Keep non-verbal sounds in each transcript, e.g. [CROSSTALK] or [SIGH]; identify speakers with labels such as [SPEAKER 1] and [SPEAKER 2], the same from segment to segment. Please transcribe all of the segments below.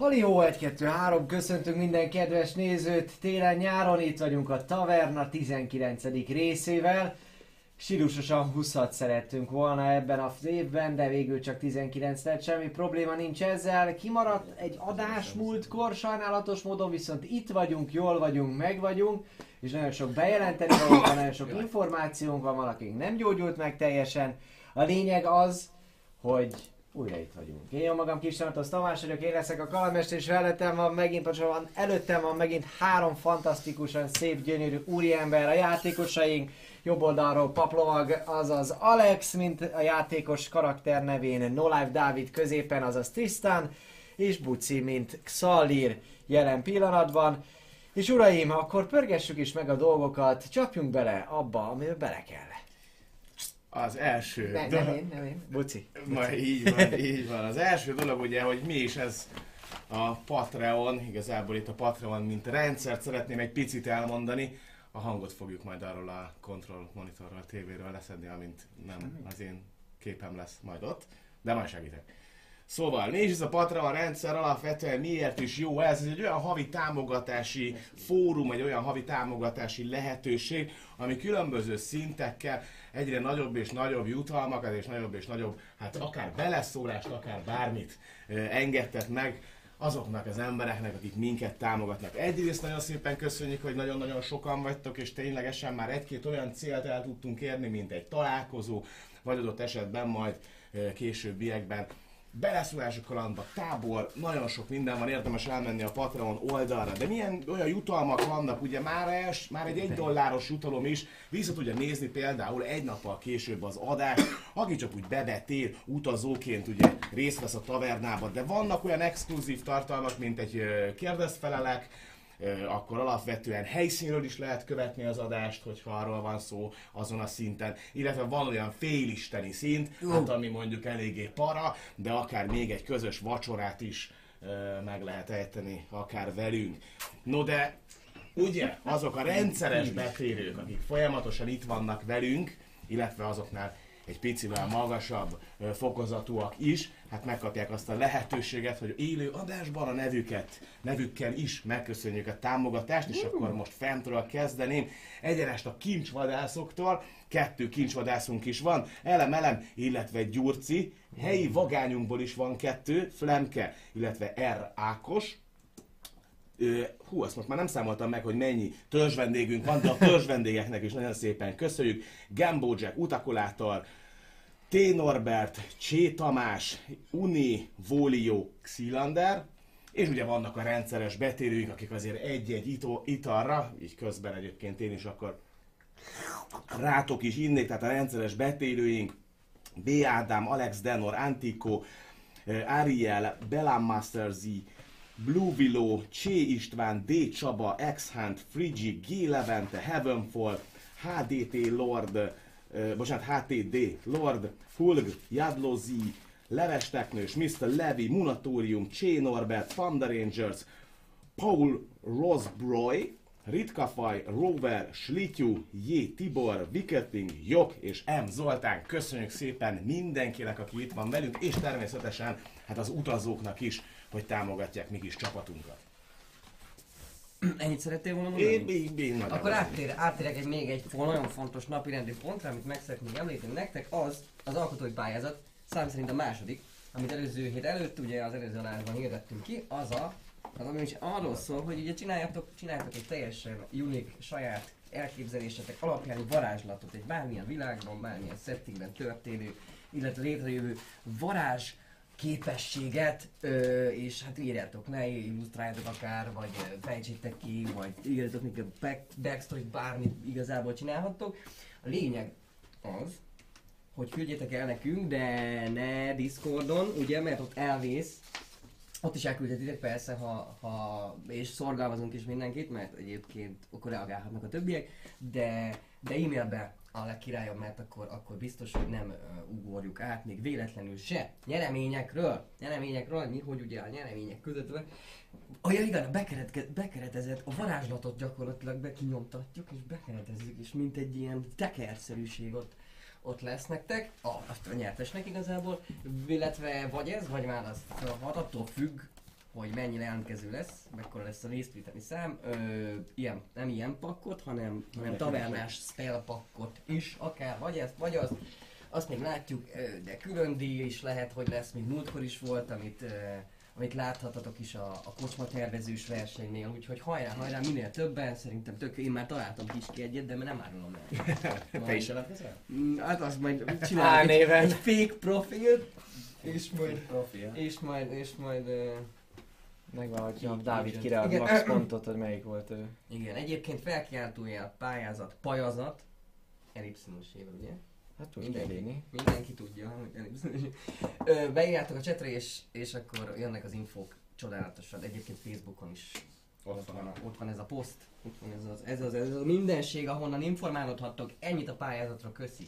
[SPEAKER 1] Halió 1, 2, 3, köszöntünk minden kedves nézőt télen-nyáron, itt vagyunk a Taverna 19. részével. Stílusosan 20 szerettünk volna ebben az évben, de végül csak 19 lett, semmi probléma nincs ezzel. Kimaradt egy adás múltkor, sajnálatos módon viszont itt vagyunk, jól vagyunk, meg vagyunk, és nagyon sok bejelenteni van, nagyon sok információnk van, valakink nem gyógyult meg teljesen. A lényeg az, hogy újra itt vagyunk. Én jó magam kis Santos Tamás vagyok, én leszek a kalamester, és mellettem van megint, van, előttem van megint három fantasztikusan szép, gyönyörű úriember, a játékosaink. Jobb oldalról Paplovag, azaz Alex, mint a játékos karakter nevén No Life Dávid középen, azaz Tristan, és Buci, mint Xalir jelen pillanatban. És uraim, akkor pörgessük is meg a dolgokat, csapjunk bele abba, amiben bele kell.
[SPEAKER 2] Az első
[SPEAKER 1] Ne,
[SPEAKER 2] dolog...
[SPEAKER 1] nem én, nem én. Buci.
[SPEAKER 2] Ma, így van, így van. Az első dolog ugye, hogy mi is ez a Patreon, igazából itt a Patreon, mint rendszert szeretném egy picit elmondani. A hangot fogjuk majd arról a control monitorról, tévéről leszedni, amint nem az én képem lesz majd ott, de majd segítek. Szóval, is ez a Patreon rendszer alapvetően miért is jó ez? Ez egy olyan havi támogatási fórum, egy olyan havi támogatási lehetőség, ami különböző szintekkel egyre nagyobb és nagyobb jutalmakat és nagyobb és nagyobb, hát akár beleszólást, akár bármit engedtet meg azoknak az embereknek, akik minket támogatnak. Egyrészt nagyon szépen köszönjük, hogy nagyon-nagyon sokan vagytok, és ténylegesen már egy-két olyan célt el tudtunk érni, mint egy találkozó, vagy adott esetben majd későbbiekben beleszólás a kalandba, tábor, nagyon sok minden van, érdemes elmenni a Patreon oldalra, de milyen olyan jutalmak vannak, ugye már, es, már egy egy dolláros jutalom is, vissza tudja nézni például egy nappal később az adást, aki csak úgy bevetél, utazóként ugye részt vesz a tavernába, de vannak olyan exkluzív tartalmak, mint egy kérdezfelelek, akkor alapvetően helyszínről is lehet követni az adást, hogyha arról van szó azon a szinten, illetve van olyan félisteni szint, hát ami mondjuk eléggé para, de akár még egy közös vacsorát is meg lehet ejteni, akár velünk. No de ugye azok a rendszeres betérők, akik folyamatosan itt vannak velünk, illetve azoknál egy picivel magasabb fokozatúak is, hát megkapják azt a lehetőséget, hogy élő adásban a nevüket, nevükkel is megköszönjük a támogatást, és akkor most fentről kezdeném. Egyenest a kincsvadászoktól, kettő kincsvadászunk is van, Elem Elem, illetve Gyurci, helyi vagányunkból is van kettő, Flemke, illetve R. Ákos, hú, azt most már nem számoltam meg, hogy mennyi törzs vendégünk van, de a [LAUGHS] törzs vendégeknek is nagyon szépen köszönjük. Gambo Jack, Utakulátor, T. Norbert, Csé Tamás, Uni, Volio, Xilander, és ugye vannak a rendszeres betérőink, akik azért egy-egy italra, így közben egyébként én is akkor rátok is innék, tehát a rendszeres betérőink, B. Ádám, Alex Denor, Antico, eh, Ariel, Belam Master Z, Blue Willow, Csé István, D. Csaba, X-Hunt, Frigi, G. Levente, Heavenfall, HDT Lord, uh, bocsánat, HTD Lord, Hulg, Jadlo Z, Leves Teknős, Mr. Levi, Munatorium, Csé Norbert, Rangers, Paul Rosbroy, Ritkafaj, Rover, Slityu, J. Tibor, Wicketing, Jok és M. Zoltán. Köszönjük szépen mindenkinek, aki itt van velünk, és természetesen hát az utazóknak is, hogy támogatják mi kis csapatunkat.
[SPEAKER 3] Ennyit szerettél volna mondani?
[SPEAKER 2] Én, én, én
[SPEAKER 3] Akkor áttér, áttérek egy még egy nagyon fontos napirendi pontra, amit meg szeretnék említeni nektek, az az alkotói pályázat, szám szerint a második, amit előző hét előtt, ugye az előző adásban hirdettünk ki, az a, az ami is arról szól, hogy ugye csináljátok, csináljátok egy teljesen unik, saját elképzelésetek alapján egy varázslatot, egy bármilyen világban, bármilyen settingben történő, illetve létrejövő varázs képességet, ö, és hát írjátok le, illusztráljátok akár, vagy fejtsétek ki, vagy írjátok még a back, backstory bármit igazából csinálhattok. A lényeg az, hogy küldjétek el nekünk, de ne Discordon, ugye, mert ott elvész, ott is elküldhetitek persze, ha, ha és szorgalmazunk is mindenkit, mert egyébként akkor reagálhatnak a többiek, de, de e-mailbe a legkirályabb, mert akkor, akkor biztos, hogy nem uh, ugorjuk át, még véletlenül se. Nyereményekről, nyereményekről, mi, hogy ugye a nyeremények között van. Oh, ja, igen, a bekeretke- bekeretezett, a varázslatot gyakorlatilag bekinyomtatjuk, és bekeretezzük, és mint egy ilyen tekerszerűség ott, ott lesz nektek, a, a nyertesnek igazából, illetve vagy ez, vagy már az, hát attól függ, hogy mennyi jelentkező lesz, mekkora lesz a részvételi szám. Ö, ilyen, nem ilyen pakkot, hanem, hanem tavernás spell pakkot is, akár vagy ezt, vagy azt. Azt még látjuk, de külön díj is lehet, hogy lesz, mint múltkor is volt, amit, amit láthatatok is a, a kocsma tervezős versenynél, úgyhogy hajrá, hajrá, minél többen, szerintem tök, én már találtam kis egyet, de nem árulom el. [LAUGHS]
[SPEAKER 2] Te is jelentkezel?
[SPEAKER 3] Mm, Hát azt majd csinálok egy, egy fake profilt, és majd,
[SPEAKER 2] Profil.
[SPEAKER 3] és majd, és majd, uh,
[SPEAKER 1] Megvan, hogy
[SPEAKER 3] Így,
[SPEAKER 1] Dávid
[SPEAKER 3] Igen.
[SPEAKER 1] max pontot, hogy melyik volt ő.
[SPEAKER 3] igen, egyébként felkiáltójel pályázat, pajazat, ellipszinusével, ugye?
[SPEAKER 1] Hát tud
[SPEAKER 3] Mindenki. Mindenki tudja, hogy ellipszinus. Ö, Beírjátok a csetre, és, és akkor jönnek az infók csodálatosan. Egyébként Facebookon is
[SPEAKER 2] Ott van a...
[SPEAKER 3] ott van ez a poszt, ott van ez az, ez az, ez az a mindenség, ahonnan informálódhattok. Ennyit a pályázatra, köszi.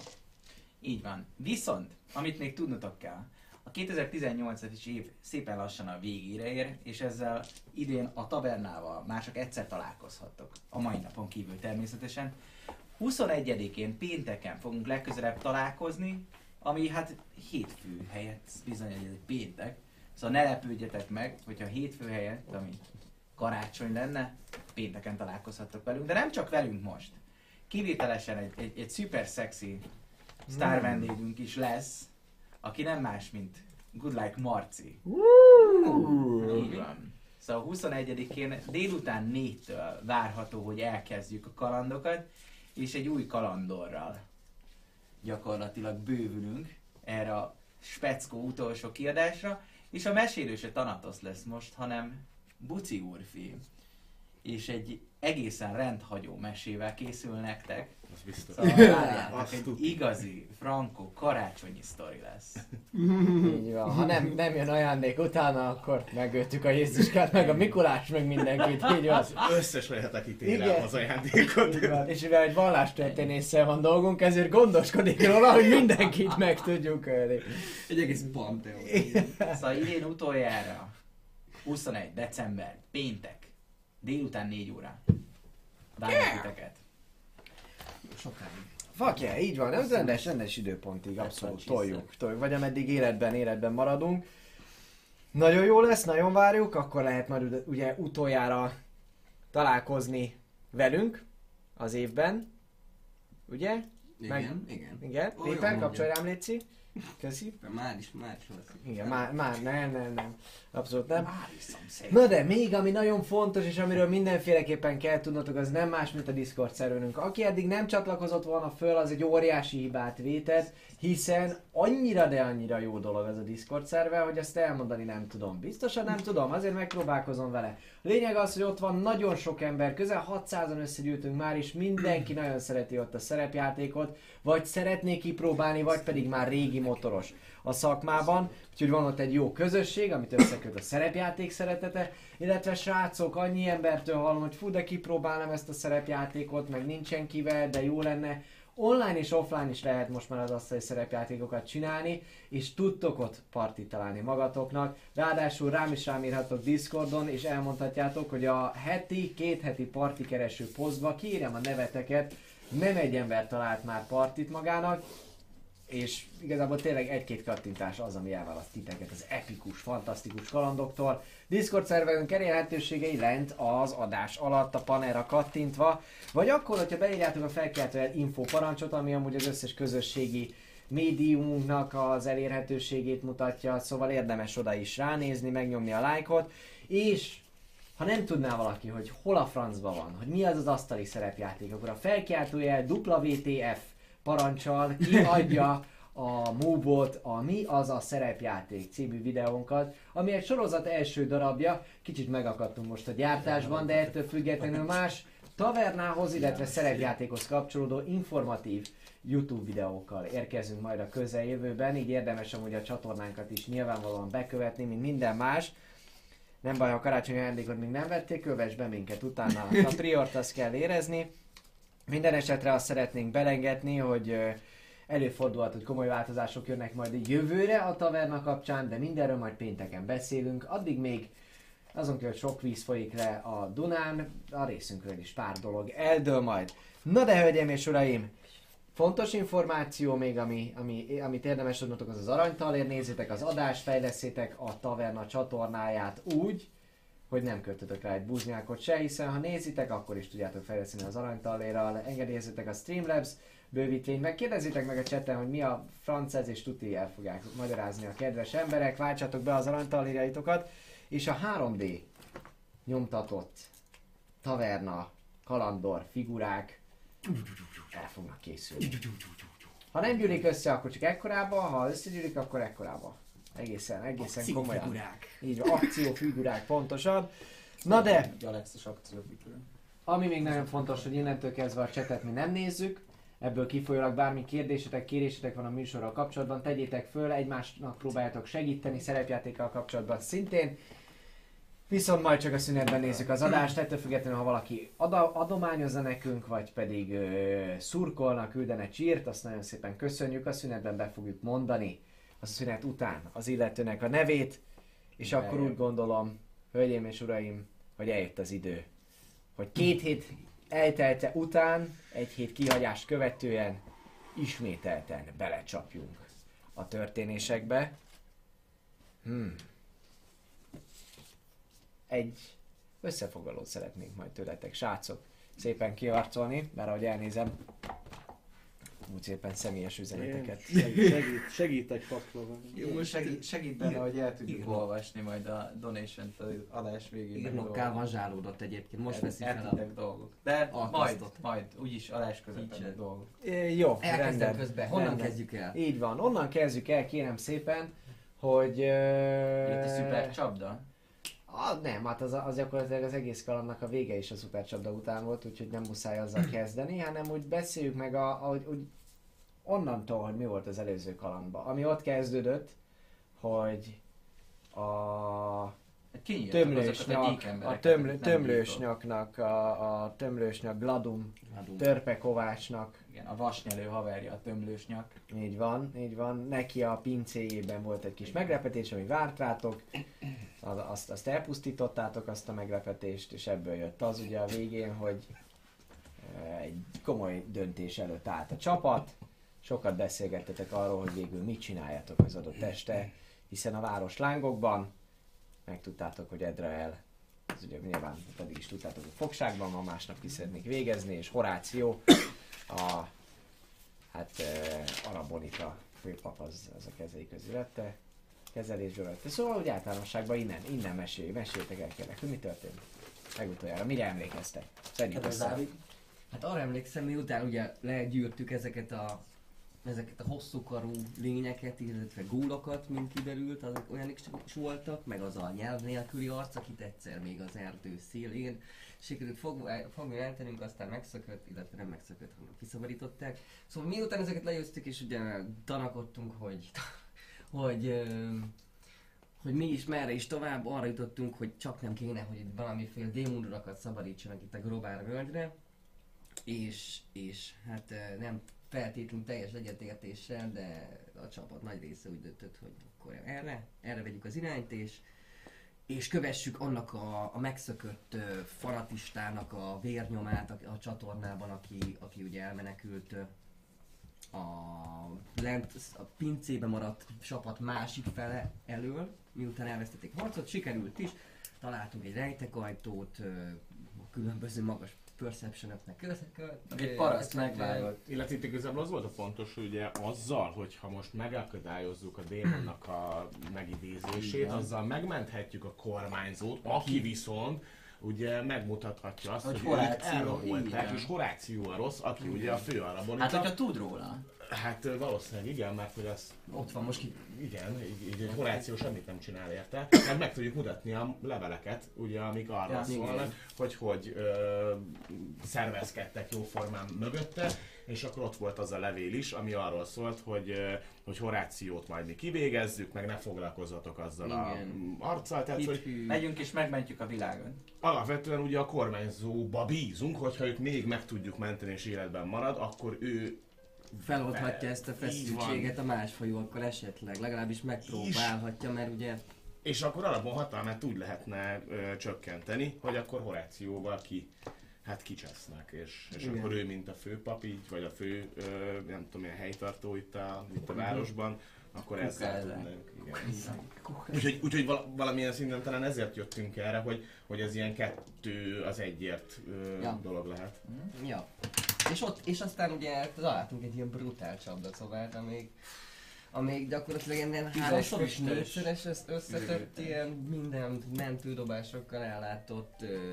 [SPEAKER 4] Így van. Viszont, amit még tudnotok kell, a 2018-as év szépen lassan a végére ér, és ezzel idén a tavernával már csak egyszer találkozhattok. A mai napon kívül természetesen. 21-én pénteken fogunk legközelebb találkozni, ami hát hétfő helyett bizony egy péntek. Szóval ne lepődjetek meg, hogyha hétfő helyett, ami karácsony lenne, pénteken találkozhattok velünk, de nem csak velünk most. Kivételesen egy, egy, egy szuper szexi sztár vendégünk is lesz, aki nem más, mint Good Like Marci. Így van. Szóval 21-én délután 4-től várható, hogy elkezdjük a kalandokat, és egy új kalandorral gyakorlatilag bővülünk erre a speckó utolsó kiadásra, és a mesélő se Tanatos lesz most, hanem Buci úrfi. És egy egészen rendhagyó mesével készül nektek,
[SPEAKER 2] Az biztos.
[SPEAKER 4] Szóval várjátok,
[SPEAKER 2] Azt
[SPEAKER 4] egy
[SPEAKER 2] tuti.
[SPEAKER 4] igazi, frankó, karácsonyi sztori lesz.
[SPEAKER 1] Így van. Ha nem, nem jön ajándék utána, akkor megöltük a Jézuskát, meg a Mikulás, meg mindenkit. Így van.
[SPEAKER 2] Az összes lehet, aki
[SPEAKER 1] Igen.
[SPEAKER 2] tényleg az ajándékot.
[SPEAKER 1] Így van. És mivel egy vallástörténésszel van dolgunk, ezért gondoskodik róla, hogy mindenkit meg tudjuk ölni.
[SPEAKER 3] Egy egész panteon.
[SPEAKER 4] Szóval idén utoljára, 21. december, péntek, délután 4 óra. Várjuk titeket.
[SPEAKER 3] Sokáig.
[SPEAKER 1] Yeah, így van, ez rendes, rendes időpontig, abszolút toljuk, toljuk, vagy ameddig életben, életben maradunk. Nagyon jó lesz, nagyon várjuk, akkor lehet majd ugye- utoljára találkozni velünk az évben, ugye?
[SPEAKER 3] Igen,
[SPEAKER 1] Meg-
[SPEAKER 3] igen.
[SPEAKER 1] Igen, Péter, kapcsolj rám, Léci. Köszi.
[SPEAKER 3] Már is, már is.
[SPEAKER 1] Igen, már, már, nem, nem, nem, abszolút nem.
[SPEAKER 4] Már iszom szép.
[SPEAKER 1] Na de még ami nagyon fontos, és amiről mindenféleképpen kell tudnotok, az nem más, mint a Discord szerverünk. Aki eddig nem csatlakozott volna föl, az egy óriási hibát vétett, hiszen annyira, de annyira jó dolog az a Discord szerver, hogy ezt elmondani nem tudom. Biztosan nem tudom, azért megpróbálkozom vele. Lényeg az, hogy ott van nagyon sok ember, közel 600-an összegyűltünk már, és mindenki nagyon szereti ott a szerepjátékot, vagy szeretné kipróbálni, vagy pedig már régi motoros a szakmában, úgyhogy van ott egy jó közösség, amit összeköt a szerepjáték szeretete, illetve srácok, annyi embertől hallom, hogy fú, de kipróbálnám ezt a szerepjátékot, meg nincsen kivel, de jó lenne. Online és offline is lehet most már az asztali szerepjátékokat csinálni, és tudtok ott partit találni magatoknak. Ráadásul rám is rám írhatok Discordon, és elmondhatjátok, hogy a heti, két heti parti kereső posztba kiírjam a neveteket, nem egy ember talált már partit magának, és igazából tényleg egy-két kattintás az, ami elválaszt titeket az epikus, fantasztikus kalandoktól. Discord szerverünk elérhetőségei lent az adás alatt a panelra kattintva, vagy akkor, hogyha beírjátok a felkeltően info parancsot, ami amúgy az összes közösségi médiumunknak az elérhetőségét mutatja, szóval érdemes oda is ránézni, megnyomni a lájkot, és ha nem tudná valaki, hogy hol a francba van, hogy mi az az asztali szerepjáték, akkor a felkiáltójel WTF parancsal kiadja a Mobot, a Mi az a szerepjáték című videónkat, ami egy sorozat első darabja, kicsit megakadtunk most a gyártásban, de ettől függetlenül más tavernához, illetve szerepjátékhoz kapcsolódó informatív YouTube videókkal érkezünk majd a közeljövőben, így érdemes amúgy a csatornánkat is nyilvánvalóan bekövetni, mint minden más. Nem baj, ha a karácsonyi ajándékot még nem vették, kövess be minket utána. A priort azt kell érezni. Minden esetre azt szeretnénk belengetni, hogy előfordulhat, hogy komoly változások jönnek majd jövőre a taverna kapcsán, de mindenről majd pénteken beszélünk. Addig még azon kívül, sok víz folyik le a Dunán, a részünkről is pár dolog eldől majd. Na de hölgyeim és uraim, Fontos információ még, ami, ami, amit érdemes tudnotok, az az aranytalér. Nézzétek az adást, fejleszétek a taverna csatornáját úgy, hogy nem költötök rá egy buznyákot se, hiszen ha nézitek, akkor is tudjátok fejleszteni az aranytalérral, engedélyezzétek a Streamlabs bővítvényt, meg kérdezzétek meg a chatten, hogy mi a franc ez, és tuti el fogják magyarázni a kedves emberek, váltsatok be az aranytalérjaitokat, és a 3D nyomtatott taverna, kalandor, figurák el fognak készülni. Ha nem gyűlik össze, akkor csak ekkorába, ha összegyűlik, akkor ekkorába. Egészen, egészen komolyan.
[SPEAKER 3] Akciófigurák.
[SPEAKER 1] Így van, akciófigurák pontosan. Na de,
[SPEAKER 4] Egy Alexis akciófigura.
[SPEAKER 1] ami még nagyon fontos, hogy innentől kezdve a csetet mi nem nézzük, ebből kifolyólag bármi kérdésetek, kérésetek van a műsorral kapcsolatban, tegyétek föl, egymásnak próbáljátok segíteni, szerepjátékkal kapcsolatban szintén. Viszont majd csak a szünetben nézzük az adást, ettől függetlenül, ha valaki ada, adományozza nekünk, vagy pedig ö, szurkolna, küldene csírt, azt nagyon szépen köszönjük, a szünetben be fogjuk mondani a szünet után az illetőnek a nevét, és akkor
[SPEAKER 4] Bejön.
[SPEAKER 1] úgy gondolom, hölgyeim és uraim, hogy eljött az idő, hogy két hét eltelte után, egy hét kihagyást követően ismételten belecsapjunk a történésekbe. Hmm. Egy összefoglalót szeretnénk majd tőletek, srácok, szépen kiarcolni, mert ahogy elnézem, úgy szépen személyes üzeneteket.
[SPEAKER 5] Segít, segít, segítek paklava.
[SPEAKER 4] Jó, most segít, segít benne,
[SPEAKER 3] ír-
[SPEAKER 4] hogy el tudjuk
[SPEAKER 3] írnok.
[SPEAKER 4] olvasni majd a donation-t az adás végén.
[SPEAKER 3] Írnokká vazsálódott egyébként, most veszi fel a...
[SPEAKER 4] Eltittek dolgok. De majd, majd, úgyis adás közepén dolgok.
[SPEAKER 1] É, Jó,
[SPEAKER 3] Elkezdem
[SPEAKER 1] rendben.
[SPEAKER 3] közben, honnan
[SPEAKER 1] rendben.
[SPEAKER 3] kezdjük el?
[SPEAKER 1] Így van, onnan kezdjük el, kérem szépen, hogy...
[SPEAKER 4] Jött a
[SPEAKER 1] Ö...
[SPEAKER 4] szuper csapda.
[SPEAKER 1] Ah, nem, hát az, az gyakorlatilag az egész kalandnak a vége is a szupercsapda után volt, úgyhogy nem muszáj azzal kezdeni, hanem úgy beszéljük meg, a, ahogy, úgy onnantól, hogy mi volt az előző kalandban. Ami ott kezdődött, hogy a
[SPEAKER 4] a
[SPEAKER 1] tömlősnyak, a
[SPEAKER 4] nem bírtak.
[SPEAKER 1] tömlősnyaknak, a, a tömlősnyak Gladum,
[SPEAKER 3] Adunk.
[SPEAKER 1] Törpe Kovácsnak,
[SPEAKER 4] Igen, a vasnyelő haverja, a tömlősnyak.
[SPEAKER 1] így van, így van, neki a pincéjében volt egy kis meglepetés, ami várt rátok, Az- azt, azt elpusztítottátok, azt a meglepetést, és ebből jött az ugye a végén, hogy eh, egy komoly döntés előtt állt a csapat, sokat beszélgettetek arról, hogy végül mit csináljátok az adott este, hiszen a város lángokban megtudtátok, hogy Edrael, ez ugye nyilván pedig is tudtátok, hogy fogságban van, másnap ki szeretnék végezni, és Horáció, a hát uh, Arabonita főpap az, az a kezei közé vette, kezelésből vette. Szóval úgy általánosságban innen, innen mesélj, meséltek el kérlek, hogy mi történt legutoljára, mire emlékeztek? Szedjük össze.
[SPEAKER 4] Dávid,
[SPEAKER 3] Hát arra emlékszem, miután ugye legyűrtük ezeket a ezeket a hosszú karú lényeket, illetve gólokat, mint kiderült, azok olyanik is voltak, meg az a nyelv nélküli arc, akit egyszer még az erdő szélén sikerült fog, fogni eltenünk, aztán megszökött, illetve nem megszökött, hanem kiszabadították. Szóval miután ezeket legyőztük, és ugye tanakodtunk, hogy, hogy, hogy mi is merre is tovább, arra jutottunk, hogy csak nem kéne, hogy itt valamiféle démonurakat szabadítsanak itt a Grobár völgyre, és, és hát nem feltétlenül teljes egyetértéssel, de a csapat nagy része úgy döntött, hogy akkor erre, erre vegyük az irányt, és, és kövessük annak a, a megszökött ö, fanatistának a vérnyomát a, a csatornában, aki, aki ugye elmenekült a lent a pincébe maradt csapat másik fele elől, miután elvesztették harcot, sikerült is, találtunk egy rejtekajtót, különböző magas perception-öknek
[SPEAKER 4] egy paraszt megvágott.
[SPEAKER 2] Illetve itt igazából az volt a fontos, hogy ugye azzal, hogyha most megakadályozzuk a démonnak a megidézését,
[SPEAKER 3] Igen.
[SPEAKER 2] azzal megmenthetjük a kormányzót, aki viszont ugye megmutathatja azt,
[SPEAKER 4] Hogy
[SPEAKER 2] hogy,
[SPEAKER 4] Horáció,
[SPEAKER 2] ők elrabolták, és Horáció a rossz, aki ugye a fő arabonita.
[SPEAKER 4] Hát, hogyha tud róla.
[SPEAKER 2] Hát valószínűleg igen, mert hogy az
[SPEAKER 3] Ott van most ki.
[SPEAKER 2] igen, így, így egy Horáció semmit nem csinál érte. Hát meg tudjuk mutatni a leveleket, ugye, amik arra
[SPEAKER 4] Ja,
[SPEAKER 2] szólnak,
[SPEAKER 3] igen.
[SPEAKER 2] hogy hogy ö, szervezkedtek jóformán mögötte, és akkor ott volt az a levél is, ami arról szólt, hogy, ö, hogy Horációt majd mi kivégezzük, meg ne foglalkozzatok azzal
[SPEAKER 3] Igen.
[SPEAKER 2] a arccal, tehát hogy
[SPEAKER 3] Hithű.
[SPEAKER 4] Megyünk és megmentjük a világot.
[SPEAKER 2] alapvetően ugye a kormányzóba bízunk, hogyha őt még meg tudjuk menteni és életben marad, akkor ő
[SPEAKER 3] feloldhatja ezt a feszültséget a másfajúakkal esetleg, legalábbis megpróbálhatja, mert ugye
[SPEAKER 2] És akkor alapon hatalmát úgy lehetne ö, csökkenteni, hogy akkor Horációval ki hát kicsesznek, és, és
[SPEAKER 1] Igen.
[SPEAKER 2] akkor ő, mint a főpap így, vagy a fő, ö, nem tudom, ilyen helytartó itt a, itt a városban, akkor ezzel. Igen. Úgyhogy, úgyhogy vala- valamilyen szinten talán ezért jöttünk erre, hogy, hogy ez ilyen kettő az egyért ö,
[SPEAKER 3] Ja.
[SPEAKER 2] dolog lehet.
[SPEAKER 3] Ja. És ott, és aztán ugye találtunk egy ilyen brutál csapdaszobát, amíg amíg gyakorlatilag ilyen háromszor és négyszeres össz- összetett ilyen minden mentődobásokkal ellátott ö,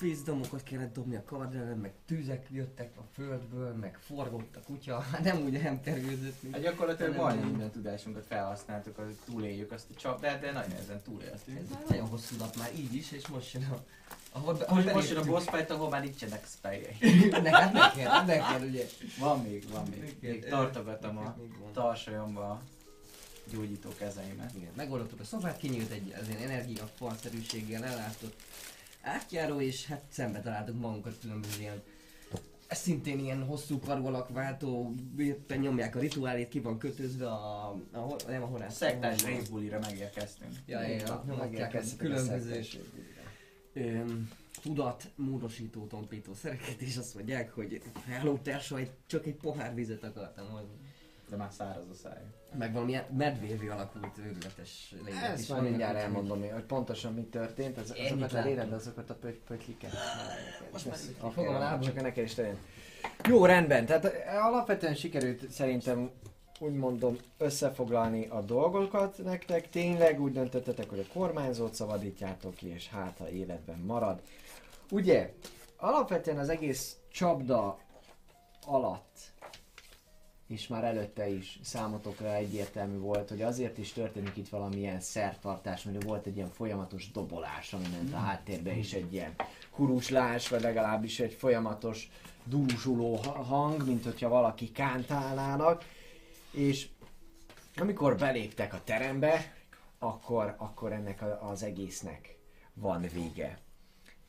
[SPEAKER 3] vízdomokat kellett dobni a kard ellen, meg tűzek jöttek a földből, meg forgott a kutya, [LAUGHS] hát nem úgy nem tergődött, mint
[SPEAKER 4] Hát gyakorlatilag
[SPEAKER 3] Nem,
[SPEAKER 4] majdnem
[SPEAKER 3] nem.
[SPEAKER 4] minden tudásunkat felhasználtuk, hogy túléljük azt a csapdát, de nagyon ezen túléltünk.
[SPEAKER 3] Ez már nagyon hosszú nap már így is, és most jön a... Ahol, be- ahol
[SPEAKER 4] most jön a boss fight, ahol már nincsenek spelyei. [LAUGHS]
[SPEAKER 3] Ne, hát ne kell, ne kell, ugye.
[SPEAKER 4] Van még, van még. Még tartogatom a tarsajomba a gyógyító kezeimet.
[SPEAKER 3] Igen, megoldottuk a szobát, kinyílt egy az ilyen energiafalszerűséggel ellátott átjáró, és hát szembe találtuk magunkat különböző ilyen szintén ilyen hosszú karú alakváltó, nyomják a rituálét, ki van kötözve a, a, hor- nem a
[SPEAKER 4] A
[SPEAKER 3] horász.
[SPEAKER 4] szektás részbulira megérkeztünk.
[SPEAKER 3] Ja, ja, ja, a különböző tudat módosító tompító szereket, és azt mondják, hogy hello társa, egy, csak egy pohár vizet akartam volna.
[SPEAKER 4] De már száraz a száj.
[SPEAKER 3] Meg valamilyen medvévé alakult őrületes lények
[SPEAKER 1] Ezt
[SPEAKER 3] is vannak,
[SPEAKER 1] mindjárt elmondom, hogy pontosan mi történt, az, azokat a léled, azokat a pöty- pötyliket.
[SPEAKER 3] Most már fogom a lábam.
[SPEAKER 1] Csak neked is terén. Jó, rendben, tehát eh, alapvetően sikerült szerintem úgy mondom összefoglalni a dolgokat nektek. Tényleg úgy döntöttetek, hogy a kormányzót szabadítjátok ki, és hát ha életben marad. Ugye, alapvetően az egész csapda alatt és már előtte is számotokra egyértelmű volt, hogy azért is történik itt valamilyen szertartás, mert volt egy ilyen folyamatos dobolás, ami ment a háttérbe, és egy ilyen kuruslás, vagy legalábbis egy folyamatos dúzsuló ha- hang, mint hogyha valaki kántálnának, és amikor beléptek a terembe, akkor, akkor ennek az egésznek van vége.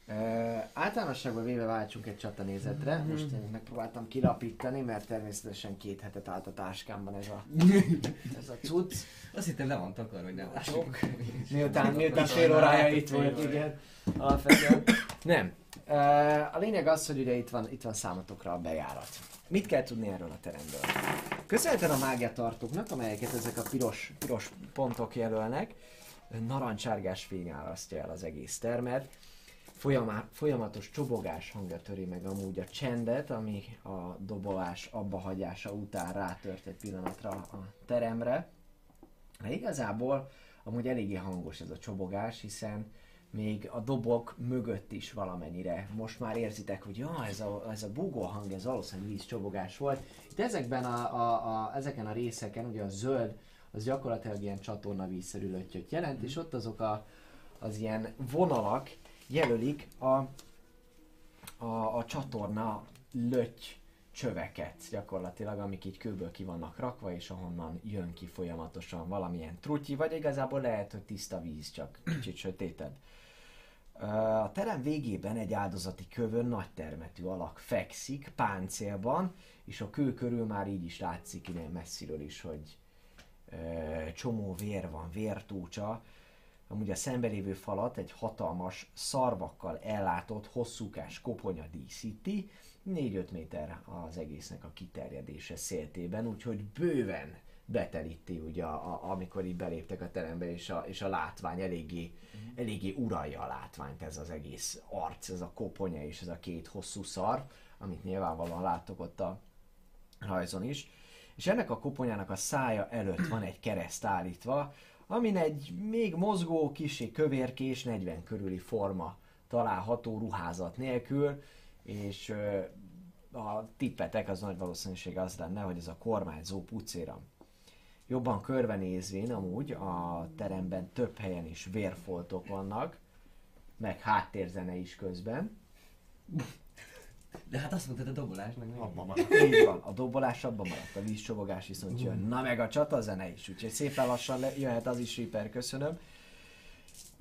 [SPEAKER 1] Uh, általánosságban véve váltsunk egy csatanézetre, most én megpróbáltam kilapítani, mert természetesen két hetet állt a táskámban ez a, ez a cucc.
[SPEAKER 3] Azt hittem le van takarva, hogy nem lássuk.
[SPEAKER 1] Miután, miután fél órája itt volt, igen. Alapvetően. Nem. A lényeg az, hogy ugye itt van, itt van számotokra a bejárat. Mit kell tudni erről a teremből? Köszönhetően a mágiatartóknak, amelyeket ezek a piros, piros pontok jelölnek, narancsárgás fény árasztja el az egész termet. Folyamá, folyamatos csobogás hangja töri meg amúgy a csendet, ami a dobolás abbahagyása után rátört egy pillanatra a teremre. De igazából amúgy eléggé hangos ez a csobogás, hiszen még a dobok mögött is valamennyire. Most már érzitek, hogy ja, ez a, ez a búgó hang, ez valószínűleg vízcsobogás volt. Itt ezekben a, a, a, ezeken a részeken, ugye a zöld, az gyakorlatilag ilyen csatorna vízszerű löttyöt jelent, és ott azok a, az ilyen vonalak jelölik a, a, a csatorna löty csöveket gyakorlatilag, amik így kőből ki vannak rakva, és ahonnan jön ki folyamatosan valamilyen trutyi, vagy igazából lehet, hogy tiszta víz, csak kicsit sötétebb. A terem végében egy áldozati kövön nagy termetű alak fekszik, páncélban, és a kő körül már így is látszik innen messziről is, hogy csomó vér van, vértócsa. Amúgy a szembelévő falat egy hatalmas szarvakkal ellátott hosszúkás koponya díszíti, 4-5 méter az egésznek a kiterjedése széltében, úgyhogy bőven betelíti ugye, a, a, amikor így beléptek a terembe, és a, és a látvány eléggé, eléggé uralja a látványt ez az egész arc, ez a koponya és ez a két hosszú szar, amit nyilvánvalóan láttok ott a rajzon is. És ennek a koponyának a szája előtt van egy kereszt állítva, amin egy még mozgó, kisé kövérkés, 40 körüli forma található ruházat nélkül, és a tippetek az nagy valószínűség az lenne, hogy ez a kormányzó pucéra. Jobban körbenézvén amúgy a teremben több helyen is vérfoltok vannak, meg háttérzene is közben.
[SPEAKER 3] De hát azt mondtad a dobolásnak. nem?
[SPEAKER 1] Abban maradt. Így van, a dobolás abban maradt, a vízcsobogás viszont jön. Na meg a csatazene is, úgyhogy szépen lassan le, jöhet az is Reaper, köszönöm.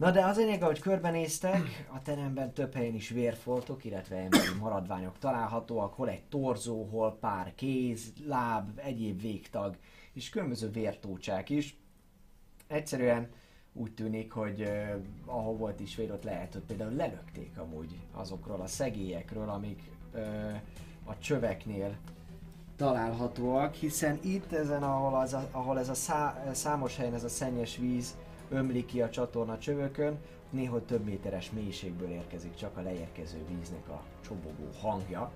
[SPEAKER 1] Na de az lényeg, hogy körbenéztek, a teremben több helyen is vérfoltok, illetve emberi maradványok találhatóak, hol egy torzó, hol pár kéz, láb, egyéb végtag, és különböző vértócsák is. Egyszerűen úgy tűnik, hogy uh, ahol volt is vér, ott lehet, hogy például lelökték amúgy azokról a szegélyekről, amik uh, a csöveknél találhatóak, hiszen itt ezen, ahol, az a, ahol ez a szá, számos helyen ez a szennyes víz ömlik ki a csatorna csövökön, néha több méteres mélységből érkezik csak a leérkező víznek a csobogó hangja.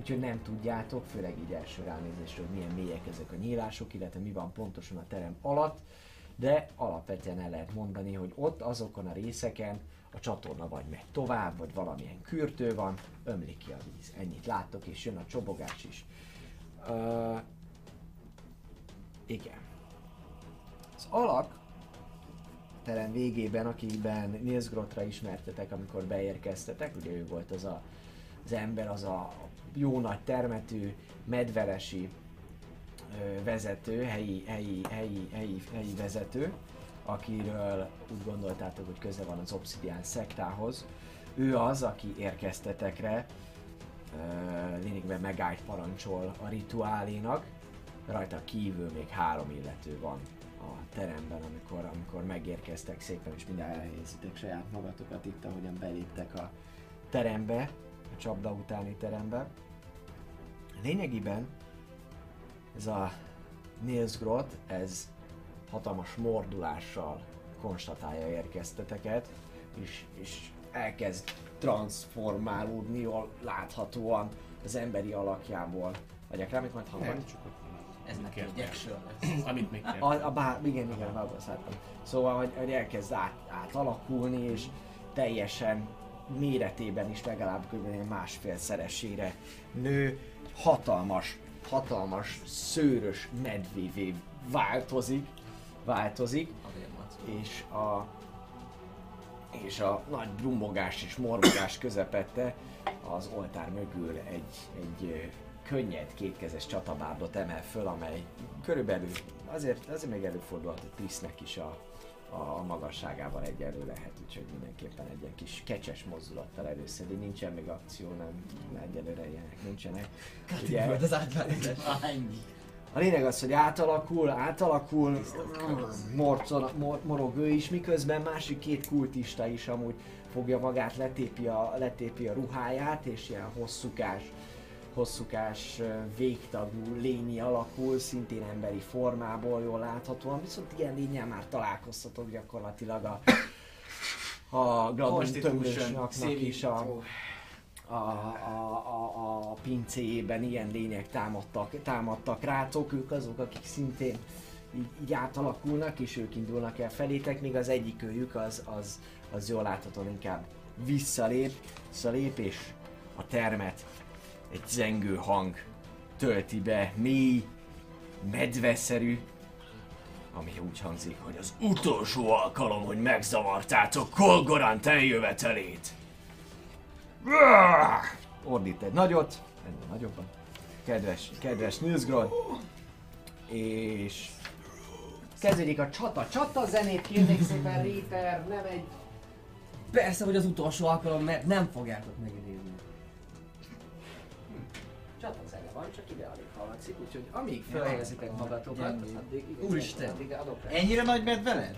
[SPEAKER 1] Úgyhogy nem tudjátok, főleg így első ránézésről, hogy milyen mélyek ezek a nyílások, illetve mi van pontosan a terem alatt, de alapvetően el lehet mondani, hogy ott azokon a részeken a csatorna vagy megy tovább, vagy valamilyen kürtő van, ömlik ki a víz. Ennyit láttok, és jön a csobogás is. Uh, igen. Az alak terem végében, akiben Nils Grottra ismertetek, amikor beérkeztetek, ugye ő volt az a, az ember, az a jó nagy termetű, medveresi ö, vezető, helyi, helyi, helyi, helyi, helyi vezető, akiről úgy gondoltátok, hogy köze van az Obsidian szektához. Ő az, aki érkeztetekre ö, lényegében megállt parancsol a rituálénak, rajta kívül még három illető van a teremben, amikor, amikor megérkeztek szépen, és minden elhelyezitek saját magatokat itt, ahogyan beléptek a terembe, a csapda utáni terembe. Lényegében ez a Nils Groth, ez hatalmas mordulással konstatálja érkezteteket, és, és elkezd transformálódni, jól láthatóan az emberi alakjából. Adják rá, amit majd hallani?
[SPEAKER 4] Ez neki egy action lesz. [CLEARS THROAT]
[SPEAKER 2] Amit még kell.
[SPEAKER 1] A, a bár, igen, igen, abban szálltam. Szóval, hogy, hogy elkezd át, átalakulni, és teljesen méretében is legalább kb. ilyen másfélszeresére nő, hatalmas, hatalmas, szőrös medvévé változik, változik, és a és a nagy brummogás és mormogás közepette az oltár mögül egy, egy könnyed kétkezes csatabárdot emel föl, amely körülbelül azért, azért még előfordulhat, hogy Trisznek is a, a magasságával egyenlő lehet, úgyhogy mindenképpen egy ilyen kis kecses mozdulattal előszedi. Nincsen még akció, nem, egyelőre ilyenek nincsenek. Ugye,
[SPEAKER 3] az.
[SPEAKER 4] Ennyi.
[SPEAKER 1] a lényeg az, hogy átalakul, átalakul, morcon, mor, morog ő is, miközben másik két kultista is amúgy fogja magát, letépi a, letépi a ruháját, és ilyen hosszúkás, hosszúkás, végtagú lényi alakul, szintén emberi formából jól láthatóan, viszont ilyen lényel már találkoztatok gyakorlatilag a, a Gladon tömlősnaknak is a, a, a, a, a pincéjében ilyen lények támadtak, támadtak rátok, ők azok, akik szintén így, így átalakulnak, és ők indulnak el felétek, míg az egyik őjük az, az, az jól láthatóan inkább visszalép, visszalép, és a termet egy zengő hang tölti be, mély, medveszerű, ami úgy hangzik, hogy az utolsó alkalom, hogy megzavartátok Kolgorant eljövetelét. Ordít egy nagyot, ennél nagyobban. Kedves, kedves Nilsgrod. És kezdődik a csata. Csata zenét kérnék szépen, Reaper, nem egy...
[SPEAKER 3] Persze, hogy az utolsó alkalom, mert nem fogjátok megidézni.
[SPEAKER 1] Van, csak ide alig hallatszik, úgyhogy amíg felhelyezitek magatokat, addig,
[SPEAKER 3] Úristen.
[SPEAKER 1] addig adok rá.
[SPEAKER 4] Ennyire nagy medve lett?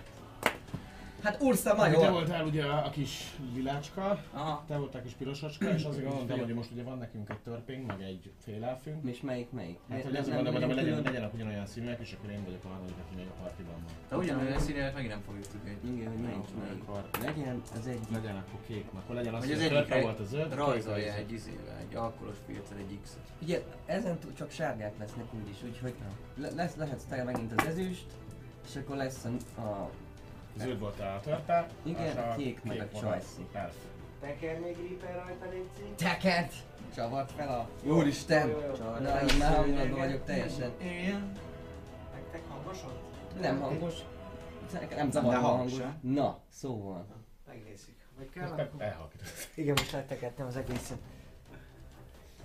[SPEAKER 3] Hát Ursa
[SPEAKER 2] Te
[SPEAKER 3] Major!
[SPEAKER 2] voltál ugye a kis lilácska,
[SPEAKER 4] Aha.
[SPEAKER 2] te voltál a kis pirosocska, és azért gondoltam, hogy most ugye van nekünk egy törpénk, meg egy félelfünk.
[SPEAKER 3] És melyik, melyik?
[SPEAKER 2] Hát, hogy
[SPEAKER 3] nem
[SPEAKER 2] mondom, hogy
[SPEAKER 3] legyen
[SPEAKER 2] legyenek ugyanolyan színűek, és akkor én vagyok a harmadik, aki még a partiban van.
[SPEAKER 4] De ugyanolyan színélet megint nem fogjuk tudni.
[SPEAKER 3] Igen, hogy melyik, melyik. Legyen az egy...
[SPEAKER 2] legyen akkor kék, akkor legyen az,
[SPEAKER 4] Hogy
[SPEAKER 2] törpe volt a zöld,
[SPEAKER 4] Rajzolja egy izével, egy alkoholos filter, egy X-et.
[SPEAKER 3] Ugye ezen túl csak sárgák lesznek úgyis, úgyhogy le- lesz, lehetsz te megint az ezüst, és akkor lesz a
[SPEAKER 2] Zöld volt a törpe,
[SPEAKER 3] Igen, a kék meg a csajszi.
[SPEAKER 1] Teker még Reaper rajta, légy
[SPEAKER 3] teket! Csavart fel a... Úristen! Na, így már hangulatban vagyok teljesen.
[SPEAKER 4] Igen.
[SPEAKER 1] Nektek hangosod?
[SPEAKER 3] Nem hangos. Nem zavar
[SPEAKER 4] De
[SPEAKER 3] a
[SPEAKER 4] hangos?
[SPEAKER 3] Na, szóval.
[SPEAKER 1] Megnézzük. Vagy kell?
[SPEAKER 2] elhalkított.
[SPEAKER 1] Igen, most letekertem az egészet.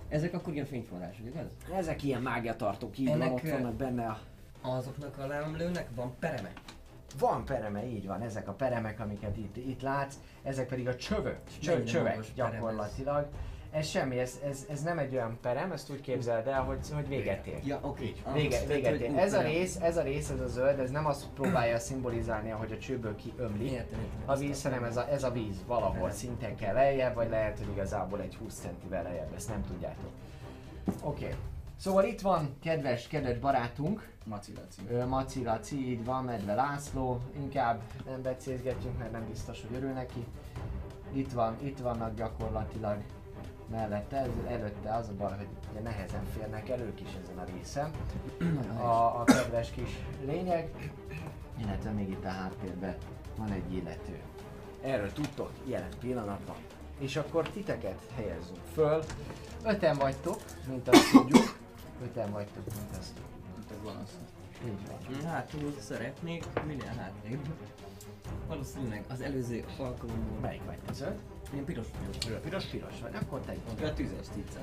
[SPEAKER 3] Ezek akkor ilyen fényforrások, igaz?
[SPEAKER 1] Ezek ilyen mágiatartók, így van,
[SPEAKER 3] Ennek,
[SPEAKER 1] ott
[SPEAKER 3] ö,
[SPEAKER 1] vannak benne a...
[SPEAKER 3] Azoknak a leömlőnek van pereme.
[SPEAKER 1] Van pereme, így van, ezek a peremek, amiket itt, itt látsz, ezek pedig a csövök, csö, csövek gyakorlatilag. Ez semmi, ez, ez, ez nem egy olyan perem, ezt úgy képzeld el, hogy, hogy véget ér.
[SPEAKER 3] Ja, oké. Ah,
[SPEAKER 1] Vége,
[SPEAKER 3] tehát,
[SPEAKER 1] véget ér. Ez a rész, ez a rész, ez a zöld, ez nem azt próbálja szimbolizálni, hogy a csőből kiömlik, a víz, hanem ez a, ez a víz valahol szinten kell lejjebb, vagy lehet, hogy igazából egy 20 centivel lejjebb, ezt nem tudjátok. Oké. Okay. Szóval itt van kedves, kedves barátunk,
[SPEAKER 4] Maci Laci.
[SPEAKER 1] Ö, Maci Laci, így van, Medve László, inkább nem becézgetjünk, mert nem biztos, hogy örül neki. Itt van, itt vannak gyakorlatilag mellette, ez, előtte az a baj, hogy ugye nehezen férnek el ők is ezen a részen. A, a kedves kis lényeg, illetve még itt a háttérben van egy illető. Erről tudtok jelen pillanatban. És akkor titeket helyezzünk föl. Öten vagytok, mint azt tudjuk. Öten vagytok, mint tudjuk.
[SPEAKER 4] Mint a gonosz.
[SPEAKER 1] Így van.
[SPEAKER 3] Mm, Hátul szeretnék minél hátrébb. Valószínűleg az előző alkalommal.
[SPEAKER 1] Melyik vagy zöld?
[SPEAKER 3] Én piros vagyok.
[SPEAKER 1] Piros, piros vagy, akkor te itt.
[SPEAKER 4] A tüzes cica.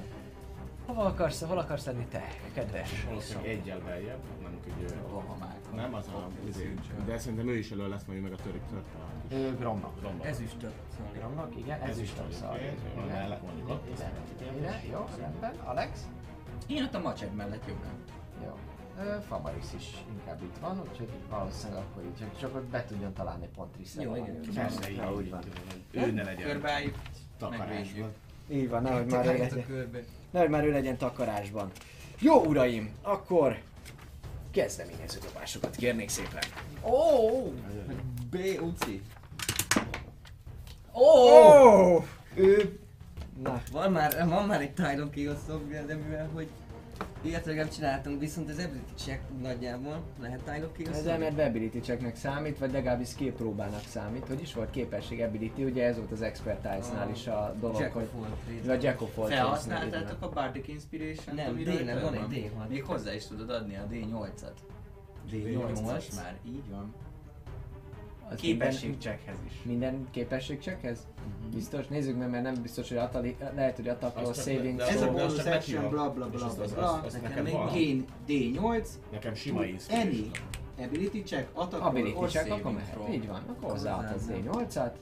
[SPEAKER 1] Hol akarsz, hol akarsz lenni te, kedves?
[SPEAKER 2] Valószínűleg egyel beljebb, nem hogy ő...
[SPEAKER 4] Rohamák.
[SPEAKER 2] Nem, az a... izé, De szerintem ő is elő lesz majd meg a törik tört.
[SPEAKER 1] Ő Gromnak.
[SPEAKER 2] Romba.
[SPEAKER 3] Ezüstöt. Szóval.
[SPEAKER 1] Gromnak, igen, ez is
[SPEAKER 2] jó, mellett mondjuk ott.
[SPEAKER 1] Jó, rendben. Alex?
[SPEAKER 4] Én ott a macseg mellett jobbra.
[SPEAKER 1] Jó. Ö, Famaris is inkább itt van, úgyhogy valószínűleg akkor így, hogy csak ott be tudjon találni pont Trisztel.
[SPEAKER 3] Jó, igen.
[SPEAKER 2] Persze, így,
[SPEAKER 1] úgy van.
[SPEAKER 2] Ő ne legyen
[SPEAKER 4] Körbeálljuk.
[SPEAKER 2] takarásban.
[SPEAKER 1] Így van, nehogy már ő legyen, nehogy már ő legyen takarásban. Jó uraim, akkor kezdeményező dobásokat kérnék szépen.
[SPEAKER 3] Ó! B. Uci.
[SPEAKER 1] Ó! Ő... Na,
[SPEAKER 3] Van már, van már egy Tyron Chaos Software, de mivel hogy ilyet még nem csináltunk, viszont az ability check nagyjából lehet Tyron Chaos
[SPEAKER 1] Ez elmélet ability checknek számít, vagy legalábbis skill próbának számít. Hogy is volt képesség ability, ugye ez volt az expertise-nál is a dolog,
[SPEAKER 3] Jack
[SPEAKER 1] hogy... Vagy Jack of all
[SPEAKER 4] Felhasználtátok a Bardic Inspiration-t,
[SPEAKER 3] Nem, D-nek
[SPEAKER 4] rajta
[SPEAKER 3] van egy D6.
[SPEAKER 4] Még hozzá is tudod adni a D8-at. D8-as már, így van.
[SPEAKER 1] Az
[SPEAKER 4] Képesség checkhez is.
[SPEAKER 1] Minden képesség checkhez? Biztos? Nézzük meg, mert nem biztos, hogy atali, lehet, hogy attackról
[SPEAKER 2] Azt-
[SPEAKER 1] saving
[SPEAKER 4] Ez a bonus action, bla bla bla bla
[SPEAKER 3] Nekem még?
[SPEAKER 4] Gain D8,
[SPEAKER 2] Nekem sima
[SPEAKER 4] any
[SPEAKER 2] inspiration.
[SPEAKER 4] ability check, attack
[SPEAKER 1] Ability check, akkor mehet. Így van, akkor hozzáadhatsz
[SPEAKER 3] Hozzá.
[SPEAKER 1] D8-at.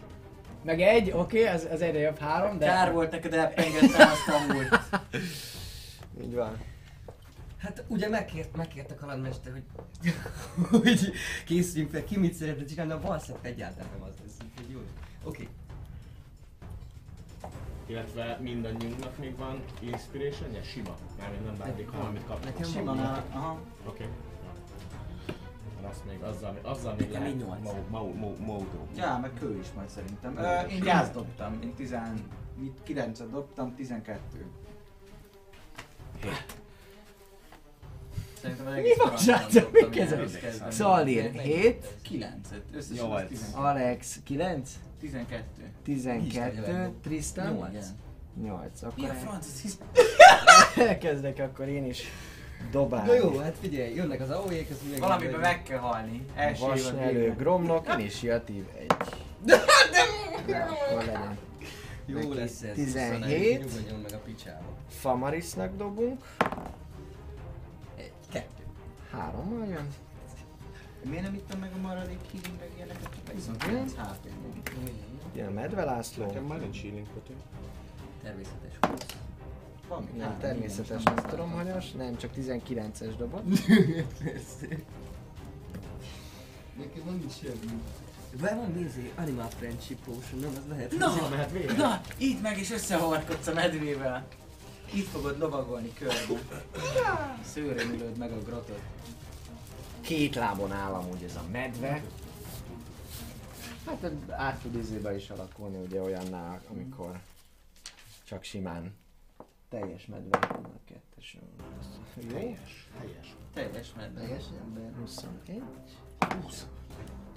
[SPEAKER 1] Meg egy, oké, az, az egyre jobb három, de...
[SPEAKER 4] Kár volt neked elpengettem azt amúgy.
[SPEAKER 1] Így van.
[SPEAKER 3] Hát ugye megkért, megkérte kalandmester, hogy, [LAUGHS] hogy készüljünk fel, ki mit szeretne csinálni, a valszett egyáltalán nem az lesz, úgyhogy jó. Oké.
[SPEAKER 2] Illetve mindannyiunknak még van inspiration -je? Sima. Mármint nem bármik, hanem amit kap.
[SPEAKER 3] Nekem
[SPEAKER 4] Sima,
[SPEAKER 3] van.
[SPEAKER 4] na, aha.
[SPEAKER 2] Oké. Mert azt még, azzal, azzal még
[SPEAKER 3] Nekem
[SPEAKER 2] lehet mau- mau- mau- módó.
[SPEAKER 4] Ja, meg kő is majd szerintem. Ö, én gyász dobtam, én 10, mit 9 dobtam, 12. Szerintem az
[SPEAKER 1] Mi
[SPEAKER 4] egész
[SPEAKER 1] Mik ezek?
[SPEAKER 4] ilyenhez kezdeni.
[SPEAKER 1] Szalír 7,
[SPEAKER 4] 9, összesen
[SPEAKER 2] Nyolc.
[SPEAKER 4] az 12.
[SPEAKER 1] Alex 9,
[SPEAKER 4] 12.
[SPEAKER 1] 12, Tristan
[SPEAKER 3] Nyolc.
[SPEAKER 1] 8.
[SPEAKER 4] Mi
[SPEAKER 1] Akkor
[SPEAKER 4] a franc? Ez [LAUGHS]
[SPEAKER 1] elkezdek akkor én is dobálni.
[SPEAKER 3] Na jó, hát figyelj, jönnek az AOE-k, az meg...
[SPEAKER 4] Valamiben meg kell halni. Első végén.
[SPEAKER 1] Gromnok, initiatív 1. Na, akkor legyen.
[SPEAKER 3] Jó
[SPEAKER 1] Neki
[SPEAKER 3] lesz ez.
[SPEAKER 1] 17.
[SPEAKER 3] 21, Nyugodjon meg a picsába.
[SPEAKER 1] Famarisnak dobunk. Hárommal jön.
[SPEAKER 4] Miért nem ittam meg a maradék healing meg ilyeneket? Csak 29 hp
[SPEAKER 1] Jön a Medve László.
[SPEAKER 2] Nekem már nincs healing.
[SPEAKER 3] Természetes.
[SPEAKER 4] Van még
[SPEAKER 1] Nem, természetes, nem
[SPEAKER 4] most
[SPEAKER 1] tudom, hanyas. Nem, csak 19-es dobott. [LAUGHS]
[SPEAKER 3] Nekem van is semmi. Be van nézi, Animal Friendship Potion, nem? Az lehet.
[SPEAKER 4] Na!
[SPEAKER 2] Mehet végre?
[SPEAKER 4] Na! Itt meg is összehavarkodsz a medvével. Itt fogod lovagolni körbe. Szőrön ülöd meg a grotot.
[SPEAKER 1] Két lábon áll amúgy ez a medve. Hát át tud izébe is alakulni ugye olyannál, amikor csak simán teljes medve. A kettes. Jó.
[SPEAKER 2] Helyes. Helyes.
[SPEAKER 4] Teljes medve.
[SPEAKER 3] Teljes ember.
[SPEAKER 1] 21. 20.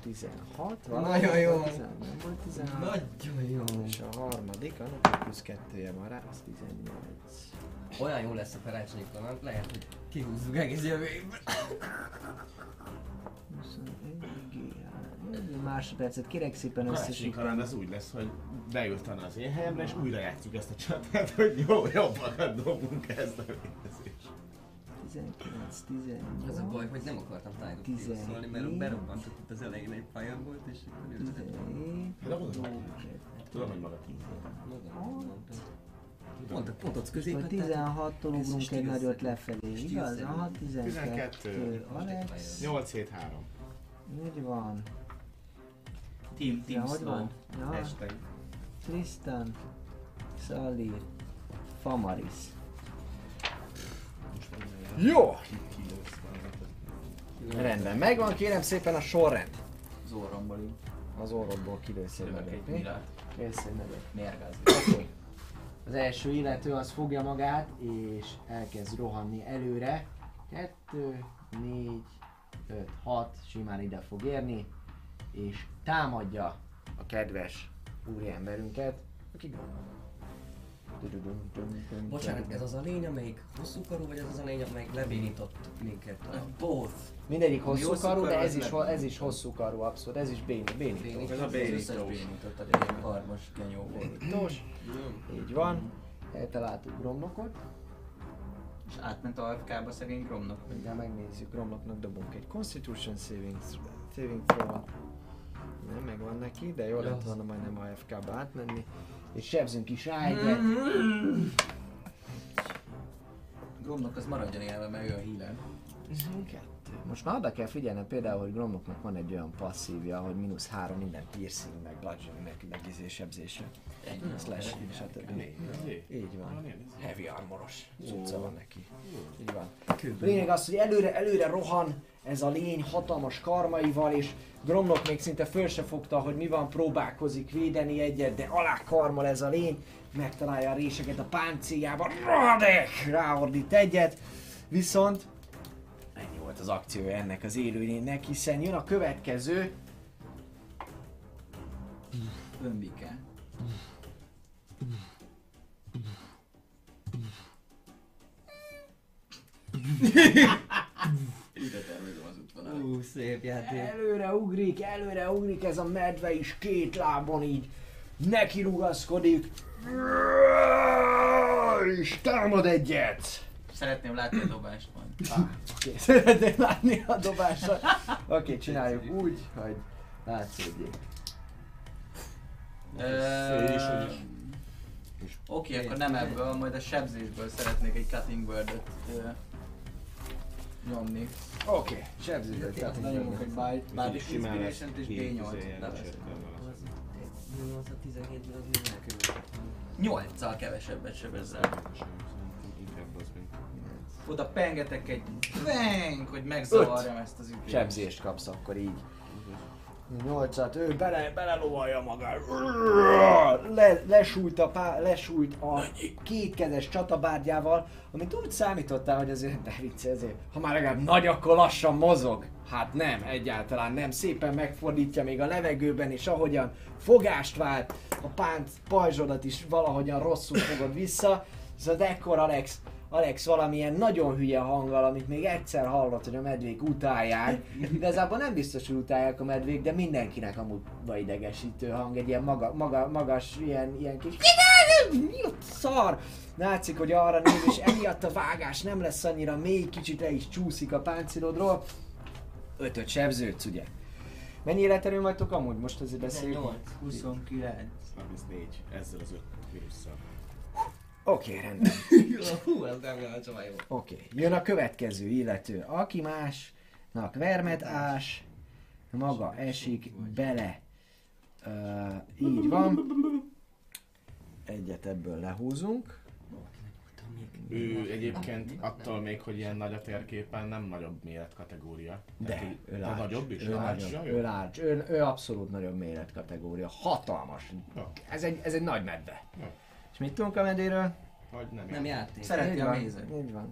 [SPEAKER 1] 16.
[SPEAKER 3] Nagyon jó.
[SPEAKER 1] Nem volt 16.
[SPEAKER 3] Nagyon jó.
[SPEAKER 1] És a harmadik, annak plusz kettője van rá, az 18.
[SPEAKER 3] Olyan jó lesz a karácsonyi kaland, lehet, hogy kihúzzuk egész jövő évben.
[SPEAKER 1] 21 másodpercet kérek szépen
[SPEAKER 2] Karácsonyi
[SPEAKER 1] összesíteni.
[SPEAKER 2] kaland az úgy lesz, hogy beültan az én helyemre, és újra játszuk ezt a csatát, hogy jó, jobbakat dobunk kezdeményezést.
[SPEAKER 1] 19, 18.
[SPEAKER 3] Az a baj, hogy nem akartam
[SPEAKER 1] Tizenhét.
[SPEAKER 3] szólni, mert berobbantott itt az elején egy fireball és akkor jöttem.
[SPEAKER 1] 17.
[SPEAKER 2] Hát mondom, tudom, hogy maga
[SPEAKER 3] Maga, mondtam. Pont, pont ott
[SPEAKER 1] A
[SPEAKER 3] középen.
[SPEAKER 1] 16-tól
[SPEAKER 3] ez
[SPEAKER 1] ugrunk egy nagyot lefelé, igaz? Aha, 12,
[SPEAKER 2] 12.
[SPEAKER 1] Alex,
[SPEAKER 2] 8 7 3.
[SPEAKER 1] úgy van.
[SPEAKER 4] Team, team
[SPEAKER 1] hogy
[SPEAKER 4] slow.
[SPEAKER 1] van? Ja,
[SPEAKER 2] Hashtag.
[SPEAKER 1] Tristan, Szalir, Famaris. Jó! Rendben, megvan kérem szépen a sorrend.
[SPEAKER 4] Az orromból így.
[SPEAKER 1] Az orrodból kilősz egy nagyot. Kész egy nagyot. Az első illető az fogja magát, és elkezd rohanni előre. 2, 4, 5, 6, simán ide fog érni, és támadja a kedves úriemberünket, aki...
[SPEAKER 3] Bocsánat, ez az a lény, amelyik hosszú karú, vagy ez az a lény, amelyik lebénított minket? Both.
[SPEAKER 1] Mindegyik hosszú
[SPEAKER 3] hosszú
[SPEAKER 1] karú, de ez is,
[SPEAKER 3] nem.
[SPEAKER 1] ez is hosszú karú, abszolút, ez is béni, bénító.
[SPEAKER 3] Bénító.
[SPEAKER 2] Ez a bénító.
[SPEAKER 3] bénított, egy ilyen karmos volt.
[SPEAKER 1] Bénítós, így van. Eltaláltuk Gromnokot,
[SPEAKER 4] És átment a AFK-ba szegény Gromnak.
[SPEAKER 1] mindjárt megnézzük, Gromnoknak dobunk egy Constitution Saving, saving throw Nem, megvan neki, de jó lett volna majdnem AFK-ba átmenni. És sebzünk is rá egyet.
[SPEAKER 4] Gromnak az maradjon élve, mert ő a healer.
[SPEAKER 1] Kettő. Most már oda kell figyelnem például, hogy Gromnoknak van egy olyan passzívja, hogy mínusz három minden piercing, meg bludgeoning, meg, meg izé sebzése. Slash, stb. Így van. Heavy armoros cucca van neki. Így van. Lényeg az, hogy előre, előre rohan ez a lény hatalmas karmaival, és Gromnok még szinte föl se fogta, hogy mi van, próbálkozik védeni egyet, de alá karmal ez a lény, megtalálja a réseket a páncéljába, radek! Ráordít egyet, viszont ennyi volt az akciója ennek az élőlénynek, hiszen jön a következő,
[SPEAKER 4] Önbike. Ide.
[SPEAKER 3] Ú, szép játék.
[SPEAKER 1] Előre ugrik, előre ugrik ez a medve is két lábon így neki rugaszkodik. És támad egyet.
[SPEAKER 4] Szeretném látni a dobást majd.
[SPEAKER 1] Oké, [LAUGHS] szeretném látni a dobásra. Oké, csináljuk úgy, hogy látszódjék.
[SPEAKER 4] Ö, Oké, akkor nem ebből, majd a sebzésből szeretnék egy cutting ö, nyomni.
[SPEAKER 1] Oké, sebzőből tehát
[SPEAKER 4] Nagyon egy bite, bár is
[SPEAKER 2] lesz
[SPEAKER 4] inspiration és
[SPEAKER 2] hét
[SPEAKER 4] D8
[SPEAKER 2] izé,
[SPEAKER 4] leveszek.
[SPEAKER 2] esetben
[SPEAKER 3] Az 8 a 17-ből az elkülön?
[SPEAKER 4] 8-szal kevesebbet sebezzel. Oda pengetek egy bang, hogy megzavarjam ezt az ütést.
[SPEAKER 1] sebzést kapsz akkor így. Nyolcat, ő bele, belelovalja magát. Le, lesújt, a pá, lesújt a kétkezes csatabárgyával, amit úgy számítottál, hogy azért, de vicc, ezért, ha már legalább nagy, akkor lassan mozog. Hát nem, egyáltalán nem. Szépen megfordítja még a levegőben, és ahogyan fogást vált, a pánc pajzsodat is valahogyan rosszul fogod vissza. Viszont ekkor Alex, Alex valamilyen nagyon hülye hanggal, amit még egyszer hallott, hogy a medvék utálják. Igazából nem biztos, hogy utálják a medvék, de mindenkinek amúgy idegesítő hang, egy ilyen maga, maga, magas, ilyen, ilyen kis szar! Látszik, hogy arra néz, és emiatt a vágás nem lesz annyira mély, kicsit le is csúszik a páncélodról. Ötöt sebződsz, ugye? Mennyi életerő vagytok amúgy? Most azért beszéljünk.
[SPEAKER 3] 8.
[SPEAKER 4] 29.
[SPEAKER 2] 34 ezzel az öt vírusszal.
[SPEAKER 1] Oké, okay, rendben. [LAUGHS]
[SPEAKER 3] Hú, ez nem csak jó.
[SPEAKER 1] Oké, okay. jön a következő illető. Aki másnak vermet ás, maga esik bele. Uh, így van. Egyet ebből lehúzunk.
[SPEAKER 2] Ő egyébként attól még, hogy ilyen nagy a térképen, nem nagyobb méretkategória.
[SPEAKER 1] De,
[SPEAKER 2] Tehát
[SPEAKER 1] ő
[SPEAKER 2] de
[SPEAKER 1] large.
[SPEAKER 2] nagyobb is?
[SPEAKER 1] Ő,
[SPEAKER 2] Large? jó.
[SPEAKER 1] ő, large. Ő, ő abszolút nagyobb méretkategória. Hatalmas.
[SPEAKER 2] Ja.
[SPEAKER 1] Ez egy, ez egy nagy medve.
[SPEAKER 2] Ja.
[SPEAKER 1] Mit tudunk a medéről?
[SPEAKER 2] Vagy nem.
[SPEAKER 3] Nem játék.
[SPEAKER 4] Szereti a
[SPEAKER 1] van,
[SPEAKER 4] mézet.
[SPEAKER 1] Így van.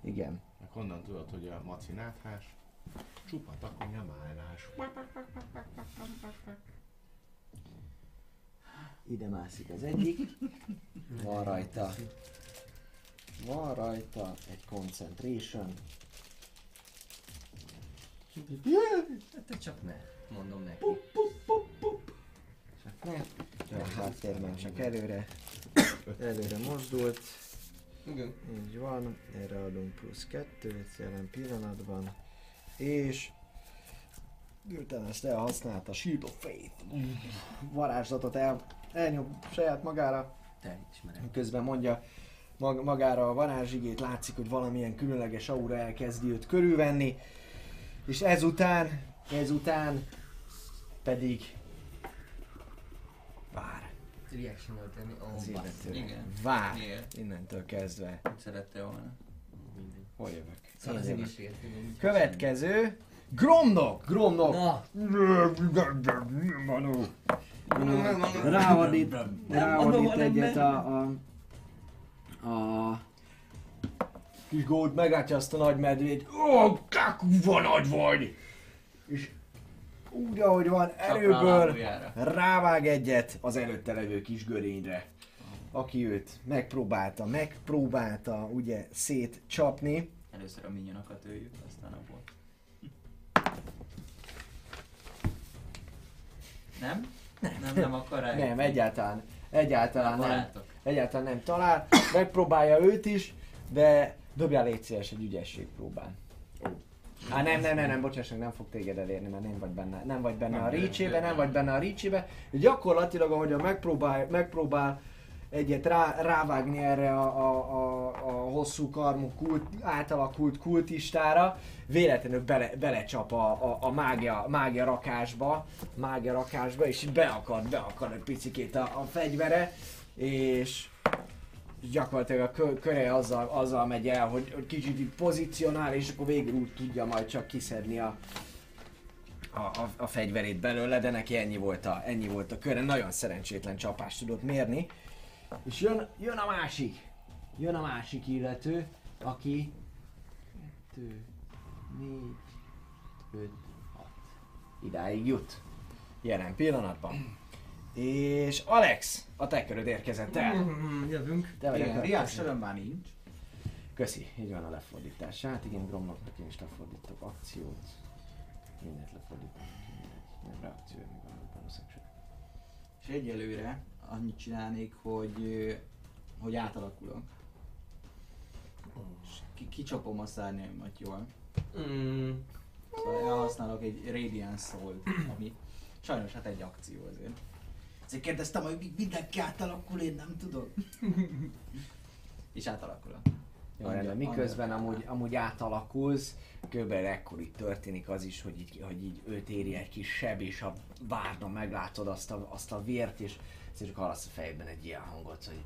[SPEAKER 1] Igen.
[SPEAKER 2] Meg honnan tudod, hogy a maci náthás? Csupa takonya májlás.
[SPEAKER 1] Ide mászik az egyik. [LAUGHS] Van rajta. Van rajta egy concentration.
[SPEAKER 3] Hát te csak ne, mondom neki.
[SPEAKER 1] Csak ne. Csak előre. Előre mozdult.
[SPEAKER 3] Igen.
[SPEAKER 1] Így van. Erre adunk plusz kettőt jelen pillanatban. És miután ezt elhasználta, Shield of Faith varázslatot el, elnyom saját magára,
[SPEAKER 3] Te ismered.
[SPEAKER 1] Közben mondja mag- magára a varázsigét, látszik, hogy valamilyen különleges aura elkezdi őt körülvenni, és ezután, ezután pedig vár.
[SPEAKER 3] Reaction volt tenni.
[SPEAKER 1] Az
[SPEAKER 3] Oh, basz.
[SPEAKER 1] illető.
[SPEAKER 4] Igen.
[SPEAKER 1] Vár.
[SPEAKER 4] Miért?
[SPEAKER 1] Innentől kezdve.
[SPEAKER 4] Szerette volna?
[SPEAKER 1] Hol jövök?
[SPEAKER 3] Szóval az
[SPEAKER 1] Én
[SPEAKER 3] is értem.
[SPEAKER 1] Következő. Gromnok! Gromnok!
[SPEAKER 3] Na,
[SPEAKER 1] Ráadít, ráadít
[SPEAKER 3] van
[SPEAKER 1] egyet a, a, a kis gót, meglátja azt a nagy medvét. Ó, kakúva nagy vagy! És úgy, ahogy van, erőből rávág egyet az előtte levő kis görényre. Aki őt megpróbálta, megpróbálta ugye szétcsapni.
[SPEAKER 4] Először a minyonokat öljük, aztán a bot. Nem? Nem, nem, nem akar rá.
[SPEAKER 1] Nem, egyáltalán, egyáltalán nem.
[SPEAKER 4] Barátok.
[SPEAKER 1] Egyáltalán nem talál. Megpróbálja őt is, de dobjál légy szíves egy ügyesség próbán. Á, nem, nem, nem, nem, bocsáss meg, nem fog téged elérni, mert nem vagy benne, nem vagy benne
[SPEAKER 2] Nem,
[SPEAKER 1] a reach
[SPEAKER 2] nem.
[SPEAKER 1] vagy benne a reach Gyakorlatilag, ahogyan megpróbál, megpróbál egyet rá, rávágni erre a, a, a, a hosszú karmú kult, átalakult kultistára, véletlenül bele, belecsap a, a, a mágia, mágia rakásba, mágia rakásba, és beakad, beakad egy picikét a, a fegyvere, és gyakorlatilag a kö, köre azzal, azzal megy el, hogy, hogy kicsit így pozícionál, és akkor végül úgy tudja majd csak kiszedni a, a, a, a fegyverét belőle, de neki ennyi volt, a, ennyi volt a köre, nagyon szerencsétlen csapást tudott mérni. És jön, jön a másik, jön a másik illető, aki 2, 4, 5, 6. Idáig jut. Jelen pillanatban. És Alex, a te köröd érkezett el.
[SPEAKER 3] Mm, Jövünk.
[SPEAKER 1] Te vagy
[SPEAKER 4] Igen. Riás söröm már nincs.
[SPEAKER 1] Köszi, így van a lefordítás. Hát igen, Gromloknak én is lefordítok akciót. Mindent lefordítok. Nem reakció, még van a bonus action.
[SPEAKER 4] És egyelőre annyit csinálnék, hogy, hogy átalakulok. És ki, kicsapom a szárnyaimat jól.
[SPEAKER 3] Mm,
[SPEAKER 4] Szóval elhasználok egy Radiant soul ami sajnos hát egy akció azért. Ezért kérdeztem, hogy mi- mindenki átalakul, én nem tudom. És átalakulok.
[SPEAKER 1] Jó,
[SPEAKER 4] Angyal-
[SPEAKER 1] rendben. Miközben
[SPEAKER 4] angyal-
[SPEAKER 1] amúgy, amúgy átalakulsz, körülbelül ekkor itt történik az is, hogy így, hogy így őt éri egy kis seb, és a várna meglátod azt a, azt a vért, és csak hallasz a fejedben egy ilyen hangot, hogy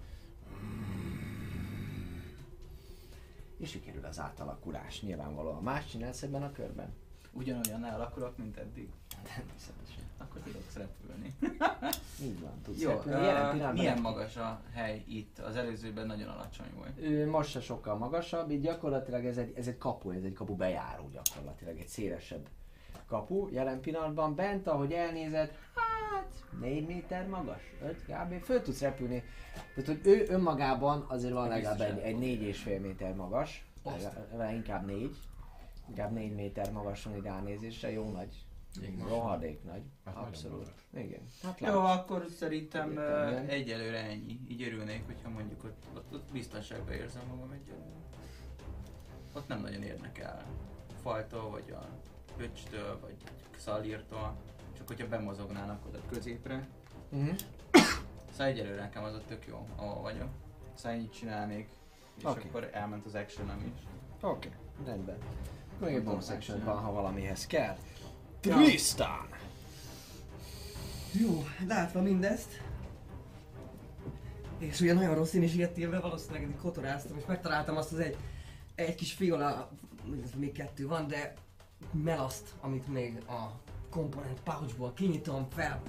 [SPEAKER 1] és sikerül az átalakulás. Nyilvánvalóan más csinálsz ebben a körben?
[SPEAKER 4] Ugyanolyan alakulok, mint eddig.
[SPEAKER 1] Természetesen.
[SPEAKER 4] Akkor tudok repülni. [LAUGHS]
[SPEAKER 1] Így van, tudsz
[SPEAKER 4] Jó,
[SPEAKER 1] repülni. Jelen
[SPEAKER 4] milyen magas a hely itt? Az előzőben nagyon alacsony volt.
[SPEAKER 1] Ő most se sokkal magasabb, így gyakorlatilag ez egy, ez egy kapu, ez egy kapu bejáró gyakorlatilag, egy szélesebb kapu. Jelen pillanatban bent, ahogy elnézed, hát 4 méter magas, 5 kb. Föl tudsz repülni. Tehát, hogy ő önmagában azért van legalább egy, egy 4,5 méter magas, legalább- inkább 4. Inkább 4 méter magas van ide ránézésre, jó nagy. Rohadék nagy.
[SPEAKER 2] Hát
[SPEAKER 1] Abszolút. Igen. Hát
[SPEAKER 4] Jó,
[SPEAKER 1] látsz.
[SPEAKER 4] akkor szerintem
[SPEAKER 1] Igen.
[SPEAKER 4] uh, egyelőre ennyi. Így örülnék, hogyha mondjuk ott, ott, ott biztonságban érzem magam egyelőre. Ott nem nagyon érnek el a fajtól, vagy a pöcstől, vagy szalírtól. Csak hogyha bemozognának oda középre.
[SPEAKER 1] Mhm.
[SPEAKER 4] Szóval egyelőre nekem az ott tök jó, ahol vagyok. Szóval ennyit csinálnék, és
[SPEAKER 1] Oké.
[SPEAKER 4] akkor elment az action is.
[SPEAKER 1] Oké, rendben. Még egy bonus action ha valamihez kell. Tristan!
[SPEAKER 3] Jó, látva mindezt, és ugye nagyon rossz initiatívre valószínűleg eddig kotoráztam, és megtaláltam azt az egy, egy kis fiola, még kettő van, de melaszt, amit még a komponent pouchból kinyitom, fel,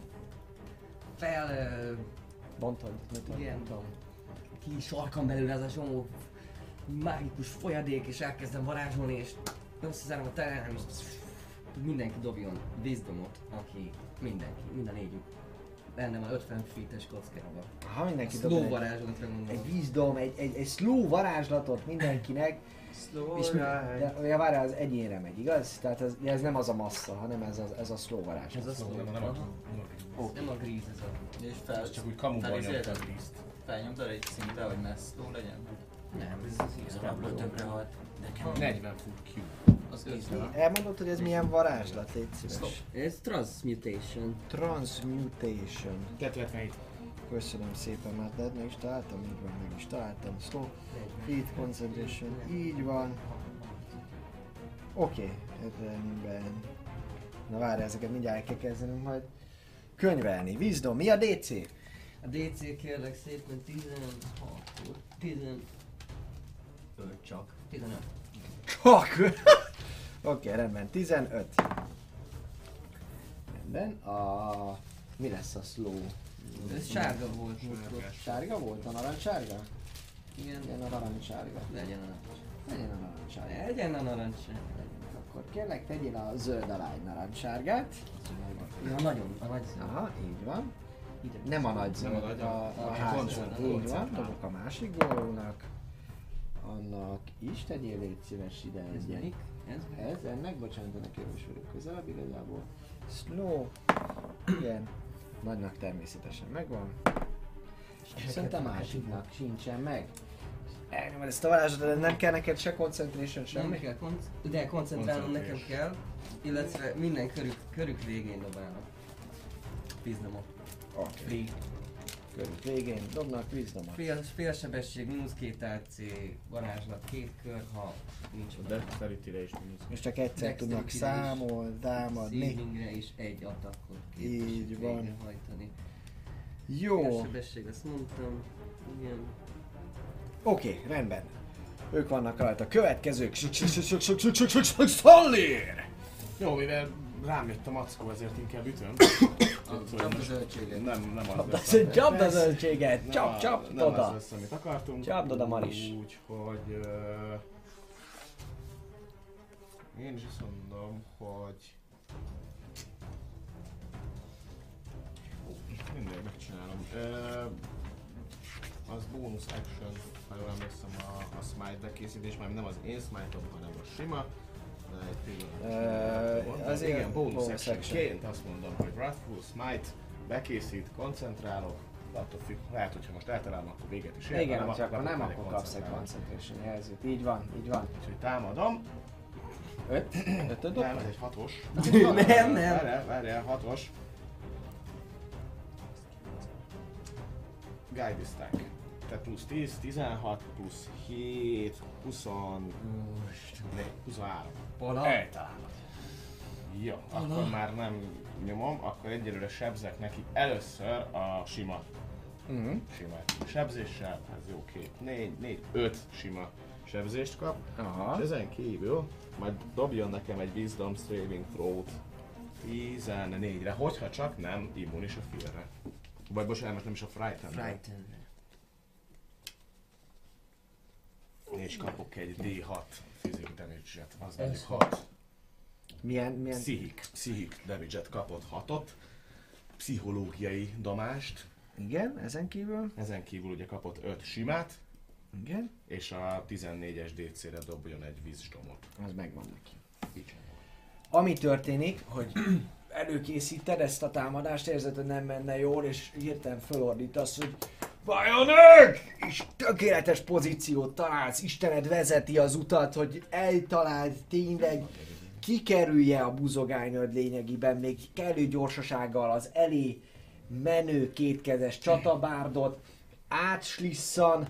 [SPEAKER 3] fel,
[SPEAKER 1] Bontod, mit
[SPEAKER 3] Igen. ki sarkam belőle ez a csomó mágikus folyadék, és elkezdem varázsolni, és összezárom a terem, és mindenki dobjon wisdomot, aki mindenki, minden négyük. Benne van 50 feet-es kockában.
[SPEAKER 1] Ha mindenki
[SPEAKER 3] A
[SPEAKER 1] dob
[SPEAKER 3] slow
[SPEAKER 1] egy,
[SPEAKER 3] varázsolatra gondolom.
[SPEAKER 1] egy wisdom, egy, egy, egy slow varázslatot mindenkinek, és mi, de ugye várj, az egyénre megy, igaz? Tehát ez, ez nem az a massza, hanem ez a, ez a slow varázslat.
[SPEAKER 3] Ez a slow.
[SPEAKER 2] Nem, nem,
[SPEAKER 3] Aha.
[SPEAKER 2] nem,
[SPEAKER 3] a gríz ez a...
[SPEAKER 4] És fel,
[SPEAKER 2] Ez csak úgy kamuban
[SPEAKER 4] felizélted?
[SPEAKER 2] nyomtad liszt.
[SPEAKER 4] Felnyomtad egy szintre, hogy messzló legyen?
[SPEAKER 3] Nem, ez az
[SPEAKER 4] Igazából többre halt.
[SPEAKER 2] 40 fut Q.
[SPEAKER 4] az.
[SPEAKER 1] Elmondod, hogy ez milyen varázslat, légy szíves.
[SPEAKER 3] Ez transmutation.
[SPEAKER 1] Transmutation.
[SPEAKER 2] 277.
[SPEAKER 1] Köszönöm szépen, már de meg is találtam, így van, meg is találtam. Stop, feed concentration, így van. Oké, okay, rendben. Na várj, ezeket mindjárt el kell kezdenünk majd könyvelni. Wisdom, mi a DC?
[SPEAKER 3] A DC kérlek szépen 16, 15 csak. 15.
[SPEAKER 1] Csak! Oké, okay, rendben, 15. Rendben, a... Mi lesz a slow?
[SPEAKER 3] Ez sárga volt múltkor.
[SPEAKER 1] Sárga volt? A narancssárga?
[SPEAKER 3] Igen,
[SPEAKER 1] Igen, a narancssárga.
[SPEAKER 3] legyen a narancs.
[SPEAKER 1] Legyen a narancssárga.
[SPEAKER 3] Legyen a narancs.
[SPEAKER 1] Akkor kérlek, tegyél a zöld alá egy narancssárgát.
[SPEAKER 3] Ja, nagyon, a nagy szám.
[SPEAKER 1] Aha, így van.
[SPEAKER 3] Ide.
[SPEAKER 1] Nem a nagy zöld,
[SPEAKER 2] Nem a nagy,
[SPEAKER 1] a, a,
[SPEAKER 2] a
[SPEAKER 1] zöld. Így van, dobok a másik gólónak. Annak is tegyél légy szíves ide
[SPEAKER 3] Ez
[SPEAKER 1] egy
[SPEAKER 3] melyik? Ez?
[SPEAKER 1] Ez, ennek, bocsánat, ennek jövős vagyok közelebb igazából. Slow. Igen. Nagynak természetesen megvan. A másiknak sincsen meg. Elnyomod ezt a varázslatot, de nem kell neked se concentration,
[SPEAKER 3] Nem
[SPEAKER 1] semmi?
[SPEAKER 3] kell konc- de koncentrálnom nekem kell, illetve minden körük, körük végén dobálnak. Biznomot.
[SPEAKER 1] Oké. Okay. Körül végén dobnak wisdomot.
[SPEAKER 3] Fél, félsebesség, mínusz két AC, varázslat, két kör, ha nincs
[SPEAKER 2] A dexterity-re is mínusz.
[SPEAKER 1] És csak egyszer
[SPEAKER 3] Dexterity-re
[SPEAKER 1] tudnak
[SPEAKER 3] is.
[SPEAKER 1] számolni, támadni.
[SPEAKER 3] Savingre is egy attackot
[SPEAKER 1] Így van.
[SPEAKER 3] végrehajtani.
[SPEAKER 1] Jó.
[SPEAKER 3] Félsebesség, azt mondtam. Igen.
[SPEAKER 1] Oké, okay, rendben. Ők vannak rajta. Következők. Szallér!
[SPEAKER 2] Jó, mivel rám jött a mackó, ezért inkább ütöm.
[SPEAKER 3] Csapd a
[SPEAKER 2] most
[SPEAKER 3] zöldséget.
[SPEAKER 2] Nem, nem az
[SPEAKER 1] Csapd
[SPEAKER 2] lesz,
[SPEAKER 1] az, csapd az
[SPEAKER 2] lesz.
[SPEAKER 1] zöldséget!
[SPEAKER 2] Nem
[SPEAKER 1] Csap,
[SPEAKER 2] a-
[SPEAKER 1] csap,
[SPEAKER 2] Nem az
[SPEAKER 1] oda!
[SPEAKER 2] lesz, amit akartunk.
[SPEAKER 1] Csapd oda, Maris.
[SPEAKER 2] Úgyhogy... Uh, én is azt mondom, hogy... Mindegy, megcsinálom. Uh, az bonus action, ha jól emlékszem a, a smite bekészítés, már nem az én smite hanem a sima.
[SPEAKER 1] Ö, az
[SPEAKER 2] igen, action. Ként azt mondom, hogy Wrathful Smite, bekészít, koncentrálok, attól függ, lehet, hogyha most eltalálom, akkor véget is ér,
[SPEAKER 1] Igen,
[SPEAKER 2] ha
[SPEAKER 1] hogyha akkor nem, akkor kapsz egy concentration jelzőt. Így van, így van.
[SPEAKER 2] Úgyhogy támadom.
[SPEAKER 1] Öt? Ötöt
[SPEAKER 2] Nem, ez egy hatos. [LAUGHS]
[SPEAKER 3] Nem, nem.
[SPEAKER 2] Várjál, várjál, hatos. Guide stack. Tehát plusz 10, 16, plusz 7, 20, 23.
[SPEAKER 3] Pala.
[SPEAKER 2] Eltalálod. Jó, akkor már nem nyomom, akkor egyelőre sebzek neki először a sima,
[SPEAKER 1] Mhm.
[SPEAKER 2] sima sebzéssel, ez jó, két, négy, négy, öt sima sebzést kap,
[SPEAKER 1] Aha.
[SPEAKER 2] és ezen kívül majd dobjon nekem egy Wisdom Saving Throw-t 14-re, hogyha csak nem immunis a félre. Vagy bocsánat, nem is a frighten
[SPEAKER 3] Frighten.
[SPEAKER 2] És kapok egy D6 physical damage-et, az
[SPEAKER 3] Ez
[SPEAKER 2] mondjuk
[SPEAKER 3] hat.
[SPEAKER 2] 6.
[SPEAKER 1] Milyen, milyen?
[SPEAKER 2] Pszichik, pszichik damage-et kapott 6-ot, pszichológiai damást,
[SPEAKER 1] Igen, ezen kívül.
[SPEAKER 2] ezen kívül ugye kapott 5 simát,
[SPEAKER 1] Igen.
[SPEAKER 2] és a 14-es DC-re dobjon egy wisdomot.
[SPEAKER 1] Az megvan neki. Ami történik, hogy [CLEARS THROAT] előkészíted ezt a támadást, érzed, hogy nem menne jól, és hirtelen fölordítasz, hogy Vajonek! És tökéletes pozíciót találsz, Istened vezeti az utat, hogy eltaláld tényleg kikerülje a buzogányod lényegében, még kellő gyorsasággal az elé menő kétkezes csatabárdot, átslissza,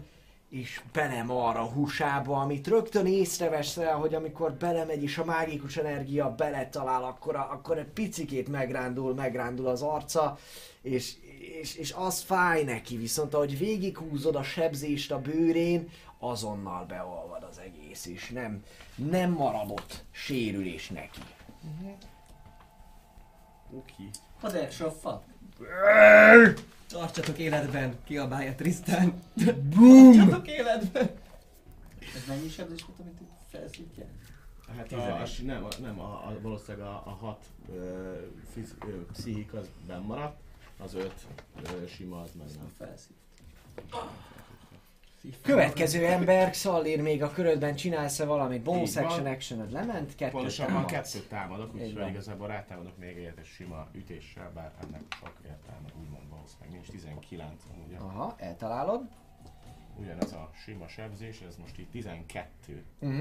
[SPEAKER 1] és belemar a húsába, amit rögtön észreveszel, hogy amikor belemegy és a mágikus energia beletalál, akkor, a, akkor egy picikét megrándul, megrándul az arca, és, és, és az fáj neki, viszont ahogy végighúzod a sebzést a bőrén, azonnal beolvad az egész, és nem, nem maradott sérülés neki.
[SPEAKER 2] Oké.
[SPEAKER 3] What the fuck? Tartsatok életben, kiabálja Tristan.
[SPEAKER 1] Boom!
[SPEAKER 3] Tartsatok életben!
[SPEAKER 4] Ez mennyi sebzés volt, amit itt felszítják?
[SPEAKER 2] Hát a, a, nem, a, nem a, a, valószínűleg a, a hat ö, fiz, ö, pszichik az benn maradt, az öt ö, sima az meg nem.
[SPEAKER 4] Felszív.
[SPEAKER 1] Következő ember, Szallér, még a körödben csinálsz-e valamit? Bonus
[SPEAKER 2] Így van.
[SPEAKER 1] action actioned lement, kettőt
[SPEAKER 2] Pontosabban
[SPEAKER 1] támadsz.
[SPEAKER 2] kettőt támadok,
[SPEAKER 1] Így
[SPEAKER 2] úgyhogy
[SPEAKER 1] van.
[SPEAKER 2] igazából rátámadok még egyet egy sima ütéssel, bár ennek sok értelme úgymond valószínűleg nincs 19 amúgy.
[SPEAKER 1] Aha, eltalálod.
[SPEAKER 2] Ugyanez a sima sebzés, ez most így 12.
[SPEAKER 1] Uh-huh.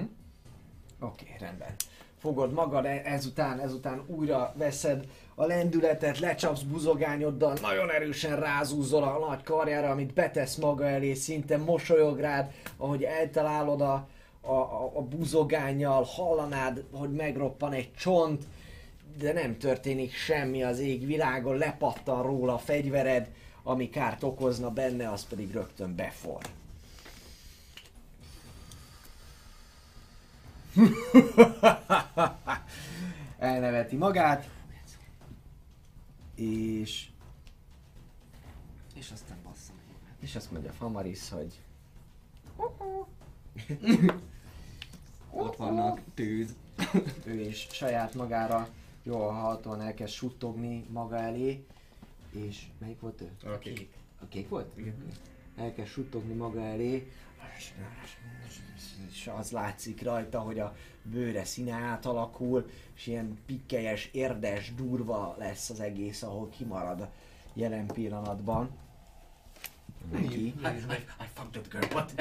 [SPEAKER 1] Oké, okay, rendben. fogod magad, e- ezután, ezután újra veszed a lendületet, lecsapsz buzogányoddal, nagyon erősen rázúzol a nagy karjára, amit betesz maga elé, szinte mosolyog rád, ahogy eltalálod a, a, a, buzogányjal, hallanád, hogy megroppan egy csont, de nem történik semmi az égvilágon, lepattan róla a fegyvered, ami kárt okozna benne, az pedig rögtön befor. [LAUGHS] Elneveti magát, és,
[SPEAKER 3] És aztán basszom.
[SPEAKER 1] és azt mondja Famaris, hogy
[SPEAKER 3] Ott vannak tűz.
[SPEAKER 1] ő is saját magára jól hallhatóan elkezd suttogni maga elé, és melyik volt ő?
[SPEAKER 2] A kék.
[SPEAKER 1] A kék volt? Igen. Elkezd suttogni maga elé, és az látszik rajta, hogy a bőre színe átalakul, és ilyen pikkelyes, érdes, durva lesz az egész, ahol kimarad jelen pillanatban. Neki.
[SPEAKER 4] I, I, I fucked that girl, what? [LAUGHS]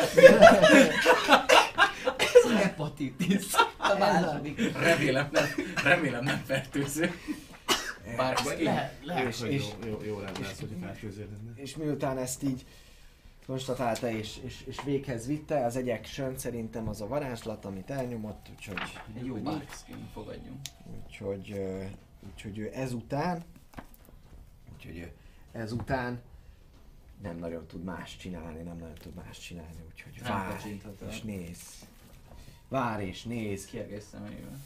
[SPEAKER 3] Ez hepatitis. A második.
[SPEAKER 4] Remélem nem, remélem nem fertőző. Bár ez ki?
[SPEAKER 2] Le, lehet,
[SPEAKER 1] És-
[SPEAKER 2] hogy
[SPEAKER 1] és-
[SPEAKER 2] jó, jó, jó lenne ez, hogy fertőző lenne.
[SPEAKER 1] És miután ezt így konstatálta és, és, és véghez vitte, az egyek sön szerintem az a varázslat, amit elnyomott, úgyhogy,
[SPEAKER 4] Egy jó barkskin fogadjunk.
[SPEAKER 1] úgyhogy, úgyhogy ő ezután, úgyhogy ő ezután nem nagyon tud más csinálni, nem nagyon tud más csinálni, úgyhogy vár és néz. Vár és néz.
[SPEAKER 4] Kiergés szemeivel.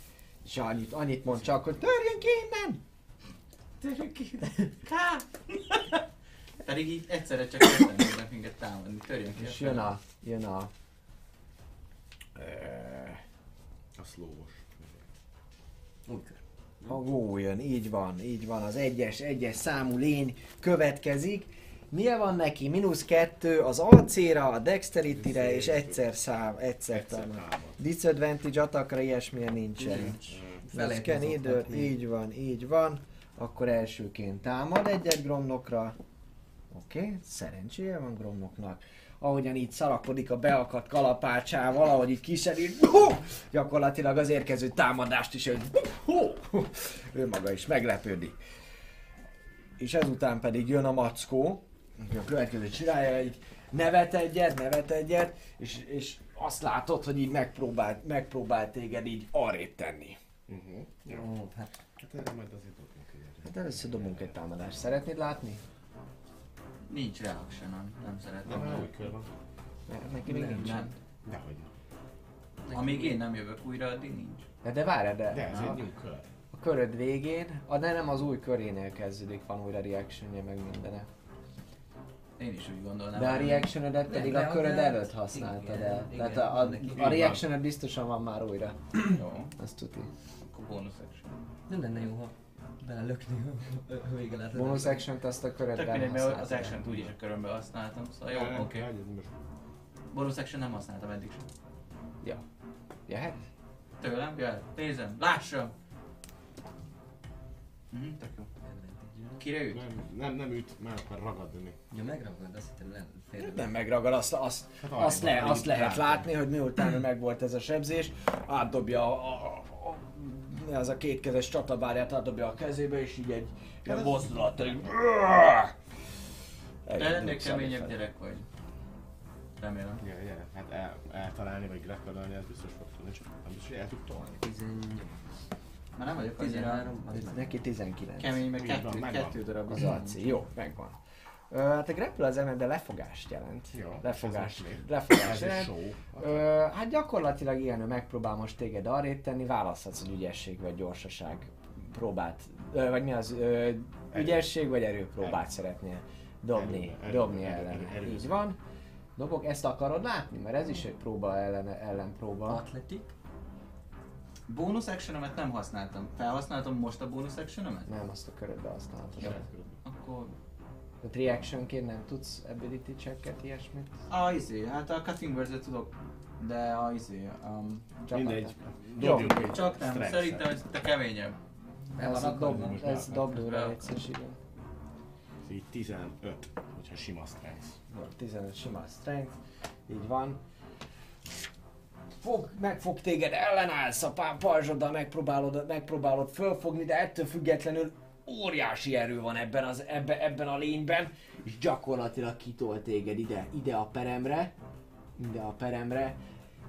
[SPEAKER 1] És annyit, annyit mond csak, hogy törjön ki innen!
[SPEAKER 4] Törjünk ki! Ká! Pedig így egyszerre csak ketten tudnak [COUGHS] minket támadni. Törjön ki.
[SPEAKER 1] És jön a, jön a,
[SPEAKER 2] A szlóvos.
[SPEAKER 1] A gó jön, így van, így van, az egyes, egyes számú lény következik. Milyen van neki? Mínusz kettő az AC-ra, a Dexterity-re és egyszer szám, egyszer
[SPEAKER 2] Egyszer
[SPEAKER 1] támad. Disadvantage attackra ilyesmilyen nincsen.
[SPEAKER 3] Nincs.
[SPEAKER 1] Fel
[SPEAKER 3] Fel
[SPEAKER 1] can
[SPEAKER 3] lehet
[SPEAKER 1] either,
[SPEAKER 3] mozogtatni.
[SPEAKER 1] így van, így van. Akkor elsőként támad egy-egy gromnokra. Oké, okay. szerencséje van gromnoknak. Ahogyan így szalakodik a beakadt kalapácsával, ahogy így kiserít, hú, gyakorlatilag az érkező támadást is ő, hú, hú, ő maga is meglepődik. És ezután pedig jön a mackó, aki a következő csinálja, így nevet egyet, nevet egyet, és, és azt látod, hogy így megpróbál, megpróbál téged így arrébb tenni.
[SPEAKER 2] Uh-huh. Jó.
[SPEAKER 3] Ó, hát
[SPEAKER 2] Hát erre majd azért dobunk egyet.
[SPEAKER 1] Hát először dobunk egy támadást. Szeretnéd látni?
[SPEAKER 4] Nincs reaction nem
[SPEAKER 2] Nem,
[SPEAKER 4] szeretem.
[SPEAKER 2] már új kör van.
[SPEAKER 1] Neki még
[SPEAKER 3] Nem,
[SPEAKER 1] nincsen.
[SPEAKER 4] Nem.
[SPEAKER 2] Dehogy nem.
[SPEAKER 4] Amíg én nem jövök újra, addig nincs.
[SPEAKER 1] De, de várj, de,
[SPEAKER 2] De ez
[SPEAKER 1] a,
[SPEAKER 2] egy new kör.
[SPEAKER 1] a köröd végén, a, de nem az új körénél kezdődik, van újra reactionje meg mindene.
[SPEAKER 4] Én is úgy gondolnám.
[SPEAKER 1] De a reactionedet pedig
[SPEAKER 3] de
[SPEAKER 1] a köröd előtt használtad
[SPEAKER 3] igen,
[SPEAKER 1] el.
[SPEAKER 3] igen,
[SPEAKER 1] Tehát a, a, a reactioned biztosan van már újra.
[SPEAKER 4] Jó,
[SPEAKER 1] Azt tuti.
[SPEAKER 4] akkor bonus action.
[SPEAKER 3] nem lenne jó, ha belelökni a- vége lehet.
[SPEAKER 1] Bonus action azt a
[SPEAKER 4] Tök
[SPEAKER 1] körödben
[SPEAKER 4] mindegy, mert az action úgyis a körömbe használtam, szóval jó, oké.
[SPEAKER 2] most-
[SPEAKER 4] Bonus action nem használtam eddig sem.
[SPEAKER 1] Ja. Jöhet?
[SPEAKER 4] Tőlem? Jöhet. Nézem, lássam! Mhm, tök jó. Kire üt?
[SPEAKER 2] Nem, nem, nem üt, már akar ragadni.
[SPEAKER 3] Ja, megragad, azt hittem nem félre.
[SPEAKER 1] Nem megragad, azt, azt,
[SPEAKER 2] Hát
[SPEAKER 1] azt, le, azt lehet látni, hogy miután meg volt ez a sebzés, átdobja a, a, a, a az kétkezes csatabárját átdobja a kezébe, és így egy ilyen mozdulat, egy...
[SPEAKER 4] De ennél keményebb gyerek vagy. Remélem.
[SPEAKER 2] Gyere, gyere. Hát el, eltalálni vagy grapplelni, ez biztos fog tudni, csak nem biztos, hogy el tud tolni.
[SPEAKER 3] 18.
[SPEAKER 4] Már nem vagyok annyira
[SPEAKER 3] 13, az.
[SPEAKER 1] Neki 19.
[SPEAKER 4] kemény, meg kettő, kettő darab
[SPEAKER 1] Az AC. Jó, megvan. Ö, hát a grapple az de lefogást jelent.
[SPEAKER 2] Jó.
[SPEAKER 1] Lefogást, lefogást jelent.
[SPEAKER 2] show.
[SPEAKER 1] Ö, hát gyakorlatilag ilyen, ő megpróbál most téged arrébb tenni, választhatsz, hogy ügyesség vagy gyorsaság próbát, ö, vagy mi az, ö, ügyesség vagy erőpróbát
[SPEAKER 2] Erő.
[SPEAKER 1] szeretnél dobni,
[SPEAKER 2] Erő,
[SPEAKER 1] dobni
[SPEAKER 2] erő,
[SPEAKER 1] ellene.
[SPEAKER 2] erő, erő.
[SPEAKER 1] Így van. Dobok, ezt akarod látni? Mert ez is egy próba ellen, ellenpróba.
[SPEAKER 3] Atletik.
[SPEAKER 4] Bonus actionemet nem használtam. Felhasználtam most a bonus actionemet?
[SPEAKER 1] Nem, azt a körödbe használhatod.
[SPEAKER 4] Jó.
[SPEAKER 1] Tehát reactionként nem tudsz ability checket, ilyesmit?
[SPEAKER 4] A izé, hát a cutting words tudok. De a izé, um,
[SPEAKER 1] Csak
[SPEAKER 2] Mindegy.
[SPEAKER 1] Jó.
[SPEAKER 4] Csak nem, szerintem ez te keményebb.
[SPEAKER 1] Ez, a
[SPEAKER 3] akarva.
[SPEAKER 1] dob,
[SPEAKER 2] most
[SPEAKER 1] ez dobdóra
[SPEAKER 4] akarod.
[SPEAKER 1] egyszer igen.
[SPEAKER 2] Ez így 15, hogyha sima strength.
[SPEAKER 1] Jó, 15 sima strength, így van. fog, meg fog téged, ellenállsz a pá- pajzsoddal, megpróbálod, megpróbálod fölfogni, de ettől függetlenül óriási erő van ebben, az, ebbe, ebben a lényben, és gyakorlatilag kitol téged ide, ide a peremre, ide a peremre,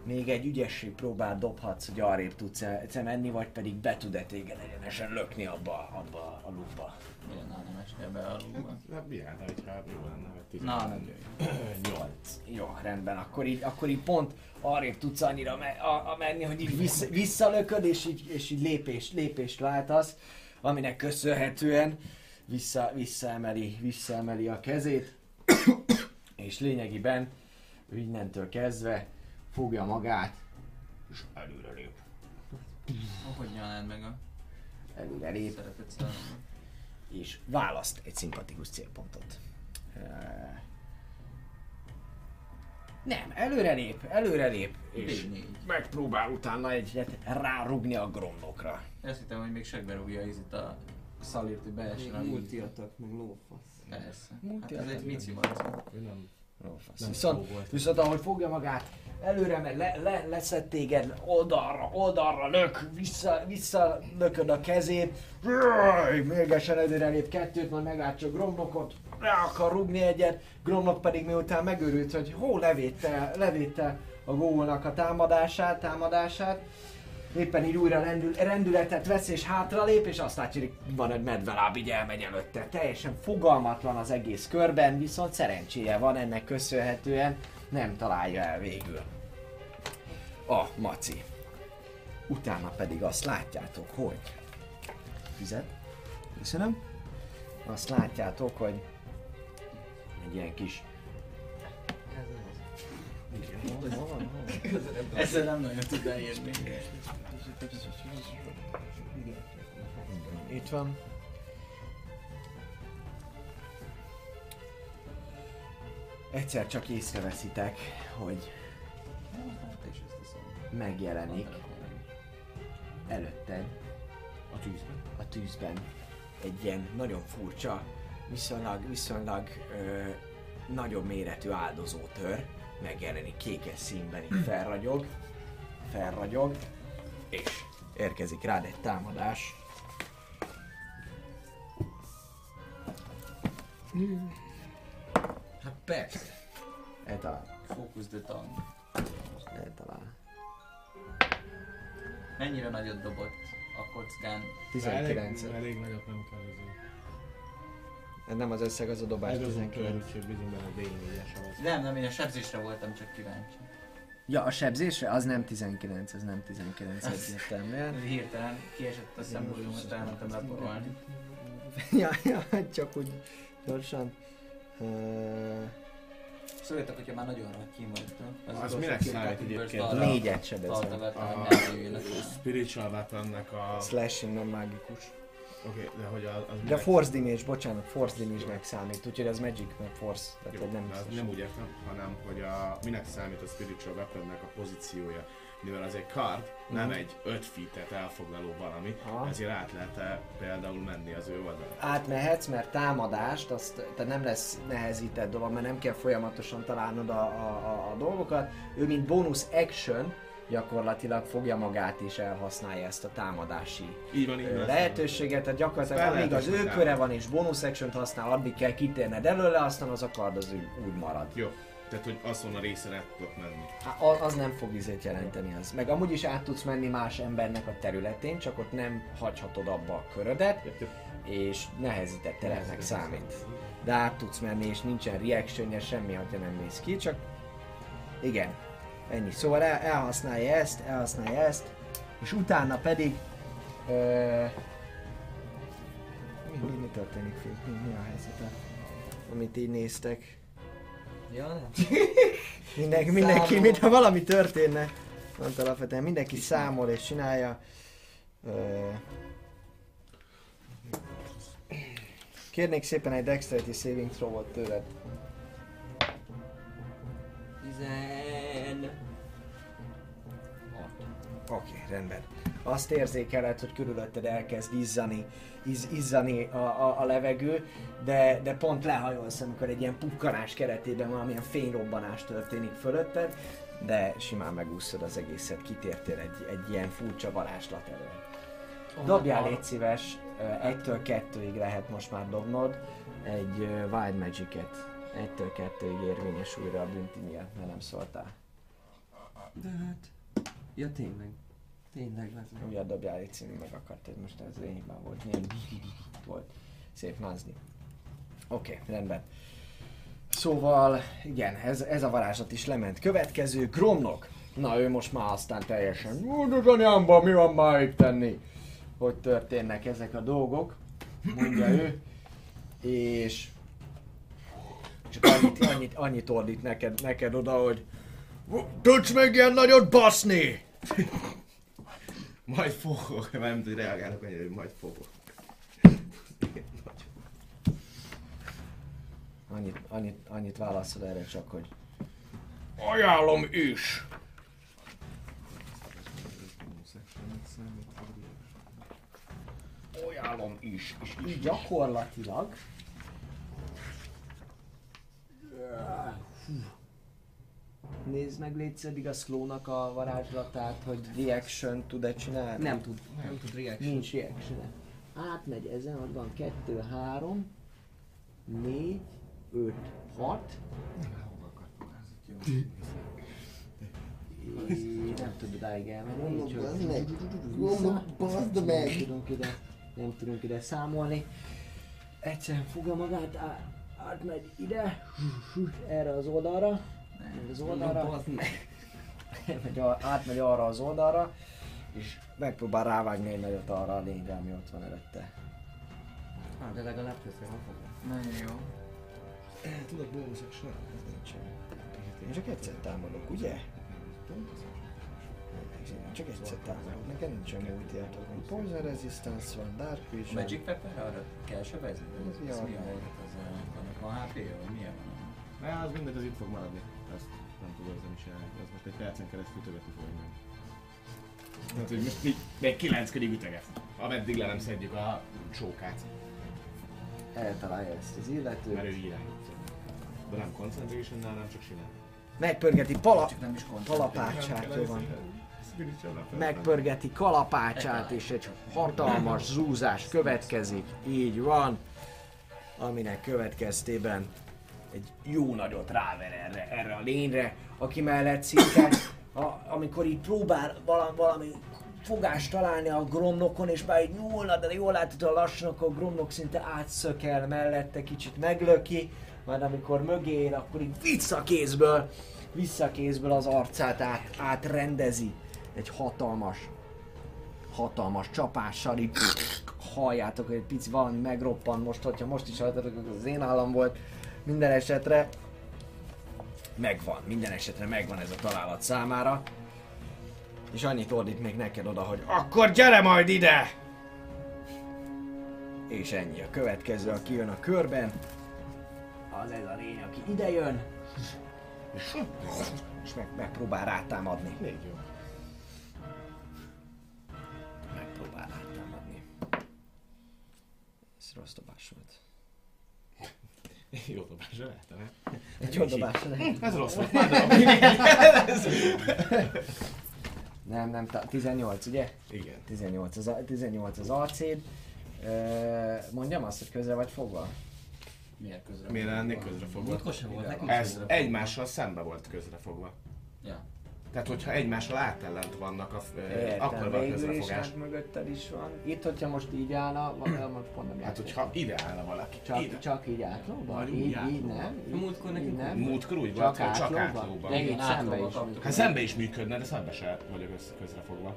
[SPEAKER 1] még egy ügyesség próbát dobhatsz, hogy arrébb tudsz e- menni, vagy pedig be tud-e téged egyenesen lökni abba, abba a lukba.
[SPEAKER 4] Igen, na, nem esnél be a lúgba.
[SPEAKER 2] Hát milyen, hogyha jó lenne, tíz.
[SPEAKER 4] Na, nem. [CLEARS THROAT]
[SPEAKER 1] 8. Jó, rendben, akkor így, akkor így pont arrébb tudsz annyira me- a, a menni, hogy így vissza, visszalököd, és így, és így lépést, lépést váltasz, aminek köszönhetően vissza, visszaemeli, visszaemeli a kezét, és lényegében innentől kezdve fogja magát, és előre lép.
[SPEAKER 4] Hogy nyalnád meg a
[SPEAKER 1] Előre lép, és választ egy szimpatikus célpontot. Nem, előrelép, előrelép, és
[SPEAKER 4] D4.
[SPEAKER 1] megpróbál utána egyet rárugni a gromnokra.
[SPEAKER 4] Azt hittem, hogy még segbe rúgja itt a szalírt, hogy beessen a
[SPEAKER 5] multiatak, meg lófasz.
[SPEAKER 4] Persze. Hát ez egy mici.
[SPEAKER 2] Nem,
[SPEAKER 1] Jó, fasz.
[SPEAKER 2] nem
[SPEAKER 1] Viszont,
[SPEAKER 2] volt.
[SPEAKER 1] viszont ahogy fogja magát, előre megy, le, le, leszed téged, oldalra, oldalra lök, vissza, vissza lököd a kezét, Röj, mérgesen előrelép kettőt, majd meglátja gromnokot, rá akar rugni egyet, gromnok pedig miután megőrült, hogy hó levétte, levétte a gólnak a támadását, támadását, éppen így újra rendül, rendületet vesz és hátralép, és azt látja, hogy van egy medveláb így elmegy előtte. Teljesen fogalmatlan az egész körben, viszont szerencséje van ennek köszönhetően, nem találja el végül. A maci. Utána pedig azt látjátok, hogy... Fizet. Köszönöm. Azt látjátok, hogy egy ilyen kis...
[SPEAKER 4] Ezzel nem nagyon tud elérni.
[SPEAKER 1] Itt van. Egyszer csak észreveszitek, hogy megjelenik előtted
[SPEAKER 2] A tűzben.
[SPEAKER 1] a tűzben egy ilyen nagyon furcsa, viszonylag, viszonylag ö, nagyobb méretű áldozótör, megjelenik kékes színben, így felragyog, felragyog, és érkezik rád egy támadás.
[SPEAKER 3] Hát persze.
[SPEAKER 1] Eltalál.
[SPEAKER 4] Focus the tongue.
[SPEAKER 1] Eltalál.
[SPEAKER 4] Mennyire nagyot dobott a kockán?
[SPEAKER 1] 19.
[SPEAKER 2] Elég, elég nagyot nem kell azért.
[SPEAKER 1] Nem az összeg, az a dobás
[SPEAKER 2] Ez az
[SPEAKER 1] 19.
[SPEAKER 2] úttör, úgyhogy bizony benne D4-es az.
[SPEAKER 4] Nem, nem, én a sebzésre voltam csak kíváncsi.
[SPEAKER 1] Ja, a sebzésre? Az nem 19, az nem 19 egyértelműen. [LAUGHS]
[SPEAKER 4] Hirtelen kiesett a szembújúmat, elmentem leporolni. [LAUGHS]
[SPEAKER 1] ja, ja, hát csak úgy gyorsan. Uh,
[SPEAKER 4] Szóljatok, hogyha már nagyon nagy kín vagytok.
[SPEAKER 2] Az minek számít egyébként?
[SPEAKER 1] négyet.
[SPEAKER 4] Tartagat,
[SPEAKER 2] A- Spiritual weaponnek a...
[SPEAKER 1] Slashing nem mágikus.
[SPEAKER 2] Oké, de hogy az... az
[SPEAKER 1] De Force Damage, bocsánat, Force Damage-nek számít, úgyhogy ez Magic, meg Force, tehát
[SPEAKER 2] Jó,
[SPEAKER 1] nem
[SPEAKER 2] az nem úgy értem, hanem hogy a, minek számít a Spiritual Weaponnek a pozíciója. Mivel az egy card, nem
[SPEAKER 1] Mhm.
[SPEAKER 2] egy 5 feet elfoglaló valami,
[SPEAKER 1] Aha.
[SPEAKER 2] ezért át lehet -e például menni az ő oldalra.
[SPEAKER 1] Átmehetsz, mert támadást, azt, tehát nem lesz nehezített dolog, mert nem kell folyamatosan találnod a, a, a, a dolgokat. Ő mint bónusz action gyakorlatilag fogja magát és elhasználja ezt a támadási
[SPEAKER 2] Így van, így van.
[SPEAKER 1] lehetőséget, tehát gyakorlatilag amíg az ő köre van és bónusz action használ, addig kell kitérned előle, aztán az a kard az úgy, úgy marad.
[SPEAKER 2] Jó, tehát hogy azon a részen át tudok menni.
[SPEAKER 1] A- az nem fog izét jelenteni az. Meg amúgy is át tudsz menni más embernek a területén, csak ott nem hagyhatod abba a körödet, és nehezített terepnek számít. De át tudsz menni, és nincsen reaction semmi, ha nem néz ki, csak igen, ennyi. Szóval el, elhasználja ezt, elhasználja ezt, és utána pedig ö, mi, mi, mi történik, Fő? Mi, mi a helyzete? Amit így néztek.
[SPEAKER 3] Ja, nem. [LAUGHS]
[SPEAKER 1] Mindenki, mindenki, mintha valami történne. Mondta alapvetően mindenki számol és csinálja. Ö... Kérnék szépen egy Dexterity Saving Throw-ot tőled.
[SPEAKER 3] Tizen...
[SPEAKER 1] Oké, okay, rendben. Azt érzékeled, hogy körülötted elkezd izzani, izz, izzani a, a, a levegő, de, de pont lehajolsz, amikor egy ilyen pukkanás keretében valamilyen fényrobbanás történik fölötted. de simán megúszod az egészet, kitértél egy, egy ilyen furcsa varázslat elől. Dobjál légy szíves, ö, egytől kettőig lehet most már dobnod egy Wild Magic-et. Egytől kettőig érvényes újra a bünti miatt, mert nem szóltál.
[SPEAKER 3] De hát... Ja tényleg. Tényleg, az.
[SPEAKER 1] Ugye dobjál légy szíves, meg akartad, most ez én hibám volt. Milyen volt. Szép mázni. Oké, okay, rendben. Szóval, igen, ez, ez a varázslat is lement. Következő, Gromnok. Na, ő most már aztán teljesen, úgy anyámban mi van már itt tenni? Hogy történnek ezek a dolgok, mondja ő. És csak annyit, annyit, annyit ordít neked, neked oda, hogy tudsz meg ilyen nagyot baszni! [LAUGHS]
[SPEAKER 2] Majd fogok, mert nem tud, hogy reagálok annyira, hogy majd fogok. [LAUGHS]
[SPEAKER 1] Annyit, annyit, annyit válaszol erre csak, hogy
[SPEAKER 5] Ajánlom is! Ajánlom is. És
[SPEAKER 1] így gyakorlatilag Nézd meg légy szíves, a Slownak a varázslatát, hogy reaction tud-e csinálni?
[SPEAKER 3] Nem tud, nem tud reaction.
[SPEAKER 1] Nincs reaction Átmegy ezen, ott van 2, 3, 4, 5, 6. Nem tud odáig elmenni, így vissza. Nem tudunk ide, nem tudunk ide számolni. Egyszerűen fogja magát, átmegy ide, erre az oldalra, meg az oldalra,
[SPEAKER 3] meg.
[SPEAKER 1] Átmegy a- átmegy arra az oldalra, és megpróbál rávágni egy nagyot arra a lényre, ami ott van előtte.
[SPEAKER 3] Ah, de legalább köszönöm.
[SPEAKER 4] Nagyon jó.
[SPEAKER 1] Tudod, bonus action? Ez nincsen. Én csak egyszer támadok, ugye? Én Csak egyszer támadok. Nekem nincsen multiátok. Poison resistance van, dark vision.
[SPEAKER 4] Magic Pepper, arra kell sebezni?
[SPEAKER 1] Ez
[SPEAKER 4] Ez,
[SPEAKER 1] mi
[SPEAKER 4] ez
[SPEAKER 1] a-
[SPEAKER 4] helyzet? Van HP-je, vagy milyen van?
[SPEAKER 2] Ne, az mindegy, az itt fog maradni. Ezt nem tud érzem is el. Ez most egy percen keresztül többet fog meg. Tehát, hogy most így még kilenckedig üteget. Ameddig le nem szedjük a csókát.
[SPEAKER 1] Eltalálja ezt az illetőt.
[SPEAKER 2] Mert ő irányít. De nem concentration nem csak simán.
[SPEAKER 1] Megpörgeti pala,
[SPEAKER 4] Csak nem is
[SPEAKER 1] kalapácsát, jó van.
[SPEAKER 2] Meg.
[SPEAKER 1] megpörgeti kalapácsát, és egy hatalmas zúzás következik, így van, aminek következtében egy jó nagyot ráver erre, erre a lényre, aki mellett szinte, a, amikor így próbál valami, valami fogást találni a gromnokon, és már így nyúlna, de jól látod, hogy lassan, akkor a gromnok szinte átszökel mellette, kicsit meglöki, majd amikor mögé ér, akkor így visszakézből, visszakézből az arcát át, átrendezi egy hatalmas, hatalmas csapással, így halljátok, hogy egy pici valami megroppan most, hogyha most is akkor az én állam volt. Minden esetre megvan, minden esetre megvan ez a találat számára. És annyit ordít még neked oda, hogy akkor gyere majd ide! És ennyi a következő, aki jön a körben. Az ez a lény, aki ide jön. És, és meg, megpróbál rátámadni.
[SPEAKER 2] Még jó.
[SPEAKER 1] Megpróbál rátámadni. Ez rossz dobás volt. [LAUGHS]
[SPEAKER 2] Jó dobás, lehet, ne?
[SPEAKER 1] Egy jó dobás lehet.
[SPEAKER 2] Ez rossz volt, már. [LAUGHS]
[SPEAKER 1] Nem, nem, ta- 18, ugye?
[SPEAKER 2] Igen.
[SPEAKER 1] 18 az, a- 18 az arcéd. Mondjam azt, hogy közre vagy fogva?
[SPEAKER 4] Miért közre?
[SPEAKER 2] Miért lennék közrefogva?
[SPEAKER 3] Múltkor sem volt, nekünk
[SPEAKER 2] Ez egymással szembe volt közrefogva.
[SPEAKER 4] Ja.
[SPEAKER 2] Tehát, hogyha egymással átellent vannak, a,
[SPEAKER 1] Értem,
[SPEAKER 2] akkor van a
[SPEAKER 1] is
[SPEAKER 2] közrefogás.
[SPEAKER 1] hát mögötted is van. Itt, hogyha most így állna, most pont nem
[SPEAKER 2] Hát, hogyha ide állna valaki,
[SPEAKER 1] Csak,
[SPEAKER 2] ide.
[SPEAKER 1] csak így átlóban? Így, így
[SPEAKER 2] átlóban.
[SPEAKER 1] nem?
[SPEAKER 3] A múltkor
[SPEAKER 1] így
[SPEAKER 3] nekünk
[SPEAKER 1] nem?
[SPEAKER 2] Múltkor úgy
[SPEAKER 1] Csak
[SPEAKER 2] volt, hogy csak
[SPEAKER 1] átlóban? Meg szembe is.
[SPEAKER 2] Hát szembe is működne, de szembe se vagyok össze közrefogva.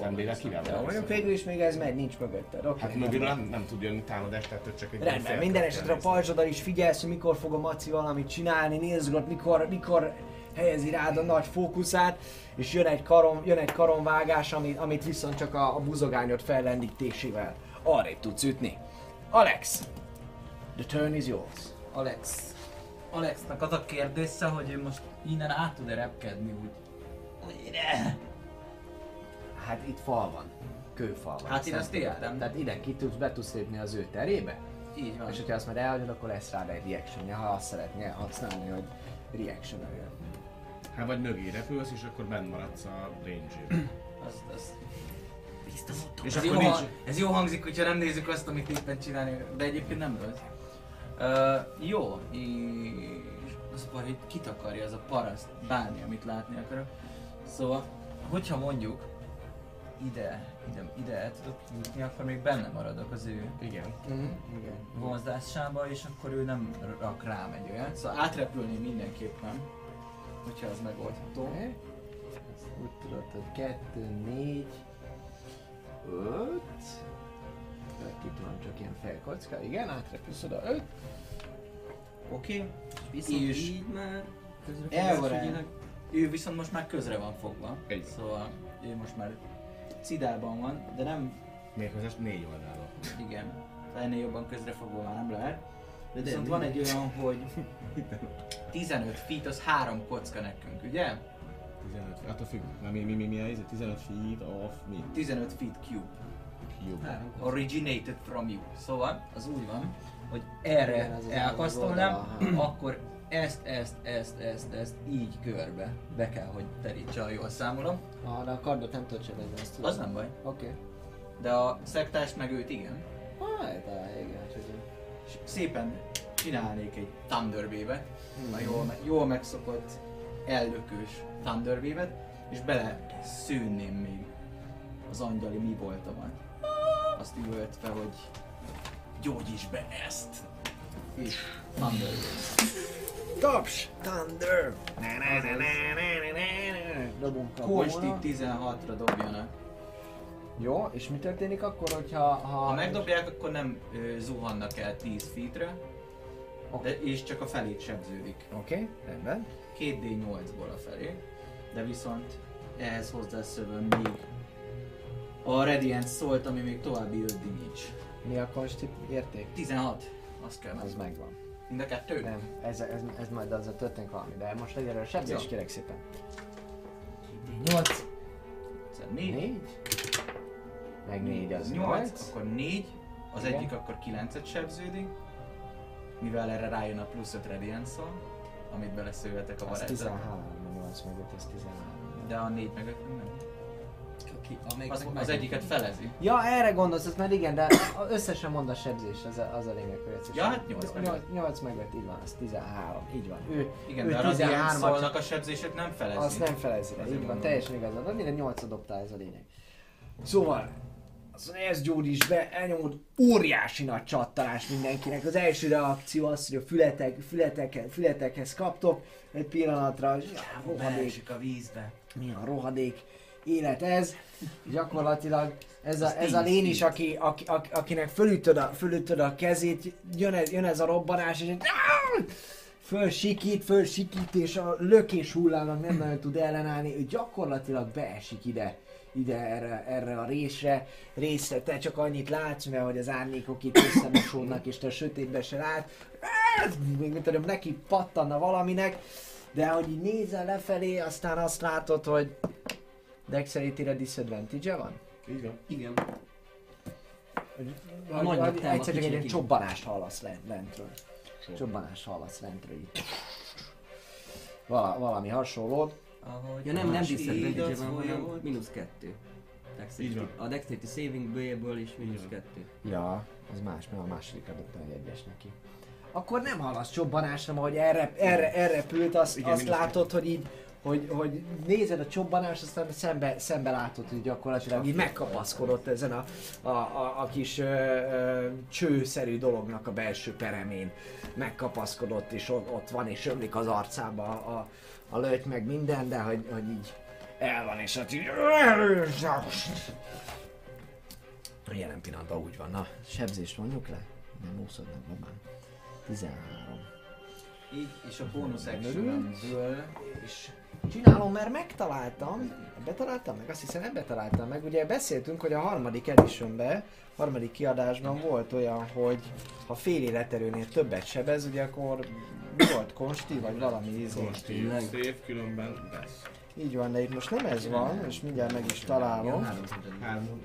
[SPEAKER 2] Szembére kivel
[SPEAKER 1] mondjuk végül is még ez megy, nincs mögötted. Oké.
[SPEAKER 2] Hát mögül nem, nem tud jönni támadás, tehát csak egy
[SPEAKER 1] Rendben, minden esetre a pajzsodal is figyelsz, hogy mikor fog a Maci valamit csinálni, nézgott, mikor, mikor helyezi rád a nagy fókuszát, és jön egy, karon, jön egy karonvágás, amit, amit viszont csak a, a buzogányod fellendítésével arrébb tudsz ütni. Alex, the turn is yours.
[SPEAKER 4] Alex. Alexnak az a kérdése, hogy ő most innen át tud-e repkedni úgy. Ide?
[SPEAKER 1] Hát itt fal van. Kőfal van.
[SPEAKER 4] Hát én ezt értem.
[SPEAKER 1] Tehát ide ki tudsz, be tudsz lépni az ő terébe,
[SPEAKER 4] Így van.
[SPEAKER 1] és hogyha azt már elhagyod, akkor lesz rád egy reaction ha azt szeretné használni, hogy reaction -öljön.
[SPEAKER 2] Hát vagy mögé repülsz, és akkor benn maradsz a range
[SPEAKER 4] Az, az...
[SPEAKER 2] És
[SPEAKER 4] Ez
[SPEAKER 2] akkor
[SPEAKER 4] jó,
[SPEAKER 2] nincs...
[SPEAKER 4] ha- ez jó hangzik, hogyha nem nézzük azt, amit éppen csinálni, de egyébként nem rossz. Uh, jó, és az baj, hogy kitakarja az a paraszt bármi, amit látni akarok. Szóval, hogyha mondjuk ide, ide, ide el tudok jutni, akkor még benne maradok az ő
[SPEAKER 2] Igen.
[SPEAKER 1] Mhm, igen.
[SPEAKER 4] vonzásába, és akkor ő nem rak rám egy olyan. Szóval átrepülni mindenképpen, hogyha az megoldható.
[SPEAKER 1] Oké. Ezt Úgy tudod, hogy kettő, négy, öt. Itt van csak ilyen felkocka. Igen, átrepülsz oda öt.
[SPEAKER 4] Oké, okay.
[SPEAKER 3] Viszont
[SPEAKER 4] És-
[SPEAKER 3] így már
[SPEAKER 4] Elvarál.
[SPEAKER 3] közre
[SPEAKER 4] Ő viszont most már közre van fogva.
[SPEAKER 2] Egy.
[SPEAKER 4] Szóval ő most már cidában van, de nem,
[SPEAKER 2] Méghozzá négy oldalon.
[SPEAKER 4] igen, ennél jobban közre fogva már nem lehet. De
[SPEAKER 3] De
[SPEAKER 4] viszont van egy olyan, hogy [LAUGHS] 15 feet az három kocka nekünk, ugye?
[SPEAKER 2] 15, attól függ. Na, mi, mi, mi, mi a izé? 15 feet of mi?
[SPEAKER 4] 15 feet cube.
[SPEAKER 2] Cube.
[SPEAKER 4] Originated from you. Szóval az úgy van, hogy erre elkasztolnám, [CLEARS THROAT] akkor ezt, ezt, ezt, ezt, ezt így körbe be kell, hogy terítse, ha jól számolom.
[SPEAKER 1] Ah, de a kardot nem tudod sebezni, azt tudod.
[SPEAKER 4] Az nem baj.
[SPEAKER 1] Oké. Okay.
[SPEAKER 4] De a szektást meg őt igen.
[SPEAKER 1] Hát, ah, igen, csak
[SPEAKER 4] És szépen csinálnék egy Thunderbévet, a jól, jól megszokott ellökős Thunderbévet, és bele szűnném még az angyali mi voltamat. Azt üvöltve, hogy gyógyíts be ezt! És Thunderbave.
[SPEAKER 1] Taps! Thunder! Na, na, na, na. Dobunk a
[SPEAKER 4] Konsti
[SPEAKER 1] góra.
[SPEAKER 4] 16-ra dobjanak.
[SPEAKER 1] Jó, és mi történik akkor, hogyha... Ha,
[SPEAKER 4] Ha megdobják, akkor nem ö, zuhannak el 10 feetre,
[SPEAKER 1] Oké.
[SPEAKER 4] de, és csak a felét sebződik.
[SPEAKER 1] Oké, okay, rendben.
[SPEAKER 4] 2D8-ból a felé, de viszont ehhez hozzászövöm még a Radiant szólt, ami még további 5 damage.
[SPEAKER 1] Mi a konsti érték?
[SPEAKER 4] 16, azt kell.
[SPEAKER 1] Az megvan.
[SPEAKER 4] Mind a kettő?
[SPEAKER 1] Nem, ez, ez, ez majd azzal történik valami, de most egyelőre sebzés kérek szépen.
[SPEAKER 4] 8. 4.
[SPEAKER 1] Négy. Meg négy az
[SPEAKER 4] 8,
[SPEAKER 1] nyolc.
[SPEAKER 4] akkor 4, az
[SPEAKER 1] Igen.
[SPEAKER 4] egyik akkor 9-et sebződik, mivel erre rájön a plusz 5 Radiant szól, amit beleszővetek a
[SPEAKER 1] Az
[SPEAKER 4] varázslatba.
[SPEAKER 1] 13, a 8 meg 5, az 13.
[SPEAKER 4] De a 4 meg 5 nem.
[SPEAKER 3] Ki,
[SPEAKER 4] Az, az egyiket felezi.
[SPEAKER 1] Ja, erre gondolsz, az már igen, de összesen mond a sebzés, az a, az a lényeg, hogy összesen.
[SPEAKER 4] Ja, hát nyolc meg öt.
[SPEAKER 1] 8 meg 5, így van, az 13, így van. Ő,
[SPEAKER 4] Igen,
[SPEAKER 1] ő
[SPEAKER 4] de a Radiant
[SPEAKER 1] 13-at
[SPEAKER 4] szólnak a sebzések nem felezi.
[SPEAKER 1] Azt nem felezi le,
[SPEAKER 4] Azért
[SPEAKER 1] így van,
[SPEAKER 4] mondom.
[SPEAKER 1] teljesen igazad van, minden 8 dobtál, ez a lényeg. Szóval, azt mondja, ez gyógyíts be, elnyomod óriási nagy csattanás mindenkinek. Az első reakció az, hogy a fületek, fületek, fületekhez kaptok, egy pillanatra, ja, rohadék,
[SPEAKER 4] a vízbe.
[SPEAKER 1] mi a rohadék élet ez. Gyakorlatilag ez a,
[SPEAKER 4] Az
[SPEAKER 1] ez a lén is, aki, aki, aki, akinek fölütöd a, fölütöd a kezét, jön ez, jön ez a robbanás, és egy fölsikít, fölsikít, és a lökés hullámnak nem nagyon tud ellenállni, ő gyakorlatilag beesik ide, ide erre, erre a részre, részre, te csak annyit látsz, mert hogy az árnyékok itt összemosódnak, és te a sötétbe se lát, még mint tudom, neki pattanna valaminek, de hogy így nézel lefelé, aztán azt látod, hogy Dexterity-re disadvantage van?
[SPEAKER 2] Így van.
[SPEAKER 3] Igen. Nem, a
[SPEAKER 1] egyszer csak egy ilyen csobbanást hallasz lent, lentről. Csobbanást hallasz lentről. Vala, valami hasonlót.
[SPEAKER 4] Ahogy
[SPEAKER 3] Ja nem, nem disadvantage van, hanem mínusz kettő.
[SPEAKER 2] Van.
[SPEAKER 3] A Dexterity Saving ből is mínusz kettő.
[SPEAKER 1] Ja, az más, mert a második adott egy egyes neki. Akkor nem hallasz csobbanást, hanem ahogy erre, erre, erre pült, azt,
[SPEAKER 2] Igen,
[SPEAKER 1] azt látod, hogy így hogy, hogy nézed a csobbanást, aztán szembe, szembe látod, hogy gyakorlatilag így megkapaszkodott ezen a, a, a, a kis ö, ö, csőszerű dolognak a belső peremén. Megkapaszkodott, és ott, ott van, és ömlik az arcába a, a, a löty, meg minden, de hogy, hogy így el van, és ott így... Jelen pillanatban úgy van. Na, sebzést mondjuk le? Nem úszod meg, babám. 13.
[SPEAKER 4] Így, és a bónusz actionből
[SPEAKER 1] És csinálom, mert megtaláltam. Ebbe találtam meg? Azt hiszem ebbe találtam meg. Ugye beszéltünk, hogy a harmadik editionben, harmadik kiadásban volt olyan, hogy ha fél életerőnél többet sebez, ugye akkor volt konsti, vagy valami izé.
[SPEAKER 2] Konsti, szép, különben lesz.
[SPEAKER 1] Így van, de itt most nem ez van, és mindjárt meg is találom.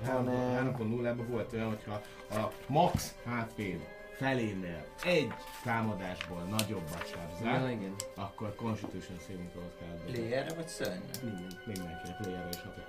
[SPEAKER 1] Hanem-
[SPEAKER 2] 3.0-ban volt olyan, hogyha a max HP felénél egy támadásból nagyobbat
[SPEAKER 3] Ja,
[SPEAKER 2] sebzel,
[SPEAKER 3] igen.
[SPEAKER 2] akkor Constitution saving throw kell dobni.
[SPEAKER 4] Playerre vagy szörnyre?
[SPEAKER 3] Minden.
[SPEAKER 2] Mindenkinek playerre is hatott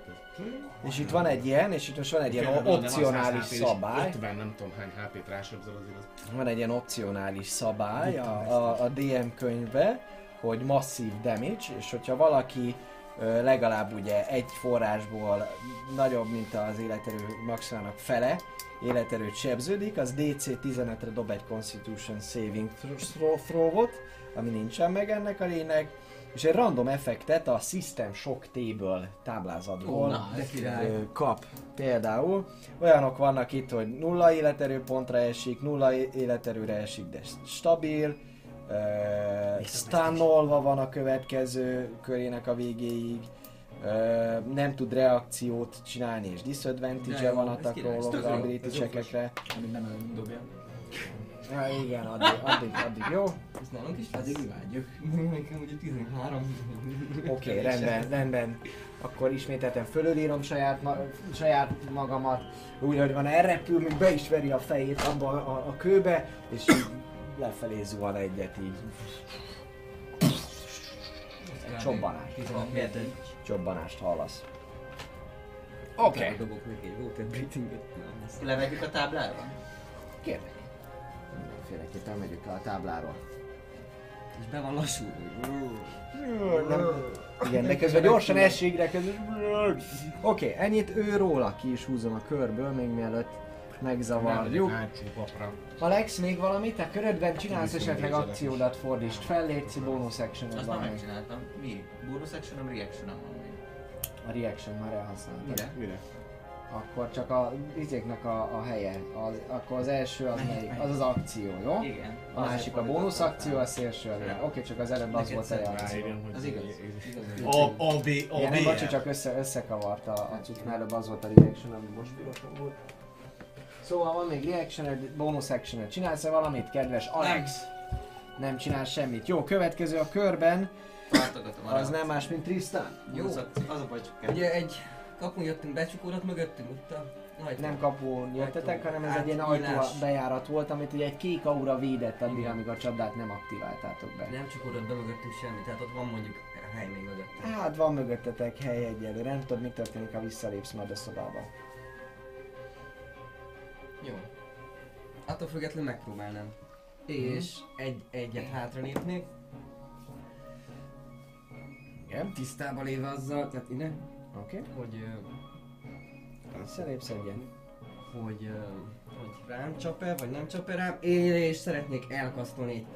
[SPEAKER 1] És itt van egy ilyen, és itt most van egy ilyen opcionális
[SPEAKER 2] 100 HP-s,
[SPEAKER 1] szabály.
[SPEAKER 2] 50 nem tudom hány HP-t rásebzel azért az
[SPEAKER 1] Van egy ilyen opcionális szabály a, a, a DM könyvbe, hogy masszív damage, és hogyha valaki legalább ugye egy forrásból nagyobb, mint az életerő maximának fele, életerőt sebződik, az DC 15-re dob egy Constitution Saving throw- throw-ot, ami nincsen meg ennek a lényeg, és egy random effektet a System Shock Table táblázatból
[SPEAKER 3] király.
[SPEAKER 1] ö, kap. Például olyanok vannak itt, hogy nulla életerőpontra esik, nulla életerőre esik, de stabil, stunnolva van a következő körének a végéig, ö, nem tud reakciót csinálni, és
[SPEAKER 3] De
[SPEAKER 1] disadvantage
[SPEAKER 3] jó,
[SPEAKER 1] van attack
[SPEAKER 3] király, ez
[SPEAKER 1] roll
[SPEAKER 3] tök jó,
[SPEAKER 1] ability checkekre.
[SPEAKER 4] Amíg nem dobja.
[SPEAKER 1] Ja, igen, addig, addig, addig jó.
[SPEAKER 3] Ez nálunk is lesz?
[SPEAKER 4] Addig imádjuk.
[SPEAKER 3] Nekem ugye 13.
[SPEAKER 1] Oké, okay, rendben, rendben. Akkor ismételten fölülírom saját, ma- saját magamat, úgy, hogy van elrepül, még be is veri a fejét abba a, a, a kőbe, és lefelé zuhan egyet így. Csobbanás.
[SPEAKER 3] 17.
[SPEAKER 1] Csobbanást hallasz.
[SPEAKER 3] Oké. Okay. Dobok neki egy water breathinget. Na, azt-
[SPEAKER 4] Levegyük a táblára?
[SPEAKER 1] Kérlek. Mindenféleképpen megyünk le a tábláról.
[SPEAKER 3] És be van lassulva.
[SPEAKER 1] Nem. Igen, de közben gyorsan de közben... Oké, okay, ennyit ő róla ki is húzom a körből, még mielőtt megzavarjuk. Alex, még valamit? A körödben csinálsz esetleg akciódat fordítsd fel, légy bonus action
[SPEAKER 4] Azt
[SPEAKER 1] még.
[SPEAKER 4] megcsináltam. Mi? Bonus actionom, reactionom van még.
[SPEAKER 1] A reaction már elhasználtad.
[SPEAKER 4] Mire?
[SPEAKER 2] Mire?
[SPEAKER 1] Akkor csak a izéknek a, a helye. Az, akkor az első az
[SPEAKER 4] Melyik?
[SPEAKER 1] Az az akció, jó?
[SPEAKER 4] Igen.
[SPEAKER 1] A másik a bónusz akció, a szélső a reaction.
[SPEAKER 4] Ja.
[SPEAKER 1] Oké, csak az előbb az volt a
[SPEAKER 2] hogy...
[SPEAKER 4] Az igaz.
[SPEAKER 2] A, a, B, a,
[SPEAKER 1] Igen, nem,
[SPEAKER 2] B.
[SPEAKER 1] bocsi, csak össze, összekavart a, a cucc, mert előbb az volt a reaction, ami most pirosan volt. Szóval van még reaction bonus action Csinálsz-e valamit, kedves Alex? Nem csinál semmit. Jó, következő a körben,
[SPEAKER 4] Váltogatom a
[SPEAKER 1] az nem más, mint Tristan.
[SPEAKER 3] Jó.
[SPEAKER 4] Az a, az a baj, csak.
[SPEAKER 3] Ugye egy kapun jöttünk, becsukódott mögöttünk, ott a ajtó.
[SPEAKER 1] Nem kapun jöttetek, hanem ez egy ilyen ajtó bejárat volt, amit ugye egy kék aura védett addig, amíg a csapdát nem aktiváltátok be.
[SPEAKER 3] Nem csukódott be mögöttünk semmi, tehát ott van mondjuk hely még mögöttünk.
[SPEAKER 1] Hát van mögöttetek hely egyelőre, nem tudod mi történik, ha visszalépsz majd a szobába.
[SPEAKER 3] Jó. Attól függetlenül megpróbálnám. És egy, egyet hátra lépnék,
[SPEAKER 1] Igen?
[SPEAKER 3] tisztába léve azzal, tehát ide,
[SPEAKER 1] Oké. Okay.
[SPEAKER 3] hogy, ö,
[SPEAKER 1] Visszalépsz egyen.
[SPEAKER 3] hogy, ö, hogy rám csap-e, vagy nem csap-e rám, és szeretnék elkasztolni egy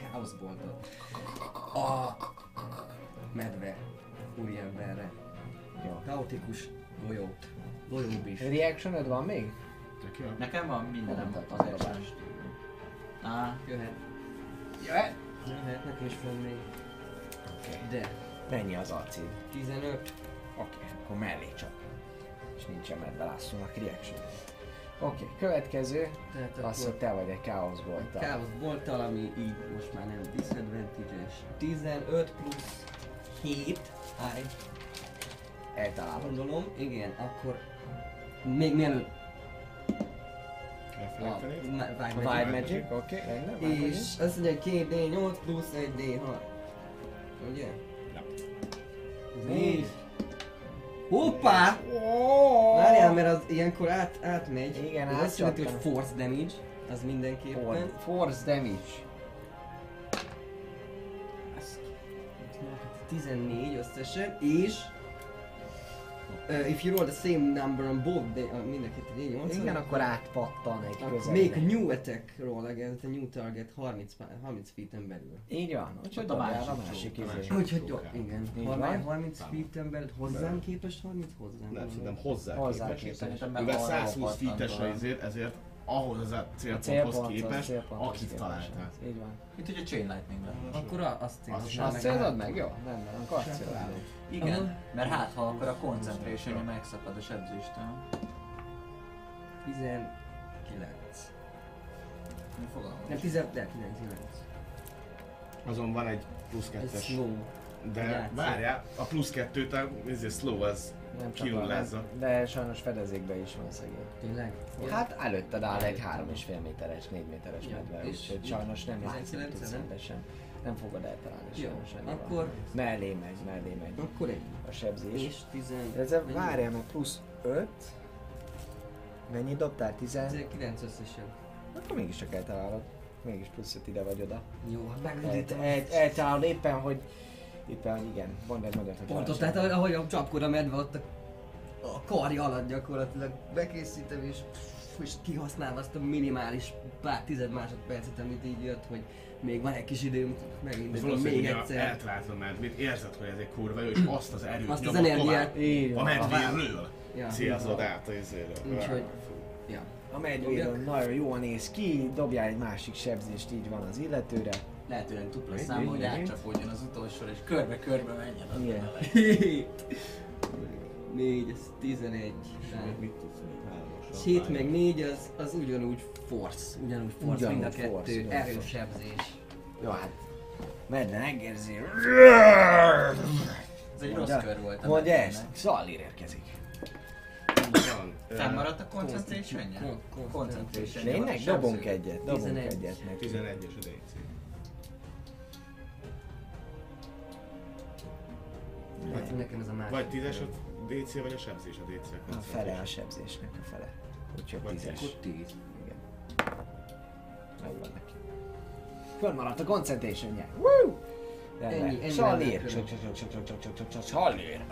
[SPEAKER 3] káoszboltot. A medve úriemberre.
[SPEAKER 1] Jó.
[SPEAKER 3] Kaotikus golyót. Golyóbb is.
[SPEAKER 1] Reaction van még?
[SPEAKER 2] Tök jó.
[SPEAKER 4] Nekem van mindenem
[SPEAKER 1] Mondtad
[SPEAKER 4] az
[SPEAKER 1] az
[SPEAKER 4] első.
[SPEAKER 1] dobást.
[SPEAKER 4] Á,
[SPEAKER 3] Jöhet.
[SPEAKER 1] Jöhet.
[SPEAKER 3] Jöhetnek és van még.
[SPEAKER 1] Oké.
[SPEAKER 3] De.
[SPEAKER 1] Mennyi az acid?
[SPEAKER 3] 15.
[SPEAKER 1] Oké, akkor mellé csak. És nincsen medve lászónak reaction. Oké, következő,
[SPEAKER 3] Tehát
[SPEAKER 1] az, hogy te vagy egy káosz voltál.
[SPEAKER 3] Káosz voltal, ami így most már nem disadvantage-es. 15 plusz 7. Háj.
[SPEAKER 1] Eltalálod.
[SPEAKER 3] Gondolom, igen, akkor még mielőtt Wild Magic.
[SPEAKER 1] Oké, rendben.
[SPEAKER 3] És azt mondja, 2D8 plusz 1D6. Ugye? Négy. Hoppá! Várjál, mert az ilyenkor át, átmegy.
[SPEAKER 1] Igen,
[SPEAKER 3] Ez azt jelenti, hogy
[SPEAKER 1] átcsaptam.
[SPEAKER 3] force damage. Az mindenképpen.
[SPEAKER 1] For- Force damage.
[SPEAKER 3] Az 14 összesen, és uh, if you roll the same number on both, de, uh, mind a kettő D8,
[SPEAKER 1] Igen, akkor átpattan egy
[SPEAKER 3] akkor make a new attack roll against a new target 30, pá- 30 feet-en belül.
[SPEAKER 1] Így van, úgyhogy
[SPEAKER 4] Ott a
[SPEAKER 1] dobjál a
[SPEAKER 4] másik
[SPEAKER 1] másik izé.
[SPEAKER 2] másik.
[SPEAKER 3] Úgyhogy igen.
[SPEAKER 1] Így
[SPEAKER 3] 30,
[SPEAKER 1] van.
[SPEAKER 3] 30 feet-en belül hozzám képest 30 hozzám.
[SPEAKER 2] Nem, szerintem hozzá,
[SPEAKER 1] Hozzá
[SPEAKER 2] képest.
[SPEAKER 1] képest.
[SPEAKER 4] Meg
[SPEAKER 2] Mivel
[SPEAKER 4] arra
[SPEAKER 2] 120 feet-es ezért, ezért ahhoz a
[SPEAKER 1] A
[SPEAKER 2] célponthoz képest, akit találtál.
[SPEAKER 1] Így van.
[SPEAKER 4] Mint hogy a Chain Lightning.
[SPEAKER 3] Akkor a- azt célzom.
[SPEAKER 2] Azt
[SPEAKER 1] Azt célzod meg? Jó, rendben, akkor azt célzod.
[SPEAKER 4] Igen, mert hát ha akkor a concentration megszakad a sebzéstől.
[SPEAKER 3] 19.
[SPEAKER 4] Mi fogalmam?
[SPEAKER 3] Nem, 10, de 19.
[SPEAKER 2] Azon van egy plusz
[SPEAKER 3] Ez
[SPEAKER 2] kettes
[SPEAKER 3] slow.
[SPEAKER 2] De
[SPEAKER 3] Játszik.
[SPEAKER 2] várjál, a plusz kettőt a ez slow az
[SPEAKER 1] Nem csak
[SPEAKER 2] kinullázza.
[SPEAKER 1] de sajnos fedezékbe is van szegény.
[SPEAKER 3] Tényleg?
[SPEAKER 1] Hát előtted áll egy 3,5 méteres, 4 méteres
[SPEAKER 3] Ja,
[SPEAKER 1] medve,
[SPEAKER 3] és
[SPEAKER 1] úgyhogy sajnos nem
[SPEAKER 3] 19,
[SPEAKER 1] játszik
[SPEAKER 3] nem?
[SPEAKER 1] Nem fogod eltalálni
[SPEAKER 3] Jó,
[SPEAKER 1] sajnos
[SPEAKER 3] akkor,
[SPEAKER 1] Mellé megy, mellé megy
[SPEAKER 3] akkor egy.
[SPEAKER 1] a sebzés.
[SPEAKER 3] És 10...
[SPEAKER 1] De ez várjál meg plusz 5. Mennyit dobtál? 10?
[SPEAKER 3] 19 összesen.
[SPEAKER 1] Akkor mégiscsak eltalálod. Mégis plusz 5 ide vagy oda.
[SPEAKER 3] Jó, hát
[SPEAKER 1] El,
[SPEAKER 3] meglendítem.
[SPEAKER 1] el, eltalálod éppen, hogy éppen, hogy igen, mondd el, el, hogy
[SPEAKER 3] Pontos, tehát ahogy a csapkod a medve ott a, a karja alatt gyakorlatilag bekészítem és, és kihasználva azt a minimális pár tized másodpercet, amit így jött, hogy még van egy kis időm,
[SPEAKER 2] valószínűleg
[SPEAKER 3] még egyszer.
[SPEAKER 2] a medvét, érzed, hogy ez egy kurva jó, és azt az erőt
[SPEAKER 3] Azt az energiát.
[SPEAKER 2] tovább. A medvéről
[SPEAKER 3] Ja.
[SPEAKER 2] célzod át a izéről.
[SPEAKER 3] Úgyhogy, ja.
[SPEAKER 1] A medvéről nagyon jól néz ki, dobjál egy másik sebzést, így van az illetőre.
[SPEAKER 4] Lehetőleg dupla
[SPEAKER 1] Így,
[SPEAKER 4] számú, hogy átcsapódjon az utolsó, és körbe-körbe menjen az
[SPEAKER 1] Igen.
[SPEAKER 3] 4, ez 11.
[SPEAKER 2] Mit hármas?
[SPEAKER 3] 7 meg 4 az, az ugyanúgy force, ugyanúgy force, mind a
[SPEAKER 1] Ugyanúgy force,
[SPEAKER 3] kettő,
[SPEAKER 1] ugyanúgy
[SPEAKER 3] erősebzés.
[SPEAKER 1] Jó, hát medve megérzi.
[SPEAKER 4] Ez egy rossz kör volt. a
[SPEAKER 1] Mondja ezt, Szalír érkezik.
[SPEAKER 4] Fennmaradt a concentration-je?
[SPEAKER 3] Con- con-
[SPEAKER 4] Concentration.
[SPEAKER 1] Tényleg? Dobunk egyet, dobunk
[SPEAKER 3] 11.
[SPEAKER 1] egyet neki.
[SPEAKER 2] 11-es a DC.
[SPEAKER 3] Hát nekem ez a másik.
[SPEAKER 2] Vagy 10-es a DC, vagy a sebzés a DC.
[SPEAKER 1] A fele a sebzésnek, a fele. Úgyhogy
[SPEAKER 2] Vagy
[SPEAKER 1] tízes.
[SPEAKER 3] Akkor tíz.
[SPEAKER 1] Igen. Megvan neki. Fönnmaradt a concentration -je. Woo!
[SPEAKER 3] Ennyi, ennyi.
[SPEAKER 1] Sallér. Sallér.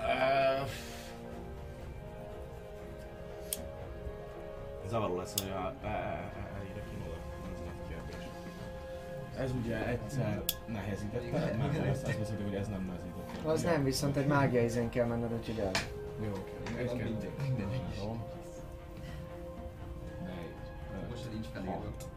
[SPEAKER 2] Zavaró lesz, hogy a... E, e, Elére kimolod. Ez ugye egyszer nehezítette, már lesz azt beszéltük, hogy ez nem nehezített.
[SPEAKER 1] Az nem, viszont egy mágia izen kell menned, úgyhogy el.
[SPEAKER 2] Jó, oké. Egy
[SPEAKER 4] kell. Mindegy. Thank.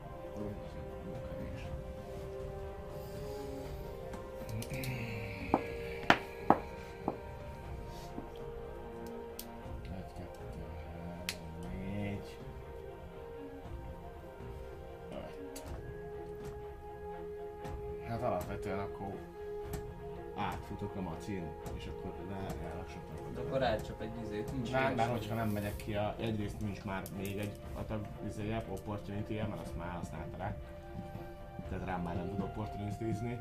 [SPEAKER 2] Már hogyha nem megyek ki, a, egyrészt nincs már még egy adag izéje, opportunity mert azt már használta rá. Tehát rám már nem tud opportunity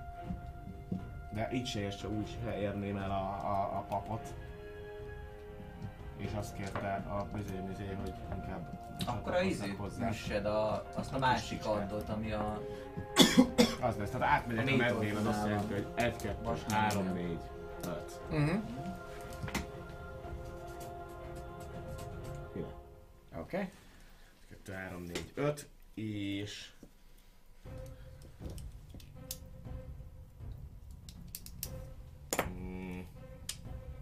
[SPEAKER 2] De így se értse úgy se érném el a, a, a papot. És azt kérte a bizony izé, hogy inkább
[SPEAKER 4] Akkor a izét üssed a, azt a másik addot, ami a...
[SPEAKER 2] Az lesz, tehát átmegyek
[SPEAKER 4] A
[SPEAKER 2] a, medvén, az azt jelenti, hogy 1, 2,
[SPEAKER 4] Vas
[SPEAKER 2] 3,
[SPEAKER 4] nem
[SPEAKER 2] 4, 5.
[SPEAKER 1] Oké.
[SPEAKER 2] 2, 3, 4, 5, és... Mm,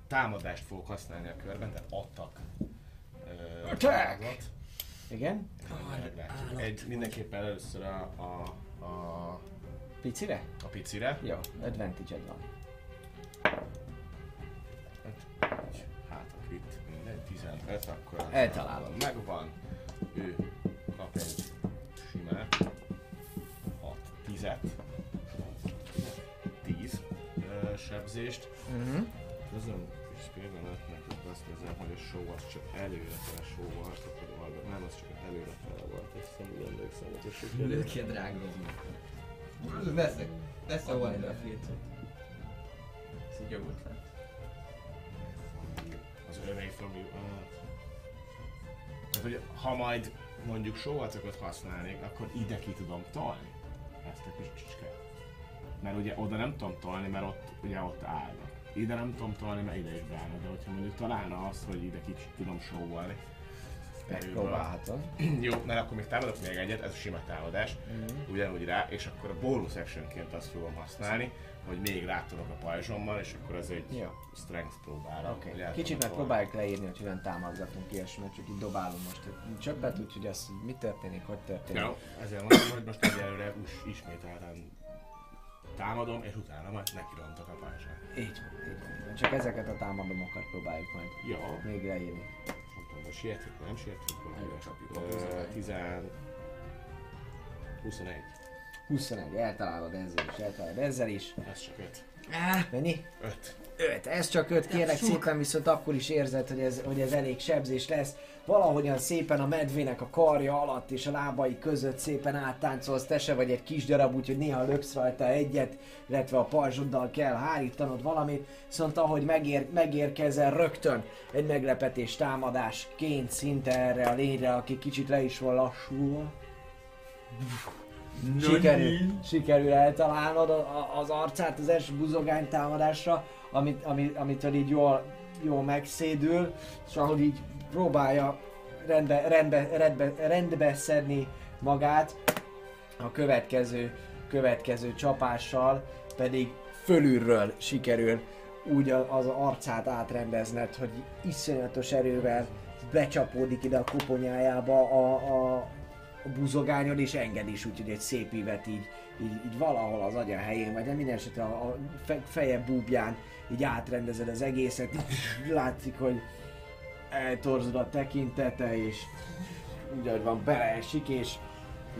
[SPEAKER 2] támadást fogok használni a körben, tehát attack. Ö,
[SPEAKER 1] Attack! Igen.
[SPEAKER 2] Meglátjuk. Egy, mindenképpen először a, a, a,
[SPEAKER 1] Picire?
[SPEAKER 2] a picire.
[SPEAKER 1] Jó, advantage van.
[SPEAKER 2] 15, akkor
[SPEAKER 1] Eltalálom.
[SPEAKER 2] Megvan. Ő kap egy simát. 6, 10 10 ö, sebzést.
[SPEAKER 1] Mhm.
[SPEAKER 2] Közön is pillanatnak azt nézem, hogy a show az csak előrefele show volt, akkor valami, nem, az csak előrefele volt, azt hiszem, úgy emlékszem, hogy a sikerült.
[SPEAKER 3] Lőd ki a. Veszek. Vesz a wild
[SPEAKER 4] ide a filcet. Ez egy jó ötlet.
[SPEAKER 2] Az övei fogjuk. Tehát, hogy ha majd mondjuk sóvacokat használnék, akkor ide ki tudom tolni ezt a kis csicskát. Mert ugye oda nem tudom tolni, mert ott ugye ott állnak. Ide nem tudom tolni, mert ide is beállnak, de hogyha mondjuk találna azt, hogy ide kicsit tudom sóvolni. erőből.
[SPEAKER 1] Próbálhatod. [CLEARS THROAT]
[SPEAKER 2] Jó, mert akkor még támadok még egyet, ez a sima támadás,
[SPEAKER 1] Mhm.
[SPEAKER 2] ugyanúgy rá, és akkor a bonus actionként azt fogom használni, hogy még rátolok a pajzsommal, és akkor az egy
[SPEAKER 1] Jó.
[SPEAKER 2] strength próbára. El
[SPEAKER 1] kicsit meg próbáljuk leírni, hogy hogyan támadgatunk ilyesmit, csak így dobálom most egy csöppet, úgyhogy az, mi történik, hogy történik.
[SPEAKER 2] Jó, ezért mondom, hogy most egyelőre us, ismételten támadom, és utána majd nekirontok a pajzsát.
[SPEAKER 1] Így van, így van, így van. Csak ezeket a támadomokat próbáljuk majd
[SPEAKER 2] Jó,
[SPEAKER 1] még leírni.
[SPEAKER 2] nem tudom, hogy sietünk, nem sietünk,
[SPEAKER 4] buzogát.
[SPEAKER 2] 10... 21.
[SPEAKER 1] 21, eltalálod ezzel is, eltalálod ezzel is.
[SPEAKER 2] Ez csak öt.
[SPEAKER 1] Mennyi?
[SPEAKER 2] Öt.
[SPEAKER 1] 5. Ez csak 5, kérlek szépen, viszont akkor is érzed, hogy ez, hogy ez elég sebzés lesz. Valahogyan szépen a medvének a karja alatt és a lábai között szépen áttáncolsz, te se vagy egy kis darab, úgyhogy néha löksz rajta egyet, illetve a pajzsoddal kell hárítanod valamit, viszont ahogy megér, megérkezel rögtön egy meglepetés támadásként szinte erre a lényre, aki kicsit le is van lassulva. Sikerül, sikerül eltalálnod az arcát az első buzogány támadásra, amit, amit, amitől így jól, jól megszédül, és ahogy így próbálja rendbe, rendbe, rendbe, rendbe szedni magát, a következő, következő csapással pedig fölülről sikerül úgy az arcát átrendezned, hogy iszonyatos erővel becsapódik ide a koponyájába a, a, a buzogányon és enged is, úgyhogy egy szép ívet így, így, így valahol az agya helyén, vagy nem minden esetre a, a fe, feje búbján így átrendezed az egészet, így [LAUGHS] látszik, hogy eltorzul a tekintete, és úgy, ahogy van, beleesik, és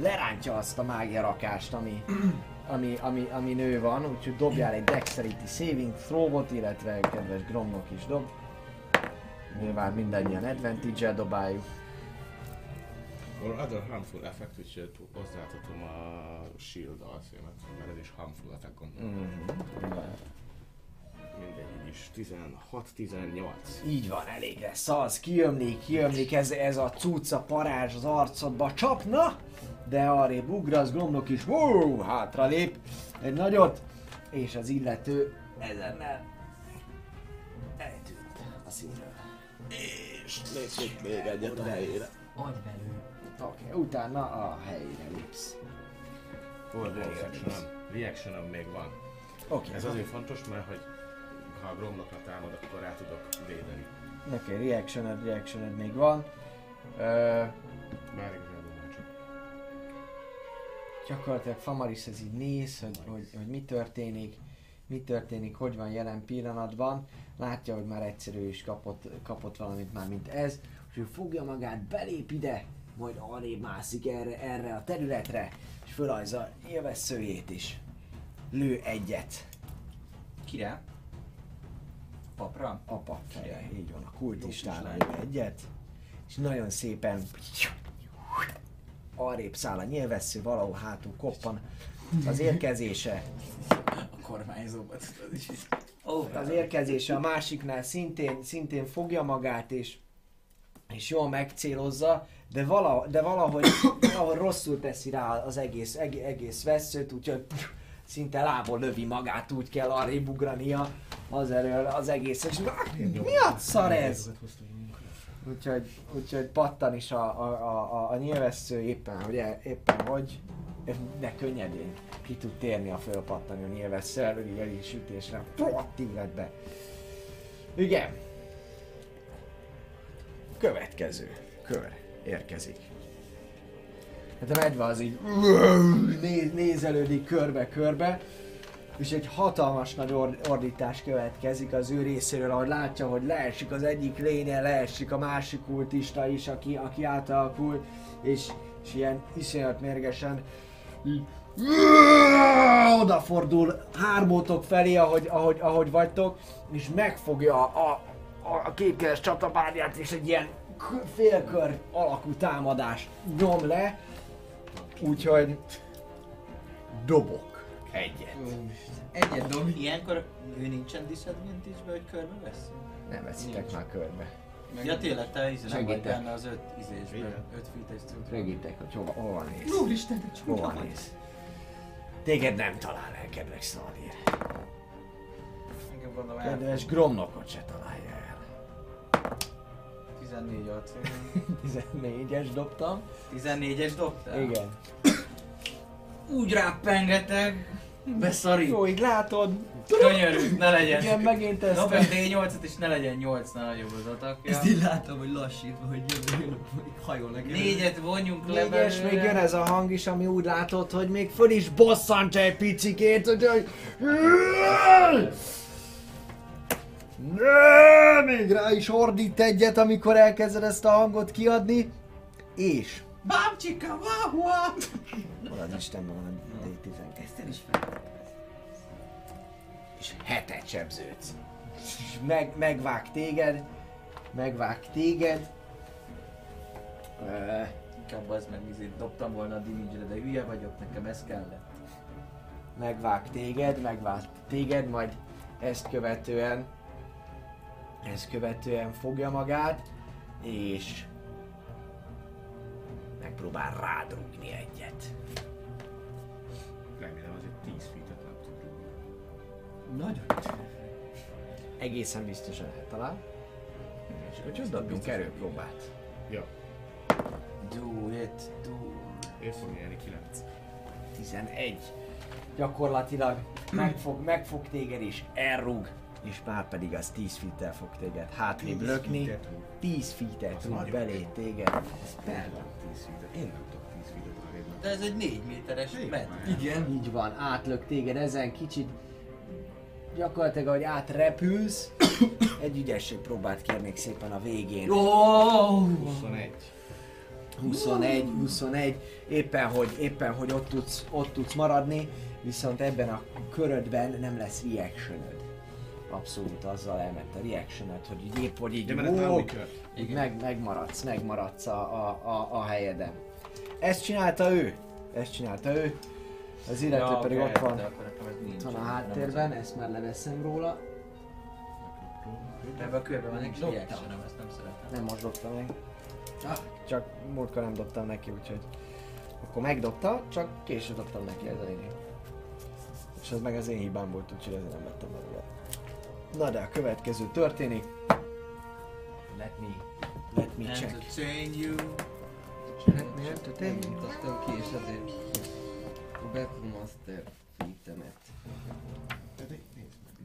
[SPEAKER 1] lerántja azt a mágia rakást, ami, [CLEARS THROAT] ami, ami, ami nő van, úgyhogy dobjál egy Dexterity Saving Throw-ot, illetve kedves Gromnok is dob. Nyilván mindannyian advantage-el dobáljuk.
[SPEAKER 2] Or other harmful effect, úgyhogy hozzáadhatom a shield alszémet, mert ez is harmful effect gondolom. Mindegy, így is 16-18.
[SPEAKER 1] Így van, elég lesz az, kiömlik, kiömlik, ez, ez a cucca parázs az arcodba csapna, de arrébb ugrasz, Gromnok is, wow, hátra lép egy nagyot, és az illető ezennel eltűnt a színről. És lépjük még egyet a helyére.
[SPEAKER 3] Adj belőle.
[SPEAKER 1] Oké, okay, utána a helyére lépsz.
[SPEAKER 2] Full reaction reaction még van.
[SPEAKER 1] Oké,
[SPEAKER 2] Ez azért fontos, mert hogy ha a gromlokra támad, akkor rá tudok védeni.
[SPEAKER 1] Oké, okay, reactioned, reactioned még van. Ö,
[SPEAKER 2] Már igazából már csak.
[SPEAKER 1] gyakorlatilag Famaris ez így néz, hogy, hogy, hogy mi történik, mi történik, hogy van jelen pillanatban. Látja, hogy már egyszerű is kapott, kapott valamit már, mint ez. Úgyhogy fogja magát, belép ide, majd arrébb mászik erre, erre a területre, és fölajza élvesszőjét is. Lő egyet
[SPEAKER 4] Kire? Papra?
[SPEAKER 1] a pap fejre. Így van, a kultistára lő egyet. És nagyon szépen arrébb száll a nyilvessző, valahol hátul koppan az érkezése.
[SPEAKER 4] Kormányzóba tudod is. Ó,
[SPEAKER 1] Az érkezése a másiknál szintén, szintén fogja magát és, és jól megcélozza, de, vala, de valahogy, valahogy rosszul teszi rá az egész, egész, egész veszőt, úgyhogy szinte lából lövi magát, úgy kell arrébb ugrania az elől az egész. És mi a szar ez? Úgyhogy, úgyhogy pattan is a, a, a, a, nyilvessző éppen, hogy el- éppen hogy, de könnyedén ki tud térni a fölpattani a nyilvessző előri előri sütésre. Pott illetve. Igen. Következő kör érkezik. Hát a medve az így néz, nézelődik körbe-körbe, és egy hatalmas nagy or- ordítás következik az ő részéről, ahogy látja, hogy leesik az egyik lénye, leesik a másik kultista is, aki, aki átalakul, és, és ilyen iszonyat mérgesen odafordul hármótok felé, ahogy, ahogy, ahogy vagytok, és megfogja a, a, kékkeres csatabárját, és egy ilyen félkör alakú támadás nyom le, úgyhogy dobok egyet.
[SPEAKER 3] Egyet dob.
[SPEAKER 4] Ilyenkor ő nincsen disadvantage-be, hogy körbe vesz?
[SPEAKER 1] Nem veszitek már körbe.
[SPEAKER 4] Ja tényleg, te izé nem vagy benne az öt izésben, öt feet-es cuccban.
[SPEAKER 1] Segítek, hogy hova, hova néz.
[SPEAKER 3] Úristen, de csúnya
[SPEAKER 1] Hova néz. Téged nem talál el, kedves Szalír. Kedves Gromnokot se találja el.
[SPEAKER 4] 14 AC.
[SPEAKER 1] 14-es dobtam.
[SPEAKER 4] 14-es dobtál?
[SPEAKER 1] Igen.
[SPEAKER 4] Úgy rápengetek. Beszarít.
[SPEAKER 1] Jó, így látod.
[SPEAKER 4] Könyörű, ne legyen.
[SPEAKER 1] Igen, megint ezt.
[SPEAKER 4] Dobj egy D8-at és ne legyen 8-nál nagyobb az atakja.
[SPEAKER 3] Ezt így látom, hogy lassítva, hogy jön, jön, hajol neki.
[SPEAKER 4] Négyet vonjunk le
[SPEAKER 1] Négyes, még jön ez a hang is, ami úgy látod, hogy még föl is bosszantja egy picikét, hogy... Ne, még rá is ordít egyet, amikor elkezded ezt a hangot kiadni, és
[SPEAKER 4] Bámcsika, wahua!
[SPEAKER 1] Hol az Istenben van a D12?
[SPEAKER 3] Ezt is.
[SPEAKER 1] És hetet sebződsz. Meg, megvág téged, megvág téged. Ö,
[SPEAKER 4] Inkább az meg izét dobtam volna a damage de hülye vagyok, nekem ez kellett.
[SPEAKER 1] megvág téged, megvág téged, majd ezt követően ezt követően fogja magát, és megpróbál rád rúgni egyet.
[SPEAKER 2] Remélem azért 10 feet-et nem tud rúgni.
[SPEAKER 3] Nagyon.
[SPEAKER 1] Egészen biztosan eltalál. És úgyhogy dobjunk erőpróbát.
[SPEAKER 2] Ja,
[SPEAKER 4] Do it, do
[SPEAKER 2] én fog nyerni 9.
[SPEAKER 1] 11. Gyakorlatilag megfog, megfog téged és elrúg, és már pedig az 10 feet fog téged hátrébb
[SPEAKER 2] 10
[SPEAKER 1] lökni.
[SPEAKER 2] feet-et rúg.
[SPEAKER 1] 10 feet rúg belé téged.
[SPEAKER 2] 10 feet-et. Én nem tudok 10 feet-et arrébb.
[SPEAKER 4] De ez egy 4 méteres med.
[SPEAKER 3] Igen.
[SPEAKER 1] Így van, átlök téged ezen kicsit gyakorlatilag, ahogy átrepülsz, egy ügyesség próbát kérnék szépen a végén.
[SPEAKER 3] Oh!
[SPEAKER 2] 21.
[SPEAKER 1] 21, 21, éppen hogy, éppen hogy ott tudsz, ott tudsz maradni, viszont ebben a körödben nem lesz reactionöd. Abszolút azzal elment a reactionöd, hogy így épp hogy így, ó, így meg, megmaradsz, megmaradsz a, a, a, a helyeden. Ezt csinálta ő, ezt csinálta ő, az illető
[SPEAKER 4] Ja,
[SPEAKER 1] pedig
[SPEAKER 4] oké,
[SPEAKER 1] ott van, ott van a háttérben, ezt már leveszem róla.
[SPEAKER 4] az- Ebben a körben van egy
[SPEAKER 3] Dobtam.
[SPEAKER 4] reaction ezt nem szeretem.
[SPEAKER 1] Nem most dobta meg. Csak múltkor nem dobtam neki, úgyhogy... Akkor megdobta, csak később dobtam neki, ez a lényeg. És ez meg az én hibám volt, úgyhogy ezért nem vettem belőle. Na de a következő történik. Let me... Let me check.
[SPEAKER 4] Entertain you.
[SPEAKER 1] Let me entertain.
[SPEAKER 3] Nem mutattam ki, és azért a Battle Master feat-emet.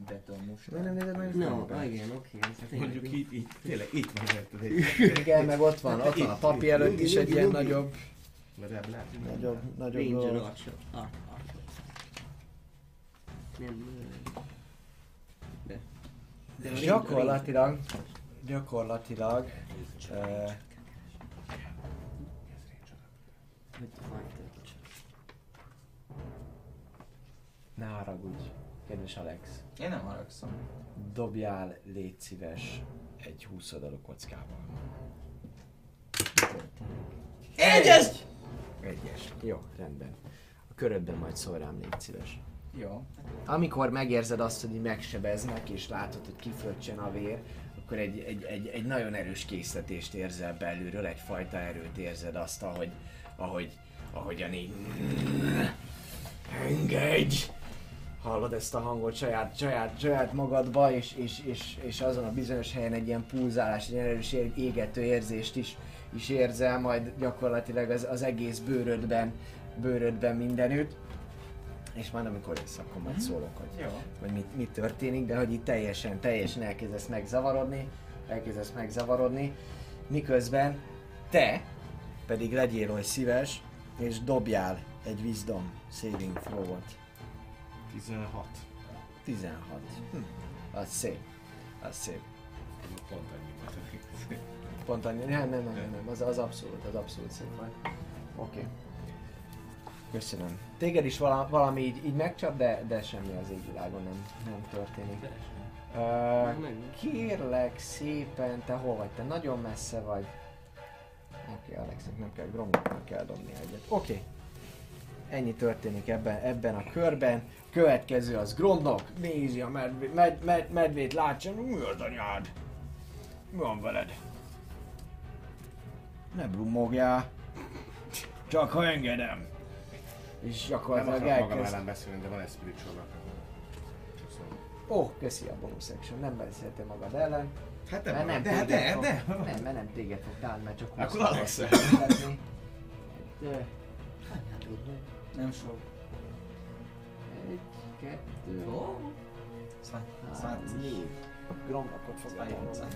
[SPEAKER 4] Beton most.
[SPEAKER 1] Nem, nem nézed meg?
[SPEAKER 3] No, ah, igen, oké.
[SPEAKER 2] Mondjuk itt, itt, tényleg itt van érted
[SPEAKER 1] Igen, meg ott van, ott van a papi előtt is egy ilyen nagyobb, nagyobb, nagyobb
[SPEAKER 3] Ranger
[SPEAKER 1] dolog.
[SPEAKER 3] Archer. Nem, nem.
[SPEAKER 1] Gyakorlatilag, gyakorlatilag, uh, ne haragudj, kedves Alex.
[SPEAKER 4] Én nem haragszom.
[SPEAKER 1] Dobjál, légy szíves, egy 20 oldalú kockával.
[SPEAKER 4] Egyes!
[SPEAKER 1] Egyes. Jó, rendben. A körödben majd szól rám, légy szíves.
[SPEAKER 4] Jó.
[SPEAKER 1] Amikor megérzed azt, hogy megsebeznek, és látod, hogy kifröccsen a vér, akkor egy, egy, egy, egy nagyon erős készletést érzel belülről, egyfajta erőt érzed azt, ahogy, ahogy, ahogyan így... Engedj! Hallod ezt a hangot saját, saját, saját magadba, és, és, és, és azon a bizonyos helyen egy ilyen pulzálás, egy erős égető érzést is, is érzel, majd gyakorlatilag az, az egész bőrödben, bőrödben mindenütt. És majd amikor jössz, akkor majd szólok, hogy,
[SPEAKER 4] Jó.
[SPEAKER 1] hogy mit, mit történik, de hogy itt teljesen, teljesen elkezdesz megzavarodni, elkezdesz megzavarodni, miközben te pedig legyél oly szíves, és dobjál egy wisdom saving throw-ot.
[SPEAKER 2] 16.
[SPEAKER 1] 16. Hm. Az szép. Az szép.
[SPEAKER 2] Pont annyi.
[SPEAKER 1] Pont annyi. Nem, nem, nem, nem, nem. Az, az abszolút, az abszolút szép vagy. Oké. Okay. Köszönöm. Téged is vala, valami így, így megcsap, de, de semmi az égvilágon nem, nem történik. Uh, kérlek szépen, te hol vagy? Te nagyon messze vagy. Oké, okay, Alexnek nem kell, Gromnak kell dobni egyet. Oké. Okay. Ennyi történik ebben, ebben a körben. Következő az Grondok. Nézi a medvét, med, med, medvét, látja, mi az anyád? Mi van veled? Ne brumogjál. Csak ha engedem. És
[SPEAKER 2] Nem
[SPEAKER 1] gyakorlatilag
[SPEAKER 2] akarok magam
[SPEAKER 1] elkezd...
[SPEAKER 2] ellen beszélni, de van egy spiritual.
[SPEAKER 1] Ó, oh, köszi a bonus section, nem beszéltél magad ellen.
[SPEAKER 2] Hát
[SPEAKER 1] Mert
[SPEAKER 2] nem,
[SPEAKER 1] nem
[SPEAKER 2] de, de, de,
[SPEAKER 1] fog-
[SPEAKER 2] de.
[SPEAKER 1] Nem, mert nem téged fog találni, mert csak
[SPEAKER 2] Akkor
[SPEAKER 1] 20
[SPEAKER 2] Alex.
[SPEAKER 1] fizetni. De,
[SPEAKER 4] Nem sok.
[SPEAKER 1] egy, kettő,
[SPEAKER 3] Ó,
[SPEAKER 1] három, négy. Gromnokot fog
[SPEAKER 4] Szánc.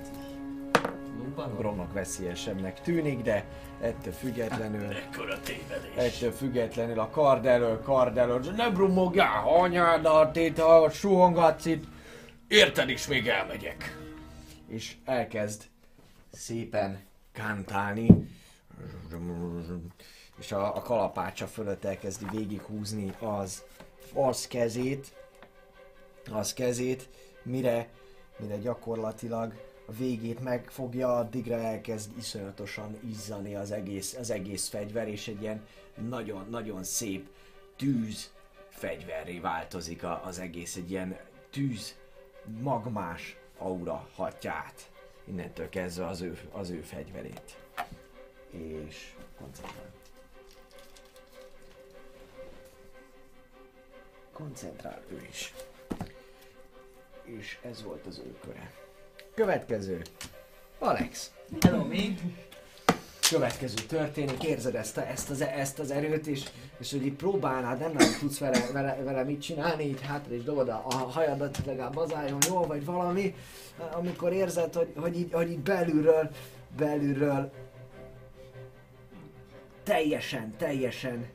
[SPEAKER 3] Jobban?
[SPEAKER 1] Gromnak veszélyesebbnek tűnik, de ettől függetlenül, [LAUGHS]
[SPEAKER 5] Ekkora tévedés.
[SPEAKER 1] ettől függetlenül a kard elől, kard elől, ne brumogjál, anyádat itt, ha suhongatsz itt,
[SPEAKER 5] Érted is, még elmegyek.
[SPEAKER 1] és elkezd szépen kántálni. és a, a kalapácsa fölött elkezdi végighúzni az, az kezét, az kezét, mire, mire gyakorlatilag végét megfogja, addigra elkezd iszonyatosan izzani az egész, az egész fegyver, és egy ilyen nagyon-nagyon szép tűz fegyverré változik a, az egész, egy ilyen tűz magmás aura hatja át innentől kezdve az ő, az ő fegyverét. És koncentrál. Koncentrál ő is. És ez volt az ő köre. Következő. Alex.
[SPEAKER 4] Hello, mi?
[SPEAKER 1] Következő történik, érzed ezt, a, ezt, az, ezt az erőt, és, és hogy így próbálnád, nem nagyon tudsz vele, vele, vele mit csinálni, így hátra is dobod a, a hajadat, legalább az álljon jól, vagy valami, amikor érzed, hogy, hogy, így, hogy így belülről, belülről teljesen, teljesen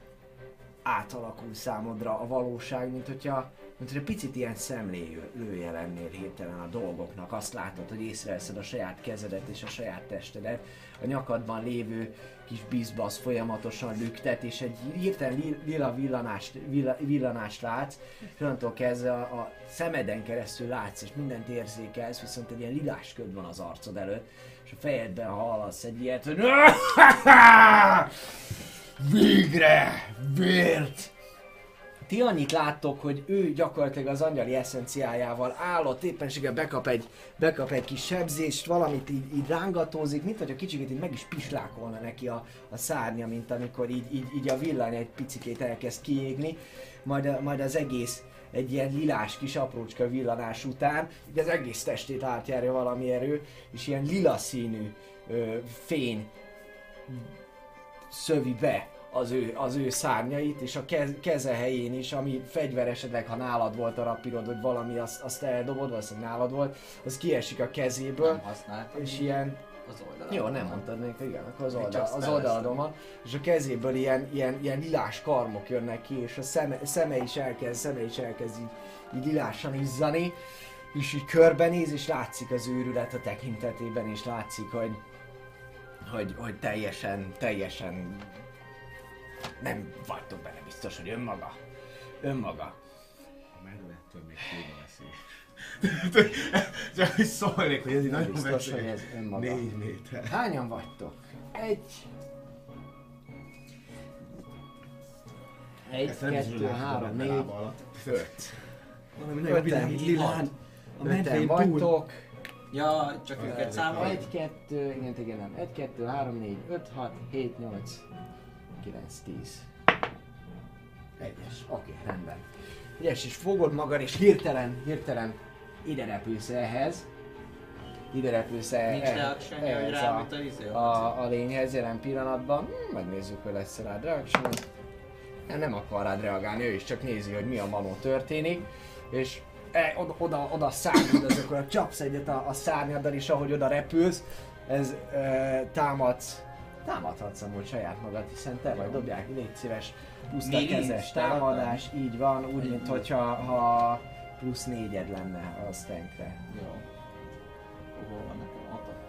[SPEAKER 1] átalakul számodra a valóság, mint hogyha, mint hogyha picit ilyen szemlélője lennél hirtelen a dolgoknak. Azt látod, hogy észreveszed a saját kezedet és a saját testedet, a nyakadban lévő kis bizbasz folyamatosan lüktet, és egy hirtelen li- lila villanást, villa, villanást látsz, és onnantól kezdve a, a szemeden keresztül látsz, és mindent érzékelsz, viszont egy ilyen lilás köd van az arcod előtt, és a fejedben hallasz egy ilyet, hogy [LAUGHS] Végre! Vért! Ti annyit láttok, hogy ő gyakorlatilag az angyali eszenciájával állott, éppenséggel bekap egy, bekap egy kis sebzést, valamit így, így rángatózik, mint hogy a kicsikét így meg is pislákolna neki a, a szárnya, mint amikor így, így, így a villany egy picikét elkezd kiégni, majd, majd az egész egy ilyen lilás kis aprócska villanás után, így az egész testét átjárja valami erő, és ilyen lila színű ö, fény szövi be az ő, az ő szárnyait, és a kez, keze helyén is, ami fegyver esetleg, ha nálad volt a rapirod, hogy valami azt, azt eldobod, valószínűleg nálad volt, az kiesik a kezéből,
[SPEAKER 3] Nem használtam.
[SPEAKER 1] és ilyen,
[SPEAKER 3] Az oldalon.
[SPEAKER 1] jó, nem mondtad még, igen, akkor az, oldal, az oldaladon van, és a kezéből ilyen, ilyen, ilyen lilás karmok jönnek ki, és a szeme, szeme is elkezd, szeme is elkezd így, így lilásan izzani, és így körbenéz, és látszik az őrület a tekintetében, és látszik, hogy, hogy, hogy teljesen, teljesen nem vagytok benne biztos, hogy önmaga. Önmaga.
[SPEAKER 2] Mellettől még kurva veszély. [LAUGHS] Csak hogy szólnék, hogy ez így nagyon
[SPEAKER 1] Biztos, hogy
[SPEAKER 2] veszélyes.
[SPEAKER 1] ez önmaga.
[SPEAKER 2] Négy méter.
[SPEAKER 1] Hányan vagytok? Egy. Egy,
[SPEAKER 2] Ezt nem is
[SPEAKER 1] kettő, három, négy, öt.
[SPEAKER 3] Valami
[SPEAKER 1] nagyon világít lilán. Öten vagytok.
[SPEAKER 3] Ja, csak őket számolj.
[SPEAKER 1] Egy, kettő, igen, igen, nem. Egy, kettő, három, négy, öt, hat, hét, nyolc, kilenc, tíz. Egyes. Oké, rendben. Egyes, és fogod magad, és hirtelen, hirtelen ide repülsz ehhez. Ide repülsz eh,
[SPEAKER 3] Nincs
[SPEAKER 1] eh-
[SPEAKER 3] reaction hogy
[SPEAKER 1] ehhez
[SPEAKER 3] rá,
[SPEAKER 1] a,
[SPEAKER 3] a izé.
[SPEAKER 1] a, a lényhez jelen pillanatban. Hm, megnézzük, hogy lesz rád reaction. Nem, nem akar rád reagálni, ő is csak nézi, hogy mi a manó történik. És e, oda, oda, oda szárnyad, a csapsz egyet a, a szárnyaddal, és ahogy oda repülsz, ez e, támadsz. Támadhatsz amúgy saját magad, hiszen te vagy, dobják, légy szíves, puszta kezes
[SPEAKER 4] támadás?
[SPEAKER 1] így van, úgy, mint hogyha ha plusz négyed lenne a stankre.
[SPEAKER 3] Jó. Hol van nekem atak?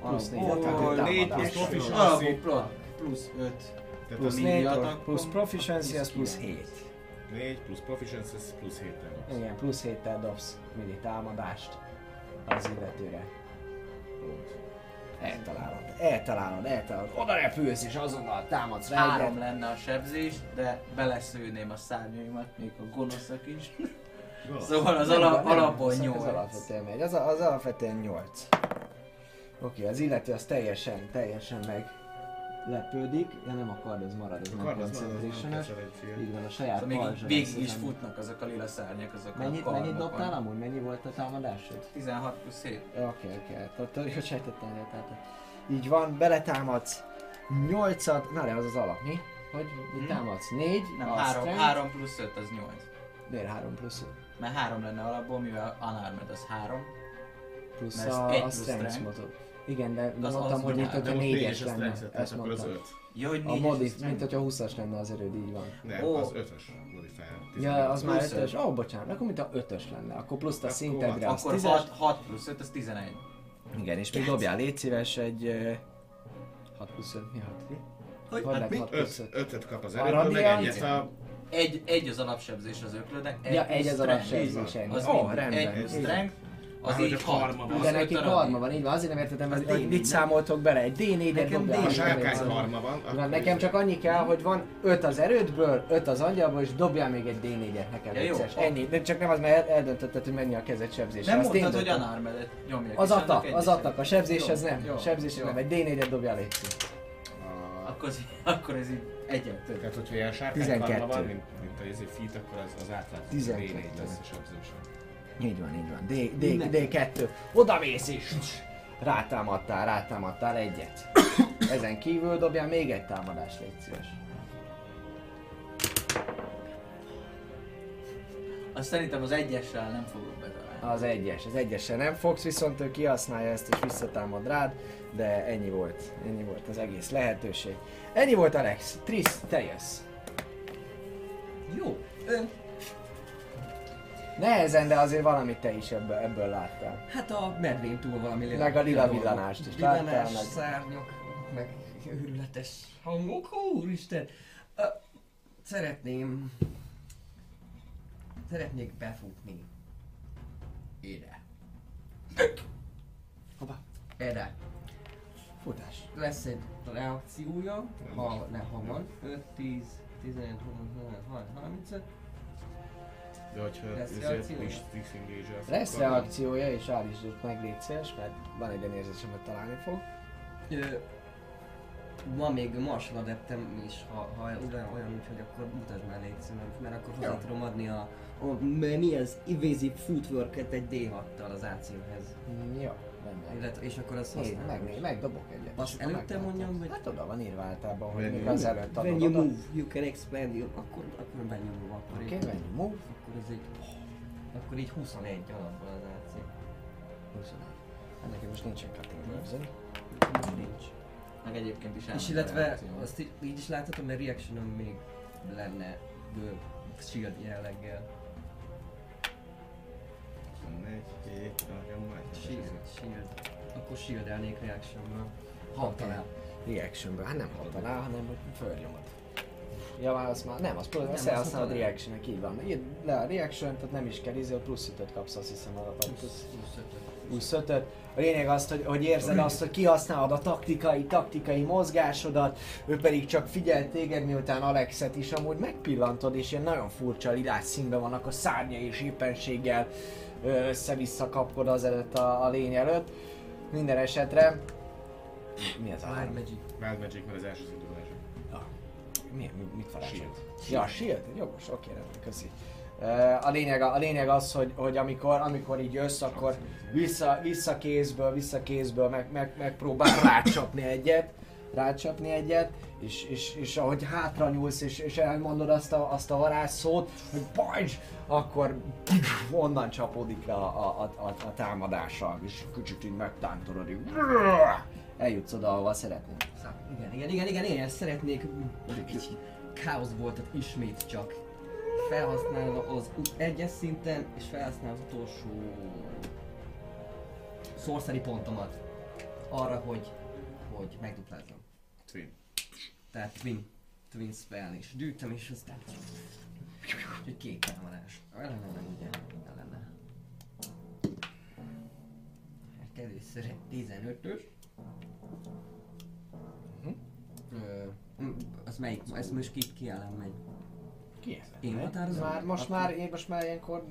[SPEAKER 1] Plusz négy attack
[SPEAKER 2] négy
[SPEAKER 1] támadás.
[SPEAKER 2] plusz.
[SPEAKER 3] Plusz 5.
[SPEAKER 2] Tehát
[SPEAKER 1] Plusz
[SPEAKER 3] négy
[SPEAKER 1] 4,
[SPEAKER 3] attack,
[SPEAKER 1] plusz proficiency, az plusz 7.
[SPEAKER 2] 4 plusz proficiency, plusz 7 tel.
[SPEAKER 1] Igen, plusz 7 dobsz milli támadást az illetőre. Eltalálod, eltalálod, eltalálod, oda repülsz és azonnal támadsz rá
[SPEAKER 4] Három lenne a sebzés, de beleszőném a szárnyaimat, még a gonoszak is. Szóval az
[SPEAKER 1] Nem,
[SPEAKER 4] ala,
[SPEAKER 1] nem,
[SPEAKER 4] alapból
[SPEAKER 1] az- Az
[SPEAKER 4] 8.
[SPEAKER 1] alapvetően megy, az, az alapvetően 8. Oké, az illető az teljesen, teljesen meglepődik, de nem akard, ez marad, ez nem concentration Így van, a saját
[SPEAKER 4] Szóval még így végig is futnak azok a lila szárnyak, azok
[SPEAKER 1] Mennyit,
[SPEAKER 4] a
[SPEAKER 1] mennyit dobtál amúgy? Mennyi volt a támadásod?
[SPEAKER 4] 16 plusz 7.
[SPEAKER 1] Oké, oké, tehát hogy sejtettem, hogy tehát így van, beletámadsz, 8 na de az az alap, mi? Hogy mit támadsz? 4,
[SPEAKER 4] Nem,
[SPEAKER 1] a
[SPEAKER 4] 3,
[SPEAKER 1] strength,
[SPEAKER 4] 3 plusz 5 az 8.
[SPEAKER 1] miért 3 plusz 5?
[SPEAKER 4] Mert 3 lenne alapból, mivel unarmed az 3.
[SPEAKER 1] Plusz a,
[SPEAKER 4] egy
[SPEAKER 1] a
[SPEAKER 4] plusz
[SPEAKER 1] strength
[SPEAKER 4] strength.
[SPEAKER 1] Igen, de
[SPEAKER 4] Az-
[SPEAKER 1] mondtam,
[SPEAKER 4] az
[SPEAKER 1] hogy mint
[SPEAKER 4] nyilván,
[SPEAKER 1] hogyha
[SPEAKER 2] De
[SPEAKER 1] 4-es
[SPEAKER 2] a
[SPEAKER 1] lenne, ezt
[SPEAKER 2] akkor az
[SPEAKER 1] mondtam.
[SPEAKER 2] 5.
[SPEAKER 4] Ja, hogy
[SPEAKER 1] A
[SPEAKER 4] 4
[SPEAKER 1] modi, mint hogyha 20-as lenne az erőd, így van.
[SPEAKER 2] Nem,
[SPEAKER 4] Ó.
[SPEAKER 2] az 5-ös modifier.
[SPEAKER 1] Ja, az már
[SPEAKER 4] Plusz
[SPEAKER 1] 5-ös, ó, bocsánat, akkor mint a 5-ös lenne, akkor plusz a
[SPEAKER 2] Akkor
[SPEAKER 1] szintedre az
[SPEAKER 4] Akkor
[SPEAKER 1] 10
[SPEAKER 4] 6, 6 plusz 5 az 11.
[SPEAKER 1] Igen, és még dobjál, légy szíves, egy... ö, 6 plusz 5, mi 6?
[SPEAKER 3] Hogy? Hát mi?
[SPEAKER 1] 6 plusz 5?
[SPEAKER 2] 5 kap az erőből, meg egyet a...
[SPEAKER 4] Egy, egy az alapsebzés az öklőnek, egy,
[SPEAKER 1] Ja, egy az alapsebzés.
[SPEAKER 4] Az mind,
[SPEAKER 1] rendben.
[SPEAKER 4] Egy strength, az így
[SPEAKER 2] a karma van.
[SPEAKER 1] De neki
[SPEAKER 4] a
[SPEAKER 1] karma van, így van, azért nem értettem, hogy,
[SPEAKER 3] Az
[SPEAKER 1] hogy
[SPEAKER 3] D4,
[SPEAKER 1] mit számoltok bele, egy D4-et
[SPEAKER 3] Nekem
[SPEAKER 1] dobjál.
[SPEAKER 2] A
[SPEAKER 3] D4.
[SPEAKER 2] sárkány karma van.
[SPEAKER 1] Van, nekem csak annyi kell, hogy van 5 az erődből, 5 az angyalból, és dobjál még egy D4-et nekem
[SPEAKER 4] Ja, jó.
[SPEAKER 1] Ennyi, de csak nem az, mert el- eldöntötted, hogy mennyi a kezed sebzése.
[SPEAKER 4] Nem mondtad, hogy
[SPEAKER 1] döntöm.
[SPEAKER 4] unarmed nyomjak.
[SPEAKER 1] Az atak, az atak, a sebzés az nem. Sebzés nem, egy D4-et dobjál légy szíves.
[SPEAKER 2] a-
[SPEAKER 4] Akkor, ez- akkor ez így egyet több.
[SPEAKER 2] Tehát, hogyha ilyen sárkány
[SPEAKER 1] 12.
[SPEAKER 2] karma van, mint, mint a izé feet, akkor az, az átlátható
[SPEAKER 1] 12
[SPEAKER 2] D4 lesz a sebzősen.
[SPEAKER 1] Így van, így van. D, D, D2. Oda mész és rátámadtál, rátámadtál egyet. Ezen kívül dobjál még egy támadást, légy szíves.
[SPEAKER 4] Azt szerintem az egyessel nem fogok betalálni.
[SPEAKER 1] Az egyes, az egyessel nem fogsz, viszont ő kihasználja ezt és visszatámad rád, de ennyi volt, ennyi volt az egész lehetőség. Ennyi volt Alex, Tris, te jössz.
[SPEAKER 3] Jó.
[SPEAKER 1] Nehezen, de azért valamit te is ebből, ebből láttál.
[SPEAKER 3] hát a medvén túl valami lila.
[SPEAKER 1] Meg a lila villanást is
[SPEAKER 3] Villanás,
[SPEAKER 1] láttál, meg-
[SPEAKER 3] szárnyok, meg őrületes hangok. Úristen. Ö, szeretném... Szeretnék befutni. Ide.
[SPEAKER 1] Hova?
[SPEAKER 3] Erre.
[SPEAKER 1] Futás.
[SPEAKER 3] Lesz egy reakciója, ha, ne, ha van. 5, 10, 11, 20, 25, 35.
[SPEAKER 2] De hogyha
[SPEAKER 3] Lesz reakciója?
[SPEAKER 1] és állítsd meg légy szíves, mert van egy olyan érzésem, hogy találni fog.
[SPEAKER 3] Ö, van még martial adeptem is, ha, ha olyan, olyan úgy, hogy akkor mutasd már légy szíves, mert akkor hozzá tudom adni a, a m- mi ez, evasive footwork-et egy D6-tal az AC-hez.
[SPEAKER 1] Rendben.
[SPEAKER 3] Illetve, és akkor azt használom.
[SPEAKER 1] meg, megdobok egyet.
[SPEAKER 3] Azt előtte mondjam, vagy-
[SPEAKER 1] Hát oda van írva általában, hogy
[SPEAKER 2] When
[SPEAKER 1] még
[SPEAKER 2] you
[SPEAKER 1] az előtt
[SPEAKER 3] When
[SPEAKER 1] adod
[SPEAKER 3] you
[SPEAKER 1] oda.
[SPEAKER 3] move, you can expand your... Akkor, akkor when you move, akkor
[SPEAKER 1] Oké, when you move.
[SPEAKER 3] Akkor ez így, akkor így 21 alapból az AC.
[SPEAKER 1] 21. Hát nekem most nincsen cutting gloves
[SPEAKER 3] Nincs.
[SPEAKER 4] Meg egyébként is
[SPEAKER 3] És illetve azt így, így is láthatom, mert reactionom még lenne bő shield jelleggel.
[SPEAKER 2] 24, 7, nagyon majd.
[SPEAKER 3] Shield, shield. Akkor shieldelnék reactionnal. Ha
[SPEAKER 1] Oké.
[SPEAKER 3] talál.
[SPEAKER 1] Reactionből, hát nem hat alá, hanem hogy fölnyomod. Ja, már azt már, nem, az plusz,
[SPEAKER 3] Nem,
[SPEAKER 1] azt elhasználod
[SPEAKER 3] el.
[SPEAKER 1] reaction így van. Írd le a reaction, tehát nem is kell izé, plusz 5 kapsz, azt hiszem, a plusz 25 -öt. A lényeg az, hogy, hogy érzed azt, hogy kihasználod a taktikai, taktikai mozgásodat, ő pedig csak figyel téged, miután Alexet is amúgy megpillantod, és ilyen nagyon furcsa lilás színben vannak a szárnya és éppenséggel össze-vissza kapkod az előtt a, a lény előtt. Minden esetre... Mi az a
[SPEAKER 3] Wild? Magic.
[SPEAKER 2] Wild Magic, mert az első varázsa.
[SPEAKER 1] Mi, mi, mit varázsolt?
[SPEAKER 2] Shield.
[SPEAKER 1] Ja, shield? Jogos, oké, rendben, köszi. Uh, a, lényeg, a lényeg az, hogy, hogy amikor, amikor így jössz, akkor vissza, vissza kézből, vissza kézből meg, meg, megpróbál [CLEARS THROAT] rácsapni egyet, rácsapni egyet, és, és, és ahogy hátra nyúlsz, és, és elmondod azt a, azt a varázsszót, hogy bajs, akkor onnan csapódik le a, a, a, a, a támadással, és kicsit így megtántorod, így eljutsz oda, ahova szeretnél.
[SPEAKER 3] Igen, igen, igen, igen, igen, szeretnék egy káosz voltat ismét csak felhasználva az egyes szinten, és felhasználva az utolsó sorcery pontomat arra, hogy, hogy megduplázzam.
[SPEAKER 2] Twin.
[SPEAKER 3] Tehát twin, twin spell is gyűjtöm, és aztán egy két támadás. Ellene ugye, ellene. Hát Először egy 15-ös. Az melyik? Ez most ki, ki ellen megy?
[SPEAKER 1] Ki ez?
[SPEAKER 3] Én határozom?
[SPEAKER 1] Már, most már, én most már ilyenkor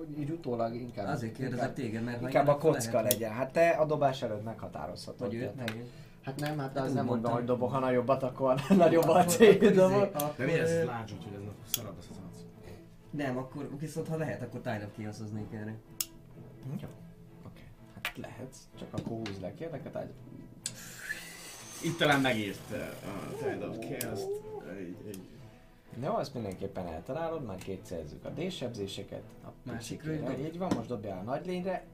[SPEAKER 1] úgy, így utólag inkább...
[SPEAKER 3] Azért kérdezek téged, mert
[SPEAKER 1] inkább a kocka
[SPEAKER 3] lehet,
[SPEAKER 1] legyen. Hát te a dobás előtt meghatározhatod.
[SPEAKER 3] Vagy őt, meg.
[SPEAKER 1] Hát nem, hát
[SPEAKER 3] Hát
[SPEAKER 1] az nem mondom, hogy dobok, ha nagyobbat, [LAUGHS] akkor nagyobb a cél dobok.
[SPEAKER 2] De mi ez lágy, hogy ez a szarabb az az?
[SPEAKER 3] Nem, akkor viszont ha lehet, akkor of Chaos-oznék erre.
[SPEAKER 1] Jó. Oké. Hát lehetsz, csak akkor húzd le kérdeket, egy...
[SPEAKER 2] Itt talán megírt uh, a Tide of Chaos-t.
[SPEAKER 1] Jó, azt mindenképpen eltalálod, már kétszerzük a D-sebzéseket. A
[SPEAKER 3] is dob.
[SPEAKER 1] Így van, most dobjál a nagy lényre.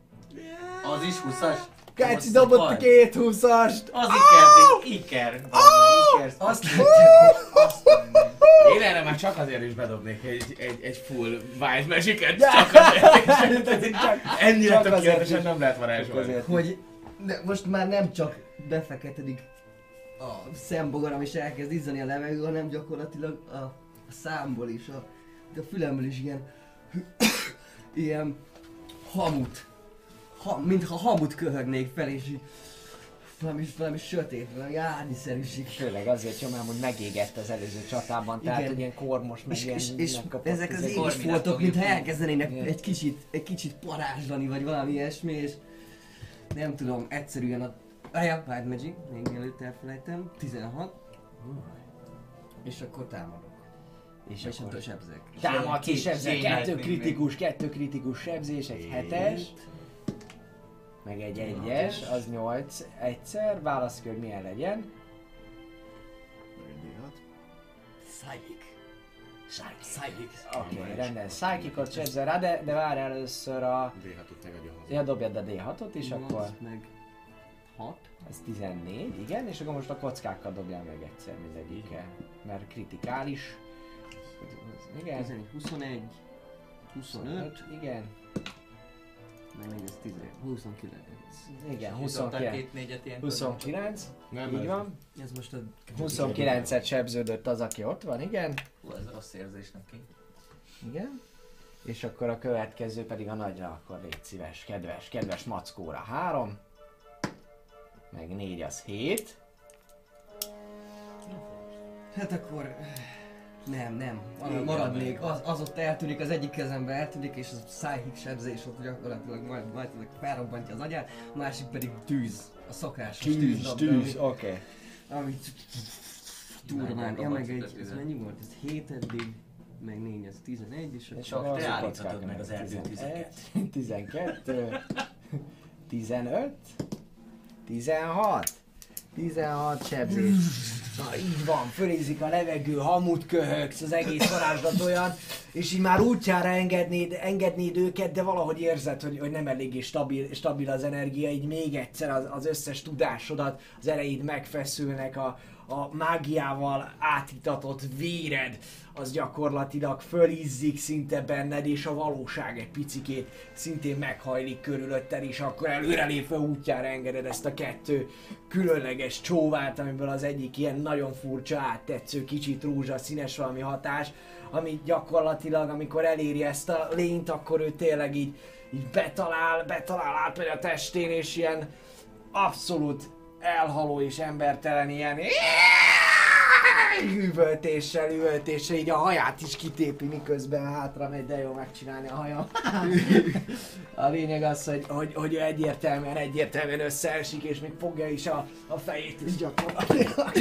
[SPEAKER 4] Az is 20-as?
[SPEAKER 1] Keci dobott
[SPEAKER 4] baj.
[SPEAKER 1] két húszast!
[SPEAKER 4] Az Iker, Iker. Iker.
[SPEAKER 3] Azt
[SPEAKER 2] Én erre már csak azért is bedobnék egy, egy, egy full Wild Magic-et, csak azért. [LAUGHS] Ennyire tökéletesen nem lehet varázsolni.
[SPEAKER 3] hogy ne, most már nem csak befeketedik a szembogaram is elkezd izzani a levegő, hanem gyakorlatilag a, a számból is, a, a fülemből is ilyen, [COUGHS] ilyen hamut, ha, mintha hamut köhögnék fel, és így valami, valami sötét, valami árnyiszerűség.
[SPEAKER 1] Főleg azért nyomám, hogy megégett az előző csatában, tehát
[SPEAKER 3] Igen.
[SPEAKER 1] ilyen kormos, meg
[SPEAKER 3] És,
[SPEAKER 1] ilyen
[SPEAKER 3] és, és ezek az
[SPEAKER 1] izé-
[SPEAKER 4] Korminát
[SPEAKER 3] voltok,
[SPEAKER 4] fogjuk
[SPEAKER 3] mintha elkezdenének
[SPEAKER 1] Igen.
[SPEAKER 3] egy kicsit, egy kicsit parázslani, vagy valami ilyesmi, és nem tudom, egyszerűen a... Ja, Wild Magic, még mielőtt elfelejtem, 16. És akkor támadok.
[SPEAKER 1] És
[SPEAKER 3] És
[SPEAKER 1] akkor
[SPEAKER 3] sebzek.
[SPEAKER 1] támad
[SPEAKER 4] Két
[SPEAKER 1] és sebzek, kettő kritikus, kettő kritikus sebzés, egy hetes, meg egy egyes, az nyolc egyszer, válaszkör milyen legyen.
[SPEAKER 3] Psychic. Psychic.
[SPEAKER 1] Oké, okay, rendben, Psychicot sebzel rá, de, de várj először a...
[SPEAKER 2] D6-ot megadja hozzá.
[SPEAKER 1] Ja, dobjad a D6-ot, és akkor
[SPEAKER 3] meg 6.
[SPEAKER 1] ez 14, igen, és akkor most a kockákkal dobjál meg egyszer mindegyikkel, mert kritikális. Igen,
[SPEAKER 3] 11, 21, 25,
[SPEAKER 1] igen,
[SPEAKER 3] meg még ez 10, 29.
[SPEAKER 1] igen,
[SPEAKER 4] Dobtál
[SPEAKER 1] 29.
[SPEAKER 4] két négyet ilyen
[SPEAKER 1] 29,
[SPEAKER 2] Nem,
[SPEAKER 1] így van.
[SPEAKER 3] Ez most a
[SPEAKER 1] 29-et sebződött az, aki ott van, igen.
[SPEAKER 4] Hú, ez rossz érzés neki.
[SPEAKER 1] Igen. És akkor a következő pedig a nagyra, akkor légy szíves, kedves, kedves mackóra 3. Meg 4 az 7.
[SPEAKER 3] Hát akkor... Nem, nem. Marad,
[SPEAKER 2] Igen,
[SPEAKER 3] maradnék. Az, az ott eltűnik, az egyik kezembe eltűnik, és az psychic sebzés ott gyakorlatilag majd, majd felrobbantja az agyát, a másik pedig tűz. A szokásos tűz, tűz, tűz
[SPEAKER 1] oké.
[SPEAKER 3] Ami, ami durván. Ja, meg egy, ez mennyi volt? Ez 7 eddig, meg 4, ez 11, és
[SPEAKER 1] És
[SPEAKER 3] akkor...
[SPEAKER 1] akkor
[SPEAKER 4] te állíthatod meg az erdőtüzeket.
[SPEAKER 1] 12, 15, 16, 16 sebzés. Na így van, fölízik a levegő, hamut köhögsz, az egész varázslat olyan, és így már útjára engednéd, engednéd őket, de valahogy érzed, hogy, hogy nem eléggé stabil, stabil az energia, így még egyszer az, az összes tudásodat, az ereid megfeszülnek, a, a mágiával átitatott véred, az gyakorlatilag fölizzik szinte benned, és a valóság egy picikét szintén meghajlik körülötted, és akkor előrelépve útjára engeded ezt a kettő különleges csóvát, amiből az egyik ilyen nagyon furcsa, áttetsző, kicsit rózsaszínes valami hatás, ami gyakorlatilag, amikor eléri ezt a lényt, akkor ő tényleg így, így betalál, betalál, átmegy a testén, és ilyen abszolút elhaló és embertelen ilyen üvöltéssel, üvöltéssel, így a haját is kitépi, miközben hátra megy, de jó megcsinálni a hajam. [LAUGHS] a lényeg az, hogy, hogy, hogy ő egyértelműen, egyértelműen összeesik, és még fogja is a, a fejét is gyakorlatilag.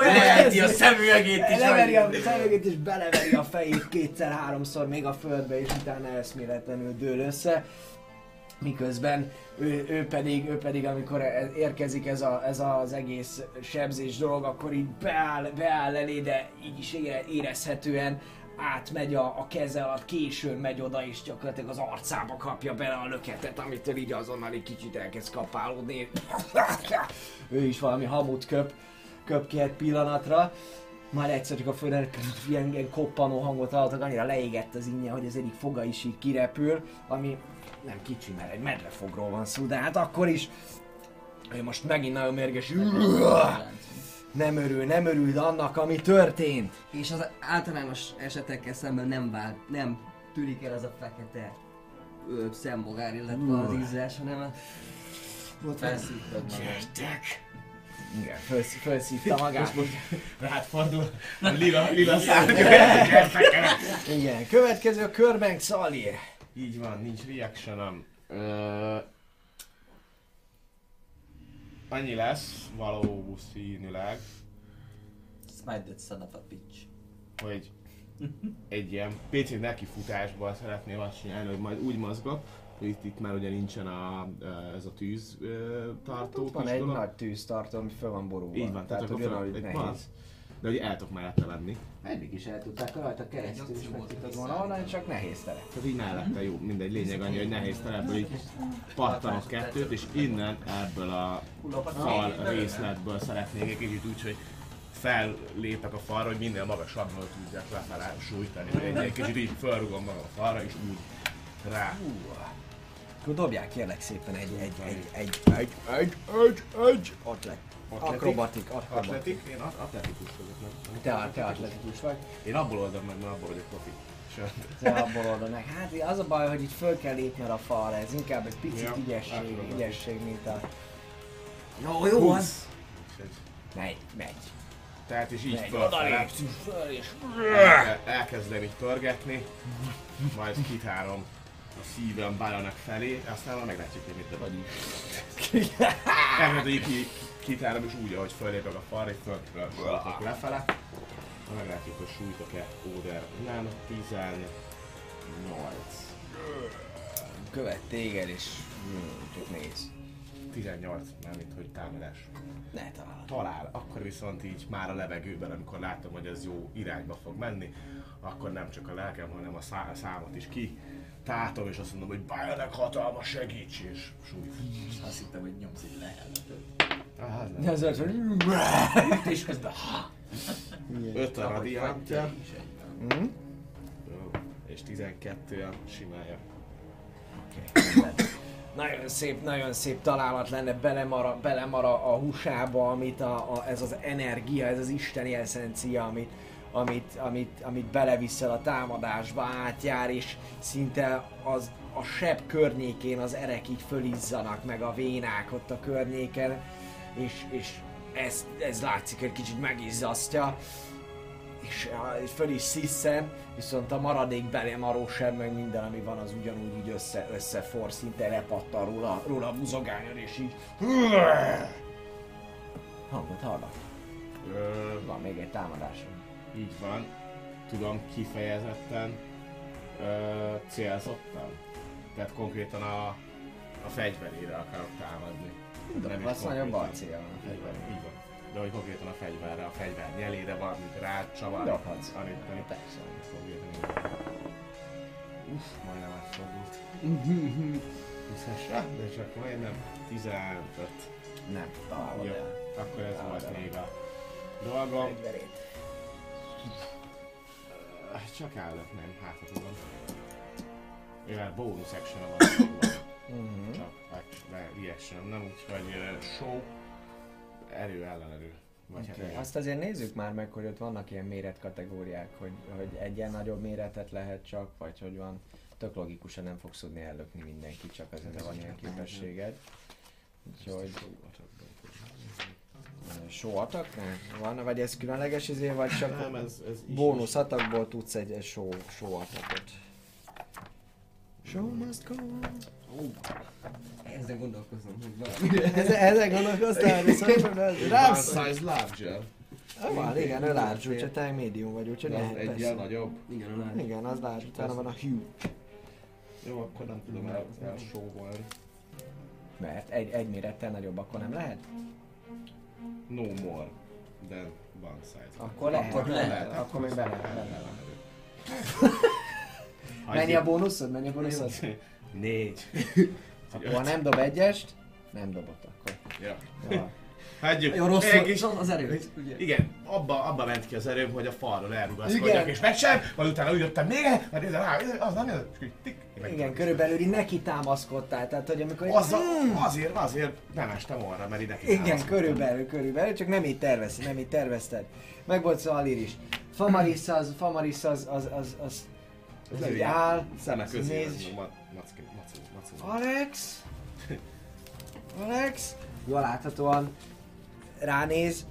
[SPEAKER 4] Leheti a szemüvegét is.
[SPEAKER 1] Leveri a szemüvegét és beleveri a fejét kétszer-háromszor még a földbe, és utána eszméletlenül dől össze. Miközben ő, ő, pedig, ő pedig, amikor e- érkezik ez, a, ez az egész sebzés dolog, akkor így beáll, beáll elé, de így is ére- érezhetően átmegy a, a keze alatt, későn megy oda, és gyakorlatilag az arcába kapja bele a löketet, amitől így azonnal egy kicsit elkezd kapálódni. [LAUGHS] ő is valami hamut köp, köp ki egy pillanatra. Majd egyszer csak a földön ilyen, ilyen koppanó hangot hallottak, annyira leégett az innye, hogy az egyik foga is így kirepül, ami nem kicsi, mert egy medvefogról van szó, de hát akkor is ő most megint nagyon mérges. Nem örül, nem örül annak, ami történt.
[SPEAKER 3] És az általános esetekkel szemben nem vált, nem tűnik el az a fekete ö, szembogár, illetve az ízás, hanem a... Ott.
[SPEAKER 4] Felszívtad.
[SPEAKER 1] Gyertek! Igen, felsz, felszívta magát.
[SPEAKER 2] Rád fordul a lila, lila szárnya.
[SPEAKER 1] Igen, következő a körben Xalir.
[SPEAKER 2] Így van, nincs reactionom. Ö... Annyi lesz valószínűleg,
[SPEAKER 4] Smite that son of a bitch.
[SPEAKER 2] hogy egy ilyen pici nekifutásból szeretném azt csinálni, hogy majd úgy mozgok, hogy itt, itt már ugye nincsen a, ez a tűz tartó
[SPEAKER 1] Ott van egy
[SPEAKER 2] dolog.
[SPEAKER 1] nagy tűztartó, ami föl van borulva.
[SPEAKER 2] Így van, tehát,
[SPEAKER 1] tehát
[SPEAKER 2] akkor
[SPEAKER 1] hogy nehéz.
[SPEAKER 2] van. De hogy el tudok mellette lenni.
[SPEAKER 1] Eddig is el tudták rajta keresztül,
[SPEAKER 3] Egy
[SPEAKER 1] és meg tudtad volna onnan, csak nehéz tere.
[SPEAKER 2] Tehát így mellette jó, mindegy, lényeg annyi, hogy nehéz terebből így pattanok kettőt, és innen ebből a fal részletből szeretnék egy kicsit úgy, hogy fellépek a falra, hogy minél magasabbról tudjak lefelé sújtani, hogy egy, egy kicsit így felrugom magam a falra, és úgy rá.
[SPEAKER 1] Akkor dobják kérlek szépen egy, egy, egy, egy, egy, egy, egy, egy, ott le. Akrobatik.
[SPEAKER 2] Atletik? Én at- atletikus vagyok, nem?
[SPEAKER 1] Te, te atletikus vagy.
[SPEAKER 2] Én abból oldom meg, mert abból vagyok profi. Sőt,
[SPEAKER 1] Te abból oldod meg. Hát az a baj, hogy itt föl kell lépned a falra, ez inkább egy picit
[SPEAKER 2] Ja,
[SPEAKER 1] ügyesség, ügyesség, mint a...
[SPEAKER 3] Jó, jó
[SPEAKER 2] úgyhogy-
[SPEAKER 1] Megy, megy.
[SPEAKER 2] Tehát is így
[SPEAKER 1] Megy,
[SPEAKER 2] fölfele.
[SPEAKER 1] odalépsz, föl és...
[SPEAKER 2] Elke- elkezdem így pörgetni, majd kitárom a szívem Balanak felé, aztán már meglátjuk, hogy mit. [LAUGHS] Elkezdem így ki, kitárom is úgy, ahogy fölépek a falra, és föl, föl, föl, lefele. Na, Meglátjuk, hogy sújtok-e Óder. Nem, 18.
[SPEAKER 1] Követ téged és... Hmm, csak néz.
[SPEAKER 2] 18, mármint, hogy támadás.
[SPEAKER 1] Ne találod.
[SPEAKER 2] Talál, akkor viszont így már a levegőben, amikor látom, hogy ez jó irányba fog menni, akkor nem csak a lelkem, hanem a, szá- a számot is ki tátom, és azt mondom, hogy Bajonek hatalmas segíts, és súlyt.
[SPEAKER 4] Azt hittem, hogy nyomsz egy lehelletet.
[SPEAKER 2] Nem.
[SPEAKER 1] Ez az, hogy... [LAUGHS]
[SPEAKER 4] És közben...
[SPEAKER 2] 5 a
[SPEAKER 4] egyben.
[SPEAKER 1] Hm?
[SPEAKER 2] És 12 a simája.
[SPEAKER 1] Nagyon szép, nagyon szép találat lenne, belemara, belemara a húsába, amit a, a, ez az energia, ez az isteni eszencia, amit, amit, amit, amit beleviszel a támadásba, átjár, és szinte az a seb környékén az erek így fölizzanak, meg a vénák ott a környéken, és, és ez, ez látszik, hogy kicsit megizzasztja, és föl is sziszen, viszont a maradék belemaró seb, meg minden, ami van, az ugyanúgy így össze, összefor, szinte lepattan róla, róla buzogányod, és így... Hangot hallak.
[SPEAKER 2] Ö,
[SPEAKER 1] Van még egy támadásom.
[SPEAKER 2] így van. Tudom kifejezetten ö, célzottan. Tehát konkrétan a, a fegyverére akarok támadni. Nem
[SPEAKER 1] Az nagyobb a cél
[SPEAKER 2] Így van, így van. De hogy konkrétan a fegyverre, a fegyver nyelére van, mint rácsavar.
[SPEAKER 1] Dobhatsz.
[SPEAKER 2] Amit
[SPEAKER 1] Persze.
[SPEAKER 2] konkrétan. Uff, majdnem átfordult. 20-es, ah, de csak majdnem 15.
[SPEAKER 1] Nem, találod
[SPEAKER 2] Jó,
[SPEAKER 1] el.
[SPEAKER 2] akkor ez
[SPEAKER 1] Találod
[SPEAKER 2] volt
[SPEAKER 1] el.
[SPEAKER 2] még a dolgom.
[SPEAKER 1] Fegyverét.
[SPEAKER 2] Csak állok nem, hát tudom. Mivel bónusz action van,
[SPEAKER 1] Mhm.
[SPEAKER 2] csak reaction nem, úgyhogy uh, show, erő ellenerő. Vagy
[SPEAKER 1] Okay.
[SPEAKER 2] hát
[SPEAKER 1] Azt azért nézzük már meg, hogy ott vannak ilyen méretkategóriák, hogy, hogy egy ilyen nagyobb méretet lehet csak, vagy hogy van. Tök logikusan nem fogsz tudni ellökni mindenki, csak azért van ilyen képességed. Úgyhogy show attack? Nem? Van, vagy ez különleges izé, vagy csak
[SPEAKER 2] nem, ez, ez
[SPEAKER 1] bónusz attackból tudsz egy, egy show, show attackot. Show must go on.
[SPEAKER 3] Ezen gondolkozom, hogy valami.
[SPEAKER 1] Ezen, ezen gondolkoztál, viszont rám
[SPEAKER 2] One size larger.
[SPEAKER 1] Van, igen, ő large, úgyhogy te medium vagy, úgyhogy lehet,
[SPEAKER 2] egy ilyen nagyobb.
[SPEAKER 3] Igen, a lány.
[SPEAKER 1] Igen, az large, utána van a huge.
[SPEAKER 2] Jó, akkor nem tudom el, elsóvolni.
[SPEAKER 1] Mert egy, egy mérettel nagyobb akkor nem lehet?
[SPEAKER 2] No more than one size.
[SPEAKER 1] Akkor lehet,
[SPEAKER 3] Akkor
[SPEAKER 1] lehet,
[SPEAKER 3] lehet.
[SPEAKER 1] akkor még bele,
[SPEAKER 2] egy- [LAUGHS]
[SPEAKER 1] a bónuszod? Mennyi a bónuszod?
[SPEAKER 2] Négy. [LAUGHS]
[SPEAKER 1] Akkor ha nem dob egyest, nem dobott akkor.
[SPEAKER 2] Ja.
[SPEAKER 1] Ja.
[SPEAKER 2] Hagyjuk.
[SPEAKER 3] Jó, rossz
[SPEAKER 2] is-
[SPEAKER 3] az, az erő. Ugye?
[SPEAKER 2] Igen, abba, abba ment ki az erőm, hogy a falról elrugaszkodjak,
[SPEAKER 1] Igen.
[SPEAKER 2] és meg sem, majd utána úgy jöttem még mert nézem rá, az nem jön, és így tik,
[SPEAKER 1] Igen, körülbelül így neki támaszkodtál, tehát hogy amikor...
[SPEAKER 2] Az, azért, azért nem estem arra, mert ide
[SPEAKER 1] Igen, körülbelül, körülbelül, csak nem így tervezted, nem így tervezted. Meg volt szó Alir is. Famaris az, Famaris az, az, az, az, az
[SPEAKER 2] Ez
[SPEAKER 1] így
[SPEAKER 2] ilyen
[SPEAKER 1] áll.
[SPEAKER 2] Szemek közé,
[SPEAKER 1] nézd.
[SPEAKER 2] ez ma- macki, macu, macu.
[SPEAKER 1] Alex? [LAUGHS] Alex? Jól láthatóan ránéz,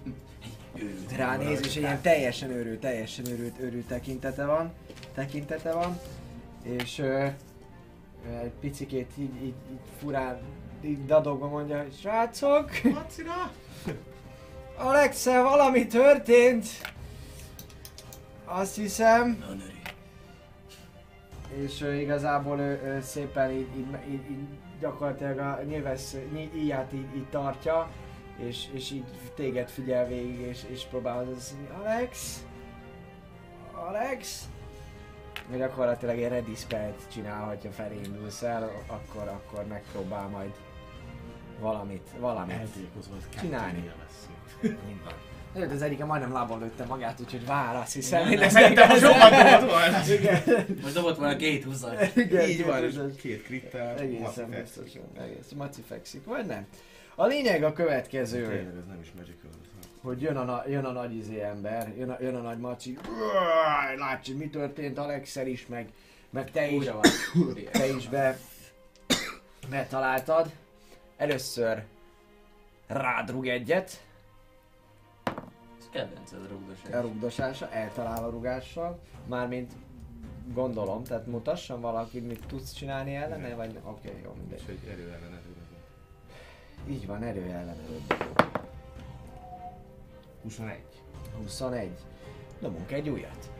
[SPEAKER 1] ránéz, és egy ilyen teljesen őrült, teljesen őrült, őrült tekintete van, tekintete van, és ö, egy picikét így, így, így furán, így dadogva mondja, srácok,
[SPEAKER 2] Macira? [LAUGHS]
[SPEAKER 1] alex valami történt, azt hiszem, és ö, igazából ő, ő szépen így, így, így, így gyakorlatilag a nyilvesz ny- íját így, így tartja, és, és így téged figyel végig, és, és próbál az Alex? Alex? Vagy gyakorlatilag egy ready spellt csinál, hogyha felindulsz el, akkor, akkor megpróbál majd valamit, valamit Csinálni. Így van. Előtt az Erika majdnem lábon lőtte magát, úgyhogy hiszem, hogy
[SPEAKER 4] Igen,
[SPEAKER 1] lesz
[SPEAKER 2] Szerintem az sokat dobott volna.
[SPEAKER 1] Igen,
[SPEAKER 4] Most dobott volna két húszat.
[SPEAKER 1] igen,
[SPEAKER 2] Így van, és
[SPEAKER 1] két-
[SPEAKER 2] krittel.
[SPEAKER 1] Egészen biztosan, egész. Maci fekszik, vagy nem? A lényeg a következő,
[SPEAKER 2] Tényleg, ez nem is magical.
[SPEAKER 1] hogy jön a, na- jön a nagy izé ember, jön a, jön a nagy maci, látsz, mi történt Alexel is, meg, meg te is, te is be, betaláltad. Először rád rúg egyet,
[SPEAKER 6] Ez kedvenced rúgdos.
[SPEAKER 1] elrugdosása, eltalál a rugással, mármint gondolom, tehát mutassam valakit, mit tudsz csinálni ellene, vagy ne? Oké, okay, jó, mindegy.
[SPEAKER 2] És egy erő ellen
[SPEAKER 1] Így van, erő ellen
[SPEAKER 2] 21.
[SPEAKER 1] 21. Dobunk egy újat.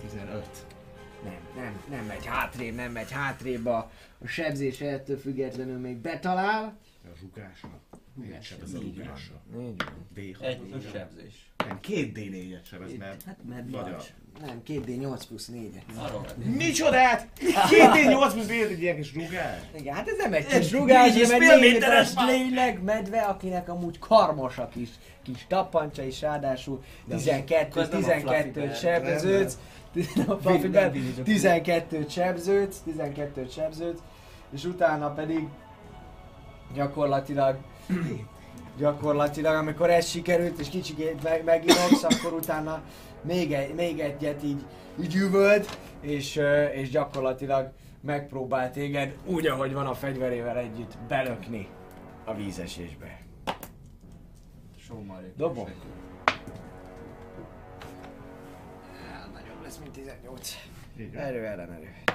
[SPEAKER 2] 15.
[SPEAKER 1] Nem, nem, nem megy hátrébb, nem megy hátrébb a, a sebzés ettől függetlenül még betalál.
[SPEAKER 2] A rugásra. Miért sebez a
[SPEAKER 1] Így van.
[SPEAKER 2] rugásra?
[SPEAKER 1] Így van.
[SPEAKER 2] D6.
[SPEAKER 6] Egy sebzés.
[SPEAKER 2] Nem, két D4-et sebez, mert...
[SPEAKER 1] Hát mert
[SPEAKER 2] Vagy
[SPEAKER 1] vagy. Nem, 2D8 plusz 4
[SPEAKER 6] Arról
[SPEAKER 2] Micsodát? Két D8 plusz D egy ilyen kis rugás?
[SPEAKER 1] Igen, hát ez nem egy kis rugás,
[SPEAKER 6] négy
[SPEAKER 1] hanem egy négy
[SPEAKER 6] méteres
[SPEAKER 1] méteres lényleg, medve, akinek amúgy karmos a kis, kis tappancsa is, ráadásul 12,
[SPEAKER 6] az nem a Fluffy
[SPEAKER 1] 12
[SPEAKER 6] Bear.
[SPEAKER 1] sebződsz, [LAUGHS] a Fluffy
[SPEAKER 6] Nem
[SPEAKER 1] Bear,
[SPEAKER 6] Billy Joe.
[SPEAKER 1] 12 sebződsz, 12 sebződsz, és utána pedig gyakorlatilag gyakorlatilag, amikor ez sikerült, és kicsikét meg, meginogsz, akkor utána még, egy, még egyet így, így üvölt, és, és gyakorlatilag megpróbál téged úgy, ahogy van a fegyverével együtt belökni a vízesésbe.
[SPEAKER 6] Sómarik.
[SPEAKER 1] Dobom. Nagyobb lesz, mint 18.
[SPEAKER 2] Így van.
[SPEAKER 1] Erő ellen erő.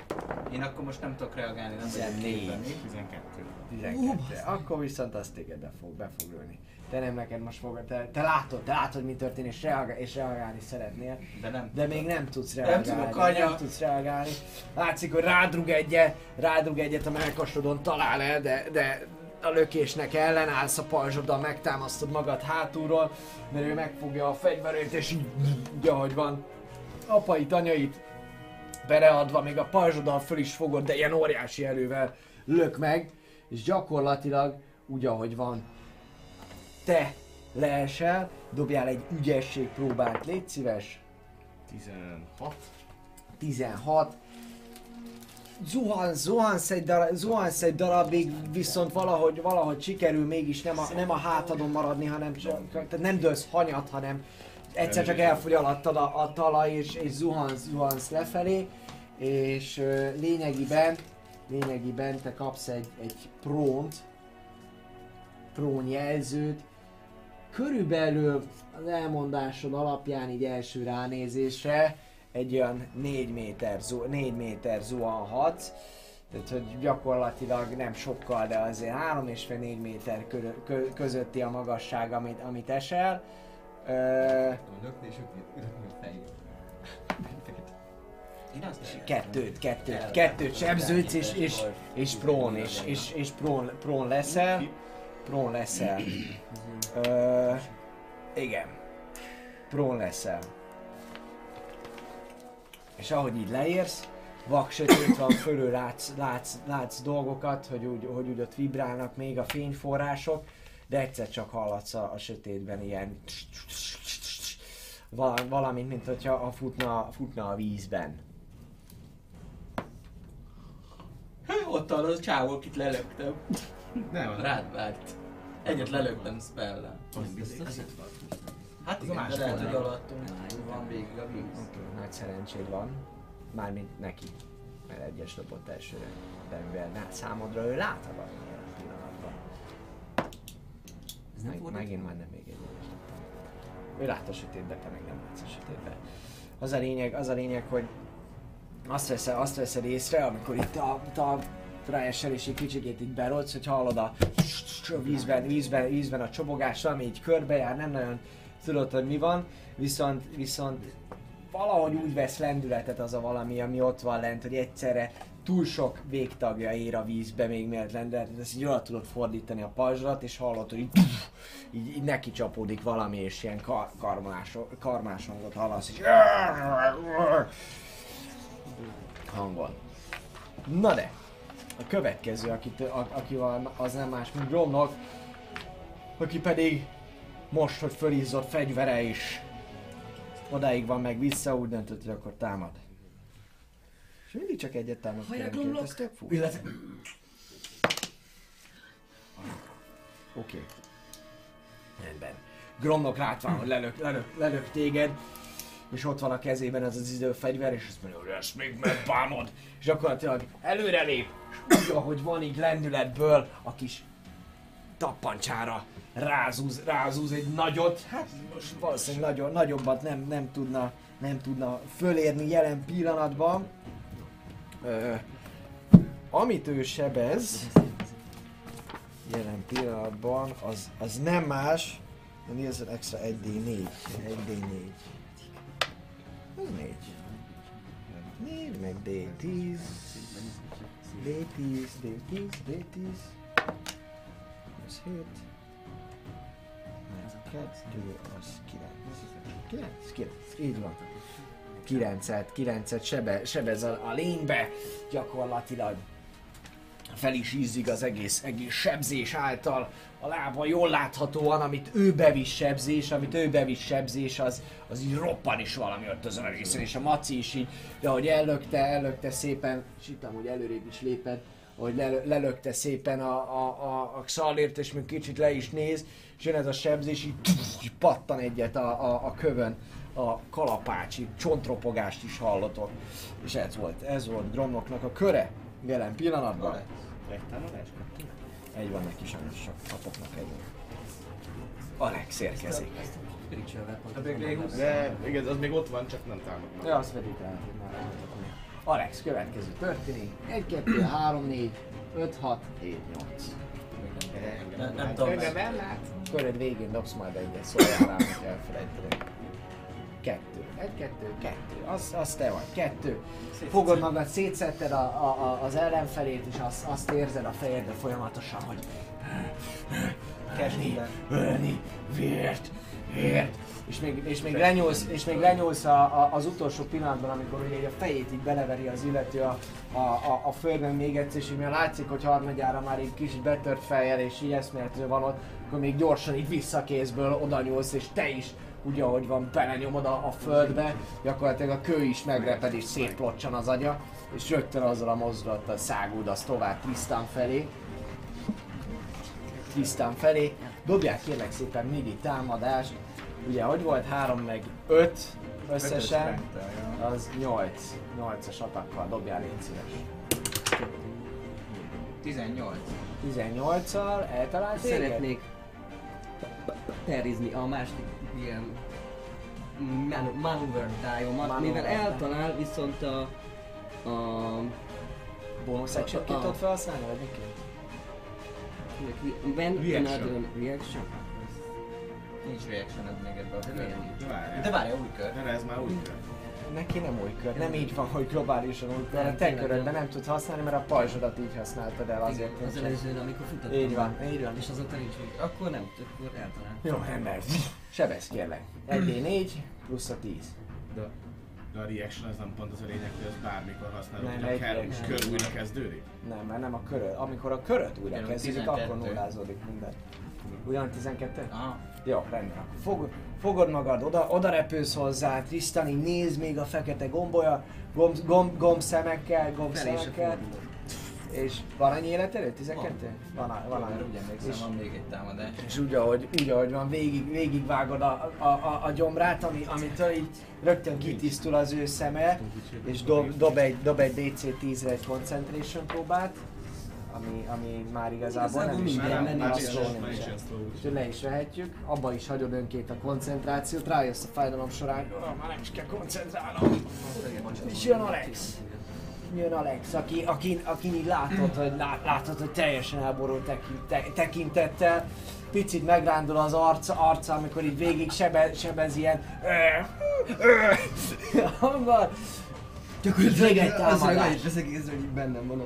[SPEAKER 4] Én akkor most nem tudok reagálni, nem
[SPEAKER 1] 14.
[SPEAKER 4] vagyok képben.
[SPEAKER 2] 12.
[SPEAKER 1] 12. Akkor viszont az téged be fog, be fog lőni. Te nem neked most fog, te, te látod, te látod mi történik, és, reagál, és reagálni szeretnél.
[SPEAKER 4] De nem.
[SPEAKER 1] De még nem tudsz reagálni.
[SPEAKER 4] tudok, anya.
[SPEAKER 1] Nem tudsz reagálni. Látszik, hogy rádrug egyet, rádrug egyet a melkasodon, talál el, de, de a lökésnek ellenállsz a pajzsoddal, megtámasztod magad hátulról, mert ő megfogja a fegyverét, és így, így ahogy van, apait, anyait bereadva, még a pajzsoddal föl is fogod, de ilyen óriási erővel lök meg, és gyakorlatilag úgy, ahogy van, te leesel, dobjál egy ügyesség próbát, légy szíves.
[SPEAKER 2] 16.
[SPEAKER 1] 16. Zuhan, zuhansz egy, darab, zuhansz egy darabig, viszont valahogy, valahogy sikerül mégis nem a, nem a hátadon maradni, hanem csak, tehát nem dőlsz hanyat, hanem egyszer csak elfogy alattad a, a talaj, és, és zuhansz, zuhansz lefelé, és ö, lényegiben, lényegiben te kapsz egy, egy prónt, prón jelzőt, körülbelül az elmondásod alapján így első ránézésre egy olyan 4 méter, zu- 4 méter zuhanhatsz, tehát hogy gyakorlatilag nem sokkal, de azért 3 és fél 4 méter közötti a magasság, amit, amit esel.
[SPEAKER 3] Lökni és ütni,
[SPEAKER 1] kettőt, kettőt, kettőt sebződsz és, és, és prón, és, és, és prón, prón leszel. Prón leszel. Ö, igen. Prón leszel. És ahogy így leérsz, vak sötét van, fölül látsz, látsz, látsz dolgokat, hogy úgy, hogy úgy ott vibrálnak még a fényforrások, de egyszer csak hallatsz a, a sötétben ilyen val- valamint, mint hogyha a futna, futna a vízben.
[SPEAKER 6] Ott az a csávó, akit lelöktem.
[SPEAKER 2] Nem,
[SPEAKER 6] Rád várt. Egyet lelöktem spell Hát
[SPEAKER 2] a
[SPEAKER 6] igen, de lehet, hogy alattunk van végig a víz.
[SPEAKER 1] Nagy szerencséd van, mármint neki, mert egyes dobott elsőre, de mivel számodra ő lát
[SPEAKER 3] Ez nem
[SPEAKER 1] Meg, megint majdnem még egy. Ő lát a sötétbe, te meg nem látsz a sötétbe. Az a lényeg, az a lényeg, hogy azt veszed, azt veszed észre, amikor itt a, itt a ráesel és egy kicsikét így berodsz, hogy hallod a vízben, vízben, vízben a csobogás, ami így körbejár, nem nagyon tudod, hogy mi van, viszont, viszont valahogy úgy vesz lendületet az a valami, ami ott van lent, hogy egyszerre túl sok végtagja ér a vízbe még mielőtt lendületet, ezt így oda tudod fordítani a pajzsrat, és hallod, hogy így, így, így neki csapódik valami, és ilyen kar, karmás, karmás hangot hallasz, és hangon. Na de, a következő, akit, a, aki van, az nem más, mint Gromnak, aki pedig most, hogy fölizzott fegyvere is odáig van meg vissza, úgy döntött, hogy akkor támad. És mindig csak egyet támad
[SPEAKER 3] Hajrá,
[SPEAKER 1] fejenként,
[SPEAKER 3] Glomlok!
[SPEAKER 1] ez tök fú.
[SPEAKER 3] Illetve...
[SPEAKER 1] Oké. Rendben. Gromnok látván, hogy lelök, lelök, lelök téged, és ott van a kezében ez az időfegyver, és azt mondja, hogy ezt még megbánod. És gyakorlatilag előrelép, és úgy, ahogy van így lendületből, a kis tappancsára rázúz, rázúz egy nagyot, hát most valószínűleg nagyon, nagyobbat nem, nem tudna, nem tudna fölérni jelen pillanatban. Ö, amit ő sebez, jelen pillanatban, az, az nem más, de nézzen extra 1D4. 1D4. Az 4. 4, meg D10. D10, D10, D10. Ez 7. Ez 2, az 9. 9, 9, így van. 9-et, 9-et sebe, sebez a, a lénybe, gyakorlatilag fel is ízzik az egész, egész sebzés által. A lába jól láthatóan, amit ő bevisz sebzés, amit ő bevisz sebzés, az, az így roppan is valami ott azon a részen, és a Maci is így, de ahogy ellökte, ellökte szépen, és itt amúgy előrébb is lépett, hogy lel, lelökte szépen a, a, a, a Xalért, és még kicsit le is néz, és jön ez a sebzés, így, így pattan egyet a, a, a kövön, a kalapácsi csontropogást is hallotok. És ez volt, ez volt Gromnoknak a köre jelen pillanatban. Egy van neki sajnos, csak kapoknak egy. Alex érkezik.
[SPEAKER 2] De igaz, az még ott van, csak nem támadnak.
[SPEAKER 1] Ja, azt pedig rá. Alex, következő történik. 1, 2, 3, 4, 5, 6, 7, 8.
[SPEAKER 3] Nem, nem tudom.
[SPEAKER 2] Engem ellát.
[SPEAKER 1] Köröd végén dobsz majd egyet, szóljál rám, hogy elfelejted. Kettő. Egy, kettő, kettő. Az, az te vagy. Kettő. Fogod magad, szétszetted a, a, a, az ellenfelét, és azt, azt érzed a fejedbe folyamatosan, hogy ölni, ölni, vért, vért. És még, és még lenyúlsz, és még lenyúlsz a, a, az utolsó pillanatban, amikor ugye a fejét így beleveri az illető a, a, a, a földön még egyszer, és így látszik, hogy harmadjára már így kicsit betört fejjel, és így eszméletlenül van ott, akkor még gyorsan így visszakézből oda nyúlsz, és te is úgy ahogy van, belenyomod a, a földbe, gyakorlatilag a kő is megreped és szétplocsan az agya, és rögtön azzal a mozdulattal száguldasz tovább Trisztán felé. Trisztán felé. Dobják kérlek szépen midi támadást. Ugye, hogy volt 3 meg 5 összesen, az 8. 8-as atakkal dobjál légy szíves.
[SPEAKER 4] 18.
[SPEAKER 1] 18-al eltalálsz téged?
[SPEAKER 3] Szeretnék terizni a másik ilyen man- Maneuver mivel eltalál, viszont a, a
[SPEAKER 1] Bonus actionként
[SPEAKER 3] Ah.
[SPEAKER 1] tudod felhasználni, vagy miként?
[SPEAKER 3] when
[SPEAKER 2] Reaction.
[SPEAKER 3] another reaction.
[SPEAKER 4] Nincs reaction még ebbe a. De várja, új kör.
[SPEAKER 2] De ez már úgy kell.
[SPEAKER 1] Neki nem új kör, nem így van, hogy globálisan új kör, a te körödben
[SPEAKER 3] nem.
[SPEAKER 1] nem tudsz használni, mert a pajzsodat így használtad el azért.
[SPEAKER 3] Igen, az előzőn, amikor futottam.
[SPEAKER 1] Így van, így van.
[SPEAKER 3] És azóta nincs úgy. Akkor nem, akkor eltalál.
[SPEAKER 1] Jó, ember. Sebez kérlek. 1d4 plusz a 10.
[SPEAKER 2] De, de a reaction az nem pont az a lényeg, hogy az bármikor használod,
[SPEAKER 1] Nem,
[SPEAKER 2] hogy a kell,
[SPEAKER 1] reaction.
[SPEAKER 2] kör újra kezdődik.
[SPEAKER 1] Nem, mert nem a köröd. Amikor a köröd újra
[SPEAKER 4] Igen,
[SPEAKER 1] kezdődik,
[SPEAKER 4] 12.
[SPEAKER 1] akkor nullázódik minden. Ugyan 12?
[SPEAKER 4] Aha.
[SPEAKER 1] Jó, rendben. Akkor fog, fogod magad, oda, oda repülsz hozzá, Trisztani, nézd még a fekete gombolya, gomb, gomb, gomb szemekkel, gomb
[SPEAKER 3] Felé se
[SPEAKER 1] szemekkel.
[SPEAKER 3] fordulok.
[SPEAKER 1] És van annyi életerő? 12? Van, van, van
[SPEAKER 4] úgy emlékszem,
[SPEAKER 1] És-
[SPEAKER 4] van még egy támadás.
[SPEAKER 1] És úgy ahogy, úgy, ahogy van, végig, végigvágod a, a, a, a gyomrát, ami, amitől így rögtön kitisztul az ő szeme, és dob, dob egy, dob egy DC 10-re egy concentration próbát, ami, ami már igazából nem is
[SPEAKER 3] Igazából minden,
[SPEAKER 1] nem, nem
[SPEAKER 2] is-
[SPEAKER 1] nem
[SPEAKER 2] már
[SPEAKER 1] is.
[SPEAKER 2] úgyhogy-
[SPEAKER 1] le is vehetjük, abba is hagyod önként a koncentrációt, rájössz a fájdalom során, oh, már nem is kell koncentrálnom. És jön Alex. Jön Alex, aki, aki, aki így látod, hogy, lát, látod, hogy teljesen elborult tekint, te, tekintettel. Picit megrándul az arca, arca, amikor így végig sebe, sebez ilyen hanggal. [LAUGHS]
[SPEAKER 3] Gyakorlatilag
[SPEAKER 1] egy
[SPEAKER 3] az,
[SPEAKER 1] támadás.
[SPEAKER 3] észre, hogy bennem van a.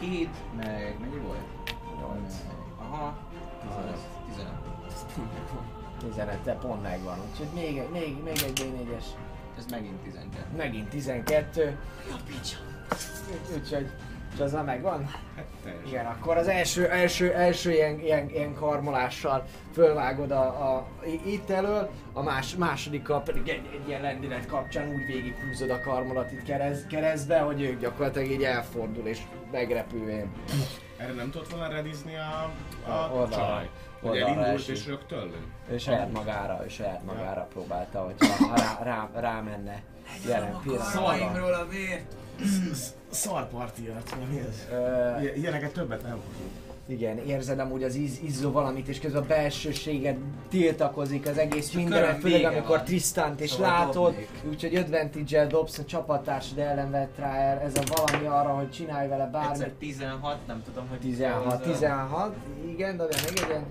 [SPEAKER 4] 7, meg mennyi volt?
[SPEAKER 1] 8.
[SPEAKER 4] Aha. 15. 15.
[SPEAKER 1] 15 te pont megvan, úgyhogy még, egy- még, még egy D4-es.
[SPEAKER 4] Ez megint 12.
[SPEAKER 1] Megint 12. Ja, picsa. Úgyhogy És az már megvan?
[SPEAKER 2] Hát teljesen.
[SPEAKER 1] Igen, akkor az első, első, első ilyen, ilyen, ilyen karmolással fölvágod a, a, itt elől, a más, másodikkal pedig egy, egy ilyen lendület kapcsán úgy végighúzod a karmolat itt keresz, keresztbe, hogy ők gyakorlatilag így elfordul és megrepülvén.
[SPEAKER 2] Erre nem tudott volna redizni a, a,
[SPEAKER 1] A- oldalra.
[SPEAKER 2] csaj? Hogy elindult
[SPEAKER 1] esik.
[SPEAKER 2] és rögtön?
[SPEAKER 1] Ő saját magára, ő saját magára próbálta, hogy ha rá, rá, rámenne jelen pillanatban.
[SPEAKER 6] a vért!
[SPEAKER 2] Szarparti jött, mi ez? Ilyen- Ilyeneket többet nem.
[SPEAKER 1] Igen, érzed amúgy az íz, izzó valamit, és közben a belsőséged tiltakozik az egész minden,
[SPEAKER 6] köröm
[SPEAKER 1] főleg amikor
[SPEAKER 6] van.
[SPEAKER 1] Tristant is
[SPEAKER 6] Szóval
[SPEAKER 1] látod, úgyhogy advantage-el dobsz a csapattársad ellen vett rá el, ez a valami arra, hogy csinálj vele
[SPEAKER 6] Egyszer
[SPEAKER 1] bármit.
[SPEAKER 6] 16, nem tudom, hogy
[SPEAKER 1] 16, 16, igen, dobja még egyen.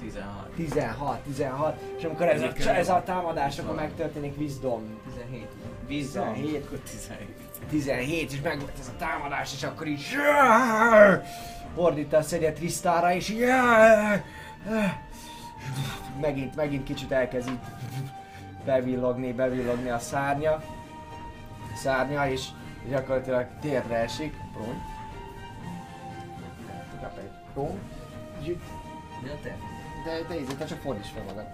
[SPEAKER 6] 16.
[SPEAKER 1] 16, 16, és amikor ez a, ez a támadás, akkor megtörténik Wisdom.
[SPEAKER 3] 17.
[SPEAKER 6] Vízzal?
[SPEAKER 1] 17,
[SPEAKER 6] Akkor 17.
[SPEAKER 1] 17, és meg volt ez a támadás, és akkor így fordítasz egyet Trisztára, és megint, megint kicsit elkezd így bevillogni, bevillogni a szárnya, szárnya, és gyakorlatilag térdre esik, pont. Zsüt.
[SPEAKER 3] De te?
[SPEAKER 1] De te, ízé, te csak fordíts fel magad.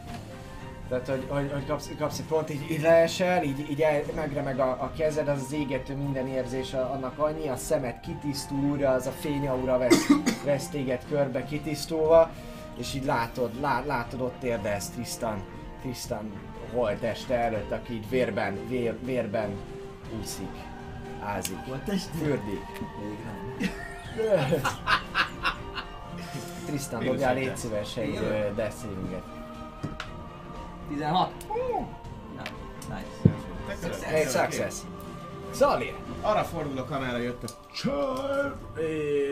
[SPEAKER 1] Tehát, hogy, hogy, hogy kapsz, kapsz egy pont, így, így leesel, így, így el, megremeg a, a kezed, az az égető minden érzés annak annyi, a szemed kitisztul újra, az a fényaura vesz, vesz téged körbe kitisztulva, és így látod, lá, látod ott érdelsz Tristan, Tristan holteste előtt, aki így vérben, vér, vérben úszik, ázik, fürdik. [LAUGHS] Tristan, dobjál légy szíves egy ö, death savinget.
[SPEAKER 3] 16.
[SPEAKER 6] Na, nice.
[SPEAKER 2] Te köszönöm.
[SPEAKER 1] Egy success. Zali!
[SPEAKER 2] Arra fordul a kamera, jött a csaj,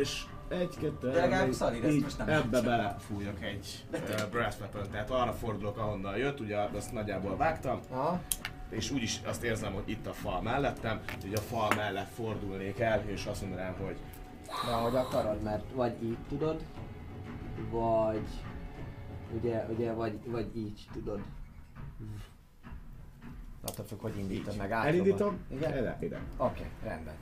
[SPEAKER 2] és egy, kettő,
[SPEAKER 6] De legalább
[SPEAKER 2] négy,
[SPEAKER 6] Szali, de ezt most nem
[SPEAKER 2] ebbe belefújok egy uh, brass weapon, tehát arra fordulok, ahonnan jött, ugye azt nagyjából vágtam,
[SPEAKER 1] Aha.
[SPEAKER 2] és úgyis azt érzem, hogy itt a fal mellettem, hogy a fal mellett fordulnék el, és azt mondanám, hogy
[SPEAKER 1] De ahogy akarod, mert vagy így tudod, vagy ugye, ugye, vagy, vagy így tudod. Attól függ, hogy indítod meg átról.
[SPEAKER 2] elindítom,
[SPEAKER 1] Igen?
[SPEAKER 2] ide, ide.
[SPEAKER 1] Oké, rendben.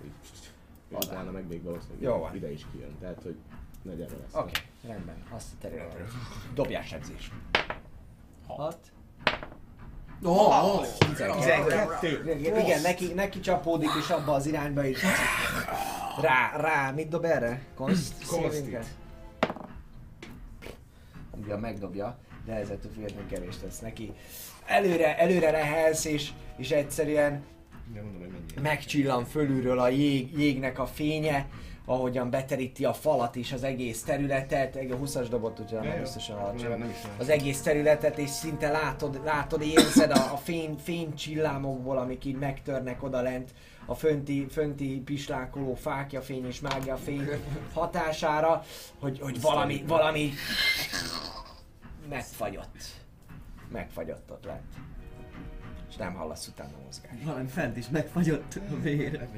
[SPEAKER 2] Utána meg még valószínűleg
[SPEAKER 1] Jó van.
[SPEAKER 2] ide is kijön, tehát hogy nagyjából lesz.
[SPEAKER 1] Oké, rendben. Azt a területet. Dobjásedzés.
[SPEAKER 3] 6.
[SPEAKER 1] Oh, oh,
[SPEAKER 2] 12.
[SPEAKER 1] Igen, neki, neki csapódik is abba az irányba is. Rá, rá, mit dob erre? Konst?
[SPEAKER 2] Konstit.
[SPEAKER 1] Ugyan megdobja, de ezzel függetlenül kevés tesz neki. Előre, előre lehelsz, és, és egyszerűen megcsillan fölülről a jég, jégnek a fénye, ahogyan beteríti a falat és az egész területet, egy 20-as dobot, úgyhogy nem biztosan
[SPEAKER 2] Nem,
[SPEAKER 1] alacsony. Az egész területet, és szinte látod, látod érzed a, a fény, fénycsillámokból, amik így megtörnek oda lent a fönti, fönti pislákoló fákja fény és mágia fény hatására, hogy, hogy valami, valami megfagyott. Megfagyott ott lent. És nem hallasz utána mozgás.
[SPEAKER 3] Valami fent is megfagyott a vér.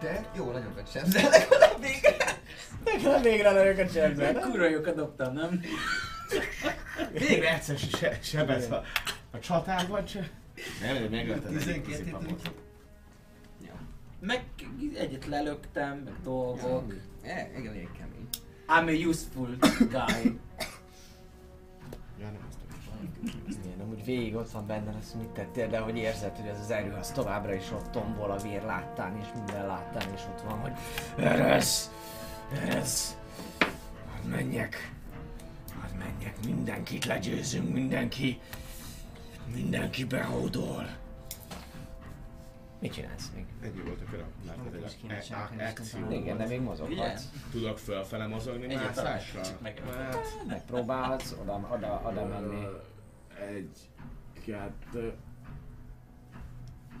[SPEAKER 3] De jó, nagyon nagy sebzel legalább végre.
[SPEAKER 1] Nekem végre lövök a csendben.
[SPEAKER 6] Kurva jókat dobtam, nem?
[SPEAKER 2] Végre egyszer se, sebez a, a csatárban se. Nem, hogy megölted egyik
[SPEAKER 3] 12
[SPEAKER 2] puszipapot.
[SPEAKER 6] Meg egyet lelöktem, meg dolgok.
[SPEAKER 3] E, igen, elég kemény.
[SPEAKER 6] I'm a useful guy.
[SPEAKER 2] Ja, nem azt.
[SPEAKER 1] Igen, amúgy végig ott van benne, azt mit tettél, de hogy érzed, hogy ez az erő az továbbra is ott tombol a vér láttán, és minden láttán, és ott van, hogy eresz, eresz, hadd menjek, hadd menjek, mindenkit legyőzünk, mindenki, mindenki behódol. Mit csinálsz még?
[SPEAKER 2] Ennyi volt a akció.
[SPEAKER 3] aztán-
[SPEAKER 1] Igen, de még mozoghatsz.
[SPEAKER 2] Tudok fölfele mozogni
[SPEAKER 6] találkozunk meg.
[SPEAKER 2] Hát,
[SPEAKER 1] Megpróbálhatsz oda, oda, oda menni.
[SPEAKER 2] Egy, kettő,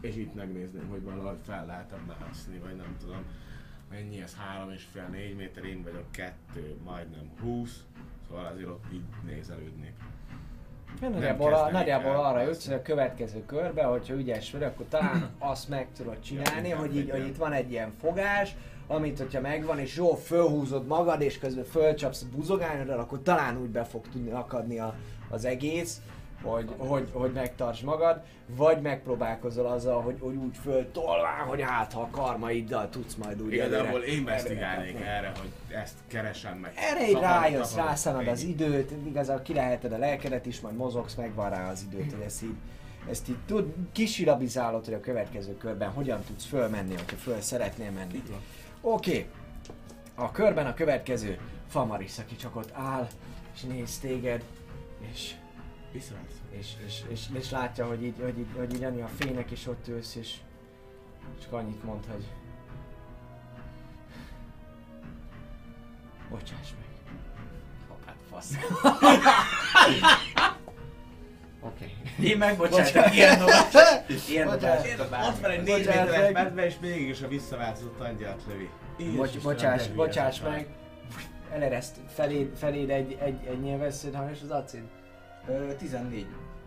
[SPEAKER 2] és itt megnézném, hogy valahogy fel lehet-e mászni, vagy nem tudom. Mennyi ez? Három és fél, négy méter, én vagyok kettő, majdnem húsz. Szóval azért ott így nézelődnék.
[SPEAKER 1] Nagyjából, a, nagyjából arra jutsz, hogy a következő körbe, hogyha ügyes vagy, akkor talán [CLEARS THROAT] azt meg tudod csinálni,
[SPEAKER 2] Ja,
[SPEAKER 1] hogy, így, hogy itt van egy ilyen fogás, amit hogyha megvan, és jól fölhúzod magad, és közben fölcsapsz a buzogányoddal, akkor talán úgy be fog tudni akadni a, az egész. Hogy, hogy, hogy megtartsd magad, vagy megpróbálkozol azzal, hogy, hogy úgy föltolván, hogy hát ha a karmaiddal tudsz majd úgy
[SPEAKER 2] Igazából
[SPEAKER 1] előre-
[SPEAKER 2] investigálnék erre, hogy ezt keresem meg.
[SPEAKER 1] erre így rájössz, rászánod az időt, igazából kileheted a lelkedet is, majd mozogsz, megvan rá az időt, hogy ezt így, ezt így tud, kisilabizálod, hogy a következő körben hogyan tudsz fölmenni, hogyha föl szeretnél menni. Oké, okay. a körben a következő Famaris, aki csak ott áll, és néz téged, és,
[SPEAKER 2] Viszont.
[SPEAKER 1] És, és, és, és látja, hogy így, hogy, így, hogy így annyi a fények, és ott ülsz, és csak annyit mond, hogy bocsáss meg.
[SPEAKER 4] Apát fasz. [LAUGHS]
[SPEAKER 1] Oké.
[SPEAKER 4] Én megbocsátok ilyen dolgot. Ilyen.
[SPEAKER 2] Ott van egy négy méteres medve, és mégis a visszaváltozott angyalt lövi.
[SPEAKER 1] Bocs, bocsáss, bocsáss meg. Elereszt feléd, feléd egy, egy, egy nyilvessződ hangos az acid.
[SPEAKER 4] Ö, 14.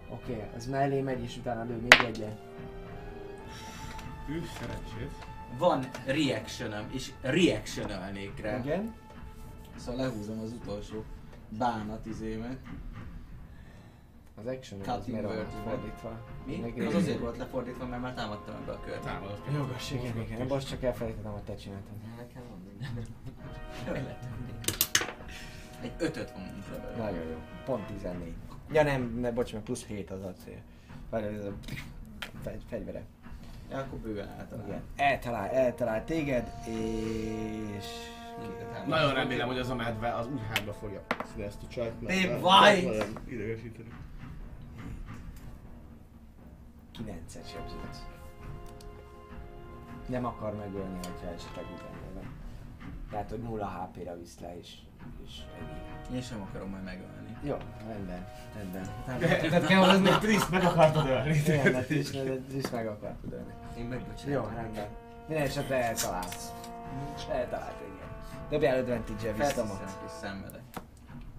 [SPEAKER 1] Oké, okay, az mellé megy és utána lő még egyet.
[SPEAKER 2] Hű, szerencsét.
[SPEAKER 4] Van reactionem, és reactionelnék rá.
[SPEAKER 1] Igen.
[SPEAKER 4] Szóval lehúzom az utolsó bánat izémet.
[SPEAKER 1] Az action az
[SPEAKER 4] Cutting
[SPEAKER 1] miért van
[SPEAKER 4] word,
[SPEAKER 1] fordítva?
[SPEAKER 4] Mi? Az azért volt lefordítva, mert már támadtam ebbe a körbe.
[SPEAKER 2] Támadott.
[SPEAKER 1] Jogos, igen, igen. Most csak elfelejtettem, hogy te csináltad.
[SPEAKER 4] Nekem mondani. Egy ötöt belőle.
[SPEAKER 1] Nagyon jó. Pont 14. Ja nem, ne, bocs, meg plusz 7 az acél. Várj, ez a fegy, fegyvere.
[SPEAKER 4] Ja, akkor bőven általán.
[SPEAKER 1] Igen. Eltalál, eltalál téged, és...
[SPEAKER 2] Nagyon remélem, hogy az a medve az úgy hátba fogja színi ezt a csajt. mert- mert-
[SPEAKER 4] why?
[SPEAKER 2] Nagyon idegesíteni.
[SPEAKER 1] 9-et sebződsz. Nem akar megölni, hogyha esetleg utána van. Tehát, hogy 0 HP-ra visz le, és, és ennyi.
[SPEAKER 4] Én sem akarom majd megölni.
[SPEAKER 1] Jó, rendben, rendben.
[SPEAKER 2] Tehát kell hozni, hogy Triszt meg akartad ölni.
[SPEAKER 1] Igen, de is, is meg akartad ölni.
[SPEAKER 4] Én megbocsátom.
[SPEAKER 1] Jó, rendben. Minden esetre eltalálsz. Eltalált, igen. Dobjál advantage-el, vissza ma.
[SPEAKER 4] Felszeszem és szenvedek.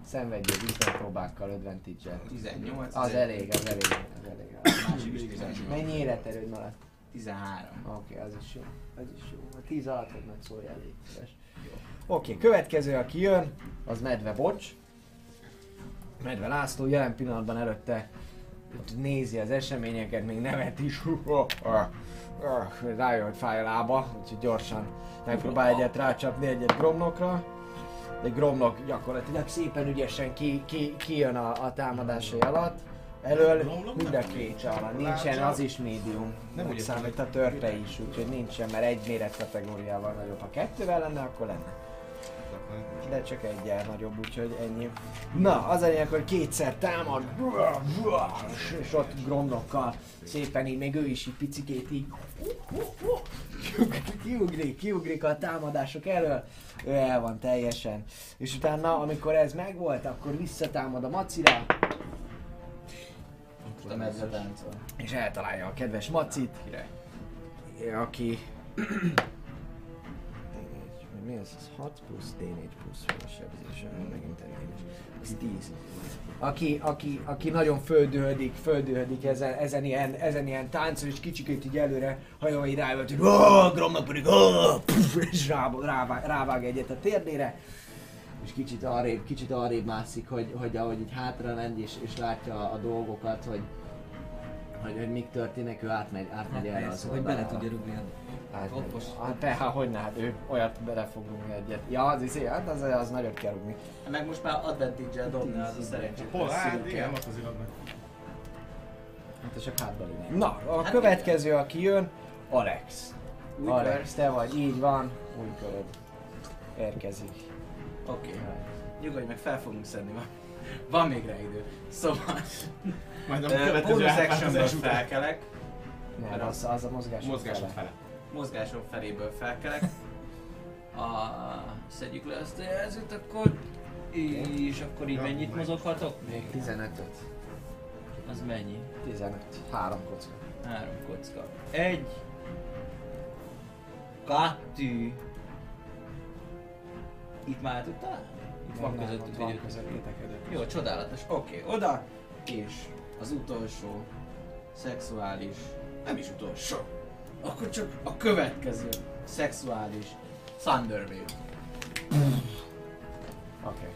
[SPEAKER 1] Szenvedjél vissza próbákkal advantage-el.
[SPEAKER 4] 18.
[SPEAKER 1] Az elég, az elég, az elég.
[SPEAKER 4] Másik is 18.
[SPEAKER 1] Mennyi életerőd maradt?
[SPEAKER 4] 13.
[SPEAKER 1] Oké, okay, az is jó. Az is jó. A 10 alatt meg légy szíves. Oké, okay, következő, aki jön, az Medve Bocs. Medve László jelen pillanatban előtte nézi az eseményeket, még nevet is. Rájön, hogy fáj a lába, úgyhogy gyorsan megpróbál egyet rácsapni egyet Gromnokra. De Gromnok gyakorlatilag szépen ügyesen ki, ki, kijön a, a támadásai alatt. Elől mind a két.
[SPEAKER 2] Láncsa.
[SPEAKER 1] Nincsen, az is médium.
[SPEAKER 2] Nem úgy
[SPEAKER 1] számít a törpe is, úgyhogy nincsen, mert egy méretkategóriával nagyobb. Ha kettővel lenne, akkor lenne. De csak egyel nagyobb, úgyhogy ennyi. Na, az lényeg, hogy kétszer támad, és ott gromnokkal szépen így, még ő is így picikét így kiugrik, kiugrik a támadások elől, ő el van teljesen. És utána, amikor ez megvolt, akkor visszatámad a macira,
[SPEAKER 4] a medve
[SPEAKER 1] és eltalálja a kedves macit,
[SPEAKER 4] Király.
[SPEAKER 1] aki... Mi az? Ez 6 plusz D4 plusz sebzése, megint elég. Ez 10. Aki, aki, aki nagyon földühödik, földühödik ezen, ezen, ilyen, ezen ilyen táncol, és kicsikét így előre hajol, így rájött, hogy "Ó, Gromnak pedig "Ó!" Puff, és rá, rávág, rávág egyet a térdére, és kicsit arrébb, kicsit arrébb mászik, hogy, hogy ahogy így hátra lend, és, és látja a dolgokat, hogy, hogy, hogy mik történnek, ő átmegy, átmegy erre az
[SPEAKER 3] hogy bele tudja rugni a
[SPEAKER 1] Hát,
[SPEAKER 3] Kopos.
[SPEAKER 1] hát te, hát hogy ne, hát ő olyat bele fog rúgni egyet. Ja, az is, hát az, az nagyot kell rúgni.
[SPEAKER 4] Meg most már advantage-el dobni az a szerencsét.
[SPEAKER 2] Hol? Hát igen, ott az iratban.
[SPEAKER 1] Hát csak hátba lőni. Na, a
[SPEAKER 4] Hát
[SPEAKER 1] következő, aki jön, Alex.
[SPEAKER 4] Új
[SPEAKER 1] Alex, te vagy, így van, új köröd. Érkezik.
[SPEAKER 4] Oké. Nyugodj meg, fel fogunk szedni. Van, van még rá idő. Szóval,
[SPEAKER 2] Majd a következő
[SPEAKER 4] actionből felkelek.
[SPEAKER 1] Nem, az, az a mozgás.
[SPEAKER 2] Mozgásod fele.
[SPEAKER 4] Mozgásom feléből felkelek. A, szedjük le ezt a jelzőt, akkor...
[SPEAKER 6] És akkor így mennyit mozoghatok?
[SPEAKER 1] Még 15-öt.
[SPEAKER 6] Az mennyi?
[SPEAKER 1] 15. Három kocka.
[SPEAKER 6] Három kocka. Egy. Kettő. Itt már tudtál? Van
[SPEAKER 1] Nem,
[SPEAKER 6] között,
[SPEAKER 1] ott
[SPEAKER 6] hogy
[SPEAKER 1] van.
[SPEAKER 4] Jó, csodálatos. Oké, oda. És az utolsó szexuális, nem is utolsó, akkor csak a következő szexuális Thunder Wave.
[SPEAKER 1] Oké.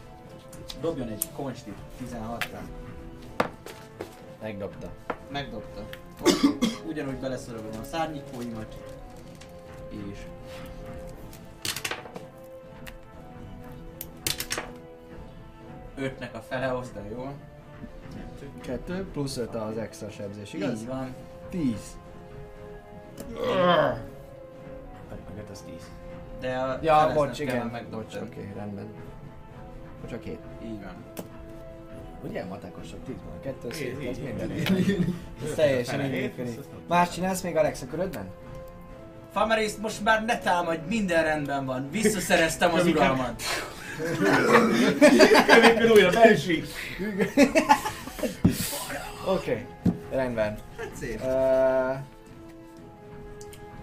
[SPEAKER 4] Dobjon egy konstit 16-ra.
[SPEAKER 1] Megdobta.
[SPEAKER 3] Megdobta. Oké, ugyanúgy beleszorolom a szárnyikóimat. És... Ötnek a fele hozta, jó?
[SPEAKER 1] Kettő plusz öt az extra sebzés, igaz?
[SPEAKER 3] Így van.
[SPEAKER 1] Tíz.
[SPEAKER 4] Meg öt az tíz.
[SPEAKER 3] De a
[SPEAKER 1] Ja, bocs, igen. Bocs, oké, rendben. Bocs, a két.
[SPEAKER 3] Így van.
[SPEAKER 1] Ugye matekosok, tíz van, kettő,
[SPEAKER 2] Így,
[SPEAKER 1] szép,
[SPEAKER 2] így,
[SPEAKER 1] ez minden. Ez teljesen így működik. Más csinálsz még Alex a körödben?
[SPEAKER 6] Famaris, most már ne támadj, minden rendben van. Visszaszereztem az uralmat.
[SPEAKER 2] Kövékön újra belsik!
[SPEAKER 1] Oké, rendben.
[SPEAKER 3] Hát szép.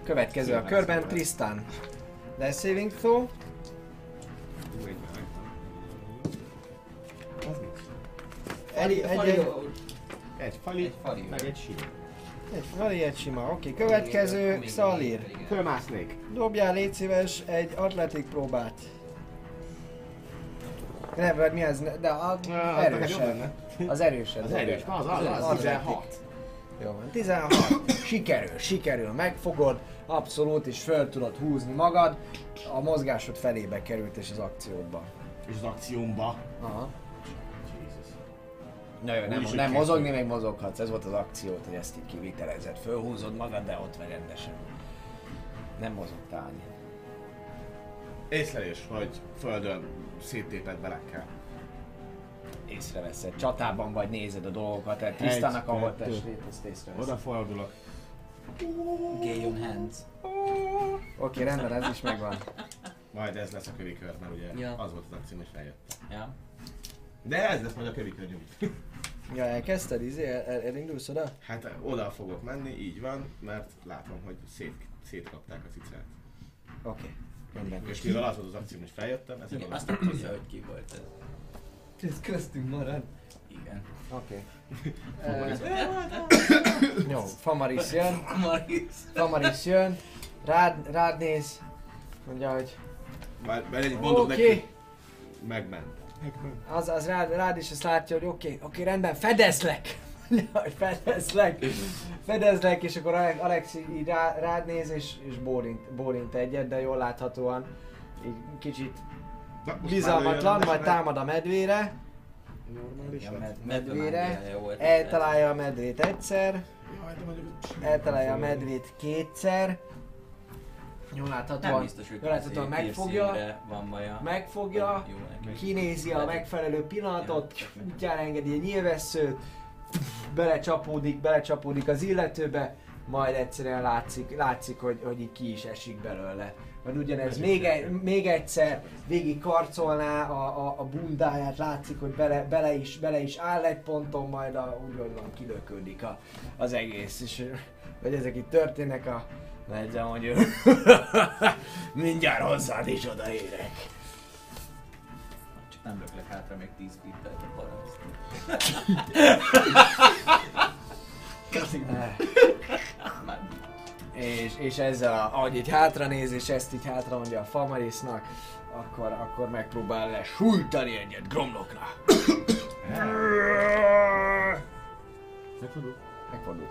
[SPEAKER 1] Következő a körben
[SPEAKER 2] lesz,
[SPEAKER 1] Tristan. Death saving throw. Egy, egy, egy,
[SPEAKER 2] Egy fali,
[SPEAKER 3] Egy fali.
[SPEAKER 2] meg egy sima.
[SPEAKER 1] egy, vali egy sima. Oké, következő
[SPEAKER 3] Még-
[SPEAKER 1] Xalir.
[SPEAKER 3] még-
[SPEAKER 2] Fölmásznék.
[SPEAKER 1] Dobjál légy szíves egy atletik próbát. Nem, vagy mi az? De a,
[SPEAKER 2] az neked jobb
[SPEAKER 1] erősebb. Az erősebb.
[SPEAKER 2] Az erős, az az, az,
[SPEAKER 1] Atletik.
[SPEAKER 2] 16.
[SPEAKER 1] Jó van, 16. Sikerül, sikerül, megfogod, abszolút, és föl tudod húzni magad. A mozgásod felébe került, és az akciódba.
[SPEAKER 2] És az akciómba.
[SPEAKER 1] Aha. Na jó, nem, nem mozogni, még mozoghatsz, ez volt az akciót, hogy ezt így kivitelezed. Fölhúzod magad, de ott vagy rendesen. Nem mozogtál annyit.
[SPEAKER 2] Észlelés, hogy földön széttépett belekkel.
[SPEAKER 1] Észreveszed, csatában vagy, nézed a dolgokat, tehát Trisztának a
[SPEAKER 2] kettő.
[SPEAKER 1] holttestét, ezt észreveszed.
[SPEAKER 2] Odafordulok.
[SPEAKER 6] Gay on hands.
[SPEAKER 1] Oké, rendben, ez is megvan.
[SPEAKER 2] Majd ez lesz a kövikör, mert ugye
[SPEAKER 3] Ja.
[SPEAKER 2] az volt az akció, hogy feljött.
[SPEAKER 3] Ja.
[SPEAKER 2] De ez lesz majd a kövikör nyomít.
[SPEAKER 1] Ja, elkezdted, izé, el, el, elindulsz oda?
[SPEAKER 2] Hát oda fogok menni, így van, mert látom, hogy szét, szétkapták a cicát.
[SPEAKER 1] Oké, rendben.
[SPEAKER 2] És mivel az volt az akció, hogy feljöttem, ezért
[SPEAKER 6] Igen, azt nem tudja, hogy ki volt ez.
[SPEAKER 3] Ez köztünk marad.
[SPEAKER 6] Igen.
[SPEAKER 1] Oké.
[SPEAKER 2] Famaris. [COUGHS]
[SPEAKER 1] Jó, Famaris jön,
[SPEAKER 6] Maris.
[SPEAKER 1] Famaris jön, rád, rád néz, mondja, hogy
[SPEAKER 2] Már, már egyik mondom
[SPEAKER 1] oké,
[SPEAKER 2] neki, megment. Megment.
[SPEAKER 1] az, az rád, rád is azt látja, hogy oké, oké, rendben, fedezlek! [LAUGHS] Hogy fedezlek, fedezlek, és akkor Ale- Alex így rá, rád néz, és, és bólint, bólint egyet, de jól láthatóan így kicsit
[SPEAKER 2] Na,
[SPEAKER 1] bizalmatlan, majd támad a medvére,
[SPEAKER 2] Normális lett?
[SPEAKER 3] med-
[SPEAKER 1] medvére, eltalálja a medvét egyszer, eltalálja a medvét kétszer, jól láthatóan,
[SPEAKER 3] biztos,
[SPEAKER 1] jól láthatóan megfogja,
[SPEAKER 3] piercingre van baja.
[SPEAKER 1] megfogja, kinézi a megfelelő pillanatot, útjára engedi a nyilvesszőt, belecsapódik, belecsapódik az illetőbe, majd egyszerűen látszik, látszik hogy, hogy így ki is esik belőle. Vagy ugyanez még, egy, még egyszer végig karcolná a, a, a bundáját, látszik, hogy bele, bele, is, bele is áll egy ponton, majd a, úgy van kilöködik a, az egész. És hogy ezek itt történnek a hogy ő. [LAUGHS] Mindjárt hozzád is odaérek.
[SPEAKER 6] Nem löklek hátra még 10 feet a paraszt.
[SPEAKER 1] És, és ezzel, ahogy így hátra néz, és ezt így hátra mondja a Famarisznak, akkor, akkor megpróbál lesújtani egyet Gromlokra.
[SPEAKER 2] Megfordul.
[SPEAKER 1] Megfordul.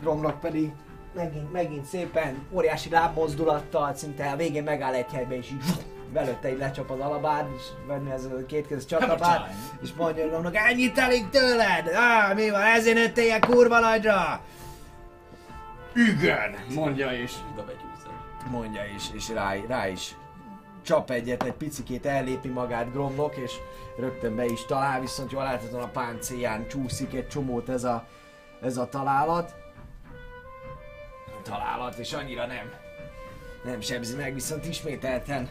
[SPEAKER 1] Gromlok pedig megint, megint szépen óriási lábmozdulattal, szinte a végén megáll egy helyben, és így belőtte így lecsap az alabád, és venni ez a kétkezes csatapát, és mondja Gromlok, ennyit elég tőled? Á, mi van, ezért nőttél ilyen kurva nagyra? Igen, mondja és mondja is, és rá, rá is csap egyet, egy picikét ellépi magát Gromlok, és rögtön be is talál, viszont jól láthatóan a páncélján csúszik egy csomót ez a, ez a találat. Találat, és annyira nem, nem sebzi meg, viszont ismételten,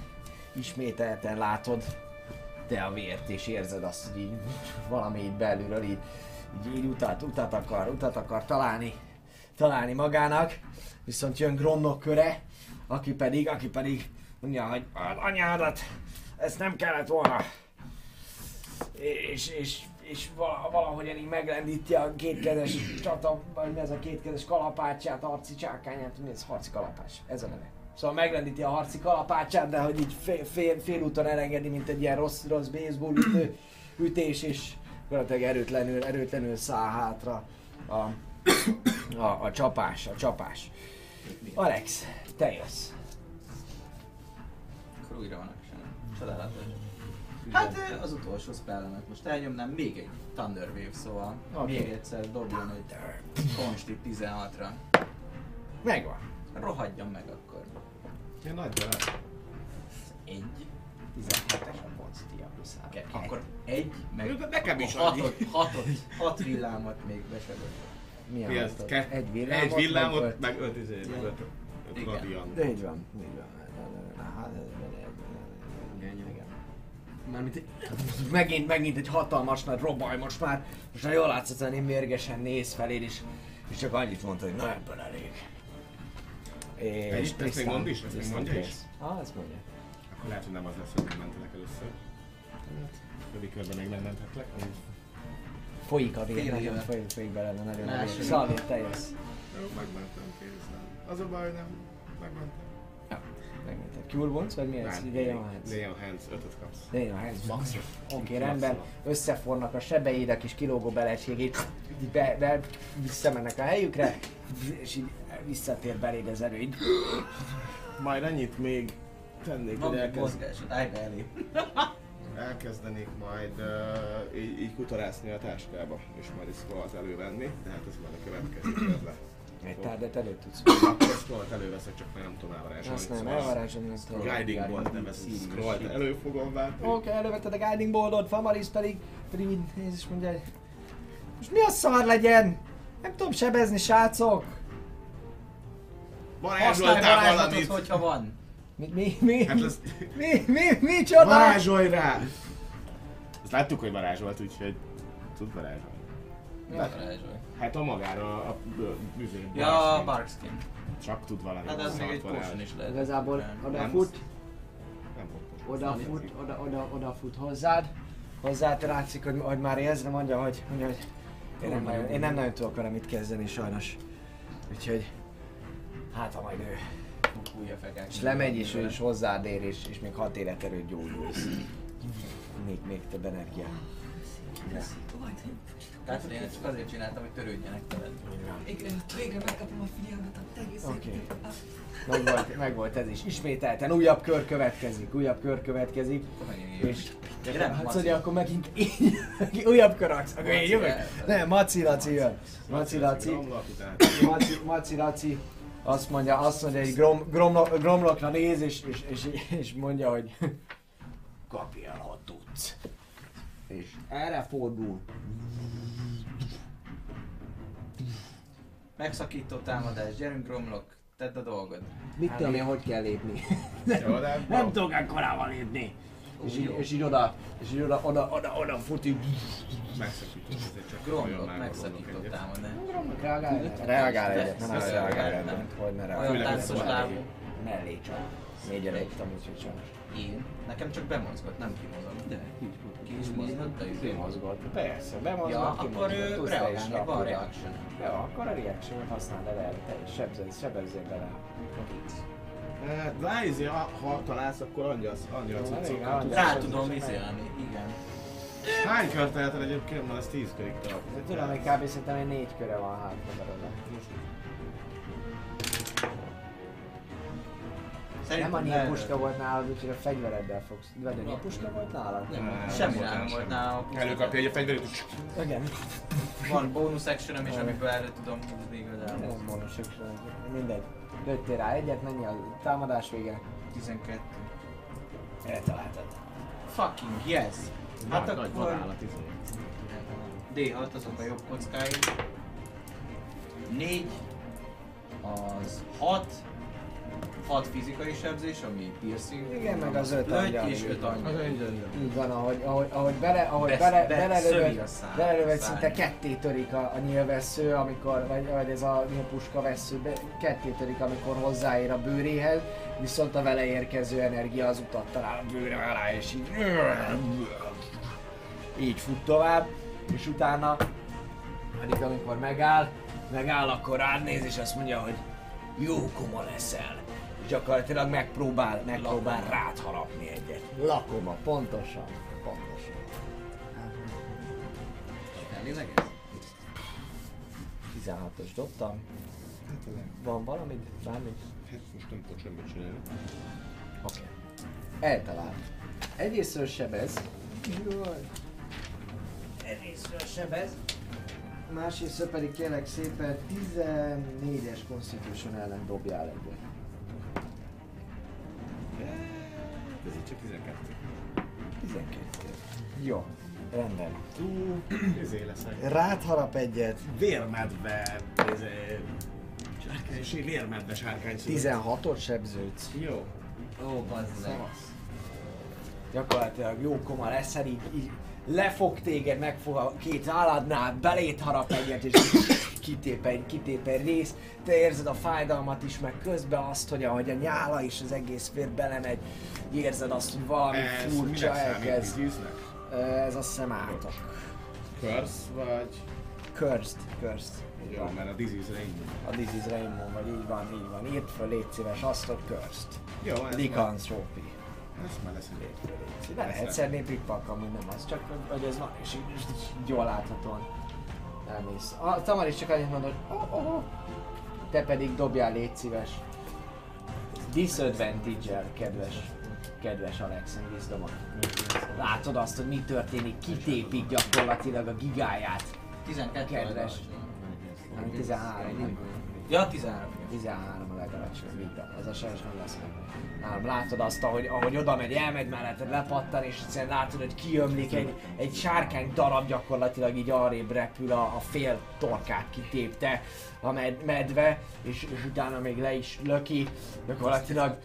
[SPEAKER 1] ismételten látod te a vért, és érzed azt, hogy így valami így belülről így, így, így utat, utat akar, utat akar találni, találni magának, viszont jön Gromnok köre, aki pedig, aki pedig mondja, hogy az anyádat, ezt nem kellett volna. És, és, és vala- valahogyan így megrendíti a kétkezes csata, vagy ez a kétkezes kalapácsát, harci csákányát, mi ez harci kalapács, ez a neve. Szóval megrendíti a harci kalapácsát, de hogy így fél, fél, félúton elengedi, mint egy ilyen rossz, rossz baseball ütő, [CLEARS THROAT] ütés, és gyakorlatilag erőtlenül, erőtlenül száll hátra a, a, a csapás, a csapás. Alex, te jössz.
[SPEAKER 4] Akkor újra van action. Csodálatos. Hát az utolsó spellemet most elnyomnám még egy Thunder Wave, szóval
[SPEAKER 1] Oké.
[SPEAKER 4] még egyszer dobjon egy Consti 16-ra.
[SPEAKER 1] Megvan.
[SPEAKER 4] Rohadjon meg akkor.
[SPEAKER 2] Ja, nagy barát.
[SPEAKER 4] Egy,
[SPEAKER 1] 17-es a Consti a pluszál.
[SPEAKER 4] Ke- akkor egy, meg
[SPEAKER 2] De nekem is
[SPEAKER 4] hatot,
[SPEAKER 2] annyi.
[SPEAKER 4] hatot, [LAUGHS] hat villámot még beseböl.
[SPEAKER 1] Milyen
[SPEAKER 2] Mi
[SPEAKER 1] volt?
[SPEAKER 2] Ke-
[SPEAKER 1] Egy villámot,
[SPEAKER 2] Egy villámot,
[SPEAKER 1] meg öt.
[SPEAKER 2] meg öt izé, meg öt, öt
[SPEAKER 4] Igen.
[SPEAKER 2] radiant.
[SPEAKER 1] De így van, így van. Mármint, megint, megint egy hatalmas nagy robaj, most már, most már jól látszott, hogy én mérgesen néz feléd is, és csak annyit mondta, hogy na ebből elég. És
[SPEAKER 2] Ezt még mond is? Ezt még mondja is?
[SPEAKER 1] Ah, ezt mondja.
[SPEAKER 2] Akkor lehet, hogy nem az lesz, hogy megmentelek először. Többi körben még nem menthetlek.
[SPEAKER 1] Folyik a vér, nagyon folyik, folyik belőle, nagyon a vér. Szalvét, te jössz.
[SPEAKER 2] Megmentem, kész, nem. Az a baj, nem. Megmentem.
[SPEAKER 1] Megmentek. Cure Wounds, vagy mi ez? Lay on hands.
[SPEAKER 2] Lay on hands, ötöt kapsz.
[SPEAKER 1] Lay on hands.
[SPEAKER 2] Max.
[SPEAKER 1] Oké, rendben. Összefornak a sebeid, a kis kilógó belegségét, így be, be, visszamennek a helyükre, és így visszatér beléd az erőid.
[SPEAKER 2] Majd annyit még tennék,
[SPEAKER 4] Van
[SPEAKER 2] hogy
[SPEAKER 4] még
[SPEAKER 2] elkezd,
[SPEAKER 4] mozgásod, állj be elé.
[SPEAKER 2] elkezdenék majd uh, így, így kutorászni a táskába, és majd egy scrollt elővenni, de hát ez majd a következő körbe.
[SPEAKER 1] Egy tárdet előtt tudsz.
[SPEAKER 2] Akkor scrollt előveszek, csak már nem tudom elvarázsolni.
[SPEAKER 1] Azt nem,
[SPEAKER 2] szóval
[SPEAKER 1] elvarázsolni
[SPEAKER 2] A
[SPEAKER 1] tudom.
[SPEAKER 2] Guiding Bolt nevezett scrollt elő fogom váltani.
[SPEAKER 1] Oké, okay, elővetted a Guiding Boldot, Famaris pedig, pedig így néz és mondja, hogy most mi a szar legyen? Nem tudom sebezni, srácok!
[SPEAKER 2] Varázsoltál valamit!
[SPEAKER 4] hogyha van.
[SPEAKER 1] Mi, mi, mi,
[SPEAKER 2] Hát ez...
[SPEAKER 1] mi, mi, mi, csoda?
[SPEAKER 2] Varázsolj rá! Azt láttuk, hogy varázsolt, úgyhogy tud varázsolni.
[SPEAKER 4] Varázsolj.
[SPEAKER 2] Hát a magára a büzé.
[SPEAKER 4] Ja, Barkskin.
[SPEAKER 2] Csak tud valami.
[SPEAKER 4] Hát az még egy potion is lehet.
[SPEAKER 1] Igazából odafut,
[SPEAKER 2] Nem volt
[SPEAKER 1] odafut, oda, oda, odafut hozzád. Hozzád látszik, hogy, hogy már érzi, mondja, hogy, mondja, hogy én nem, nagyon, én nem nagyon tudok vele mit kezdeni sajnos. Úgyhogy, hát ha majd ő.
[SPEAKER 4] Újja fekek.
[SPEAKER 1] És lemegy, és ő is hozzád ér, és, és még hat életerőt gyógyulsz. Még, még több energia.
[SPEAKER 4] Tehát én csak azért csináltam, hogy törődjenek veled.
[SPEAKER 3] Igen, végre megkapom a figyelmet a egész
[SPEAKER 1] Oké. Meg volt, meg volt ez is. Ismételten újabb kör következik, újabb kör következik. És
[SPEAKER 4] nem,
[SPEAKER 1] hát szóval akkor megint így, újabb kör aksz, akkor én jövök. Nem, Maci Laci jön. Maci Laci, Maci Laci azt mondja, azt mondja, hogy grom, gromlo, gromlokra néz, és, és, és, és mondja, hogy [LAUGHS] kapj el, ha tudsz. És erre fordul.
[SPEAKER 4] Megszakító támadás, gyerünk Gromlok, tedd a dolgod.
[SPEAKER 1] Mit tudom én, hogy kell lépni?
[SPEAKER 2] Jó, de
[SPEAKER 1] Nem tudok ekkorával lépni. És így, és így oda, és így oda, oda, oda, oda fut, így.
[SPEAKER 2] megszakítom, ezért csak olyan
[SPEAKER 4] megszakító
[SPEAKER 2] gondolok egyet.
[SPEAKER 4] támadás.
[SPEAKER 1] Reagál egyet. Nem
[SPEAKER 4] Persze,
[SPEAKER 1] reagál egyet.
[SPEAKER 4] nem.
[SPEAKER 1] Hogy ne
[SPEAKER 4] Olyan
[SPEAKER 1] reagál
[SPEAKER 2] Főleg,
[SPEAKER 4] táncos
[SPEAKER 2] hogy
[SPEAKER 4] lábú.
[SPEAKER 1] Mellé csak. Négyre léptem, úgyhogy sajnos.
[SPEAKER 4] Én? Nekem csak bemozgott, nem kimozog. De, ki is mozgott a izé.
[SPEAKER 1] Kimozgott. Persze, bemozgott,
[SPEAKER 4] Ja, akkor ő
[SPEAKER 1] teljesen
[SPEAKER 4] van reaction.
[SPEAKER 1] Jó, akkor a reaction használd el te is sebzesz, sebezzél bele.
[SPEAKER 2] Hát, Lájzi, ha, ha találsz, akkor angyal, angyal cuccokkal tudsz.
[SPEAKER 4] Rá tudom izélni, igen.
[SPEAKER 2] Hány kört lehet el egyébként? Van ez 10 körig tart.
[SPEAKER 1] Tudom, hogy kb. szerintem egy négy köre van hátra belőle. Nem
[SPEAKER 4] Szerintem
[SPEAKER 1] annyi
[SPEAKER 4] ne-
[SPEAKER 1] puska volt nálad, úgyhogy a fegyvereddel fogsz. Vagy annyi puska volt nálad?
[SPEAKER 4] Nem,
[SPEAKER 2] Nem,
[SPEAKER 4] semmi
[SPEAKER 2] volt
[SPEAKER 4] nem volt
[SPEAKER 2] sem.
[SPEAKER 4] nála.
[SPEAKER 2] Előkapja egy a fegyverét,
[SPEAKER 1] Igen.
[SPEAKER 4] Van bonus actionem is, amiből elő tudom húzni igazából.
[SPEAKER 1] Nem mondom, mindegy. Lőttél rá egyet, mennyi a támadás vége?
[SPEAKER 4] 12.
[SPEAKER 1] Eltaláltad.
[SPEAKER 4] Fucking yes! Hát
[SPEAKER 2] nagy, nagy
[SPEAKER 4] akkor
[SPEAKER 2] vadállat izé.
[SPEAKER 4] D6 azok a jobb kockái. 4, az 6, 6 fizikai sebzés, ami piercing.
[SPEAKER 1] Igen, meg az öt
[SPEAKER 4] Löty,
[SPEAKER 1] angyal.
[SPEAKER 4] és 5 angyal.
[SPEAKER 1] Így van, ahogy, ahogy, ahogy, bele, ahogy
[SPEAKER 4] Besz-
[SPEAKER 1] bele,
[SPEAKER 4] be-
[SPEAKER 1] belelövöd, belelövöd szinte ketté törik a, a nyilvessző, amikor, vagy, vagy ez a nyilpuska vesző, be, ketté törik, amikor hozzáér a bőréhez, viszont a vele érkező energia az utat talál a bőre alá, és így, így fut tovább, és utána, pedig amikor megáll, megáll, akkor rád néz, és azt mondja, hogy jó koma leszel. Gyakorlatilag megpróbál, megpróbál rád harapni egyet. Lakoma, pontosan, pontosan.
[SPEAKER 3] Fellélegez?
[SPEAKER 1] 16-os dobtam. Van valamit? Bármi?
[SPEAKER 2] Hát most nem tudok semmit csinálni.
[SPEAKER 1] Oké. Eltalált. Egyrésztről sebez. Jaj. Egyrésztről sebez. Másrésztről pedig kérlek szépen 14-es Constitution ellen dobjál egyet.
[SPEAKER 2] Ez így csak 12.
[SPEAKER 1] 12. Jó. Rendben.
[SPEAKER 2] Tú, ezé leszek.
[SPEAKER 1] Rád harap egyet.
[SPEAKER 2] Vérmedve, ez sárkány, vérmedve sárkány szület.
[SPEAKER 1] 16-ot sebződsz.
[SPEAKER 2] Jó.
[SPEAKER 3] Ó, bazd meg.
[SPEAKER 1] Gyakorlatilag jó koma leszel, így, így lefog téged, megfog a két álladnál, belét harap egyet, és kitép egy, kitép egy rész. Te érzed a fájdalmat is, meg közben azt, hogy ahogy a nyála és az egész vér belemegy, érzed azt, hogy valami
[SPEAKER 2] Ez
[SPEAKER 1] furcsa elkezd. Ö, Ez azt hiszem átok.
[SPEAKER 2] Curse vagy...
[SPEAKER 1] Cursed, cursed.
[SPEAKER 2] Jó,
[SPEAKER 1] van.
[SPEAKER 2] mert a disease-re így.
[SPEAKER 1] A is Rainbow, vagy így van, így van. Írd föl, légy szíves azt, hogy cursed.
[SPEAKER 2] Jó, ez
[SPEAKER 1] Lycanthropy.
[SPEAKER 2] ez már lesz egy
[SPEAKER 1] Le lehet szedni pikpak, amúgy nem az, csak hogy- ez van, és így jól láthatóan elmész. A Tamar is csak annyit mondod, oh, oh, oh. te pedig dobjál, légy szíves. Disadvantage-el, kedves, kedves Alex, Wisdom Látod azt, hogy mi történik, kitépik gyakorlatilag a gigáját.
[SPEAKER 6] 12
[SPEAKER 1] Kedves. Nem, 13.
[SPEAKER 6] Ja, 13.
[SPEAKER 1] 13 a legalacsonyabb, így van. Az a sajnos nem lesz meg. Nálam látod azt, ahogy, ahogy oda megy, elmegy melletted, lepattan, és egyszerűen látod, hogy kiömlik egy, egy sárkány darab gyakorlatilag így arrébb repül a, a fél torkát kitépte a med, medve, és, és utána még le is löki, gyakorlatilag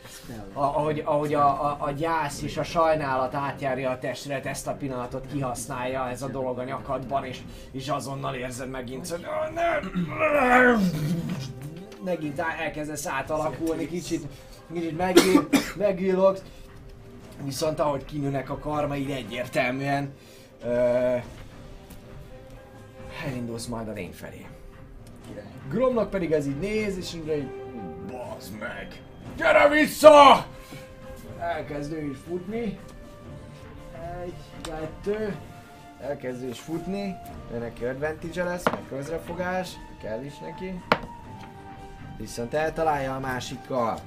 [SPEAKER 1] a, ahogy, ahogy a, a, a gyász és a sajnálat átjárja a testret, ezt a pillanatot kihasználja ez a dolog a nyakadban, és, és azonnal érzed megint, hogy "Ah, nem, megint elkezdesz átalakulni, kicsit, kicsit megül, megülogsz, viszont ahogy kinőnek a karmaid egyértelműen, ö, elindulsz majd a lény felé. Gromnak pedig ez így néz, és mondja, hogy bazd meg, gyere vissza! Elkezd ő is futni. Egy, kettő. Elkezd ő is futni. Ő neki advantage lesz, meg közrefogás. Kell is neki. Viszont eltalálja a másikkal.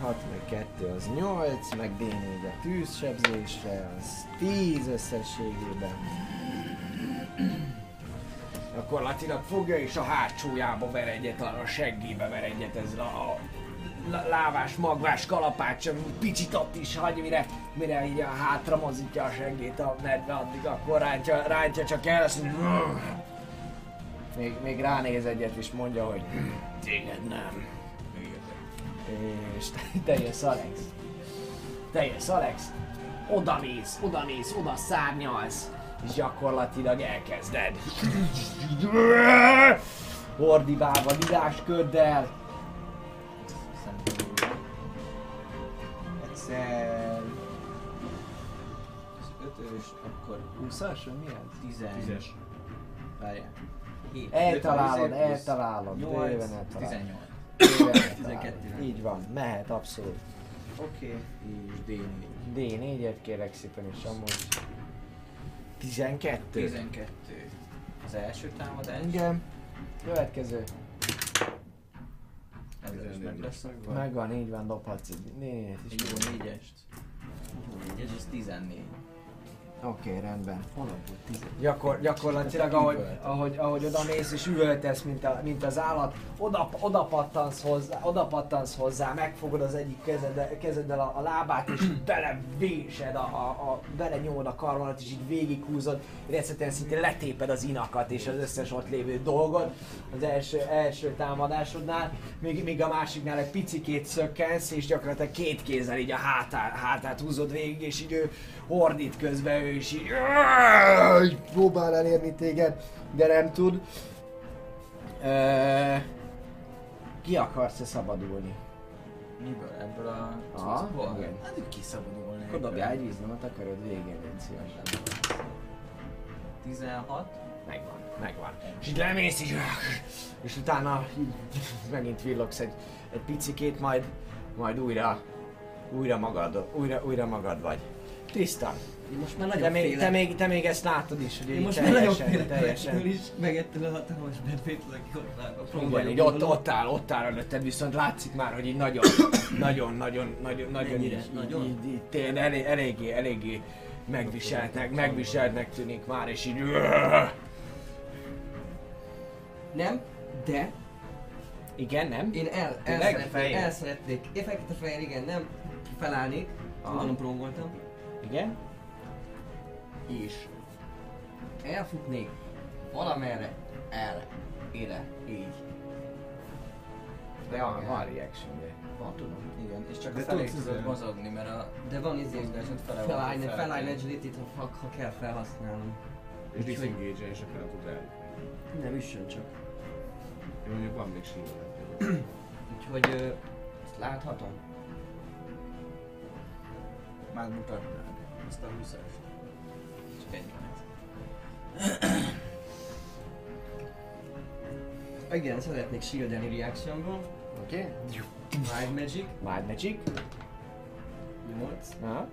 [SPEAKER 1] 6 meg 2 az 8, meg D4 a tűzsebzésre, az 10 összességében. Gyakorlatilag fogja és a hátsójába ver egyet, a seggébe ver egyet ezzel a lá- lávás, magvás kalapács, picit ott is hagy, mire, mire így a hátra mozítja a seggét a medve, addig akkor rántja, rántja csak el, azt mondja, még, még ránéz egyet és mondja, hogy téged nem. És te, te jössz Alex. Te jössz Alex. Oda mész, oda mész, oda szárnyalsz. És gyakorlatilag elkezded. Ordibálva, lidásköddel.
[SPEAKER 6] Egyszer... Az ötös, akkor
[SPEAKER 4] 20-as, vagy mi ez?
[SPEAKER 6] 10.
[SPEAKER 2] Tízes.
[SPEAKER 6] Várjál. 7.
[SPEAKER 1] Eltalálod, eltalálod.
[SPEAKER 6] 8,
[SPEAKER 1] Bőven eltalálod.
[SPEAKER 6] 18.
[SPEAKER 1] Bőven eltalálod.
[SPEAKER 6] 12.
[SPEAKER 1] Így van, mehet abszolút.
[SPEAKER 6] Oké. És D4.
[SPEAKER 1] D4-et kérek szépen és amúgy 12.
[SPEAKER 6] 12. Az első támadás.
[SPEAKER 1] Igen. Következő.
[SPEAKER 6] Ez is meg lesz akkor.
[SPEAKER 1] Megvan, így van, dobhatsz egy négyet is.
[SPEAKER 6] Jó négyest. Négyes, ez 14.
[SPEAKER 1] Oké, okay, rendben. Gyakor, gyakorlatilag, ahogy, ahogy, ahogy oda mész és üvöltesz, mint, a, mint az állat, oda, oda, pattansz hozzá, oda pattansz hozzá, megfogod az egyik kezeddel, kezeddel a, a lábát, és [CLEARS THROAT] belevésed, a, a, a, belenyomod a karmodat, és így végighúzod, és egyszerűen szinte letéped az inakat és az összes ott lévő dolgot az első, első támadásodnál, míg, míg a másiknál egy picikét szökkensz, és gyakorlatilag két kézzel így a hátát, hátát húzod végig, és így ő hordít közben, ő is így, így próbál elérni téged, de nem tud. Ki akarsz-e szabadulni?
[SPEAKER 6] Miből? Ebből a cuccból?
[SPEAKER 1] igen.
[SPEAKER 6] Hát úgy kiszabadulni.
[SPEAKER 1] Akkor dobjál egy víznomat, akarod végén, légy szívesen.
[SPEAKER 6] 16.
[SPEAKER 1] Megvan, megvan. És így lemész így, és utána így megint villogsz egy, egy picikét, majd, majd újra, újra magad, újra, újra magad vagy. Tiszta.
[SPEAKER 3] Most már
[SPEAKER 1] Te
[SPEAKER 3] nagyon
[SPEAKER 1] még,
[SPEAKER 3] félek.
[SPEAKER 1] te, még, te még ezt látod is, hogy
[SPEAKER 3] Én
[SPEAKER 1] így
[SPEAKER 3] most már nagyon
[SPEAKER 1] teljesen,
[SPEAKER 3] félek
[SPEAKER 1] teljesen.
[SPEAKER 3] is, meg ettől a hatalmas benfétől, aki ott áll a
[SPEAKER 1] Igen, így ott, ott áll, ott áll előtted, viszont látszik már, hogy így nagyon, [COUGHS] nagyon, nagyon, nagyon, nagyon,
[SPEAKER 3] Mennyire?
[SPEAKER 1] így,
[SPEAKER 3] Nagyon?
[SPEAKER 1] így, így, tényleg elég, eléggé, eléggé megviseltnek, megviseltnek tűnik már, és így
[SPEAKER 3] Nem, de
[SPEAKER 1] igen, nem?
[SPEAKER 3] én el, el, szeretnék, el szeretnék, én fekete fehér, igen, nem, felállnék,
[SPEAKER 1] Aha.
[SPEAKER 3] gondolom prón voltam,
[SPEAKER 1] Igen?
[SPEAKER 3] És elfutnék valamerre, erre, ide, így.
[SPEAKER 1] De van, van reaction
[SPEAKER 3] Van, tudom.
[SPEAKER 4] Igen, és csak
[SPEAKER 3] De
[SPEAKER 4] a felé tudod mozogni, mert a
[SPEAKER 3] De van izé,
[SPEAKER 4] mozgásod fele van.
[SPEAKER 3] felállj,
[SPEAKER 4] fel-
[SPEAKER 3] felállj agility ha, ha kell felhasználnom.
[SPEAKER 2] És disengage és akkor nem tud rá.
[SPEAKER 3] Nem üssön csak.
[SPEAKER 2] Jó, mondjuk van még shield
[SPEAKER 3] Úgyhogy ö, ezt láthatom.
[SPEAKER 4] Megmutatnád ezt a 20-est. Egy. [COUGHS]
[SPEAKER 3] Igen, szeretnék shieldelni reactionból.
[SPEAKER 1] Oké? Okay.
[SPEAKER 3] Wild Magic.
[SPEAKER 1] Wild Magic.
[SPEAKER 3] 8.
[SPEAKER 1] Aha.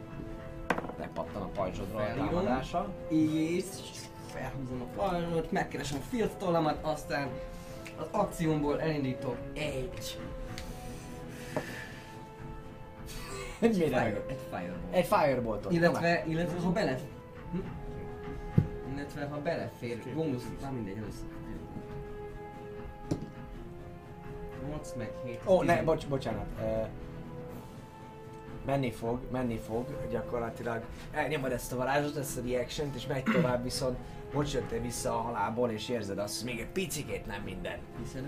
[SPEAKER 1] Lepattan a pajzsodról a támadása.
[SPEAKER 3] És felhúzom a pajzsot, megkeresem a field tollamat, aztán az akciómból elindítok egy
[SPEAKER 1] Mire?
[SPEAKER 3] fire, egy fireball.
[SPEAKER 1] Egy fireboltot.
[SPEAKER 3] Illetve, illetve ha bele... Hm? Illetve ha belefér, bónusz, már mindegy, először. 8 meg 7.
[SPEAKER 1] Ó, ne, bocs, bocsánat. Uh, menni fog, menni fog, gyakorlatilag elnyomod ezt a varázsot, ezt a reaction és megy tovább, viszont most jöttél vissza a halálból, és érzed azt, hogy még egy picikét nem minden.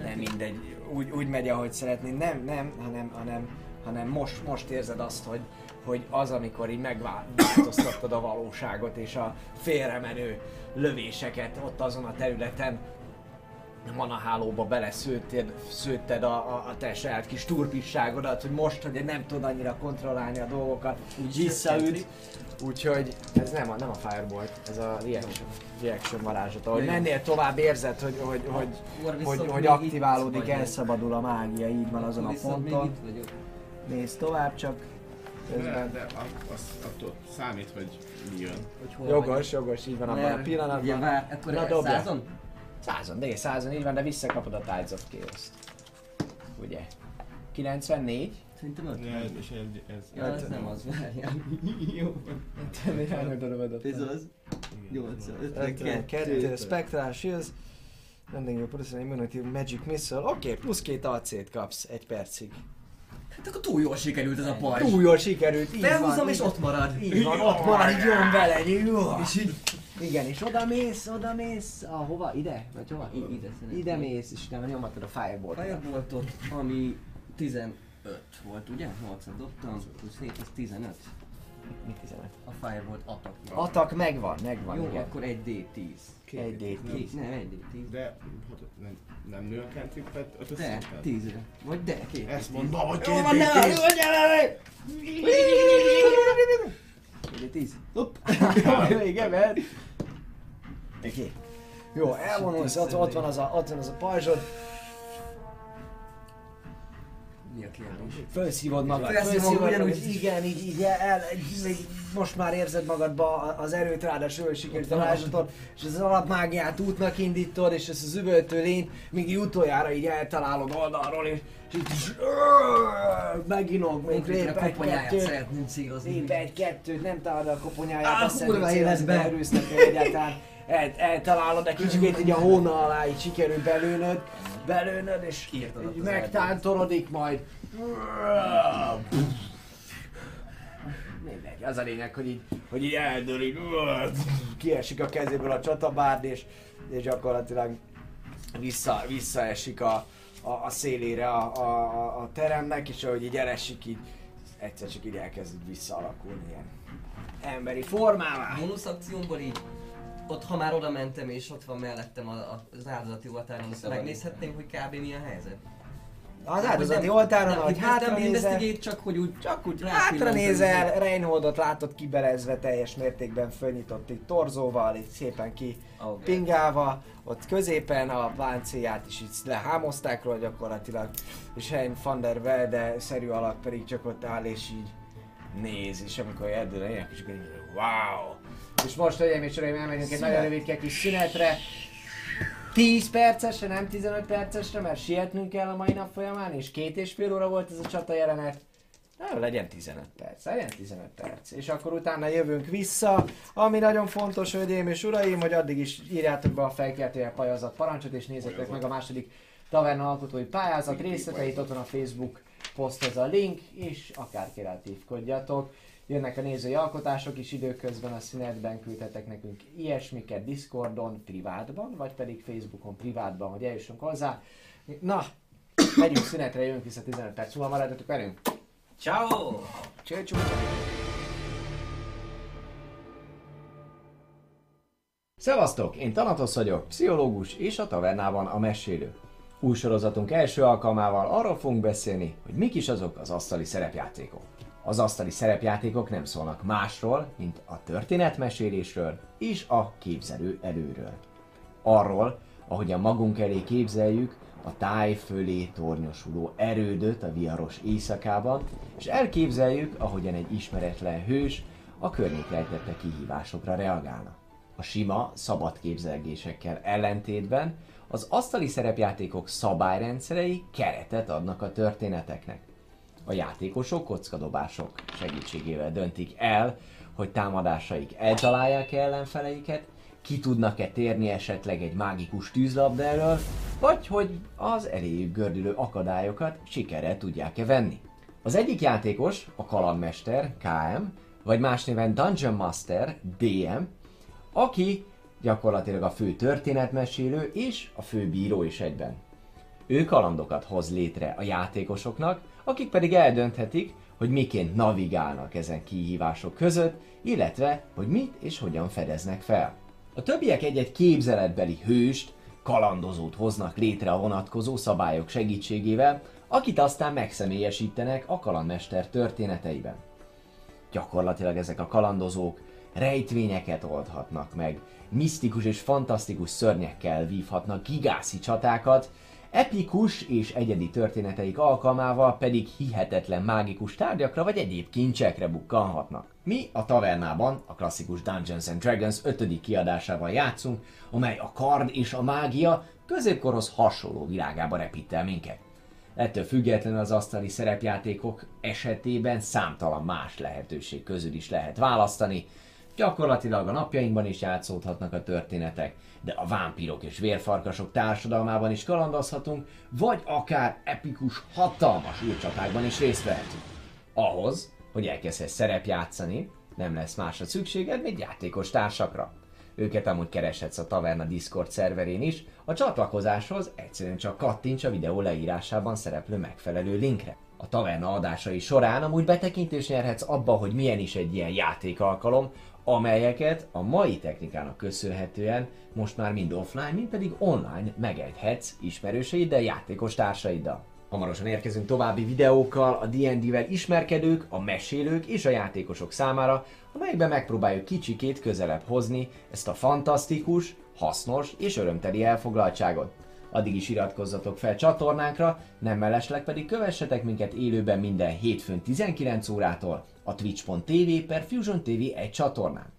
[SPEAKER 1] Nem mindegy, úgy, úgy megy, ahogy szeretnéd. Nem, nem, hanem, hanem, hanem most, most érzed azt, hogy, hogy az, amikor így megváltoztattad a valóságot, és a félremenő lövéseket ott azon a területen manahálóba beleszőtted szőtted a, a, a te saját kis turpisságodat, hogy most, hogy nem tud annyira kontrollálni a dolgokat, úgy visszaüt. Úgyhogy ez nem a, nem a Firebolt, ez a reaction, reaction varázslat. Ahogy mennél tovább érzed, hogy, hogy, hogy, hogy, hogy aktiválódik, elszabadul a mágia, így van azon a ponton. Nézd tovább csak.
[SPEAKER 2] De,
[SPEAKER 1] Közben.
[SPEAKER 2] de a- az attól számít, hogy jön.
[SPEAKER 3] Hogy hol
[SPEAKER 1] Jogos, jogos, így van abban a
[SPEAKER 3] Mert Ugye
[SPEAKER 1] pillanatban.
[SPEAKER 3] vár, akkor
[SPEAKER 1] Na, dobja.
[SPEAKER 3] százon?
[SPEAKER 1] Százon, de százon, így van, de visszakapod a Tides of Chaos-t. Ugye? 94.
[SPEAKER 3] Szerintem öt.
[SPEAKER 2] Ja, és ez, ez,
[SPEAKER 3] Ja, ez nem az, várjál. [LAUGHS] Jó. Ez az. 8,
[SPEAKER 1] 52, Spectral Shields. Rending your personal immunity Magic Missile. Oké, okay, plusz két AC-t kapsz egy percig.
[SPEAKER 3] Hát akkor túl jól sikerült ez a pajzs.
[SPEAKER 1] Túl jól sikerült, így
[SPEAKER 3] Felhúzom
[SPEAKER 1] van,
[SPEAKER 3] és
[SPEAKER 1] így-
[SPEAKER 3] ott marad.
[SPEAKER 1] Így van, ott marad, így jön vele.
[SPEAKER 3] És így...
[SPEAKER 1] Igen, és oda mész, oda mész, ahova? Ide? Vagy hova?
[SPEAKER 3] I- ide szeretnék.
[SPEAKER 1] Ide mész, és nem nyomatod a firebolt.
[SPEAKER 3] Fireboltot, ami 15 volt, ugye? 8 dobtam, plusz 7, az 15.
[SPEAKER 1] Mi 15?
[SPEAKER 3] A Firebolt attack.
[SPEAKER 1] Atak megvan, megvan,
[SPEAKER 3] Jó,
[SPEAKER 1] igen.
[SPEAKER 3] akkor egy D10.
[SPEAKER 1] Egy D10.
[SPEAKER 3] Két, nem, egy D10.
[SPEAKER 2] De hát, nem, nem nő a cantripet ötös
[SPEAKER 3] De,
[SPEAKER 2] szinten?
[SPEAKER 3] 10 Vagy de, két.
[SPEAKER 2] Ezt
[SPEAKER 3] D10.
[SPEAKER 2] mondom, hogy
[SPEAKER 1] Jó
[SPEAKER 2] két
[SPEAKER 1] van, ne
[SPEAKER 2] D10.
[SPEAKER 1] hallj, gyere! Egy 10. Hopp. Igen, mert... Oké. Jó, elvonulsz, ott, ott van az a, ott van az a pajzsod,
[SPEAKER 3] Mi a kérdés?
[SPEAKER 1] felszívod magad,
[SPEAKER 3] Felszívom
[SPEAKER 1] felszívod magad,
[SPEAKER 3] ugyanúgy.
[SPEAKER 1] igen, így, így el, még most már érzed magadba az erőt, ráadásul sikerült a varázslatot, és az alapmágiát útnak indítod, és ezt az üvöltő lényt, így utoljára így eltalálod oldalról, és, és így meginog, még lép
[SPEAKER 3] a
[SPEAKER 1] egy
[SPEAKER 3] koponyáját
[SPEAKER 1] kettőt, lép egy kettőt, nem találod a koponyáját, azt
[SPEAKER 3] kurva életbe.
[SPEAKER 1] erőszakni egyáltalán. El, eltalálod, de kicsit így a hóna alá így sikerül belőnöd, belőnöd, és megtántorodik majd. Mindegy, az a lényeg, hogy így, hogy így eldől, így kiesik a kezéből a csatabárd, és, és gyakorlatilag vissza, visszaesik a, a, a szélére a, a, a, teremnek, és ahogy így elesik, így egyszer csak így elkezd visszaalakulni ilyen emberi formává.
[SPEAKER 3] Bónusz akciómból így, ott ha már oda mentem és ott van mellettem a, a, az áldozati oltáron, azt megnézhetném, hogy kb. mi a helyzet?
[SPEAKER 1] Az áldozati oltáron, ahogy hátra
[SPEAKER 3] nem
[SPEAKER 1] nézel,
[SPEAKER 3] csak hogy úgy
[SPEAKER 1] Csak úgy hátra nézel, Reinholdot látod kibelezve teljes mértékben fönnyitott itt torzóval, itt szépen ki
[SPEAKER 4] Oké.
[SPEAKER 1] pingálva, ott középen a páncélját is így lehámozták róla gyakorlatilag, és Hein van der Velde szerű alak pedig csak ott áll és így néz, és amikor erdőre jönnek, és így, wow! És most, hölgyeim és uraim, elmegyünk egy nagyon rövid kis szünetre. 10 percesre, nem 15 percesre, mert sietnünk kell a mai nap folyamán, és két és fél óra volt ez a csata jelenet. Na, legyen 15 perc, legyen 15 perc. És akkor utána jövünk vissza, ami nagyon fontos, hölgyeim és uraim, hogy addig is írjátok be a fejkeltője pályázat parancsot, és nézzétek meg a második taverna alkotói pályázat részleteit, ott van a Facebook poszthoz a link, és akár kreatívkodjatok. Jönnek a nézői alkotások is időközben a szünetben, küldhetek nekünk ilyesmiket Discordon, privátban, vagy pedig Facebookon privátban, hogy eljussunk hozzá. Na, megyünk szünetre, jövünk vissza 15 perc múlva, maradjatok velünk!
[SPEAKER 6] Ciao!
[SPEAKER 1] Csőcsú! Szevasztok! Én Tanatos vagyok, pszichológus és a tavernában a mesélő. Új sorozatunk első alkalmával arról fogunk beszélni, hogy mik is azok az asztali szerepjátékok. Az asztali szerepjátékok nem szólnak másról, mint a történetmesélésről és a képzelő erőről. Arról, ahogyan magunk elé képzeljük a táj fölé tornyosuló erődöt a viharos éjszakában, és elképzeljük, ahogyan egy ismeretlen hős a környék rejtette kihívásokra reagálna. A sima, szabad képzelgésekkel ellentétben az asztali szerepjátékok szabályrendszerei keretet adnak a történeteknek. A játékosok kockadobások segítségével döntik el, hogy támadásaik eltalálják ellenfeleiket, ki tudnak-e térni esetleg egy mágikus tűzlabda elől, vagy hogy az eléjük gördülő akadályokat sikerrel tudják-e venni. Az egyik játékos, a kalandmester, KM, vagy más néven Dungeon Master, DM, aki gyakorlatilag a fő történetmesélő és a fő bíró is egyben. Ő kalandokat hoz létre a játékosoknak, akik pedig eldönthetik, hogy miként navigálnak ezen kihívások között, illetve hogy mit és hogyan fedeznek fel. A többiek egy-egy képzeletbeli hőst, kalandozót hoznak létre a vonatkozó szabályok segítségével, akit aztán megszemélyesítenek a kalandmester történeteiben. Gyakorlatilag ezek a kalandozók rejtvényeket oldhatnak meg, misztikus és fantasztikus szörnyekkel vívhatnak gigászi csatákat, epikus és egyedi történeteik alkalmával pedig hihetetlen mágikus tárgyakra vagy egyéb kincsekre bukkanhatnak. Mi a tavernában a klasszikus Dungeons and Dragons 5. kiadásával játszunk, amely a kard és a mágia középkorhoz hasonló világába repít el minket. Ettől függetlenül az asztali szerepjátékok esetében számtalan más lehetőség közül is lehet választani. Gyakorlatilag a napjainkban is játszódhatnak a történetek, de a vámpírok és vérfarkasok társadalmában is kalandozhatunk, vagy akár epikus, hatalmas űrcsatákban is részt vehetünk. Ahhoz, hogy elkezdhess szerepjátszani, nem lesz másra szükséged, mint játékos társakra. Őket amúgy kereshetsz a Taverna Discord szerverén is, a csatlakozáshoz egyszerűen csak kattints a videó leírásában szereplő megfelelő linkre. A taverna adásai során amúgy betekintést nyerhetsz abba, hogy milyen is egy ilyen játékalkalom, amelyeket a mai technikának köszönhetően most már mind offline, mind pedig online megejthetsz ismerőseiddel, játékos társaiddal. Hamarosan érkezünk további videókkal a D&D-vel ismerkedők, a mesélők és a játékosok számára, amelyekben megpróbáljuk kicsikét közelebb hozni ezt a fantasztikus, hasznos és örömteli elfoglaltságot. Addig is iratkozzatok fel csatornánkra, nem mellesleg pedig kövessetek minket élőben minden hétfőn 19 órától a twitch.tv per Fusion TV egy csatornán.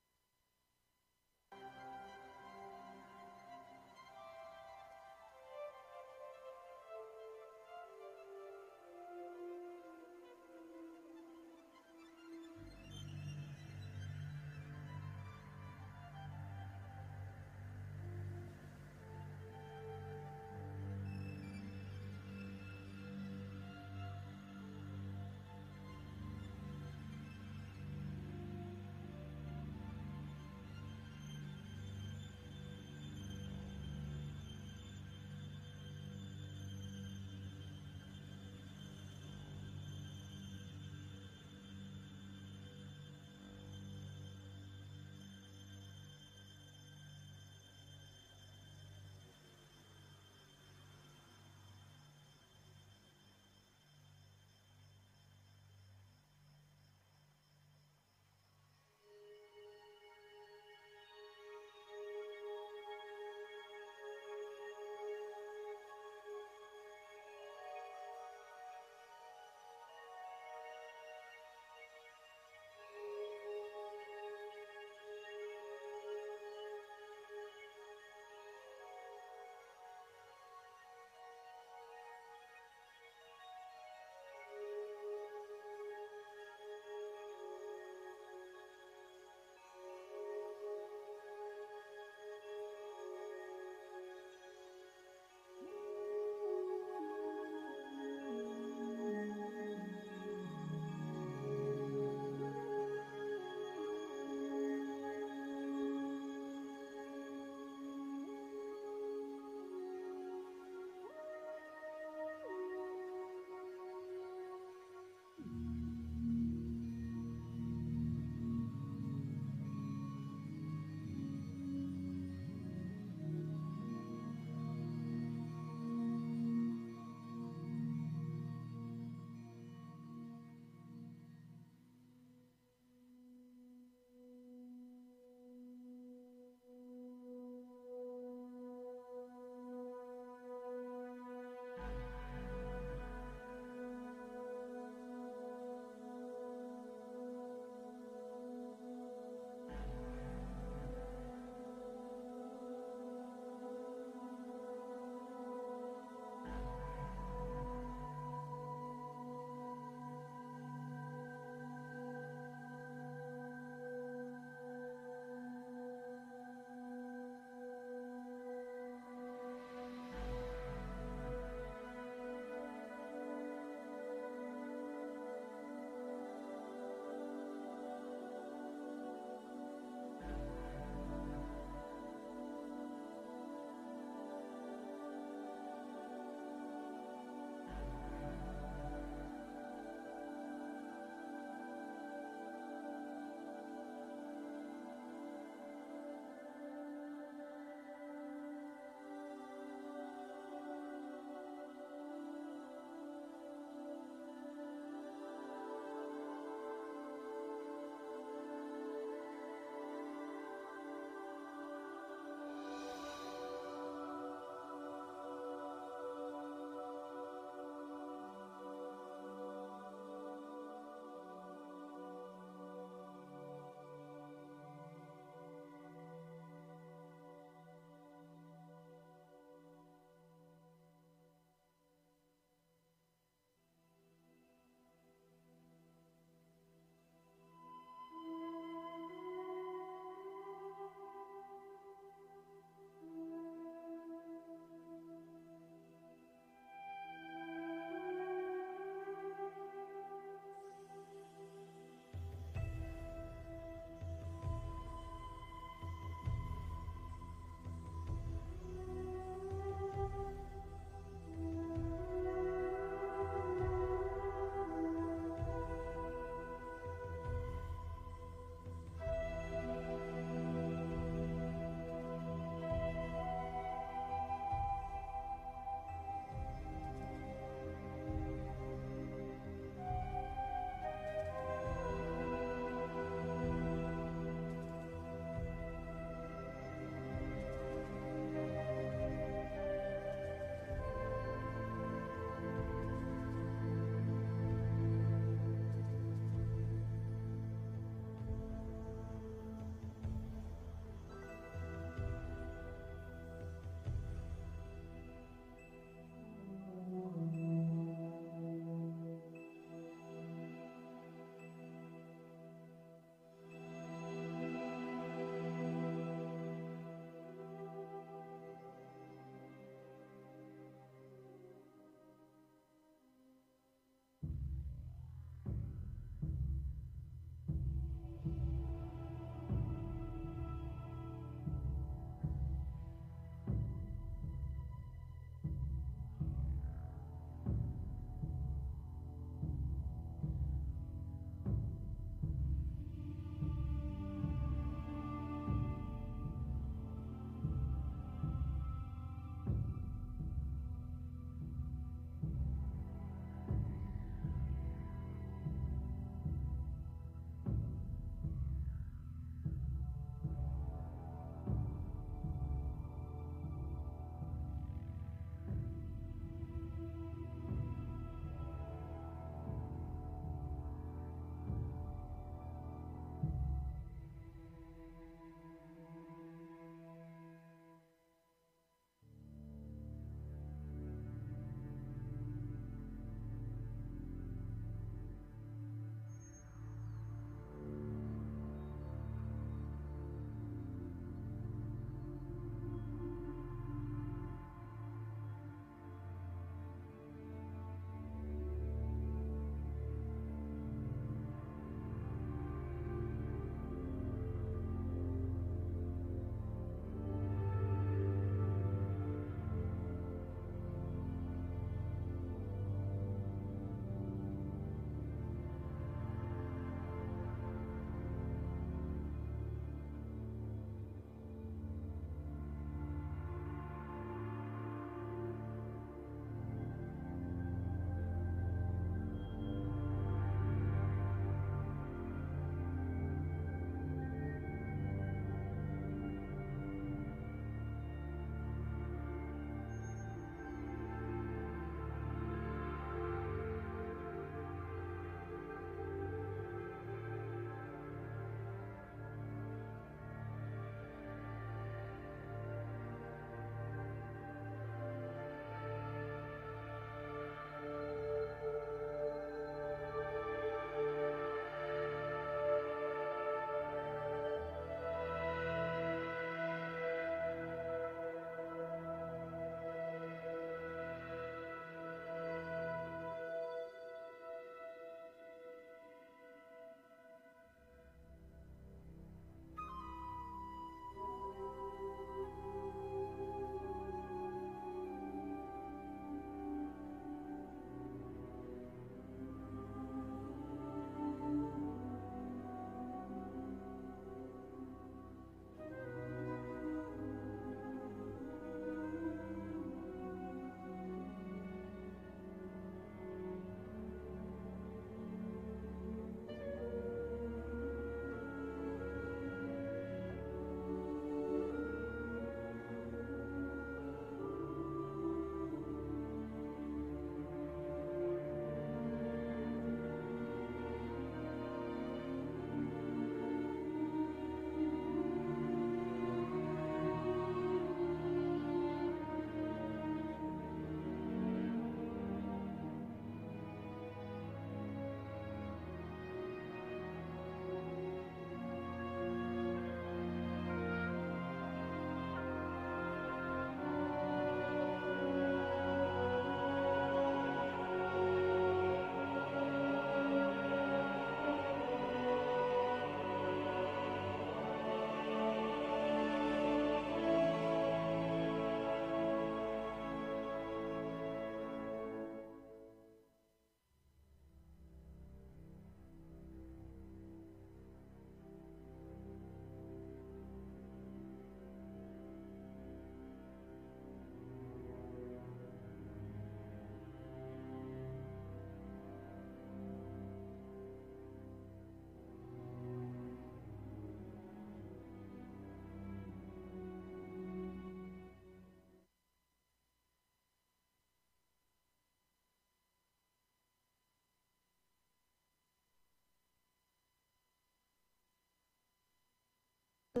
[SPEAKER 1] Ó,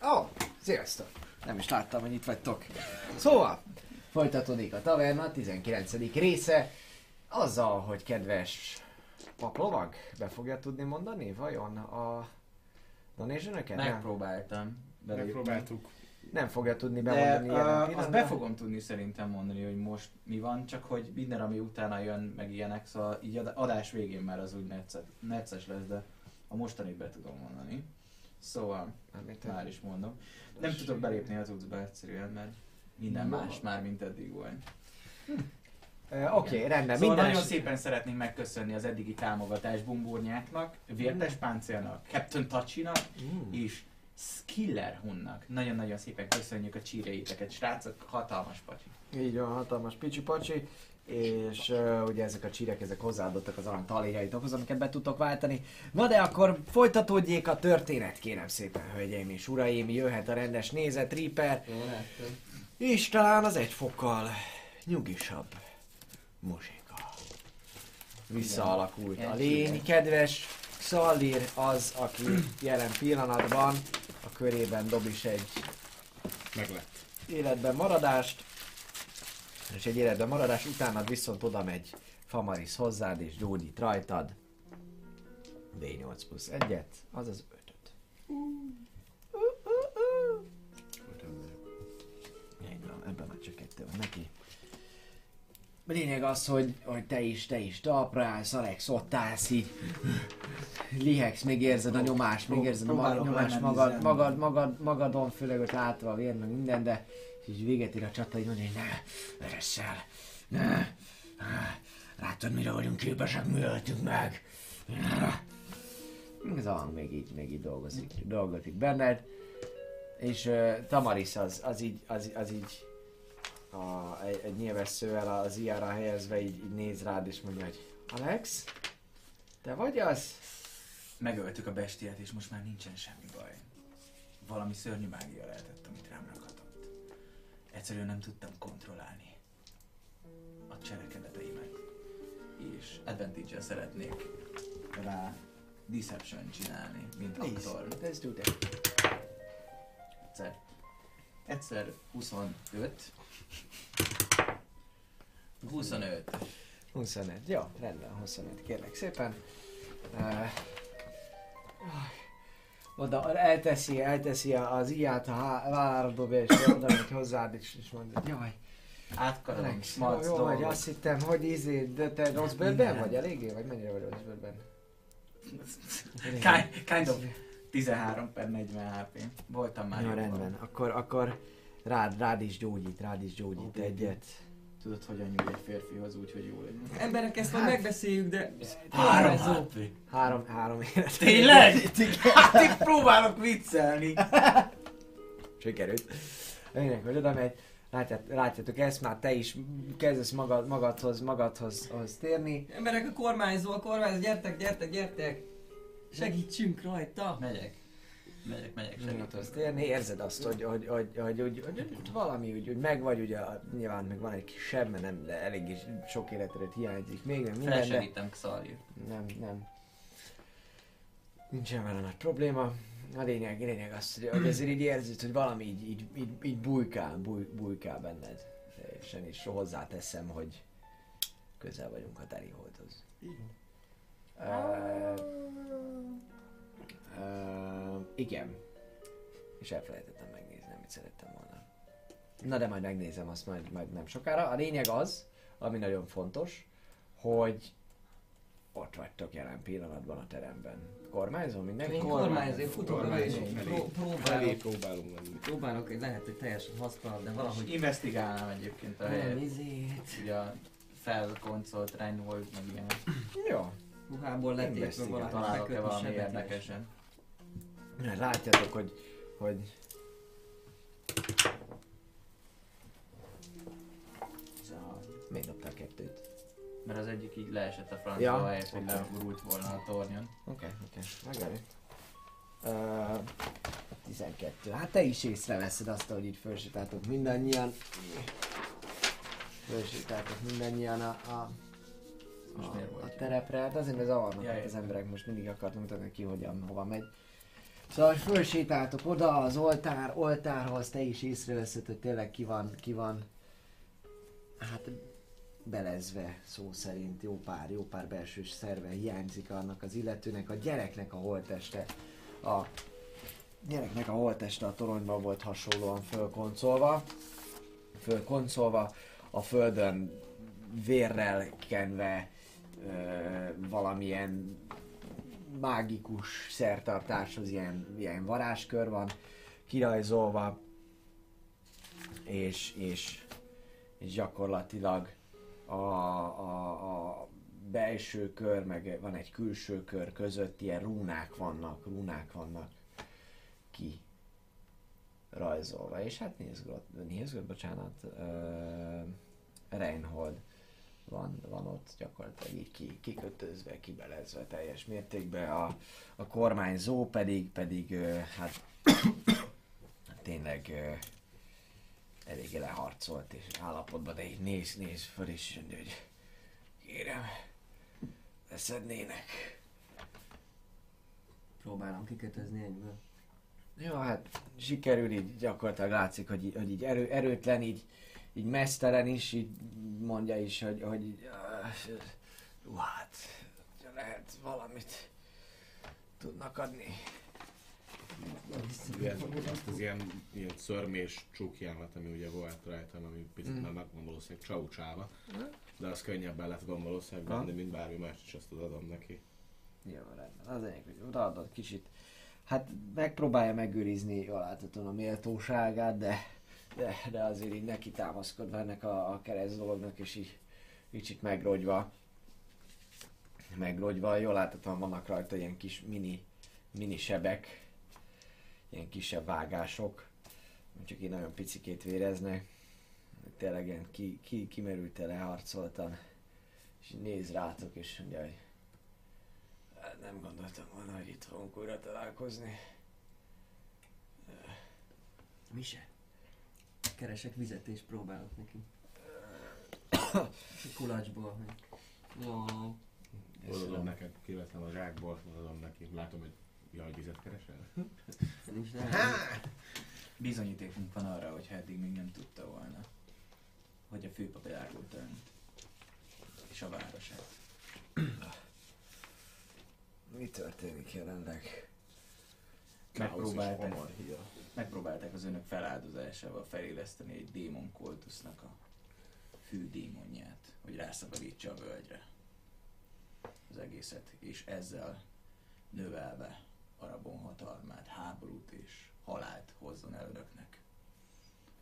[SPEAKER 1] oh, sziasztok! Nem is láttam, hogy itt vagytok. Szóval, folytatódik a taverna 19. része. Azzal, hogy kedves paplovag be fogja tudni mondani, vajon a donation-öket? Nem,
[SPEAKER 4] Megpróbáltam. belépni.
[SPEAKER 2] Megpróbáltuk.
[SPEAKER 1] nem fogja tudni
[SPEAKER 4] De
[SPEAKER 1] bemondani jelen
[SPEAKER 4] uh, azt be fogom tudni szerintem mondani, hogy most mi van, csak hogy minden, ami utána jön, meg ilyenek, szóval így ad- adás végén már az úgy necces lesz, de a mostanit be tudom mondani. Szóval,
[SPEAKER 1] Mármint,
[SPEAKER 4] már is mondom. Nem tudok belépni az utcba egyszerűen, mert minden
[SPEAKER 1] No.
[SPEAKER 4] más már, mint eddig volt.
[SPEAKER 1] Ö, Oké, okay, rendben.
[SPEAKER 4] Szóval
[SPEAKER 1] Minden
[SPEAKER 4] nagyon
[SPEAKER 1] es-
[SPEAKER 4] szépen szeretném megköszönni az eddigi támogatást Bumburnyáknak, Vértes Páncélnak, Captain Tacsinak
[SPEAKER 1] Mm.
[SPEAKER 4] és Skiller Hunnak. Nagyon-nagyon szépen köszönjük a csíreiteket, srácok, hatalmas pacsi.
[SPEAKER 1] Így van, hatalmas picsi pacsi, és uh, ugye ezek a csírek, ezek hozzáadottak az arany taléjaitokhoz, amiket be tudtok váltani. Na de akkor folytatódjék a történet, kérem szépen, hölgyeim és uraim, jöhet a rendes nézet, Reaper,
[SPEAKER 3] Jó, láttam.
[SPEAKER 1] és talán az egy fokkal nyugisabb muzsika. Visszaalakult a lény, kedves Xallir az, aki jelen pillanatban a körében dob is egy
[SPEAKER 2] Meglett.
[SPEAKER 1] életben maradást, és egy életben maradás utánad viszont oda megy Famaris hozzád és gyógyít rajtad. D8 plusz 1-et, azaz 5-öt. Így van, ebben már csak kettő van neki. Lényeg az, hogy, hogy te is, te is talpra állsz, Alex, ott állsz így. Lihegsz, még érzed a nyomást, még érzed a ma- nyomást magad, magad, magad, magadon, főleg ott látva a vér, meg minden, de így véget ér a csata, így mondja, hogy ne, ereszel, ne, látod, mire vagyunk képesek, mi öltünk meg. Ez a hang még így, még így dolgozik, dolgozik benned. És uh, Tamaris az, az így, az, az így a, egy, egy nyilvesszővel az ijára helyezve így, így néz rád és mondja, hogy Alex, te vagy az?
[SPEAKER 4] Megöltük a bestiát, és most már nincsen semmi baj. Valami szörnyű mágia lehetett, amit rám rakhatott. Egyszerűen nem tudtam kontrollálni a cselekedeteimet. És advantage szeretnék rá deception csinálni, mint
[SPEAKER 1] Please,
[SPEAKER 4] aktor.
[SPEAKER 1] let's do that.
[SPEAKER 4] Egyszer, egyszer 25. 25.
[SPEAKER 1] 25, jó, rendben, 25, kérlek szépen. Uh, oda elteszi, elteszi az iját a vállára dobja, és oda megy hozzád, és, és mondja, jaj,
[SPEAKER 4] Átkarolom,
[SPEAKER 1] Alex, jó, jó vagy, azt hittem, hogy izé, de te rossz bőrben vagy eléggé, vagy mennyire vagy rossz bőrben? [LAUGHS]
[SPEAKER 4] Kind, of 13 per 40 HP. Voltam már
[SPEAKER 1] Jó, rendben, akkor, akkor rád, rád is gyógyít, rád is gyógyít
[SPEAKER 4] Oké.
[SPEAKER 1] egyet.
[SPEAKER 4] Tudod, hogyan nyúl egy férfihoz úgy, hogy jó legyen.
[SPEAKER 3] Emberek, ezt majd megbeszéljük, de...
[SPEAKER 4] Három. HP.
[SPEAKER 1] Három, három élet.
[SPEAKER 4] Tényleg? [LAUGHS] Hát itt próbálok viccelni. [LAUGHS]
[SPEAKER 1] Sikerült. Lényeg, hogy oda megy, látját, látjátok ezt, már te is kezdesz magad, magadhoz, magadhoz hoz térni.
[SPEAKER 3] Emberek, a kormányzó, a kormányzó, gyertek, gyertek, gyertek! Segítsünk rajta!
[SPEAKER 4] Megyek. Megyek, megyek, segítek.
[SPEAKER 1] térni, érzed azt, hogy, hogy, hogy, hogy, hogy, hogy, hogy valami úgy, hogy megvagy, ugye nyilván meg van egy kis seb, mert nem, de elég is sok életedet hiányzik még, meg minden, de
[SPEAKER 4] Felsegítem Xalir.
[SPEAKER 1] nem, nem. Nincsen vele nagy probléma. A lényeg, lényeg az, hogy, hogy ezért így érzed, hogy valami így, így, így, így bujkál, buj, bujkál benned. Teljesen is hozzáteszem, hogy közel vagyunk a Teriholdhoz. Uh, uh, igen. És elfelejtettem megnézni, amit szerettem volna. Na de majd megnézem azt majd, majd nem sokára. A lényeg az, ami nagyon fontos, hogy ott vagytok jelen pillanatban a teremben. Kormányzó mindenki?
[SPEAKER 3] Én kormányzó, én futok próbálok,
[SPEAKER 2] próbálunk menni.
[SPEAKER 3] próbálok, hogy lehet, hogy teljesen hasztalan, de valahogy
[SPEAKER 4] Investigálnám egyébként a helyet.
[SPEAKER 3] izét,
[SPEAKER 4] Ugye a felkoncolt Reinhold, meg ilyen.
[SPEAKER 1] Jó.
[SPEAKER 3] ruhából letépve valami
[SPEAKER 4] Találok-e valami érdekesen?
[SPEAKER 1] Látjátok, hogy, hogy még dobtál kettőt.
[SPEAKER 4] Mert az egyik így leesett a francba,
[SPEAKER 1] Ja,
[SPEAKER 4] helyett, hogy
[SPEAKER 1] oké.
[SPEAKER 4] leurult volna a tornyon.
[SPEAKER 1] Oké, oké, megállít. Uh, 12. Hát te is észreveszed azt, hogy itt felsétáltok mindannyian. Felsétáltok mindannyian a, a, a,
[SPEAKER 4] miért
[SPEAKER 1] a terepre. Hát azért, mert zavarnak
[SPEAKER 4] Ja,
[SPEAKER 1] az emberek, most mindig akartam mutatni ki, hogyan, hova megy. Szóval fölsétáltok oda az oltár, oltárhoz, te is észreveszed, hogy tényleg ki van, ki van, hát belezve szó szerint jó pár, jó pár belső szerve hiányzik annak az illetőnek, a gyereknek a holteste, a gyereknek a holteste a toronyban volt hasonlóan fölkoncolva, fölkoncolva, a földön vérrel kenve ö, valamilyen mágikus szertartáshoz ilyen, ilyen varázskör van kirajzolva, és, és, és gyakorlatilag a, a, a belső kör, meg van egy külső kör között ilyen rúnák vannak, rúnák vannak ki rajzolva. És hát Nilsgott, Nilsgott bocsánat, uh, Reinhold van, van ott gyakorlatilag így ki, kikötözve, kibelezve teljes mértékben. A, a kormányzó pedig, pedig hát [COUGHS] tényleg eléggé leharcolt és állapotban, de így néz, néz föl mondja, hogy kérem, leszednének.
[SPEAKER 3] Próbálom kikötözni egyből.
[SPEAKER 1] Jó, hát sikerül így gyakorlatilag látszik, hogy, így- hogy így erő, erőtlen, így, így mesztelen is, így mondja is, hogy, hogy "Ah, jó, hát, lehet valamit tudnak adni.
[SPEAKER 2] Igen, azt az ilyen, ilyen szörmés csúkjámat, ami ugye volt rajtam, ami picit már megvan valószínűleg csaucsáva. De az könnyebben lett volna valószínűleg venni, mint bármi más, és azt adom neki.
[SPEAKER 1] Jó, rendben. Az enyém, hogy odaadod kicsit. Hát megpróbálja megőrizni láthatóan a méltóságát, de, de, de azért így neki támaszkodva ennek a, a kereszt dolognak, és így kicsit megrogyva. Megrogyva, jól láthatóan vannak rajta ilyen kis mini, mini sebek, ilyen kisebb vágások, csak így nagyon picikét véreznek. Tényleg ilyen ki, ki, kimerült leharcoltan, és néz rátok, és mondja, hogy Hát nem gondoltam volna, hogy itt fogunk újra találkozni.
[SPEAKER 3] Mise. Keresek vizet és próbálok neki. Kulacsból. Jó.
[SPEAKER 2] Odaadom neked, kiveszem a zsákból, odaadom neki. Látom, hogy jaj, vizet keresel?
[SPEAKER 3] Nincs.
[SPEAKER 4] Bizonyítékunk van arra, hogy eddig még nem tudta volna, hogy a főpap elárulta önt. És a városát.
[SPEAKER 1] Mi történik jelenleg?
[SPEAKER 4] Megpróbálták, megpróbálták az önök feláldozásával feléleszteni egy démon kultusznak a fő démonját, hogy rászabadítsa a völgyre az egészet, és ezzel növelve Arabon hatalmát, háborút és halált hozzon el önöknek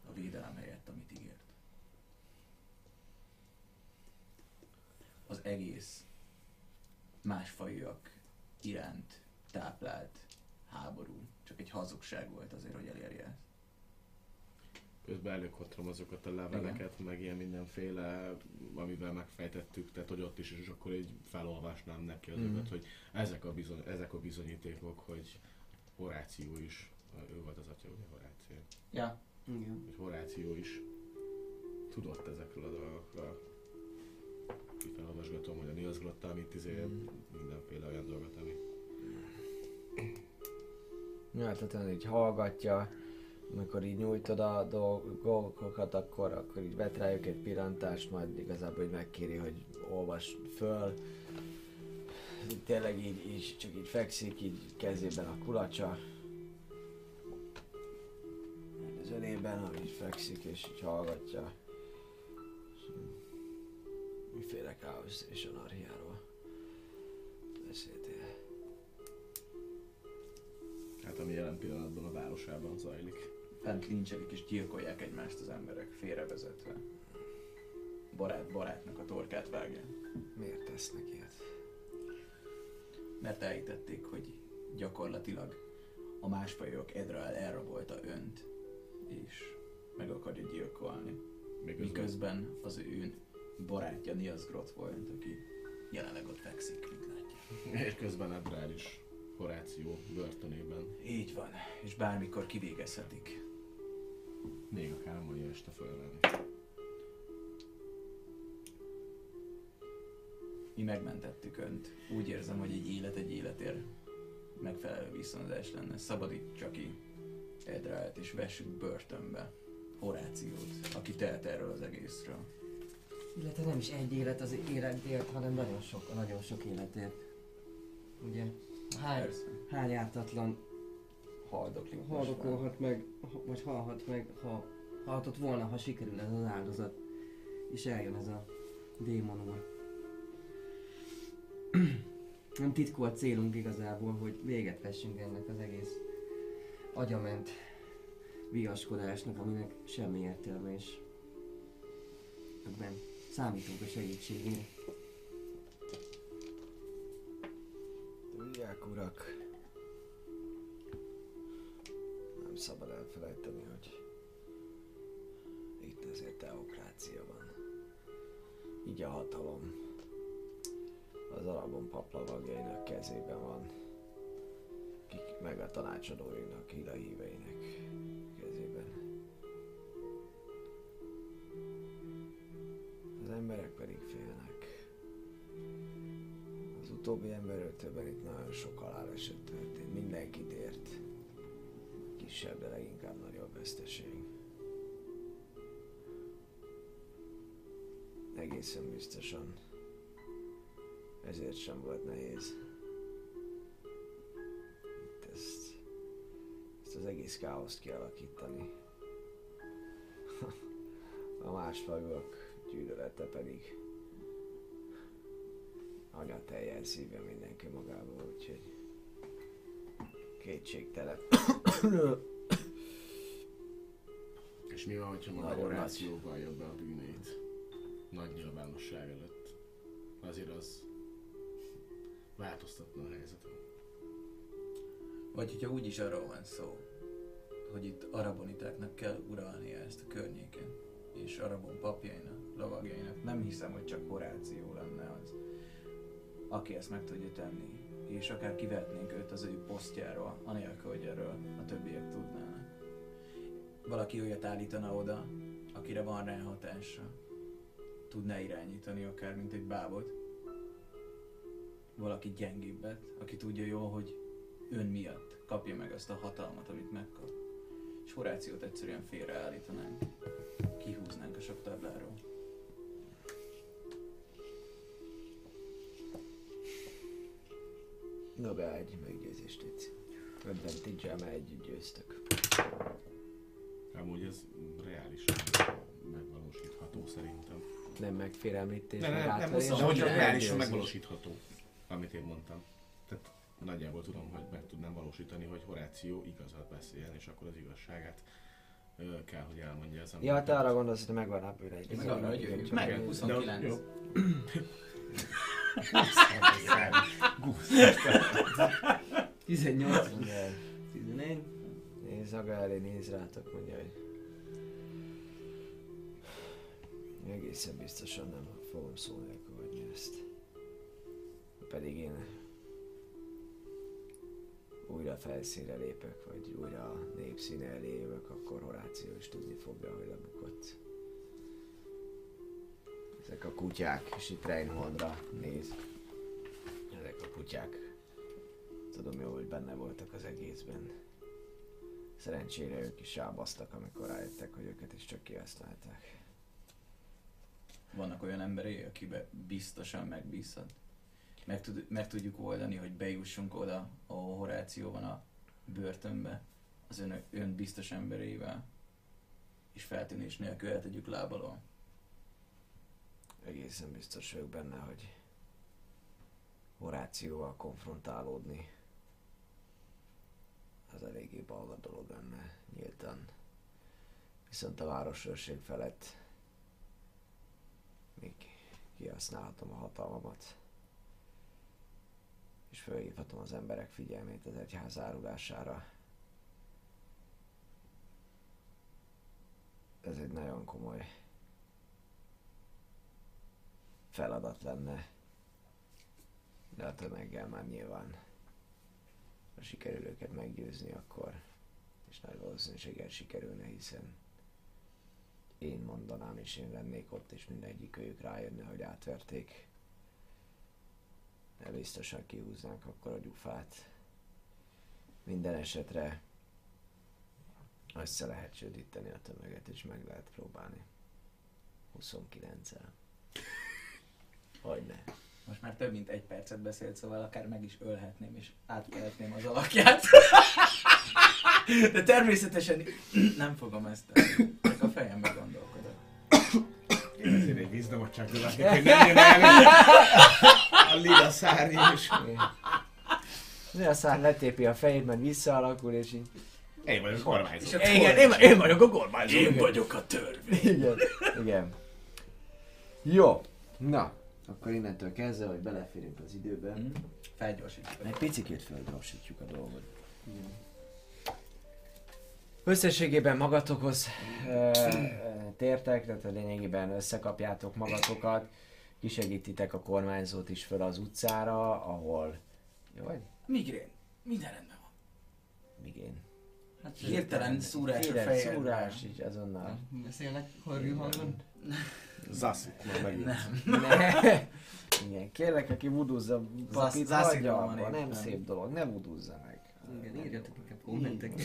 [SPEAKER 4] a védelem helyett, amit ígért. Az egész másfajúak iránt táplált háború hazugság volt azért, hogy elérje ezt.
[SPEAKER 2] Közben előkottrom azokat a leveleket, meg ilyen mindenféle, amivel megfejtettük, tehát hogy ott is, és akkor így felolvasnám neki azokat,
[SPEAKER 1] Mhm.
[SPEAKER 2] hogy ezek a, bizony, ezek a bizonyítékok, hogy Horáció is, ő volt az atya, ugye Horáció,
[SPEAKER 4] Ja.
[SPEAKER 3] Igen.
[SPEAKER 2] hogy Horáció is tudott ezekről a dolgokról. Felolvasgatom, hogy a Nils Grotta, amit izé, mindenféle olyan dolgot, ami
[SPEAKER 1] Tehát így hallgatja, amikor így nyújtod a dolgokat, akkor, akkor így vet rájuk egy pillantást, majd igazából hogy megkéri, hogy olvas föl. Tényleg így, így, csak így fekszik, így kezében a kulacsa. Az ölében, ahogy így fekszik és így hallgatja. Miféle káosz és anarchiáról beszéltél.
[SPEAKER 2] Hát ami jelen pillanatban a városában zajlik.
[SPEAKER 4] Fent lincselik és gyilkolják egymást az emberek, félrevezetve. Barát barátnak a torkát vágja.
[SPEAKER 1] Miért tesznek ilyet?
[SPEAKER 4] Mert elhitették, hogy gyakorlatilag a másfajok Edrael elrabolta önt, és meg akarja gyilkolni.
[SPEAKER 2] Miközben
[SPEAKER 4] Miközben az ő barátja Niels Groth volt, aki jelenleg ott fekszik, mint látja.
[SPEAKER 2] És közben Edrár is Horáció börtönében.
[SPEAKER 4] Így van, és bármikor kivégezhetik.
[SPEAKER 2] Még akár mai este fölvenni.
[SPEAKER 4] Mi megmentettük önt. Úgy érzem, hogy egy élet egy életért megfelelő viszonzás lenne. Szabadítsa ki Edrált és vessük börtönbe Horációt, aki tehet erről az egészről.
[SPEAKER 3] Illetve nem is egy élet az életért, hanem nagyon sok, nagyon sok életért. Ugye? Hány, hány ártatlan
[SPEAKER 4] Haldoklik
[SPEAKER 3] haldokolhat meg, vagy halhat meg, ha halhatott volna, ha sikerül ez az áldozat, és eljön ez a démon úr. [CLEARS THROAT] Nem titkolt célunk igazából, hogy véget vessünk ennek az egész agyament viaskodásnak, aminek semmi értelme, és ebben számítunk a segítségére.
[SPEAKER 1] Urak, nem szabad elfelejteni, hogy itt azért teokrácia van. Így a hatalom az arabon paplavagjainak kezében van, kik meg a tanácsadóinak, híreinek kezében. Az emberek pedig félnek. Az utóbbi emberöltőben itt nagyon sok haláleset történt. Mindenkit ért. Kisebb, de leginkább nagyobb veszteség. Egészen biztosan. Ezért sem volt nehéz. Itt ezt, ezt az egész káoszt kialakítani. [LAUGHS] A másfajúak gyűlölete pedig anya teljel szívja mindenki magából, úgyhogy kétségtelen.
[SPEAKER 2] És mi van, hogyha maga
[SPEAKER 1] Nagyon
[SPEAKER 2] Horáció vallja be a bűnét? Nagy nyilvánosság előtt. Azért az változtatna a helyzetet.
[SPEAKER 4] Vagy hogyha úgyis arról van szó, hogy itt arabonitáknak kell uralnia ezt a környéken, és arabon papjainak, lovagjainak, nem hiszem, hogy csak Horáció lenne aki ezt meg tudja tenni, és akár kivehetnénk őt az ő posztjáról, anélkül, hogy erről a többiek tudnának. Valaki olyat állítana oda, akire van rá hatása, tudná irányítani akár, mint egy bábot. Valaki gyengébbet, aki tudja jól, hogy ön miatt kapja meg azt a hatalmat, amit megkap. És Horációt egyszerűen félreállítanánk. Kihúznánk a sok tábláról.
[SPEAKER 1] Na be egy meggyőzést itt. Advantage-el, mert együtt győztök.
[SPEAKER 2] Amúgy ez reális megvalósítható szerintem.
[SPEAKER 1] Nem megfélemlítés,
[SPEAKER 2] Nem,
[SPEAKER 1] meg
[SPEAKER 2] nem, nem, de hogy
[SPEAKER 1] hanem
[SPEAKER 2] reálisan megvalósítható, amit én mondtam. Tehát nagyjából tudom, hogy meg tudnám valósítani, hogy Horáció igazat beszél, és akkor az igazságát ö, kell, hogy elmondja ez.
[SPEAKER 1] Ja, te arra gondolsz, hogy megvan rá bőre egy.
[SPEAKER 4] Meg arra, hogy ő-
[SPEAKER 1] Csak
[SPEAKER 4] meg
[SPEAKER 1] egy-
[SPEAKER 4] 29. [LAUGHS]
[SPEAKER 2] Jó.
[SPEAKER 3] 18,
[SPEAKER 1] Igen.
[SPEAKER 3] 11,
[SPEAKER 1] Nézd maga elé, nézd rátok, mondja, hogy egészen biztosan nem fogom szó nélkül hagyni ezt. Pedig én újra felszínre lépek, vagy újra népszíne elé jövök, akkor Horáció is tudni fogja, hogy lebukott. Ezek a kutyák, és itt Reinholdra néz. Ezek a kutyák. Tudom jó, hogy benne voltak az egészben. Szerencsére ők is sábasztak, amikor rájöttek, hogy őket is csak kihasználták.
[SPEAKER 4] Vannak olyan emberei, akibe biztosan megbízhat. Meg, tud, meg tudjuk oldani, hogy bejussunk oda, ahol Horáció van a börtönbe, az ön, ön biztos embereivel, és feltűnés nélkül eltegyük lábalól.
[SPEAKER 1] Egészen biztos vagyok benne, hogy Horációval konfrontálódni az eléggé balga dolog lenne nyíltan. Viszont a városőrség felett még kihasználhatom a hatalmamat. És felhívhatom az emberek figyelmét az egyház árulására. Ez egy nagyon komoly feladat lenne. De a tömeggel már nyilván, ha sikerül őket meggyőzni, akkor és nagy valószínűséggel sikerülne, hiszen én mondanám, és én lennék ott, és mindegyik őjük rájönne, hogy átverték. De biztosan kihúznánk akkor a gyufát. Minden esetre össze lehet csődíteni a tömeget, és meg lehet próbálni. 29-el. Hogyne.
[SPEAKER 4] Most már több mint egy percet beszélt, szóval akár meg is ölhetném, és átvehetném az alakját. [LAUGHS] De természetesen [CLEARS THROAT] nem fogom ezt tenni. Csak a fejembe gondolkodok.
[SPEAKER 2] Én azért egy csak tudok, [LAUGHS] hogy nem jön el a lila szárny is.
[SPEAKER 1] De aztán letépi a fejét, mert visszaalakul, és így...
[SPEAKER 2] Én vagyok a kormányzó.
[SPEAKER 1] Igen, én, én vagyok a kormányzó.
[SPEAKER 7] Én vagyok a törvény.
[SPEAKER 1] Igen, igen. Jó, na, akkor innentől kezdve, hogy beleférünk az időbe,
[SPEAKER 4] Hm? Felgyorsítjuk.
[SPEAKER 1] egy picit felgyorsítjuk a dolgot. Összességében magatokhoz ö, tértek, tehát a lényegében összekapjátok magatokat, kisegítitek a kormányzót is föl az utcára, ahol... Jó vagy?
[SPEAKER 4] Migrén. Minden rendben van.
[SPEAKER 1] Migén.
[SPEAKER 4] Hát hirtelen szúrás a
[SPEAKER 1] Hirtelen
[SPEAKER 4] fejedben.
[SPEAKER 1] szúrás, így azonnal.
[SPEAKER 3] Beszélnek horgő hangon?
[SPEAKER 2] Zaszuk, majd megint.
[SPEAKER 1] Ne. Igen, kérlek, aki vuduzza papit, hagyja
[SPEAKER 4] van
[SPEAKER 1] abba, nem szép dolog, ne vuduzza meg.
[SPEAKER 3] Igen, írjatok inkább kommentekbe.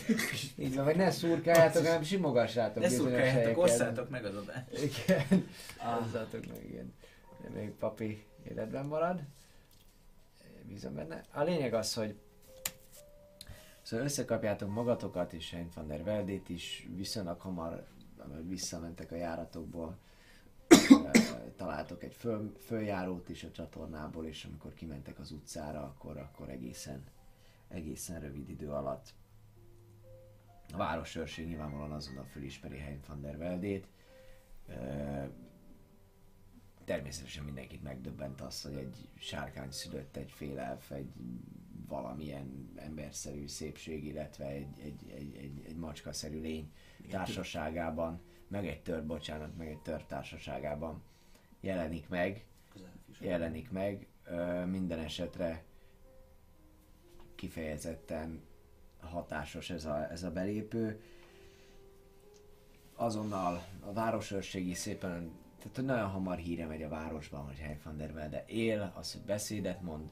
[SPEAKER 1] Így van, vagy ne szurkáljátok, hanem simogassátok
[SPEAKER 4] Ne szurkáljátok, osszátok meg az adást.
[SPEAKER 1] Igen, hozzátok meg, igen. De még papi életben marad. Bízom benne. A lényeg az, hogy Szóval összekapjátok magatokat és Hein van der Veldét is viszonylag hamar, visszamentek a járatokból, [COUGHS] találtok egy föl, följárót is a csatornából, és amikor kimentek az utcára, akkor, akkor egészen, egészen rövid idő alatt. A városőrség nyilvánvalóan azonnal fölismeri Hein van der Veldét. Természetesen mindenkit megdöbbent az, hogy egy sárkány szülött egy félelf, egy valamilyen emberszerű szépség, illetve egy, egy, egy, egy, egy macskaszerű lény társaságában, meg egy tör, bocsánat, meg egy tör társaságában jelenik meg, jelenik meg. Ö, minden esetre kifejezetten hatásos ez a, ez a belépő. Azonnal a városőrség is szépen, tehát hogy nagyon hamar híre megy a városban, hogy Hein van der Velde él, az, hogy beszédet mond,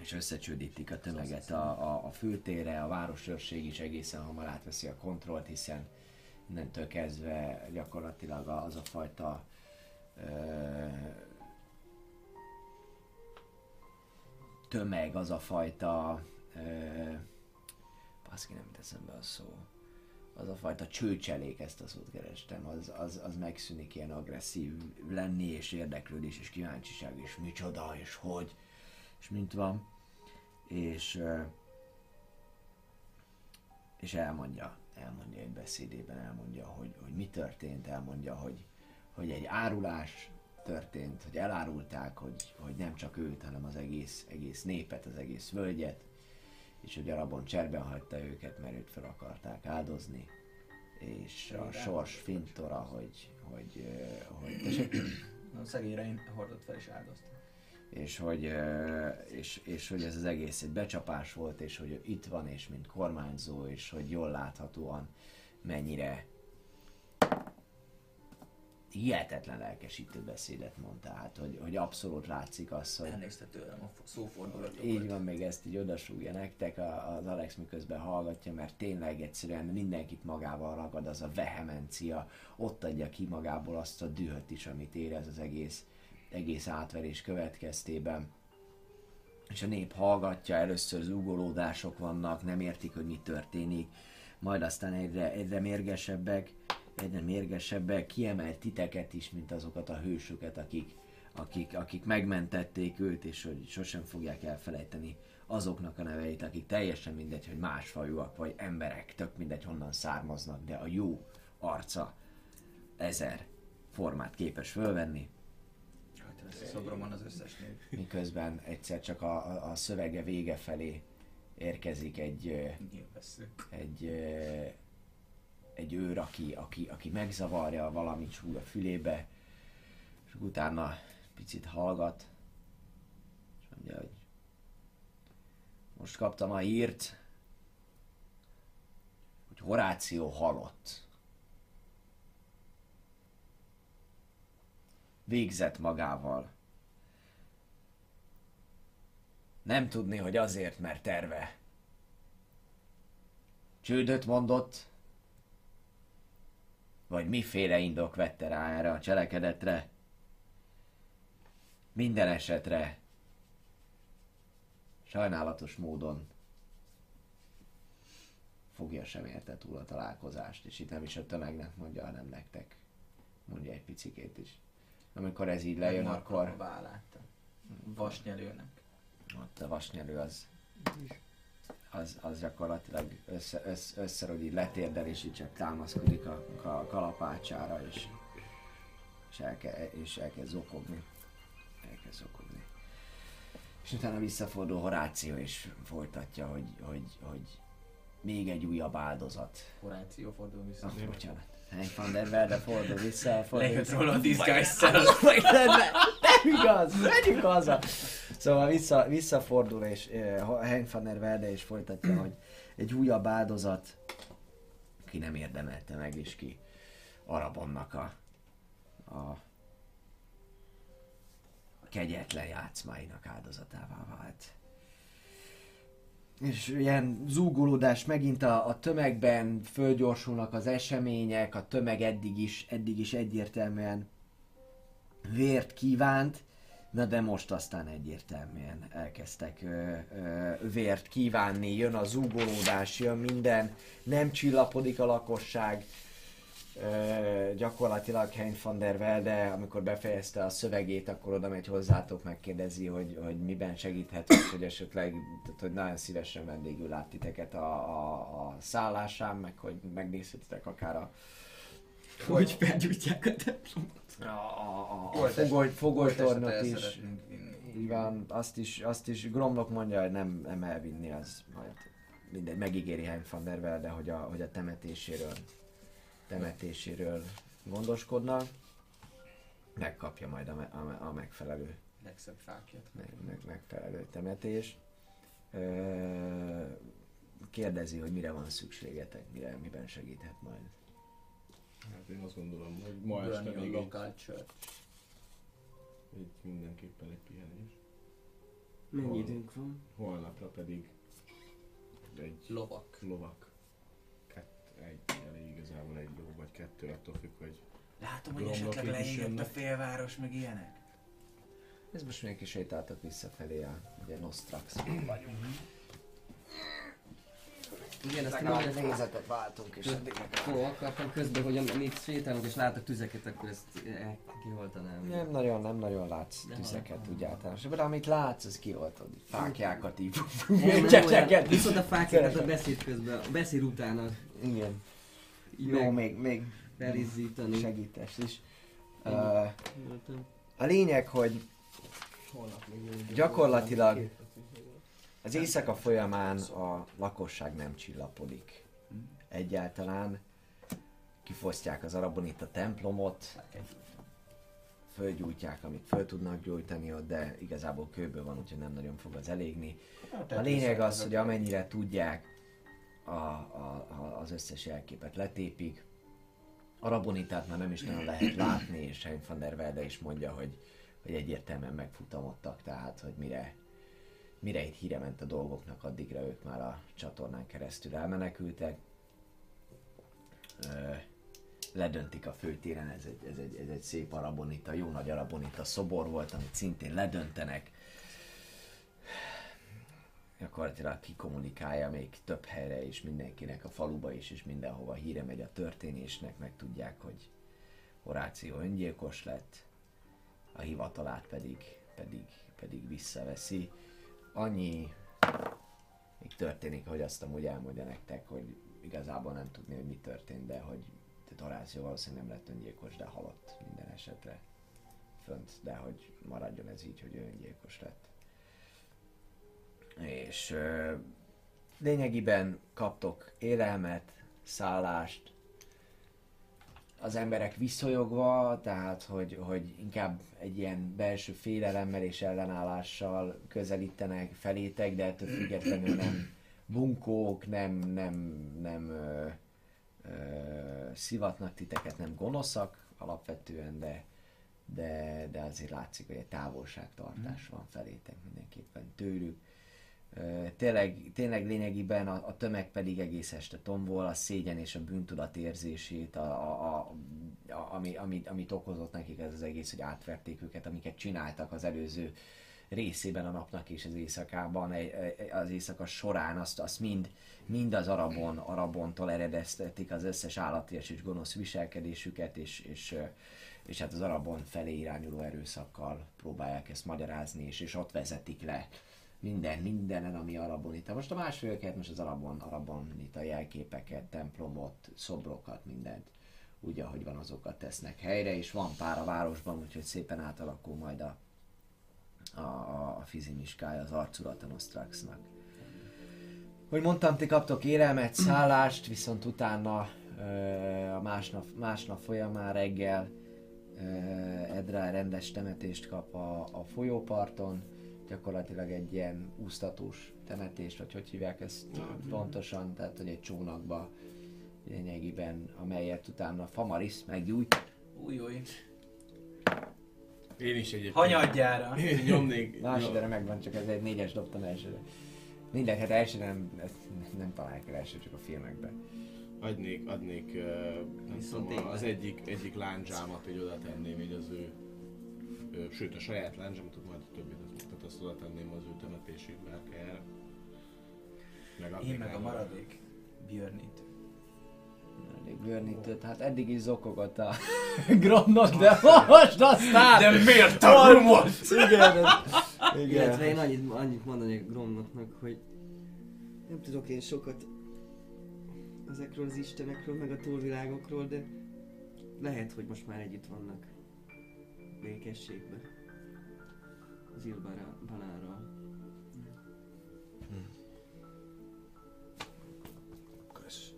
[SPEAKER 1] és összecsődítik a tömeget a, a, a fültére, a városőrség is egészen hamar átveszi a kontrollt, hiszen innentől kezdve gyakorlatilag az a fajta tömeg, az a fajta baszki nem teszem a szó. Az a fajta csőcselék, ezt a szót kerestem, az, az, az megszűnik ilyen agresszív lenni, és érdeklődés, és kíváncsiság, és micsoda, és hogy, és mint van, és, és elmondja, elmondja egy beszédében, elmondja, hogy, hogy mi történt, elmondja, hogy, hogy egy árulás történt, hogy elárulták, hogy, hogy nem csak őt, hanem az egész, egész népet, az egész völgyet, és hogy Arabon cserben hagyta őket, mert őt fel akarták áldozni, és a sors fintora, hogy, hogy, ö, hogy tessék,
[SPEAKER 4] A szegény Rein hordott fel és áldozta.
[SPEAKER 1] És hogy, és, és hogy ez az egész egy becsapás volt, és hogy itt van, és mint kormányzó, és hogy jól láthatóan mennyire hihetetlen lelkesítő beszédet mondta, tehát hogy, hogy abszolút látszik az, hogy,
[SPEAKER 4] Elnézte tőlem a szófordulatot.
[SPEAKER 1] Így van, még ezt így odasúgja nektek az Alex miközben hallgatja, mert tényleg egyszerűen mindenkit magával ragad az a vehemencia, ott adja ki magából azt a dühöt is, amit érez az egész, egész átverés következtében. És a nép hallgatja, először zúgolódások vannak, nem értik, hogy mi történik, majd aztán egyre, egyre mérgesebbek, egyre mérgesebbek, kiemel titeket is, mint azokat a hősöket, akik, akik, akik megmentették őt, és hogy sosem fogják elfelejteni azoknak a neveit, akik teljesen mindegy, hogy másfajúak, vagy emberek, tök mindegy honnan származnak, de a jó arca ezer formát képes fölvenni,
[SPEAKER 4] lesz a szobromon az összes név.
[SPEAKER 1] miközben egyszer csak a, a, szövege vége felé érkezik egy,
[SPEAKER 4] Nyilvessző.
[SPEAKER 1] egy, egy őr, aki, aki, aki megzavarja, valamit súg a fülébe, és utána picit hallgat, és mondja, hogy most kaptam a hírt, hogy Horáció halott. Végzett magával. Nem tudni, hogy azért, mert terve Csődöt mondott? Vagy miféle indok vette rá erre a cselekedetre? Minden esetre sajnálatos módon fogja sem érte túl a találkozást, és itt nem is a tömegnek mondja, hanem nektek. Mondja egy picikét is. Amikor ez így lejön, akkor
[SPEAKER 4] Váláttam. Vasnyelőnek.
[SPEAKER 1] ott a vasnyelő az, az, az gyakorlatilag össze, össze, össze hogy így letérdel, és így csak támaszkodik a, a kalapácsára, és, és, elke, és elkezd zokogni. Elkezd zokogni. És utána visszafordul Horáció, és folytatja, hogy, hogy, hogy még egy újabb áldozat.
[SPEAKER 4] Horáció fordul vissza.
[SPEAKER 1] Ah, bocsánat. Hank van der Velde fordul vissza, fordul
[SPEAKER 4] Lejött róla a disguise-szel.
[SPEAKER 1] Nem, igaz, menjünk haza. Szóval vissza, visszafordul, és uh, Hank van der Velde és folytatja, hogy egy újabb áldozat, ki nem érdemelte meg, és ki Arabonnak a, a kegyetlen játszmáinak áldozatává vált. És ilyen zúgolódás megint a, a tömegben, fölgyorsulnak az események, a tömeg eddig is, eddig is egyértelműen vért kívánt, na de most aztán egyértelműen elkezdtek ö, ö, vért kívánni, jön a zúgolódás, jön minden, nem csillapodik a lakosság, gyakorlatilag Hein van der Velde, amikor befejezte a szövegét, akkor oda megy hozzátok, megkérdezi, hogy, hogy miben segíthet, vagy hogy esetleg, tehát, hogy nagyon szívesen vendégül lát titeket a, a, a szállásán, meg hogy megnézhetitek akár a
[SPEAKER 3] Hogy felgyújtják a templomot.
[SPEAKER 1] a, a, a
[SPEAKER 4] Holtest-
[SPEAKER 1] fogoly, fogolytornot is. Így van, azt is, azt is Gromlok mondja, hogy nem, nem elvinni, az majd mindegy, megígéri Hein van der Velde, hogy a, hogy a temetéséről, temetéséről gondoskodnak. Megkapja majd a, me, a, a megfelelő,
[SPEAKER 4] Legszebb fákját.
[SPEAKER 1] meg, meg, megfelelő temetést. Ö, kérdezi, hogy mire van szükségetek, mire, miben segíthet majd.
[SPEAKER 2] Hát én azt gondolom, hogy ma este még egy, egy mindenképpen egy pihenés.
[SPEAKER 3] Mennyi időnk van?
[SPEAKER 2] Holnapra pedig egy
[SPEAKER 4] Lovak.
[SPEAKER 2] lovak. Egy elég igazából egy ló vagy kettő, attól függ, hogy
[SPEAKER 8] Látom, hogy
[SPEAKER 2] Gromlok
[SPEAKER 8] esetleg leégett a félváros, meg ilyenek.
[SPEAKER 1] Ez most mindenki sétáltak visszafelé a ugye Nostrax vagyunk.
[SPEAKER 3] Igen, ezt
[SPEAKER 1] Legalább
[SPEAKER 3] mondja,
[SPEAKER 1] nézetet váltunk, és addig
[SPEAKER 3] Ó, akartam közben, hogy amíg sétálunk és látok tüzeket, akkor ezt eh, kioltanám.
[SPEAKER 1] Nem nagyon, nem nagyon látsz tüzeket úgy általánosan, de amit látsz, az kioltod. Fákjákat így.
[SPEAKER 3] Nem, nem. [LAUGHS] Viszont a fákjákat a beszéd közben, a beszéd után a-
[SPEAKER 1] Igen. Jó,
[SPEAKER 3] meg
[SPEAKER 1] még, még segítes is. Uh, a lényeg, hogy Gyakorlatilag az éjszaka folyamán a lakosság nem csillapodik. Egyáltalán kifosztják az arabonita templomot, fölgyújtják, amit föl tudnak gyújtani ott, de igazából kőből van, úgyhogy nem nagyon fog az elégni. A lényeg az, hogy amennyire tudják, a, a, a, az összes jelképet letépik. A rabonitát már nem is nagyon lehet látni, és Hein van der Velde is mondja, hogy, hogy egyértelműen megfutamodtak, tehát hogy mire, mire itt híre ment a dolgoknak, addigra ők már a csatornán keresztül elmenekültek. Ö, ledöntik a főtéren, ez egy, ez egy, ez egy szép arabonita, jó nagy arabonita szobor volt, amit szintén ledöntenek gyakorlatilag kikommunikálja még több helyre is, mindenkinek a faluba is, és mindenhova híre megy a történésnek, meg tudják, hogy Horáció öngyilkos lett, a hivatalát pedig, pedig, pedig visszaveszi. Annyi még történik, hogy azt amúgy elmondja nektek, hogy igazából nem tudni, hogy mi történt, de hogy Horáció valószínűleg nem lett öngyilkos, de halott minden esetre fönt, de hogy maradjon ez így, hogy öngyilkos lett és ö, lényegében kaptok élelmet, szállást, az emberek visszajogva, tehát hogy, hogy inkább egy ilyen belső félelemmel és ellenállással közelítenek felétek, de ettől függetlenül nem bunkók, nem, nem, nem ö, ö, szivatnak titeket, nem gonoszak alapvetően, de, de, de azért látszik, hogy egy távolságtartás van felétek mindenképpen tőlük Tényleg, tényleg lényegében a, a tömeg pedig egész este tombol, a szégyen és a bűntudat érzését, a, a, a, a, ami, amit, amit okozott nekik ez az egész, hogy átverték őket, amiket csináltak az előző részében a napnak és az éjszakában, az éjszaka során azt, azt mind, mind az arabon, arabontól eredeztetik az összes állaties és gonosz viselkedésüket, és, és, és hát az arabon felé irányuló erőszakkal próbálják ezt magyarázni, és, és ott vezetik le minden, mindenen, ami arabonita. Most a másfélket, most az arabon, arabonita jelképeket, templomot, szobrokat, mindent úgy, ahogy van, azokat tesznek helyre, és van pár a városban, úgyhogy szépen átalakul majd a, a, a, fizimiskája, az arculata Nostraxnak. Hogy mondtam, ti kaptok élelmet, szállást, viszont utána a másnap, másnap folyamán reggel ö, Edra rendes temetést kap a, a folyóparton, gyakorlatilag egy ilyen úsztatós temetést, vagy hogy hívják ezt pontosan, tehát hogy egy csónakba lényegében, amelyet utána Famaris meggyújt.
[SPEAKER 4] Új, új.
[SPEAKER 2] Én is egyébként.
[SPEAKER 4] Hanyadjára. [LAUGHS]
[SPEAKER 2] Én nyomnék.
[SPEAKER 1] Másodjára megvan, csak ez egy négyes dobtam elsőre. Minden, hát elsőre nem, ezt nem találják el első, csak a filmekben.
[SPEAKER 2] Adnék, adnék uh, nem
[SPEAKER 3] Viszont
[SPEAKER 2] tudom, az egyik, egyik lándzsámat, hogy oda tenném így az ő, ő sőt a saját lándzsámat, majd azt oda tenném az ő temetési bárkájára. Megadnék
[SPEAKER 4] Én meg a maradék Björnit.
[SPEAKER 1] Bőrnítőt, hát eddig is zokogott a [LAUGHS] Gromnak, de most aztán...
[SPEAKER 4] De miért a rumot?
[SPEAKER 1] Igen, ez-
[SPEAKER 3] Illetve
[SPEAKER 1] igen.
[SPEAKER 3] én annyit, annyit mondanék Gromnoknak, hogy nem tudok én sokat ezekről az istenekről, meg a túlvilágokról, de lehet, hogy most már együtt vannak békességben. Az Ilbaránral.
[SPEAKER 1] Kösz.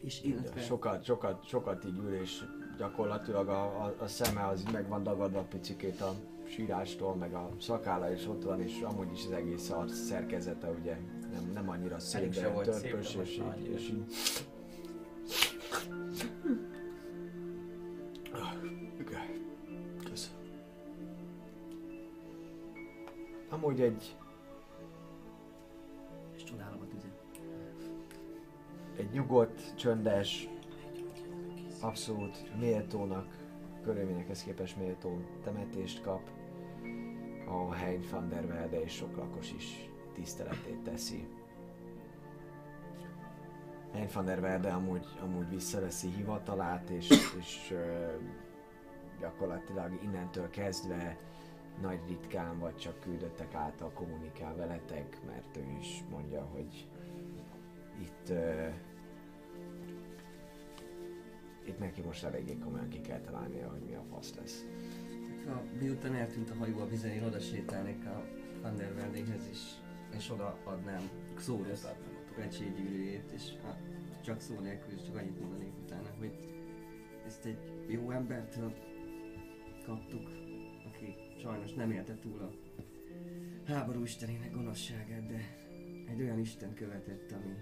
[SPEAKER 3] És illetve...
[SPEAKER 1] Sokat, sokat, sokat így ül, és gyakorlatilag a, a, a szeme az meg van dagadva picikét a sírástól, meg a szakála is ott van, és amúgy is az egész arc szerkezete ugye nem, nem annyira szép, de
[SPEAKER 4] szép,
[SPEAKER 1] törpös,
[SPEAKER 4] most
[SPEAKER 1] és, így, és így... Ah, Amúgy egy,
[SPEAKER 3] És csodálom a tüzet.
[SPEAKER 1] egy nyugodt, csöndes, abszolút méltónak, körülményekhez képest méltó temetést kap. A Hein van der Velde és sok lakos is tiszteletét teszi. Hein van der Velde amúgy, amúgy visszaveszi hivatalát, és, és ö, gyakorlatilag innentől kezdve nagy ritkán vagy csak küldöttek által kommunikál veletek, mert ő is mondja, hogy itt ö, itt neki most eléggé komolyan ki kell találnia, hogy mi a fasz lesz.
[SPEAKER 3] Ha miután eltűnt a hajó a vizen, én oda sétálnék a Van der Veldéhez is, és oda adnám Xorus pecsétgyűrűjét, és ha csak szó nélkül, és csak annyit mondanék utána, hogy ezt egy jó embertől kaptuk, sajnos nem élte túl a háború istenének gonoszságát, de egy olyan isten követett, ami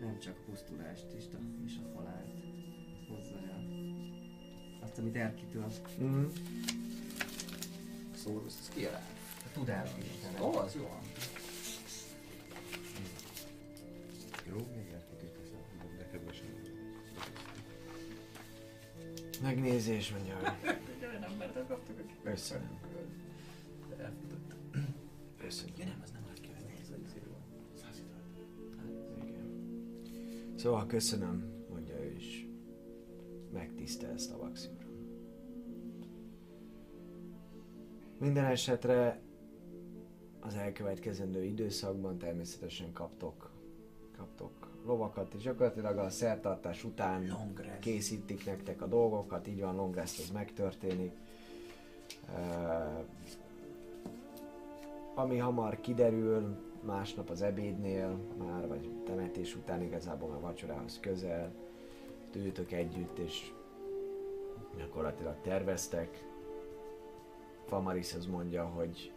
[SPEAKER 3] nem csak a pusztulást és a, és a halált hozza el. Azt, amit Erkitől
[SPEAKER 1] Mm.
[SPEAKER 4] Szórusz, ez ki a
[SPEAKER 3] a tudás
[SPEAKER 4] Ó, az jó.
[SPEAKER 2] Jó, még de kedvesen.
[SPEAKER 1] Megnézés, mondja. [LAUGHS] Köszönöm. Köszönöm.
[SPEAKER 4] Ja nem, az nem lehet kivenni. Ez egy volt.
[SPEAKER 1] Igen. Szóval köszönöm, mondja ő is. Megtisztel Stavaxi uram. Minden esetre az elkövetkezendő időszakban természetesen kaptok, kaptok lovakat, és gyakorlatilag a szertartás után
[SPEAKER 4] Long rest.
[SPEAKER 1] készítik nektek a dolgokat, így van, long rest az megtörténik. Ami hamar kiderül, másnap az ebédnél már, vagy temetés után igazából a vacsorához közel, ültök együtt, és gyakorlatilag terveztek. Famaris az mondja, hogy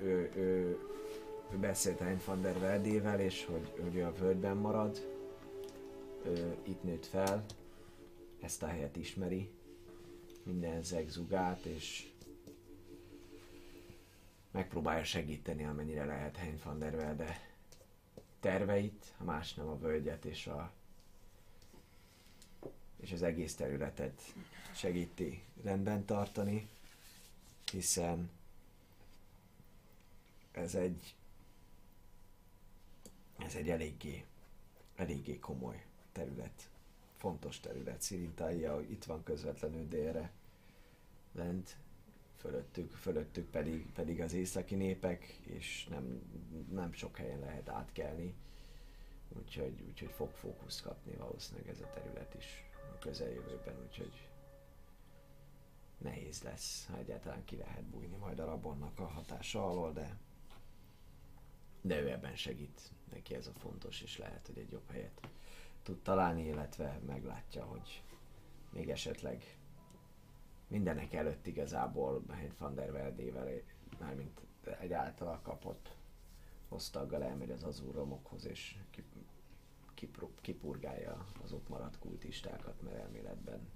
[SPEAKER 1] ő, ő, ő beszélt Hein van der Veldével, és hogy ő a völgyben marad. Ő itt nőtt fel, ezt a helyet ismeri, minden zegzugát, és megpróbálja segíteni, amennyire lehet Hein van der Velde terveit, ha más nem a völgyet és a és az egész területet segíti rendben tartani, hiszen ez egy ez egy eléggé, eléggé komoly terület, fontos terület. Szirintája itt van közvetlenül délre, lent, fölöttük, fölöttük pedig, pedig az északi népek, és nem, nem sok helyen lehet átkelni, úgyhogy, úgyhogy fog fókusz kapni valószínűleg ez a terület is a közeljövőben, úgyhogy nehéz lesz, ha egyáltalán ki lehet bújni majd a rabonnak a hatása alól, de de ő ebben segít, neki ez a fontos, és lehet, hogy egy jobb helyet tud találni, illetve meglátja, hogy még esetleg mindenek előtt igazából Hein van der Veldével, mármint egy általa kapott osztaggal elmegy az azúromokhoz, és kipurgálja az ott maradt kultistákat, mert elméletben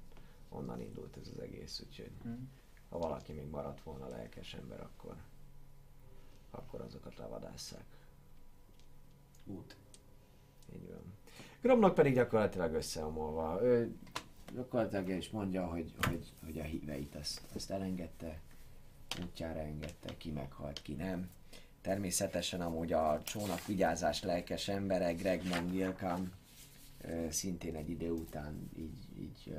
[SPEAKER 1] onnan indult ez az egész, úgyhogy
[SPEAKER 4] Hmm.
[SPEAKER 1] ha valaki még maradt volna lelkes ember, akkor, akkor azokat levadásszák.
[SPEAKER 4] Út.
[SPEAKER 1] Így van. Gromnak pedig gyakorlatilag összeomolva. Ő gyakorlatilag is mondja, hogy, hogy, hogy a híveit ezt, ezt elengedte, útjára engedte, ki meghalt, ki nem. Természetesen amúgy a csónak vigyázás lelkes embere, Greg Mongilkam, szintén egy idő után így, így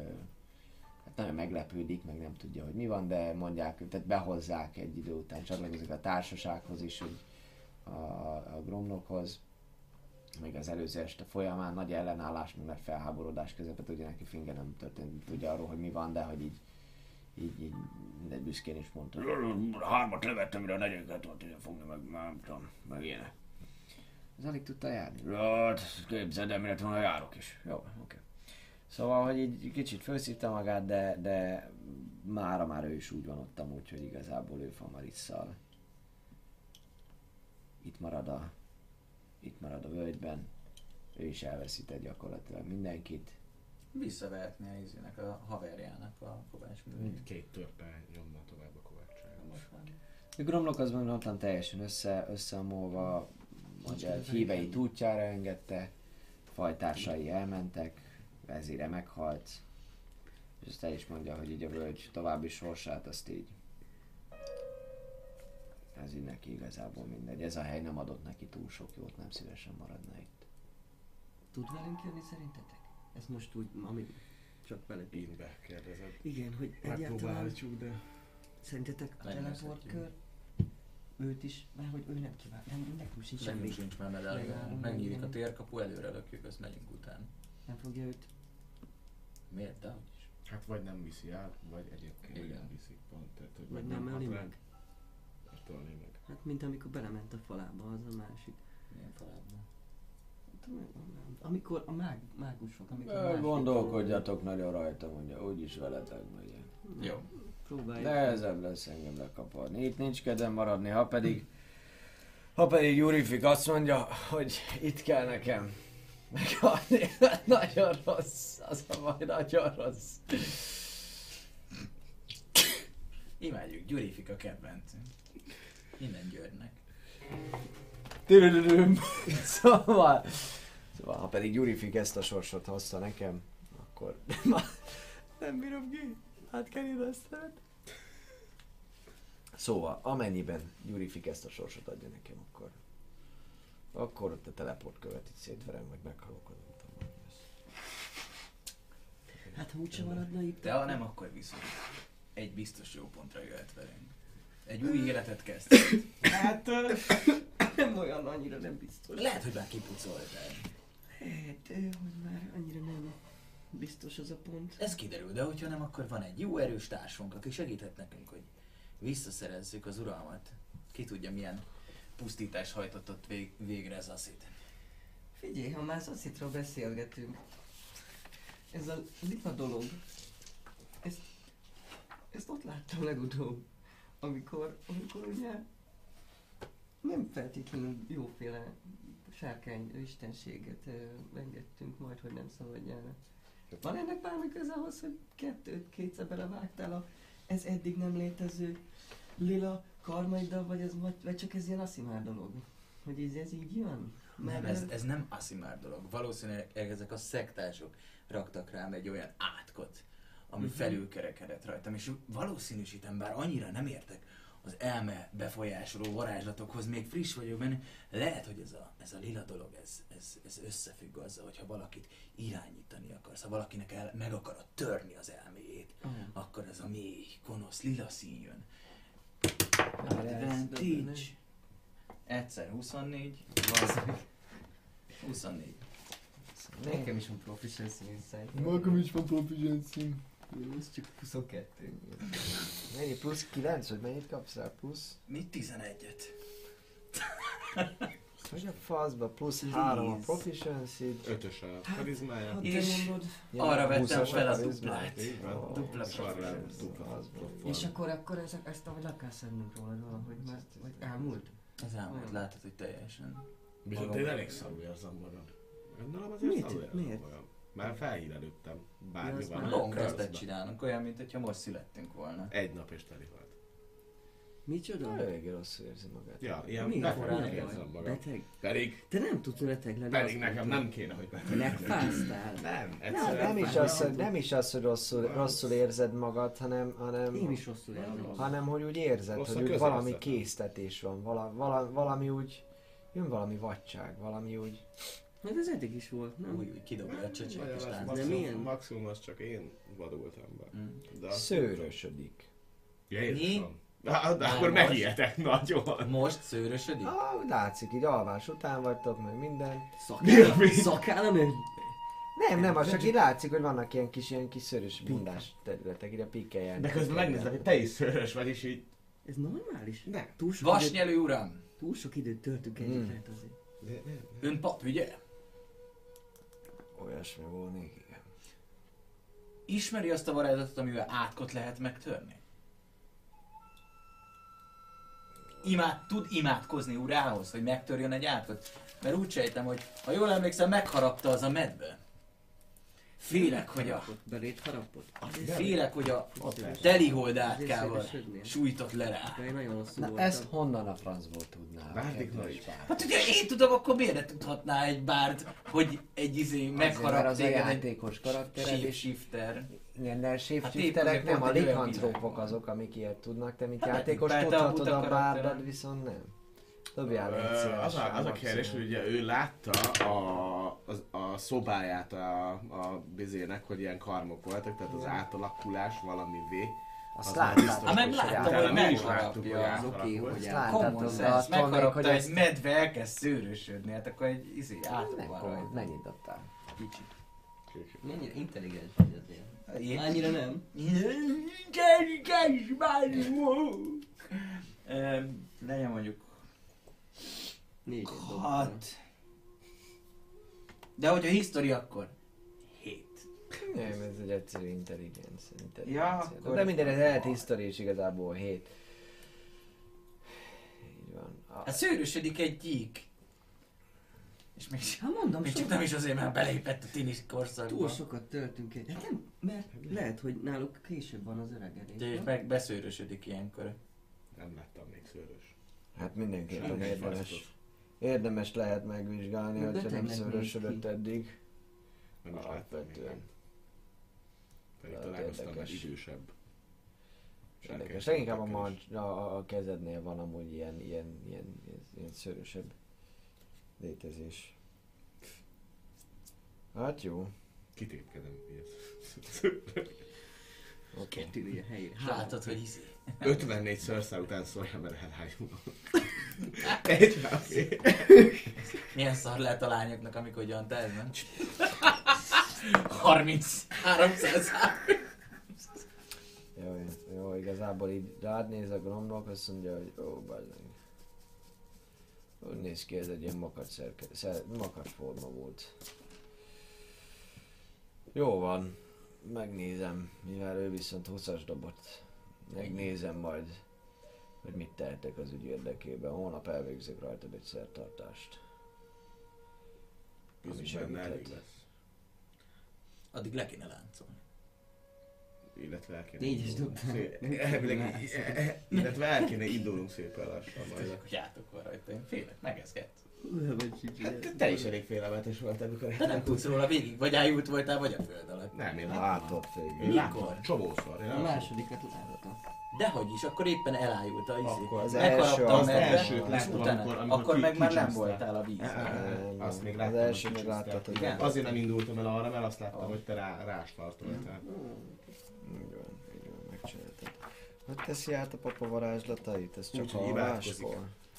[SPEAKER 1] hát nagyon meglepődik, meg nem tudja, hogy mi van, de mondják, tehát behozzák egy idő után, csatlakozik a társasághoz is, hogy a, a Gromnokhoz még az előző este folyamán nagy ellenállás, meg nagy felháborodás közepette, ugye neki finge nem történt, tudja arról, hogy mi van, de hogy így, így, így mindegy büszkén is mondta.
[SPEAKER 9] Hármat levettem, mire a negyediket tudott ide fogni, meg nem tudom, meg ilyenek.
[SPEAKER 1] Ez alig tudta járni.
[SPEAKER 9] Hát, képzeld el, mire volna járok is.
[SPEAKER 1] Jó, oké. Okay. Szóval, hogy így kicsit felszívta magát, de, de mára már ő is úgy van ott amúgy, hogy igazából ő Famarisszal itt marad a, itt marad a völgyben. Ő is elveszített gyakorlatilag mindenkit.
[SPEAKER 4] Visszavehetni a izének, a haverjának a kovács művét.
[SPEAKER 2] Két törpe nyomna tovább a kovácságot.
[SPEAKER 1] Gromlok az mondhatom teljesen össze, összeomolva, hogy a híveit útjára engedte, fajtársai elmentek, vezére meghalt, és ezt el is mondja, hogy így a völgy további sorsát, azt így ez így neki igazából mindegy. Ez a hely nem adott neki túl sok jót, nem szívesen maradna itt.
[SPEAKER 3] Tud velünk jönni szerintetek? Ez most úgy, ami csak vele.
[SPEAKER 2] Én kérdezed.
[SPEAKER 3] Igen, hogy egyáltalán
[SPEAKER 2] de...
[SPEAKER 3] szerintetek a teleportkör őt is, mert hogy ő nem kíván, nem, nekünk sincs semmi.
[SPEAKER 10] Semmik sincs már medálja. Megnyílik a térkapu, előre lökjük, azt megyünk után.
[SPEAKER 3] Nem fogja őt.
[SPEAKER 10] Miért? De is.
[SPEAKER 2] Hát vagy nem viszi át, vagy egyébként
[SPEAKER 10] Igen.
[SPEAKER 2] nem viszik pont. Tehát, hogy
[SPEAKER 3] Vagy
[SPEAKER 2] vagy
[SPEAKER 3] nem
[SPEAKER 2] nem
[SPEAKER 3] öli meg.
[SPEAKER 2] Tolni meg.
[SPEAKER 3] Hát mint amikor belement a falába, az a másik.
[SPEAKER 10] Milyen falában?
[SPEAKER 3] Amikor a mág, mágusok, amikor a
[SPEAKER 1] Gondolkodjatok nagyon rajta, mondja, úgyis veletek megyek.
[SPEAKER 10] Jó.
[SPEAKER 3] Próbáljuk.
[SPEAKER 1] Nehezebb lesz engem lekaparni. Itt nincs kedvem maradni, ha pedig... Ha pedig Jurifik azt mondja, hogy itt kell nekem meghalni, [LAUGHS] nagyon rossz, az a baj, nagyon rossz.
[SPEAKER 4] Imádjuk, Gyurifik a kedvencünk. Minden Györgynek.
[SPEAKER 1] Tüdüdüm. [LAUGHS] Szóval, szóval, ha pedig Jurifik ezt a sorsot hozta nekem, akkor nem bírom ki. Hát kell ide aztán. Szóval, amennyiben Jurifik ezt a sorsot adja nekem, akkor akkor ott a teleport követ itt szétverem, vagy meghalok, az nem tudom, hogy lesz.
[SPEAKER 3] Hát ha úgyse maradna itt.
[SPEAKER 4] De ha nem, akkor viszont egy biztos jó pontra jöhet velünk. Egy új életet kezd.
[SPEAKER 2] Hát...
[SPEAKER 3] nem olyan annyira nem biztos.
[SPEAKER 4] Lehet, hogy már kipucoltál.
[SPEAKER 3] Hát, hogy már annyira nem biztos az a pont.
[SPEAKER 4] Ez kiderül, de hogyha nem, akkor van egy jó erős társunk, aki segíthet nekünk, hogy visszaszerezzük az uralmat. Ki tudja, milyen pusztítás hajtott ott vég, végre itt.
[SPEAKER 3] Figyelj, ha már Szaszitról beszélgetünk, ez a lipa dolog, ezt, ezt ott láttam legutóbb, amikor, amikor ugye nem feltétlenül jóféle sárkány istenséget engedtünk majd, hogy nem szabadjára. Van ennek bármi köze ahhoz, hogy kettőt kétszer belevágtál a ez eddig nem létező lila karmaiddal, vagy, ez, vagy, csak ez ilyen aszimár dolog? Hogy ez, ez így van?
[SPEAKER 4] Nem, ez, ez nem aszimár dolog. Valószínűleg ezek a szektások raktak rám egy olyan átkot, ami
[SPEAKER 3] Mhm.
[SPEAKER 4] felülkerekedett rajtam, és valószínűsítem, bár annyira nem értek az elme befolyásoló varázslatokhoz, még friss vagyok benne, lehet, hogy ez a, ez a lila dolog, ez, ez, ez összefügg azzal, hogyha valakit irányítani akarsz, ha valakinek el, meg akarod törni az elméjét,
[SPEAKER 3] Oh.
[SPEAKER 4] akkor ez a mély, gonosz lila szín jön. Advantage. Egyszer 24, vagy 24.
[SPEAKER 3] Nekem is van proficiency insight.
[SPEAKER 11] is van proficiency.
[SPEAKER 3] Plusz csak 22.
[SPEAKER 1] Mennyi plusz 9, vagy mennyit kapsz rá plusz?
[SPEAKER 4] Mi 11-et? [LAUGHS]
[SPEAKER 1] Hogy a faszba plusz 3 a proficiency
[SPEAKER 2] Ötös a karizmája.
[SPEAKER 3] Hát
[SPEAKER 4] És-. Arra vettem
[SPEAKER 1] 20-as
[SPEAKER 4] fel a duplát. Dupla
[SPEAKER 2] dupla.
[SPEAKER 3] És akkor, akkor ezek, ezt ahogy le kell szednünk rólad valahogy, mert vagy elmúlt.
[SPEAKER 4] Az elmúlt, látod, hogy teljesen.
[SPEAKER 2] Viszont én elég szarul érzem magam. Gondolom azért
[SPEAKER 3] Miért?
[SPEAKER 2] szarul érzem magam. Már felhírelődtem.
[SPEAKER 3] Ja,
[SPEAKER 2] Bármi van.
[SPEAKER 4] Long
[SPEAKER 2] percben.
[SPEAKER 4] csinálunk, olyan, mint hogyha most születtünk volna.
[SPEAKER 2] Egy nap és teli volt.
[SPEAKER 3] Micsoda?
[SPEAKER 1] Eléggé rosszul érzi magát.
[SPEAKER 2] Ja, ilyen
[SPEAKER 3] Mi?
[SPEAKER 2] beforrán
[SPEAKER 3] a
[SPEAKER 2] érzem magam.
[SPEAKER 3] Beteg?
[SPEAKER 2] Pedig,
[SPEAKER 3] Te nem tudsz beteg lenni.
[SPEAKER 2] pedig nekem nem kéne, hogy beteg
[SPEAKER 3] Megfáztál.
[SPEAKER 2] Nem,
[SPEAKER 1] Nem,
[SPEAKER 2] egyszerűen
[SPEAKER 1] nem, is
[SPEAKER 2] fáj.
[SPEAKER 1] az, hogy, nem is az, hogy rosszul, rosszul érzed magad, hanem, hanem,
[SPEAKER 3] Én is rosszul érzem.
[SPEAKER 1] hanem hogy úgy érzed,
[SPEAKER 2] Rossz
[SPEAKER 1] hogy úgy valami késztetés van, vala, vala, valami úgy, jön valami vadság, valami úgy,
[SPEAKER 3] Hát ez eddig is volt, nem?
[SPEAKER 4] Úgy, úgy kidobja a csöcsök és
[SPEAKER 2] az
[SPEAKER 4] tánc.
[SPEAKER 2] maximum, az csak én vadultam be.
[SPEAKER 4] Mm.
[SPEAKER 2] De
[SPEAKER 1] szőrösödik.
[SPEAKER 4] Mi?
[SPEAKER 2] érzem. De,
[SPEAKER 4] Már
[SPEAKER 2] akkor
[SPEAKER 4] most?
[SPEAKER 2] megijedek nagyon.
[SPEAKER 4] Most szőrösödik?
[SPEAKER 1] Ah, látszik, így alvás után vagytok, meg minden.
[SPEAKER 3] Szakállam,
[SPEAKER 2] Mi?
[SPEAKER 3] szakállam egy...
[SPEAKER 1] Nem, nem, az csak így látszik, hogy vannak ilyen kis, ilyen kis szörös bundás területek, ide pikkeljen.
[SPEAKER 2] De közben megnézlek, hogy te is szörös vagy, és így...
[SPEAKER 3] Ez normális?
[SPEAKER 2] Nem.
[SPEAKER 3] Túl sok, időt,
[SPEAKER 4] Vasnyelő uram!
[SPEAKER 3] túl sok időt töltünk együtt,
[SPEAKER 1] Mm.
[SPEAKER 3] lehet azért.
[SPEAKER 2] Nem.
[SPEAKER 4] Ön pap, ugye?
[SPEAKER 1] Olyasmi volnék, igen.
[SPEAKER 4] Ismeri azt a varázslatot, amivel átkot lehet megtörni? Imád, tud imádkozni urához, hogy megtörjön egy átkot? Mert úgy sejtem, hogy ha jól emlékszem, megharapta az a medve. Félek, hogy a,
[SPEAKER 3] Belét harapott?
[SPEAKER 4] félek, hogy a
[SPEAKER 2] Ott lesz.
[SPEAKER 4] telihold
[SPEAKER 3] Azért
[SPEAKER 4] átkával
[SPEAKER 3] szédesödnél.
[SPEAKER 4] sújtott le rá.
[SPEAKER 1] Na ezt honnan a francból tudnál?
[SPEAKER 2] Bárdik nagy.
[SPEAKER 4] Hát ugye én tudom, akkor miért ne tudhatná egy bárd, hogy egy izé
[SPEAKER 1] Azért,
[SPEAKER 4] megharap
[SPEAKER 1] mert az a
[SPEAKER 4] téged egy
[SPEAKER 1] játékos karaktered, és
[SPEAKER 4] shifter.
[SPEAKER 1] ilyen de
[SPEAKER 4] Hát
[SPEAKER 1] shifterek
[SPEAKER 4] azért
[SPEAKER 1] nem, a likantrópok azok, amik ilyet tudnak, te mint
[SPEAKER 4] Hát
[SPEAKER 1] játékos
[SPEAKER 4] a
[SPEAKER 1] tudhatod a bárdad, viszont nem. Dobjál
[SPEAKER 2] Ö, az, a, az a kérdés, hogy ugye ő látta a, a, a szobáját a, a bizének, hogy ilyen karmok voltak, tehát az átalakulás valamivé.
[SPEAKER 1] Azt
[SPEAKER 2] az
[SPEAKER 1] láttátok
[SPEAKER 2] biztos,
[SPEAKER 1] is,
[SPEAKER 4] láttam,
[SPEAKER 1] hogy
[SPEAKER 4] hogy
[SPEAKER 2] mi is láttuk, hogy
[SPEAKER 4] az
[SPEAKER 3] oké, hogy
[SPEAKER 4] Common sense, megharapta
[SPEAKER 1] hogy
[SPEAKER 4] egy medve, elkezd szőrösödni, hát akkor egy izé
[SPEAKER 1] nem
[SPEAKER 4] rajta.
[SPEAKER 1] mennyit dobtál?
[SPEAKER 3] Kicsi.
[SPEAKER 2] Kicsit.
[SPEAKER 3] Mennyire intelligens vagy azért.
[SPEAKER 4] Én-
[SPEAKER 3] Annyira nem.
[SPEAKER 4] Ö, Legyen mondjuk
[SPEAKER 3] Négyet dobtam.
[SPEAKER 4] hat. De hogyha history, akkor hét.
[SPEAKER 1] Nem, ez egy egyszerű intelligencia.
[SPEAKER 4] Ja, akkor-
[SPEAKER 1] De minden ez lehet history is igazából 7. Így van. A,
[SPEAKER 4] Hát szőrösödik egy gyík. És még,
[SPEAKER 3] Hát mondom,
[SPEAKER 4] még csak nem is azért, mert belépett a tinisz
[SPEAKER 3] túl
[SPEAKER 4] korszakba.
[SPEAKER 3] sokat töltünk egy. Hát nem, mert lehet, hogy náluk később van az öregedés.
[SPEAKER 4] De és meg beszőrösödik ilyenkor.
[SPEAKER 2] Nem láttam még szőrös.
[SPEAKER 1] hát mindenképpen érdemes. Érdemes lehet megvizsgálni,
[SPEAKER 3] De
[SPEAKER 1] hogyha nem szörösödött eddig.
[SPEAKER 2] Nem is láttam még.
[SPEAKER 1] Alapvetően.
[SPEAKER 2] Pedig találkoztam egy idősebb.
[SPEAKER 1] Érdekes. Leginkább a, mancs, a, a kezednél van amúgy ilyen, ilyen, ilyen, ilyen, ilyen szörösebb létezés. Hát jó.
[SPEAKER 2] Kitépkedem. ilyet.
[SPEAKER 1] Oké.
[SPEAKER 3] Tűnj a helyére.
[SPEAKER 4] És látod, hogy izé.
[SPEAKER 2] 54 szörszál után szóljam, mert elhájulok. [LAUGHS] Egy oké.
[SPEAKER 4] Milyen szar lehet a lányoknak, amikor gyantáznak? 33
[SPEAKER 1] Jó, jó, igazából így rád néz a gromlok, azt mondja, hogy ó, bazdmeg. Úgy néz ki, ez egy ilyen makacs, szerke, szer, makacs forma volt. Jó van, megnézem, mivel ő viszont 20-as dobott. Megnézem majd, hogy mit tehetek az ügy érdekében. Holnap elvégzek rajtad egy szertartást. Ami segíthet.
[SPEAKER 2] lesz.
[SPEAKER 4] Addig le kéne láncolni.
[SPEAKER 2] illetve el kéne
[SPEAKER 3] dobtál.
[SPEAKER 2] szép- [LAUGHS] elvileg- [LAUGHS] illetve el kéne indulnunk szépen lassan majd.
[SPEAKER 4] Hogy játok van rajta, én félek, megezget.
[SPEAKER 2] Hát te is elég félelmetes volt, amikor...
[SPEAKER 4] Te nem tudsz róla végig, vagy ájult voltál, vagy a föld alatt.
[SPEAKER 2] Nem, én láttam,
[SPEAKER 4] Mikor?
[SPEAKER 2] csomószor. Én
[SPEAKER 3] A
[SPEAKER 2] láttam.
[SPEAKER 3] másodikat láthatom.
[SPEAKER 4] Dehogy is, akkor éppen elájult a izé.
[SPEAKER 2] Akkor
[SPEAKER 1] az első, az
[SPEAKER 4] medve,
[SPEAKER 2] elsőt
[SPEAKER 4] és
[SPEAKER 2] láttam,
[SPEAKER 4] utána,
[SPEAKER 2] amikor- amikor
[SPEAKER 4] akkor
[SPEAKER 2] ki-
[SPEAKER 4] meg már nem voltál a vízben.
[SPEAKER 2] Azt még
[SPEAKER 1] Az
[SPEAKER 2] láttam,
[SPEAKER 1] első
[SPEAKER 2] hogy
[SPEAKER 1] még láttad, hogy
[SPEAKER 4] Igen.
[SPEAKER 2] Azért nem indultam el arra, mert azt láttam, hogy te rá, rástartoltál.
[SPEAKER 1] Van, így van, megcsináltad. Hogy teszi át a papa varázslatait? Ez csak
[SPEAKER 2] Úgy,
[SPEAKER 1] a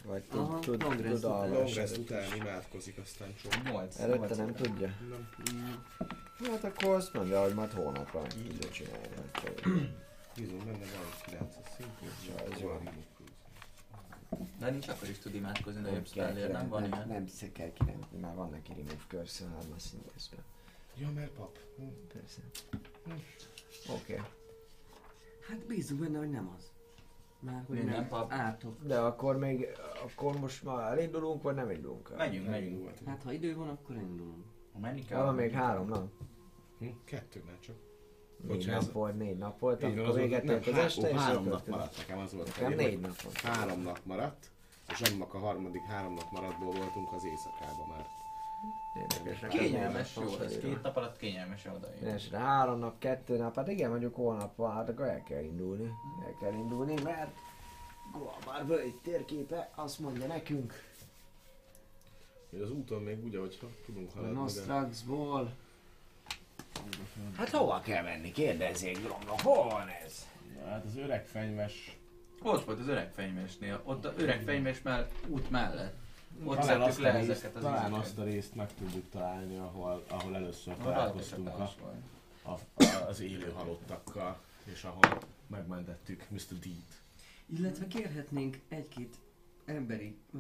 [SPEAKER 1] Vagy
[SPEAKER 3] Aha,
[SPEAKER 1] tud, tud, tud
[SPEAKER 3] után.
[SPEAKER 1] alvás
[SPEAKER 2] Long rest
[SPEAKER 1] előtt
[SPEAKER 2] után
[SPEAKER 1] is?
[SPEAKER 2] imádkozik, aztán csak.
[SPEAKER 4] 8.
[SPEAKER 1] Előtte nem tudja?
[SPEAKER 2] Nem.
[SPEAKER 1] Hát akkor azt mondja, hogy majd hónapra tudja csinálni. Hát, [CLEARS THROAT]
[SPEAKER 2] Bízom benne van 9 szintén.
[SPEAKER 1] Ez jó.
[SPEAKER 4] De nincs akkor is tud imádkozni, de
[SPEAKER 1] Nem
[SPEAKER 4] jobb spellér, nem van
[SPEAKER 1] nem,
[SPEAKER 4] ilyen.
[SPEAKER 1] nem se kell kirendezni, már van neki remove curse a hármas szintésben.
[SPEAKER 2] Ja, mert pap. Hm.
[SPEAKER 1] Persze. Oké. Okay.
[SPEAKER 3] Hát bízunk benne, hogy nem az. Már hogy
[SPEAKER 4] Minden
[SPEAKER 3] nem
[SPEAKER 4] pap.
[SPEAKER 3] ártok.
[SPEAKER 1] De akkor még, akkor most már elindulunk, vagy nem indulunk el?
[SPEAKER 4] Megyünk, megyünk.
[SPEAKER 3] Hát ha idő van, akkor indulunk.
[SPEAKER 4] Ha menni kell.
[SPEAKER 1] Van még három nap?
[SPEAKER 2] Hm? Kettő már csak.
[SPEAKER 1] Négy
[SPEAKER 2] Bocsánat.
[SPEAKER 1] nap volt, négy nap volt,
[SPEAKER 2] Így van,
[SPEAKER 1] akkor
[SPEAKER 2] az
[SPEAKER 1] véget
[SPEAKER 2] volt,
[SPEAKER 1] ért az
[SPEAKER 2] nem,
[SPEAKER 1] este,
[SPEAKER 2] há-
[SPEAKER 1] és
[SPEAKER 2] három nap maradt nekem, az volt.
[SPEAKER 1] Nekem négy
[SPEAKER 2] hogy
[SPEAKER 1] nap volt.
[SPEAKER 2] Három nap maradt, és annak a harmadik három nap maradtból voltunk az éjszakában már.
[SPEAKER 1] Érdekes, nekem
[SPEAKER 4] Kényelmes, jó, ez két nap alatt kényelmes oda.
[SPEAKER 1] Mindenesetre három nap, kettő nap, hát igen, mondjuk holnap van, hát akkor el kell indulni. El kell indulni, mert Guamár völgy térképe azt mondja nekünk,
[SPEAKER 2] Hogy az úton még úgy, ahogy ha tudunk
[SPEAKER 1] a
[SPEAKER 2] haladni.
[SPEAKER 1] Nostraxból. Hát hova kell menni? Kérdezzék, Gromnak, hol van ez?
[SPEAKER 2] Hát az öreg fenyves...
[SPEAKER 4] Ott volt az öreg fenymesnél, ott a öreg fenymés már út mellett. Ott
[SPEAKER 2] Talán azt,
[SPEAKER 4] le
[SPEAKER 2] a részt,
[SPEAKER 4] ezeket az
[SPEAKER 2] talán
[SPEAKER 4] izéket.
[SPEAKER 2] azt a részt meg tudjuk találni, ahol, ahol először találkoztunk a, a, a, az élő halottakkal, és ahol megmentettük Mr. D-t.
[SPEAKER 3] Illetve kérhetnénk egy-két emberi ö,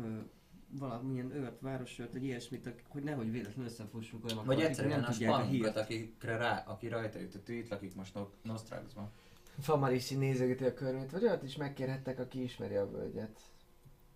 [SPEAKER 3] valamilyen őrt, városőrt, vagy ilyesmit, hogy nehogy véletlenül összefussunk olyan
[SPEAKER 4] Vagy egyszerűen
[SPEAKER 3] tudják a
[SPEAKER 4] spanunkat,
[SPEAKER 3] hírt.
[SPEAKER 4] akikre rá, aki rajta jutott, itt lakik most No- Nostraxban.
[SPEAKER 1] Famarissi nézegeti a körmét, vagy olyat is megkérhettek, aki ismeri a völgyet.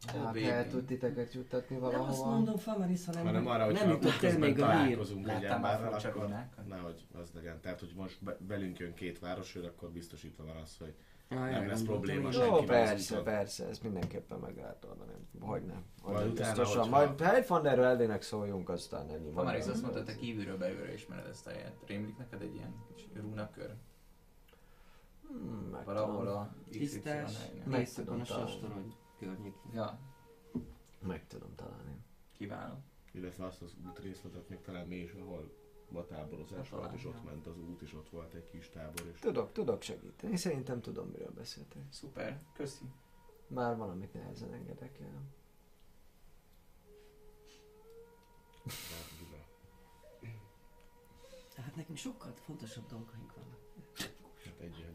[SPEAKER 1] Hát
[SPEAKER 4] baby.
[SPEAKER 1] el tud titeket juttatni
[SPEAKER 3] Nem azt
[SPEAKER 1] valahova.
[SPEAKER 3] mondom Famaris, hanem,
[SPEAKER 2] Hanem arra, hogy
[SPEAKER 3] nem jutott el még a hír.
[SPEAKER 2] találkozunk egy emberrel, akkor nehogy az legyen. Tehát, hogy most be, velünk jön két városőr, akkor biztosítva van az, hogy
[SPEAKER 3] Ah,
[SPEAKER 2] Nem lesz probléma sem.
[SPEAKER 1] Jó, persze,
[SPEAKER 2] úton.
[SPEAKER 1] persze, ezt mindenképpen meg lehet oldani. Hogy nem.
[SPEAKER 2] Majd
[SPEAKER 1] biztosan. Majd Hellfanderről elének szóljunk, aztán ennyi.
[SPEAKER 4] Famaris azt mondta, te kívülről belülről ismered ezt a helyet. Rémlik neked egy ilyen kis rúnakör?
[SPEAKER 1] Hmm, meg
[SPEAKER 4] Valahol
[SPEAKER 1] tudom.
[SPEAKER 4] a
[SPEAKER 3] Tisztás.
[SPEAKER 1] Meg tudom
[SPEAKER 3] a sastorony környékén.
[SPEAKER 4] Ja,
[SPEAKER 1] Meg tudom találni.
[SPEAKER 4] kiváló.
[SPEAKER 2] illetve azt az útrészletet még talán mi is, ahol a táborozás volt, és ott ment az út, és ott volt egy kis tábor, és
[SPEAKER 1] Tudok, tudok segíteni. Szerintem tudom, miről beszéltek.
[SPEAKER 4] Szuper, köszi.
[SPEAKER 1] Már valamit nehezen engedek el.
[SPEAKER 3] Hát nekünk sokkal fontosabb dolgaink vannak.
[SPEAKER 2] hát egy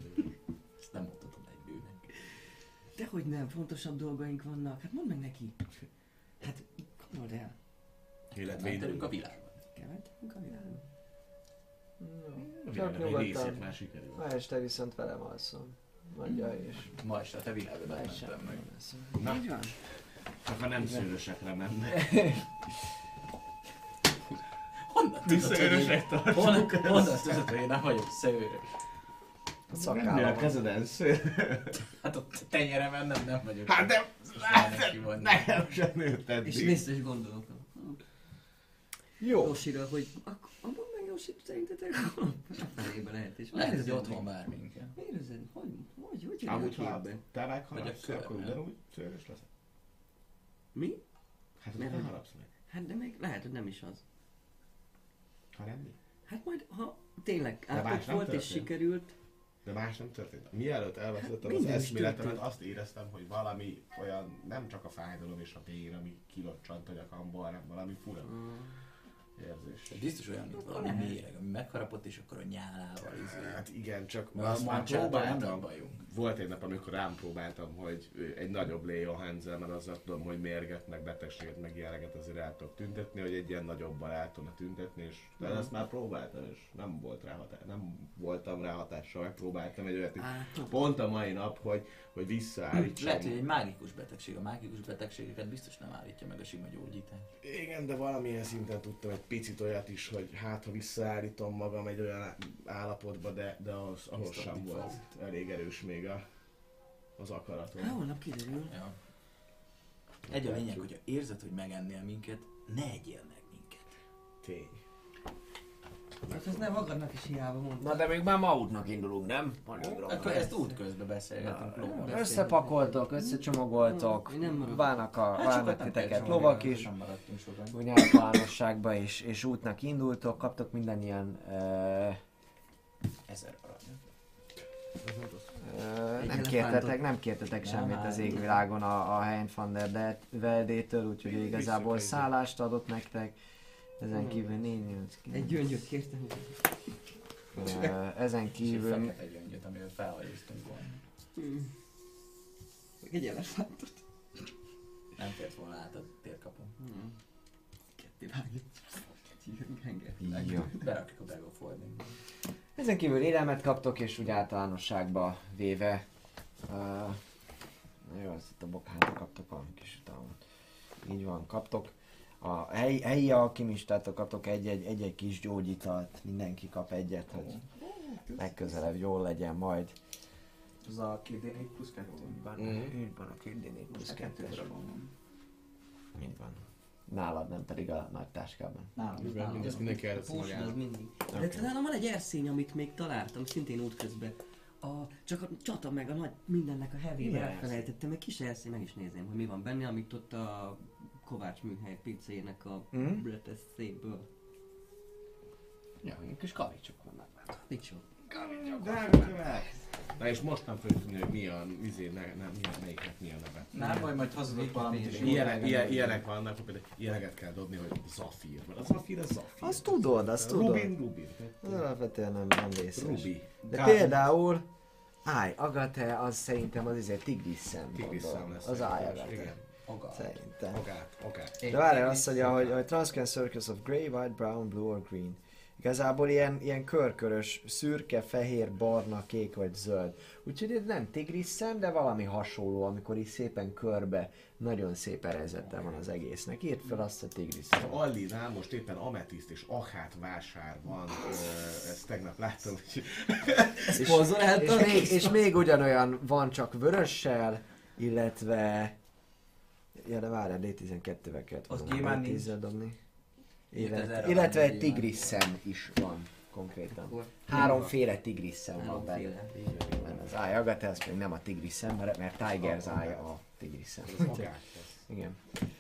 [SPEAKER 4] Ezt nem mondhatom egy bőnek.
[SPEAKER 3] Dehogy nem, fontosabb dolgaink vannak. Hát mondd meg neki. Hát, gondold el.
[SPEAKER 2] Illetve
[SPEAKER 4] Mentelünk a világban.
[SPEAKER 3] Kemeltünk a világon.
[SPEAKER 2] A
[SPEAKER 1] Csak
[SPEAKER 2] világ egy részét
[SPEAKER 1] nyugodtan.
[SPEAKER 2] már.
[SPEAKER 1] Ma este viszont velem alszom. Mondja és.
[SPEAKER 4] Ma is a te világodat
[SPEAKER 1] Ma este
[SPEAKER 4] mentem meg.
[SPEAKER 2] Na,
[SPEAKER 3] Így van.
[SPEAKER 2] csak ha nem szőrösekre menne. [LAUGHS]
[SPEAKER 4] Honnan
[SPEAKER 2] Mi
[SPEAKER 4] tudod, hogy én,
[SPEAKER 2] szőrösek tartsuk
[SPEAKER 4] honnan,
[SPEAKER 2] ezt?
[SPEAKER 4] honnan tudod, hogy én nem vagyok szőrös?
[SPEAKER 1] A
[SPEAKER 2] Mi a
[SPEAKER 1] szakállam.
[SPEAKER 2] kezeden szőr? [LAUGHS]
[SPEAKER 4] Hát ott a tenyeremen nem, nem vagyok.
[SPEAKER 2] Hát de
[SPEAKER 4] Már van.
[SPEAKER 2] nekem sem nőtt
[SPEAKER 3] És
[SPEAKER 2] eddig.
[SPEAKER 3] vissza is gondolok.
[SPEAKER 1] Jó.
[SPEAKER 3] Josira, hogy akkor abban meg Josi, szerintetek a lehet. És
[SPEAKER 4] Lehet, hogy otthon
[SPEAKER 3] üzenni?
[SPEAKER 4] vár minket.
[SPEAKER 3] Miért üzenni? Hogy, hogy, hogy
[SPEAKER 2] ha
[SPEAKER 3] képbe?
[SPEAKER 2] te megharapsz,
[SPEAKER 4] a
[SPEAKER 2] akkor ugyanúgy szőrös leszel?
[SPEAKER 3] Mi?
[SPEAKER 2] Hát
[SPEAKER 3] Miért
[SPEAKER 2] nem
[SPEAKER 3] nem?
[SPEAKER 2] harapsz meg.
[SPEAKER 3] Hát de még lehet, hogy nem is az.
[SPEAKER 2] Ha nem mi?
[SPEAKER 3] Hát majd, ha tényleg átok
[SPEAKER 2] nem
[SPEAKER 3] volt és sikerült,
[SPEAKER 2] De más nem történt. Mielőtt elvesztettem az eszméletemet, azt éreztem, hogy valami olyan, nem csak a fájdalom és a bér, ami kilocsant a nyakamból, hanem valami fura érzés.
[SPEAKER 4] Biztos olyan, mint valami méreg, ami megharapott, és akkor a nyálával izé.
[SPEAKER 2] Hát igen, csak
[SPEAKER 4] Mert azt
[SPEAKER 2] már
[SPEAKER 4] próbáltam.
[SPEAKER 2] Volt egy nap, amikor rám próbáltam, hogy egy nagyobb Leo Hansel, mert azzal tudom, hogy mérget, meg betegséget, meg ilyeneket azért el tudok tüntetni, hogy egy ilyen nagyobban el tudna tüntetni, és de ezt már próbáltam, és nem volt rá hatás, nem voltam rá hatással, megpróbáltam egy olyat, pont a mai nap, hogy, hogy visszaállítsam.
[SPEAKER 6] Lehet, hogy egy mágikus betegség. A mágikus betegségeket biztos nem állítja meg a sima gyógyítás.
[SPEAKER 2] Igen, de valamilyen szinten tudtam egy picit olyat is, hogy hát ha visszaállítom magam egy olyan állapotba, de, de az, ahhoz
[SPEAKER 6] Biztos
[SPEAKER 2] sem volt
[SPEAKER 6] van.
[SPEAKER 2] elég erős még a, az
[SPEAKER 3] Hát
[SPEAKER 2] akaratom.
[SPEAKER 3] holnap kiderül.
[SPEAKER 6] Ja. Egy a lényeg, hogyha érzed, hogy megennél minket, ne egyél meg minket.
[SPEAKER 2] Tény.
[SPEAKER 3] Hát ezt nem magadnak is hiába mondtam.
[SPEAKER 12] Na de még már ma útnak indulunk, nem? Még
[SPEAKER 6] Akkor ezt útközben beszélgetünk lóval.
[SPEAKER 1] Összepakoltok, összecsomagoltok, várnak, a,
[SPEAKER 6] Hát
[SPEAKER 1] várnak
[SPEAKER 6] nem
[SPEAKER 1] titeket lovak is,
[SPEAKER 6] Nem maradtunk sokan.
[SPEAKER 1] úgy általánosságba és, és útnak indultok, kaptok minden ilyen uh,
[SPEAKER 6] Ezer
[SPEAKER 3] Egy
[SPEAKER 1] nem kértetek, nem kértetek semmit az égvilágon a, a Hein van der De- Veldétől, úgyhogy igazából szállást adott nektek. Ezen kívül 4 8
[SPEAKER 3] Egy gyöngyöt kértem.
[SPEAKER 1] Ezen
[SPEAKER 6] És egy
[SPEAKER 1] kívül
[SPEAKER 6] fekete gyöngyöt, amivel felhajóztunk volna.
[SPEAKER 3] Meg egy elefántot.
[SPEAKER 6] Nem fért volna át a térkapon.
[SPEAKER 3] Ketté vágjuk.
[SPEAKER 1] Jó.
[SPEAKER 6] Berakjuk a bag of holding.
[SPEAKER 1] Ezen kívül élelmet kaptok, és úgy általánosságba véve. Uh, jó, azt itt a bokhára kaptok valami kis utalmat. Így van, kaptok. A helyi, helyi alkimistátok kaptok egy-egy, egy-egy kis gyógyitalt, mindenki kap egyet, hogy legközelebb jól legyen majd.
[SPEAKER 4] Az a 2D4 plusz 2.
[SPEAKER 1] Van,
[SPEAKER 2] Mhm.
[SPEAKER 1] így van a kérdénék plusz
[SPEAKER 4] Plusz 2
[SPEAKER 1] kettes.
[SPEAKER 4] darabon van.
[SPEAKER 1] Nálad, nem pedig a nagy táskában.
[SPEAKER 6] Nálam, nálam.
[SPEAKER 2] mindezt mindenki
[SPEAKER 3] az
[SPEAKER 2] magának.
[SPEAKER 3] mindig. De talán van egy erszény, amit még találtam, szintén útközben. A, csak a csata meg a nagy mindennek a hevébe elfelejtettem, egy kis erszény, meg is nézném, hogy mi van benne, amit ott a Kovács műhely PC-nek a mm. szépből.
[SPEAKER 1] Ja, ilyen kis kavicsok vannak benne.
[SPEAKER 3] Dicsó.
[SPEAKER 2] Drága kövek! Na és most nem fogjuk tudni, hogy mi a, izé, ne, nem, milyen, melyiknek mi a neve.
[SPEAKER 4] Nem baj, majd hazudok valamit, és
[SPEAKER 2] Ilyenek, ilyen, ilyenek vannak, hogy például ilyeneket kell dobni, hogy Zafír. Mert a Zafír az Zafír.
[SPEAKER 1] Azt tudod, azt tudod.
[SPEAKER 2] Rubin, Rubin.
[SPEAKER 1] Az alapvetően nem, nem vészes.
[SPEAKER 2] Rubi.
[SPEAKER 1] De például Áj, Agate, az szerintem az izé tigris szem.
[SPEAKER 2] Tigris szám lesz.
[SPEAKER 1] Az Áj Agate.
[SPEAKER 2] Igen.
[SPEAKER 6] Agál.
[SPEAKER 1] Szerintem.
[SPEAKER 2] Magát, magát.
[SPEAKER 1] De várjál azt mondja, hogy, hogy Transcan Circus of Grey, White, Brown, Blue or Green. Igazából ilyen, ilyen körkörös, szürke, fehér, barna, kék vagy zöld. Úgyhogy ez nem tigris szem, de valami hasonló, amikor is szépen körbe, nagyon szép erezete van az egésznek. Írt fel azt a tigris
[SPEAKER 2] Az
[SPEAKER 1] szem.
[SPEAKER 2] Allinál most éppen ametiszt és ahát vásár van, ezt tegnap láttam, hogy
[SPEAKER 1] És, és, még, és még ugyanolyan van csak vörössel, illetve... Ja, de várjál, D12-vel kellett
[SPEAKER 4] Az
[SPEAKER 1] volna
[SPEAKER 4] gyémánt
[SPEAKER 1] D10-zel dobni. Illetve, egy
[SPEAKER 6] gyémánt.
[SPEAKER 1] tigris szem is van konkrétan.
[SPEAKER 3] Akkor
[SPEAKER 1] Háromféle tigris szem van benne. Az Eye Agate, az még nem a tigris szem, mert, mert Tiger's Eye a tigris szem.
[SPEAKER 2] ez magát.
[SPEAKER 1] Igen.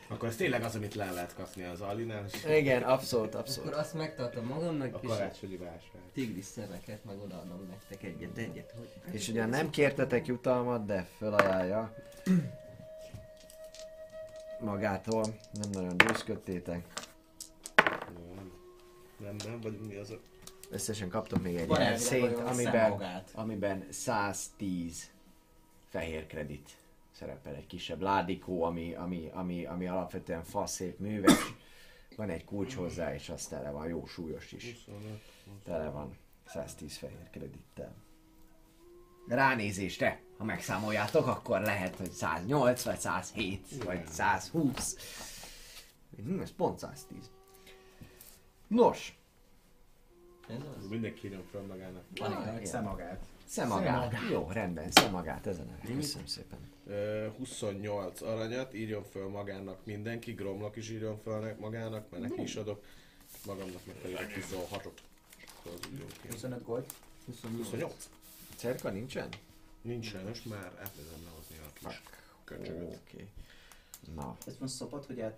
[SPEAKER 2] Akkor ez tényleg az, amit le lehet kapni az Allinál, és
[SPEAKER 1] Igen, abszolút,
[SPEAKER 3] Akkor
[SPEAKER 1] abszolút.
[SPEAKER 3] azt megtartom magamnak,
[SPEAKER 2] a
[SPEAKER 3] és
[SPEAKER 2] karácsonyi vásár.
[SPEAKER 3] tigris szemeket meg odaadom nektek egyet, egyet, hogy...
[SPEAKER 1] És ugyan nem kértetek jutalmat, de felajánlja magától, nem nagyon győzködtétek.
[SPEAKER 2] Nem, nem, vagy mi az a...
[SPEAKER 1] Összesen kaptok még egy
[SPEAKER 6] Van
[SPEAKER 1] ilyen
[SPEAKER 6] elvileg
[SPEAKER 1] szént,
[SPEAKER 6] olyan
[SPEAKER 1] amiben,
[SPEAKER 6] szemmagát.
[SPEAKER 1] amiben 110 fehér kredit szerepel egy kisebb ládikó, ami, ami, ami, ami alapvetően faszép, műves. Van egy kulcs hozzá, és az tele van, jó súlyos is.
[SPEAKER 2] 25.
[SPEAKER 1] Tele van 110 fehér kredittel. Ránézésre, ha megszámoljátok, akkor lehet, hogy 108, vagy 107, vagy 120. Hm, ez pont 110. Nos,
[SPEAKER 3] Ez az.
[SPEAKER 2] Mindenki írjon fel magának.
[SPEAKER 6] Van igen,
[SPEAKER 1] igen.
[SPEAKER 6] egy szemagát.
[SPEAKER 1] szemagát. Jó, rendben, szemagát, ez a. Köszönöm szépen.
[SPEAKER 2] Ö, 28 aranyat írjon föl magának mindenki, Gromnak is írjon föl magának, mert neki is adok. Magamnak meg pedig a 26-ot. Akkor az úgy jó ki.
[SPEAKER 6] 25 gold.
[SPEAKER 2] 28?
[SPEAKER 1] Cerka nincsen?
[SPEAKER 2] Nincs sajnos már, elkezdem lehozni a kis
[SPEAKER 1] Oké.
[SPEAKER 2] köcsögöt.
[SPEAKER 1] Okay. Na,
[SPEAKER 6] Ez most szabad, hogy át...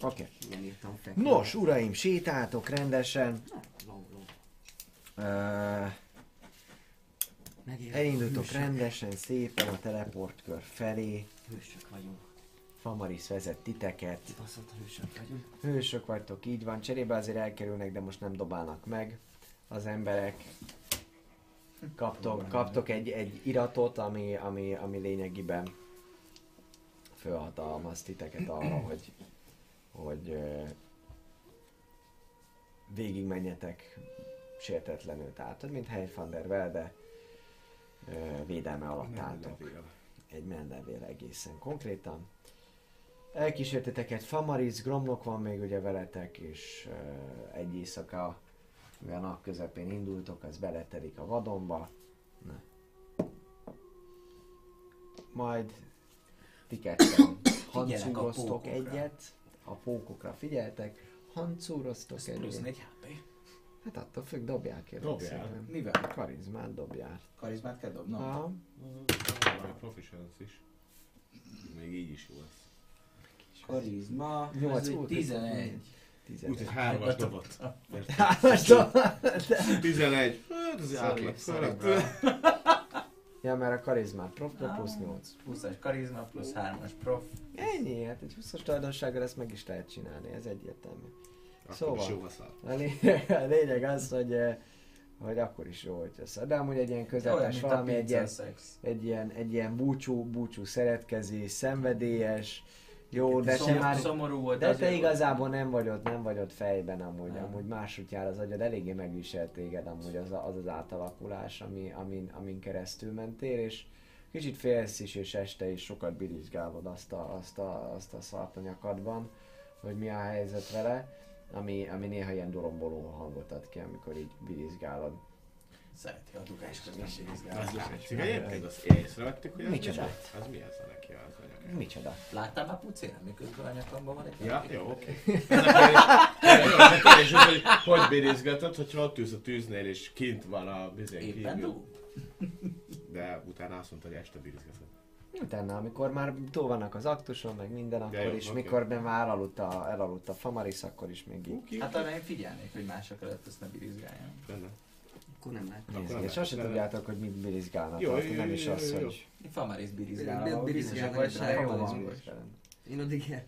[SPEAKER 1] oké. Okay. Nos, uraim, sétáltok rendesen. Uh, elindultok rendesen, szépen a teleportkör felé.
[SPEAKER 3] Hősök vagyunk.
[SPEAKER 1] Famaris vezet titeket.
[SPEAKER 3] Baszott hősök vagyunk.
[SPEAKER 1] Hősök vagytok, így van. Cserébe azért elkerülnek, de most nem dobálnak meg az emberek. Kaptok, kaptok egy, egy iratot, ami, ami, ami lényegében fölhatalmaz titeket arra, hogy, hogy végigmenjetek sértetlenül. Tehát, mint Hein van der Velde védelme alatt álltok. Egy mendevél egészen konkrétan. Elkísérteteket Famariz, Gromlok van még ugye veletek, és egy éjszaka, mivel nap közepén indultok, az beletelik a vadonba. Na. Majd ti ketten hancúroztok egyet, a pókokra figyeltek, hancúroztok
[SPEAKER 4] Ez plusz
[SPEAKER 1] egyet.
[SPEAKER 4] 4 HP.
[SPEAKER 1] Hát attól függ, dobjál kérlek
[SPEAKER 2] Dobjál.
[SPEAKER 1] szépen.
[SPEAKER 4] Mivel?
[SPEAKER 1] Karizmát dobjál.
[SPEAKER 4] Karizmát kell dobnom?
[SPEAKER 1] Aha.
[SPEAKER 2] Vagy proficiency is. Még így is jó lesz.
[SPEAKER 4] Karizma,
[SPEAKER 1] Nyolc
[SPEAKER 4] ez egy
[SPEAKER 1] volt,
[SPEAKER 4] 11.
[SPEAKER 2] Úgyhogy
[SPEAKER 1] 11.
[SPEAKER 2] hármas dobott.
[SPEAKER 1] Hármas dob-
[SPEAKER 2] 11. Hát ez átlag fölött.
[SPEAKER 1] Ja, mert a karizmát prof, de plusz 8.
[SPEAKER 4] 20-as karizma plusz 3-as prof.
[SPEAKER 1] Ennyi, hát egy 20-as tulajdonsággal ezt meg is lehet csinálni, ez egyértelmű.
[SPEAKER 2] Akkor
[SPEAKER 1] Szóval.
[SPEAKER 2] is jó lesz a
[SPEAKER 1] lényeg, [LAUGHS] a lényeg az, hogy, eh, hogy akkor is jó, hogy össze. De amúgy egy ilyen
[SPEAKER 4] a
[SPEAKER 1] valami, egy ilyen, egy ilyen, egy ilyen búcsú, búcsú szeretkezés, szenvedélyes, jó, de te
[SPEAKER 4] Szomorú-
[SPEAKER 1] már...
[SPEAKER 4] Szomorú volt.
[SPEAKER 1] De te igazából nem vagy ott, nem vagy ott fejben amúgy,
[SPEAKER 4] Nem.
[SPEAKER 1] amúgy máshogy jár az agyad, eléggé megviselt téged amúgy az az, az átalakulás, ami, amin, amin keresztül mentél, és kicsit félsz is, és este is sokat birizsgálod azt a, azt a, azt a szart a nyakadban, hogy mi a helyzet vele, ami, ami néha ilyen doromboló hangot ad ki, amikor így birizgálod.
[SPEAKER 4] Szereti a dugás közben
[SPEAKER 2] Az
[SPEAKER 4] sérizgálni.
[SPEAKER 2] látszik. Egyébként azt észrevettük, hogy
[SPEAKER 1] Micsoda?
[SPEAKER 2] mi az? Az mi ez a neki az?
[SPEAKER 1] Micsoda?
[SPEAKER 4] Láttál már pucéra, miközben a nyakamban van egy
[SPEAKER 2] Ja, jó, oké. A kérdés- az, hogy hogy birizgatod, hogyha ott ülsz a tűznél és kint van a bizony
[SPEAKER 4] Éppen
[SPEAKER 2] kívül. De utána azt mondta, hogy este birizgatod.
[SPEAKER 1] Utána, amikor már túl vannak az aktuson, meg minden,
[SPEAKER 2] Ja,
[SPEAKER 1] akkor
[SPEAKER 2] jó,
[SPEAKER 1] is,
[SPEAKER 2] oké.
[SPEAKER 1] mikor ben már elaludt a, elaludt a Famaris, akkor is még így.
[SPEAKER 4] Hát arra én figyelnék, hogy mások előtt ezt ne birizgáljam.
[SPEAKER 2] Benne.
[SPEAKER 3] Akkor nem lehet.
[SPEAKER 2] Akkor
[SPEAKER 1] Nézzük,
[SPEAKER 2] nem lehet.
[SPEAKER 1] tudjátok, hogy mit birizgálnak.
[SPEAKER 2] Jó,
[SPEAKER 1] Jó, nem is az, hogy...
[SPEAKER 4] Én famarész
[SPEAKER 3] Bi-
[SPEAKER 4] birizgálom, bizonyos vagy
[SPEAKER 3] egy
[SPEAKER 4] se.
[SPEAKER 3] jó
[SPEAKER 1] Famaris
[SPEAKER 3] hangos.
[SPEAKER 1] birizgálom.
[SPEAKER 3] Én addig el.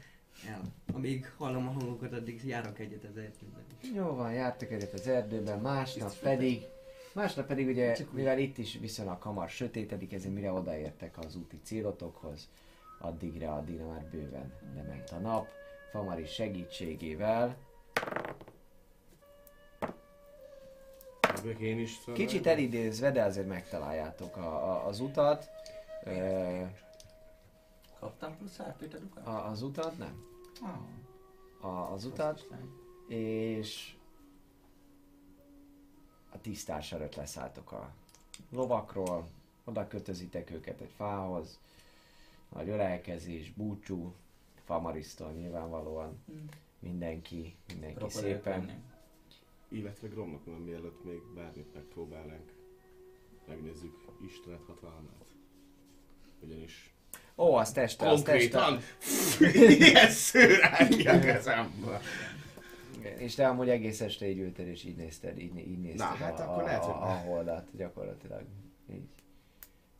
[SPEAKER 3] Amíg hallom a hangokat, addig járok egyet az erdőben.
[SPEAKER 1] Jó van, jártak egyet az erdőben, másnap pedig, másnap pedig ugye, mivel itt is viszonylag hamar sötétedik, ezért mire odaértek az úti célotokhoz, addigra, addigra már bőven lement a nap. Famari segítségével.
[SPEAKER 2] Ebből én is szóval-
[SPEAKER 1] Kicsit elidézve, de azért megtaláljátok a, a, az utat. Ö,
[SPEAKER 4] Kaptam plusz HP-t a
[SPEAKER 1] az utat nem. A, az utat, és a tisztás előtt leszálltok a lovakról, oda kötözitek őket egy fához, nagy ölelkezés, búcsú, famarisztól nyilvánvalóan, mindenki, mindenki
[SPEAKER 4] Krokodil
[SPEAKER 1] szépen.
[SPEAKER 2] Illetve Gromnak van, mielőtt még bármit megpróbálnánk. Megnézzük Istenet hatalmát. Ugyanis
[SPEAKER 1] Ó, azt este, azt este.
[SPEAKER 2] konkrétan [LAUGHS] ilyen szőr a kezemből.
[SPEAKER 1] Igen, És te amúgy egész este így ültél és így nézted, így, így nézted
[SPEAKER 2] Na, hát
[SPEAKER 1] a,
[SPEAKER 2] akkor
[SPEAKER 1] a,
[SPEAKER 2] lehet, hogy-
[SPEAKER 1] a, a holdat gyakorlatilag. Így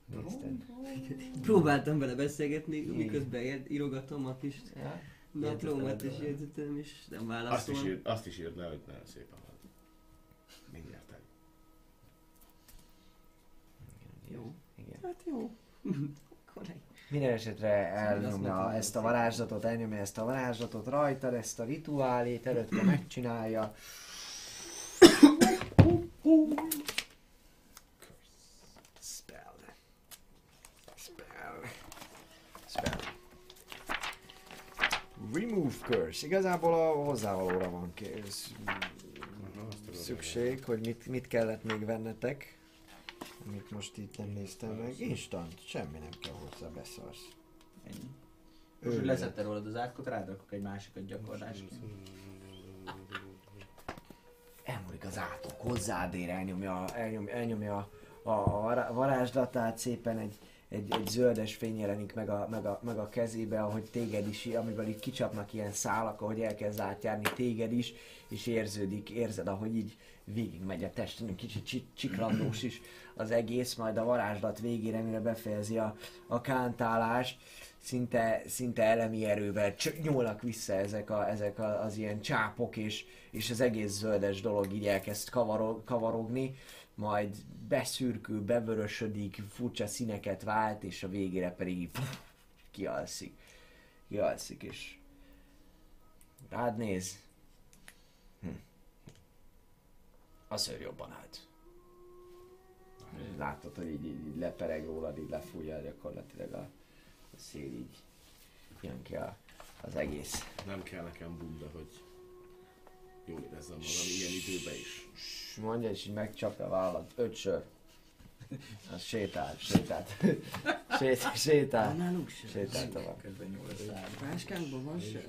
[SPEAKER 1] nézted.
[SPEAKER 3] Próbáltam vele beszélgetni,
[SPEAKER 1] Igen.
[SPEAKER 3] miközben írogatom a kis
[SPEAKER 1] Ja?
[SPEAKER 3] naplómat és jegyzetem, és nem
[SPEAKER 2] Azt is,
[SPEAKER 3] válaszol.
[SPEAKER 2] írd, azt is írd le, hogy nagyon szépen Mindjárt el.
[SPEAKER 1] Jó. Igen.
[SPEAKER 3] Hát jó.
[SPEAKER 1] Minden esetre elnyomja ezt a varázslatot, elnyomja ezt a varázslatot rajtad, ezt a rituálét előtte megcsinálja. Spell. Spell. Spell. Remove curse. Igazából a hozzávalóra van kész. Szükség, hogy mit, mit kellett még vennetek. Amit most itt nem néztem meg. Instant, semmi nem kell hozzá, beszarsz.
[SPEAKER 4] Ennyi. Most, hogy leszette rólad az átkot, rárakok egy másikat gyakorlásként.
[SPEAKER 1] elmúlik az átok, hozzád ér, elnyomja, elnyomja, elnyomja a, a vará- varázslatát, szépen egy, egy, egy zöldes fény jelenik meg a, meg, a, meg a kezébe, ahogy téged is, amiből így kicsapnak ilyen szálak, ahogy elkezd átjárni téged is, és érződik, érzed, ahogy így végig megy a testen, kicsit csi- csiklandós is az egész, majd a varázslat végére, mire befejezi a, a kántálást, szinte, szinte elemi erővel cs- nyúlnak vissza ezek, a, ezek a, az ilyen csápok, és, és az egész zöldes dolog így elkezd kavarog, kavarogni, majd beszürkül, bevörösödik, furcsa színeket vált, és a végére pedig így kialszik. Kialszik, és rád néz. Hm. A szőr jobban állt. Látod, hogy így, így, így lepereg rólad, így lefújja gyakorlatilag a, a szél így jön ki a, az egész.
[SPEAKER 2] Nem kell nekem bunda, hogy jól érezzem magam ilyen időben is.
[SPEAKER 1] S mondja, és így megcsapja a vállat. Öt sör. Az sétál, sétált. Sét, sétál.
[SPEAKER 3] Nálunk sem.
[SPEAKER 1] Sétál tovább.
[SPEAKER 4] Közben nyúl a.
[SPEAKER 3] Páskánkban van se?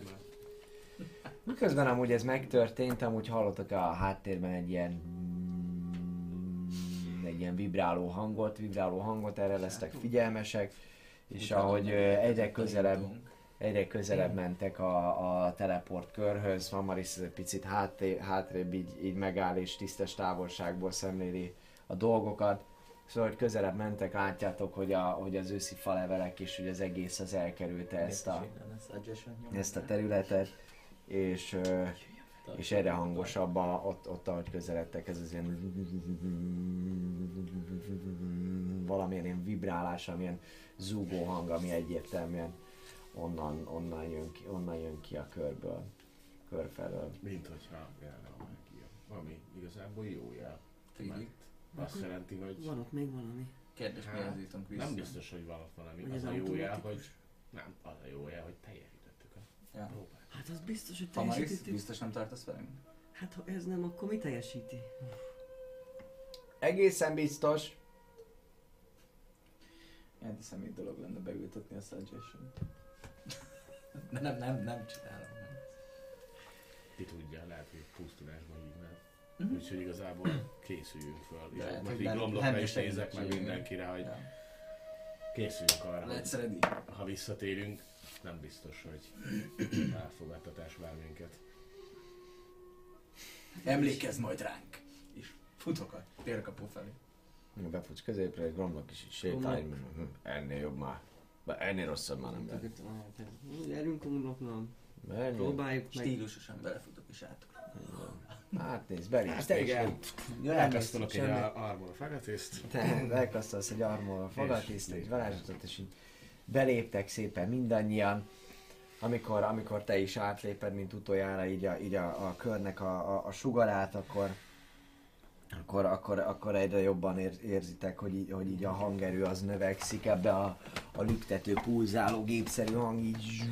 [SPEAKER 1] Miközben amúgy ez megtörtént, amúgy hallottak a háttérben egy ilyen egy ilyen vibráló hangot, vibráló hangot, erre lesztek figyelmesek, és ahogy egyre közelebb, egyre közelebb mentek a, a teleport körhöz, Mamaris egy picit hátté, hátrébb így, így megáll és tisztes távolságból szemléli a dolgokat. Szóval, hogy közelebb mentek, látjátok, hogy, a, hogy az őszi falevelek és hogy az egész az elkerülte ezt a, ezt a területet, és, és egyre hangosabb a, ott, ott, ahogy közeledtek, ez az ilyen valamilyen ilyen vibrálás, amilyen zúgó hang, ami egyértelműen onnan, onnan, jön ki, onnan jön ki a körből, kör felől.
[SPEAKER 2] Mint hogyha jelne a mágia. Ami igazából jó jel.
[SPEAKER 4] Tényleg.
[SPEAKER 2] Mert azt jelenti, hogy
[SPEAKER 3] Van ott még valami.
[SPEAKER 4] Kérdés,
[SPEAKER 2] Hát,
[SPEAKER 4] miért jutunk vissza?
[SPEAKER 2] nem biztos, hogy van ott valami.
[SPEAKER 3] Hogy
[SPEAKER 2] Az
[SPEAKER 3] ez
[SPEAKER 2] a jó jel, hogy nem, az a jó jel, hogy teljesítettük a
[SPEAKER 4] Ja.
[SPEAKER 2] próbát.
[SPEAKER 3] Hát az biztos, hogy teljesítettük.
[SPEAKER 4] biztos nem tartasz velünk?
[SPEAKER 3] Hát ha ez nem, akkor mi teljesíti?
[SPEAKER 1] Egészen biztos,
[SPEAKER 4] Ilyen szemét dolog lenne beültetni a suggestion De nem, nem, nem csinálom. Nem.
[SPEAKER 2] Ki tudja, lehet, hogy pusztulásban hívnál.
[SPEAKER 4] Mhm.
[SPEAKER 2] Úgyhogy igazából készüljünk föl.
[SPEAKER 4] De lehet,
[SPEAKER 2] Most így
[SPEAKER 4] nem
[SPEAKER 2] is nézek meg mindenkire, hogy
[SPEAKER 4] Ja.
[SPEAKER 2] készüljünk arra, hogy ha visszatérünk, nem biztos, hogy elfogadtatás vár minket.
[SPEAKER 4] Emlékezz majd ránk. És futok a térkapu felé.
[SPEAKER 1] befutsz középre, egy gromlok is így sétál, így mondom, hm, ennél jobb már. Be, ennél rosszabb már nem lehet.
[SPEAKER 3] Gyerünk homloknak,
[SPEAKER 1] Ennél,
[SPEAKER 3] próbáljuk meg.
[SPEAKER 4] Stílusosan belefutok és át.
[SPEAKER 1] hát nézd, belépsz,
[SPEAKER 2] Hát
[SPEAKER 1] te is.
[SPEAKER 2] igen. Elkezdtünk egy armor fegetészt.
[SPEAKER 1] Te elkasztasz egy armor fogatiszt, egy varázslatot, és így beléptek szépen mindannyian. Amikor, amikor te is átléped, mint utoljára így a, így a, a körnek a, a, a sugarát, akkor, akkor, akkor, akkor egyre jobban ér, érzitek, hogy hogy így a hangerő az növekszik, ebbe a, a lüktető, pulzáló, gépszerű hang így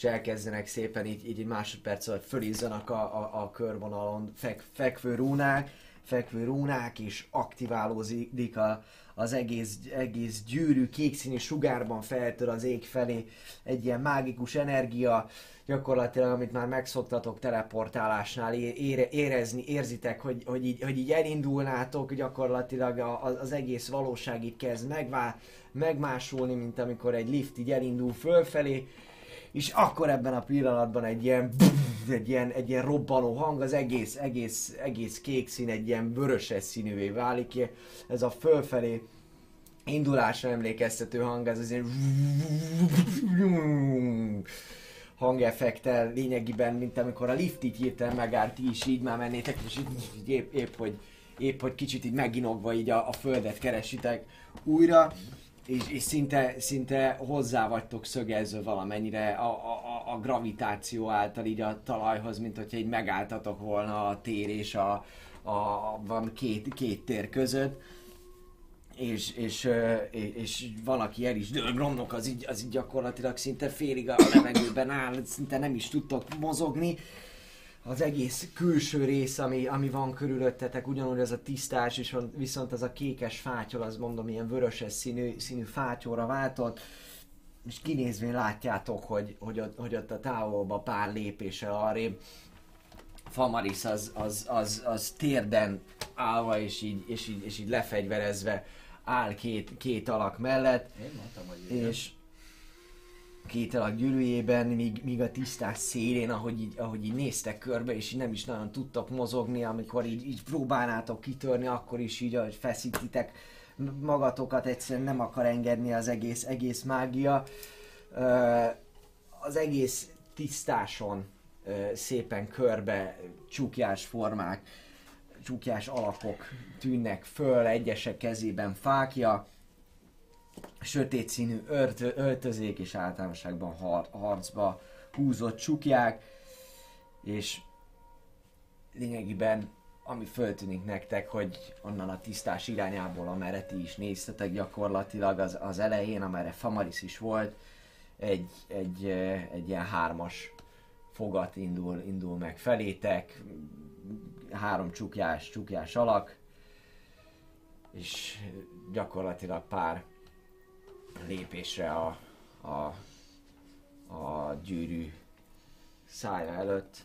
[SPEAKER 1] és elkezdenek szépen így, így másodperc alatt fölizzanak a, a, a körvonalon fek, fekvő rúnák, fekvő rúnák, és aktiválódik a, az egész, egész gyűrű kékszínű sugárban feltör az ég felé egy ilyen mágikus energia, gyakorlatilag, amit már megszoktatok teleportálásnál ére, érezni, érzitek, hogy, hogy, így, hogy így elindulnátok, gyakorlatilag az egész valóság így kezd megvá, megmásulni, mint amikor egy lift így elindul fölfelé, és akkor ebben a pillanatban egy ilyen, egy ilyen, egy ilyen robbanó hang, az egész, egész, egész kék szín egy ilyen vöröses színűvé válik, ez a fölfelé indulásra emlékeztető hang, ez az ilyen hangeffektel lényegében, mint amikor a lift így hirtelen megállt, ti is így már mennétek, és így, így épp, épp, hogy, épp, hogy kicsit így meginogva így a, a földet keresitek újra, és, és szinte, szinte hozzá vagytok szögezve valamennyire a, a- a gravitáció által így a talajhoz, mint hogyha így megálltatok volna a tér és a, a, a van két, két tér között és, és, és, és van, aki el is dől, Gromnok az így, az így gyakorlatilag szinte félig a levegőben áll, szinte nem is tudtok mozogni. Az egész külső rész, ami, ami van körülöttetek, ugyanúgy az a tisztás, és viszont az a kékes fátyol, az mondom, ilyen vöröses színű, színű fátyolra váltott, és kinézvén látjátok, hogy, hogy, ott, hogy ott a távolba pár lépéssel arrébb Famaris az, az, az, az térden állva és így, és így, és így lefegyverezve áll két, két alak mellett,
[SPEAKER 4] Én mondtam, hogy igen.
[SPEAKER 1] és két alak gyűrűjében, míg, míg a tisztás szélén, ahogy így, ahogy így néztek körbe, és így nem is nagyon tudtak mozogni, amikor így, így próbálnátok kitörni, akkor is így, ahogy feszítitek magatokat, egyszerűen nem akar engedni az egész, egész mágia. Az egész tisztáson szépen körbe csukjás formák csukjás alakok tűnnek föl, egyesek kezében fákja, sötét színű ört, öltözék és általánosságban har, harcba húzott csukják, és lényegében ami föltűnik nektek, hogy onnan a tisztás irányából, amerre ti is néztetek gyakorlatilag az, az elején, amerre Famaris is volt, egy, egy, egy ilyen hármas fogat indul, indul meg felétek, három csukjás, csukjás alak, és gyakorlatilag pár lépésre a, a, a gyűrű szája előtt,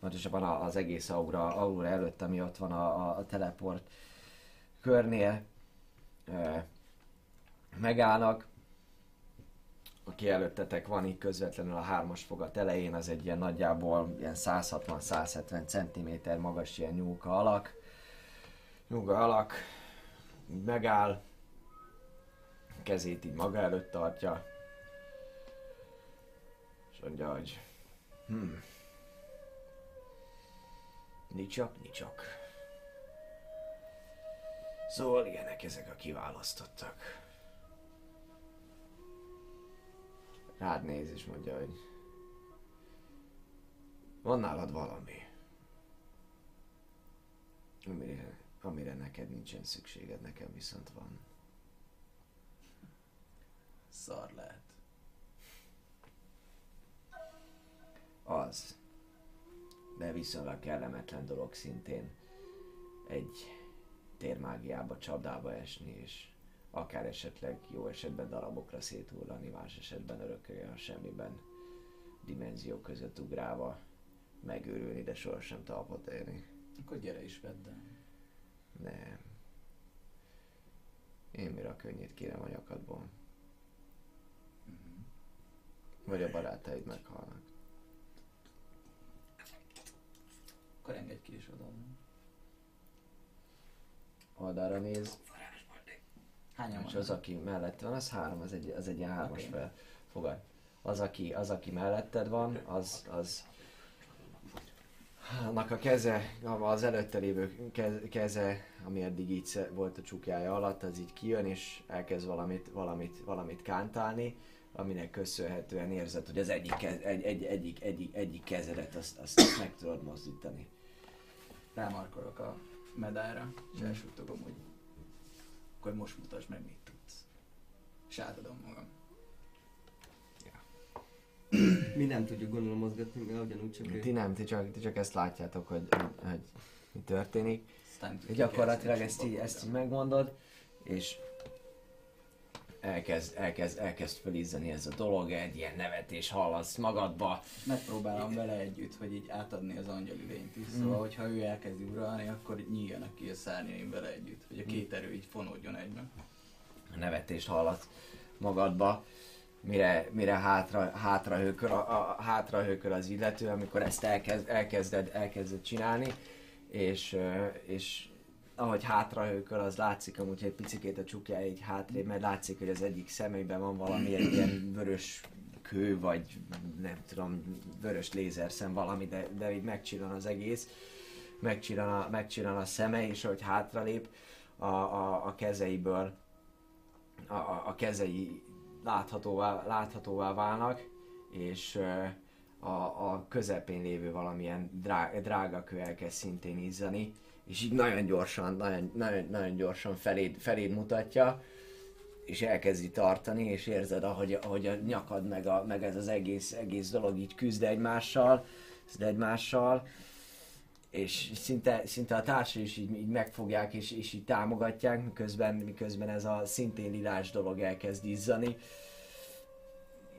[SPEAKER 1] pontosabban az egész aura, aura előtt, ami ott van a, a, teleport körnél, megállnak. Aki előttetek van itt közvetlenül a hármas fogat elején, az egy ilyen nagyjából ilyen 160-170 cm magas ilyen nyúlka alak. Nyúlka alak, így megáll, kezét így maga előtt tartja, és mondja, hogy hmm, nicsak, nicsak. Szóval ilyenek ezek a kiválasztottak. Rád néz és mondja, hogy van nálad valami, amire, amire neked nincsen szükséged, nekem viszont van.
[SPEAKER 6] Szar lehet.
[SPEAKER 1] Az. De viszonylag kellemetlen dolog szintén egy térmágiába, csapdába esni, és akár esetleg jó esetben darabokra széthullani, más esetben örökölni a semmiben dimenzió között ugrálva megőrülni, de sohasem talpot érni.
[SPEAKER 6] Akkor gyere is vedd el.
[SPEAKER 1] Nem. Én mire a könnyét kérem a nyakadból. Vagy a barátaid meghalnak.
[SPEAKER 6] Akkor engedj ki is oda.
[SPEAKER 1] Oldalra néz,
[SPEAKER 6] Hányan
[SPEAKER 1] és az, aki mellett van, az három, az egy, az egy ilyen hármas
[SPEAKER 6] Oké.
[SPEAKER 1] fel. Fogad. Az, aki, az, aki melletted van, az, az annak a keze, az előtte lévő ke- keze, ami eddig így volt a csukjája alatt, az így kijön, és elkezd valamit, valamit, valamit kántálni, aminek köszönhetően érzed, hogy az egyik, kez, egy, egy, egyik, egyik, egyik kezedet azt, azt, meg tudod mozdítani.
[SPEAKER 6] Rámarkolok a medára, és elsúgtogom, hogy akkor most mutasd meg, mit tudsz. És átadom magam.
[SPEAKER 13] Mi nem tudjuk gondolom mozgatni, mert ugyanúgy csak
[SPEAKER 1] Ti nem, ti csak, ti csak ezt látjátok, hogy, hogy mi történik. Gyakorlatilag ezt így, ezt így megmondod, és elkezd, elkezd, elkezd felizzani ez a dolog, egy ilyen nevetés hallasz magadba.
[SPEAKER 6] Megpróbálom vele együtt, hogy így átadni az angyali lényt is. Szóval, hogyha ő elkezdi uralni, akkor nyíljanak ki a szárnyaim vele együtt. Hogy a két erő így fonódjon egybe.
[SPEAKER 1] A nevetést hallasz magadba, mire, mire hátra, hátra, hökör, a, a, hátra hökör az illető, amikor ezt elkezd, elkezded, elkezded csinálni, és, és ahogy hátra hökör, az látszik amúgy, egy picikét a csukja így hátrébb, mert látszik, hogy az egyik szemében van valami egy ilyen vörös kő, vagy nem tudom, vörös lézerszem valami, de, de így megcsillan az egész, megcsillan a, megcsillan a szeme, és ahogy hátralép, a, a, a kezeiből a, a, a kezei láthatóvá, láthatóvá válnak, és a, a közepén lévő valamilyen drá, drága kő elkezd szintén izzani, és így nagyon gyorsan, nagyon, nagyon, nagyon gyorsan feléd, feléd mutatja, és elkezdi tartani, és érzed, ahogy, ahogy a nyakad meg, a, meg ez az egész, egész dolog így küzd egymással, küzd egymással, és szinte, szinte a társai is így, így megfogják és, és így támogatják, miközben, miközben ez a szintén lilás dolog elkezd izzani.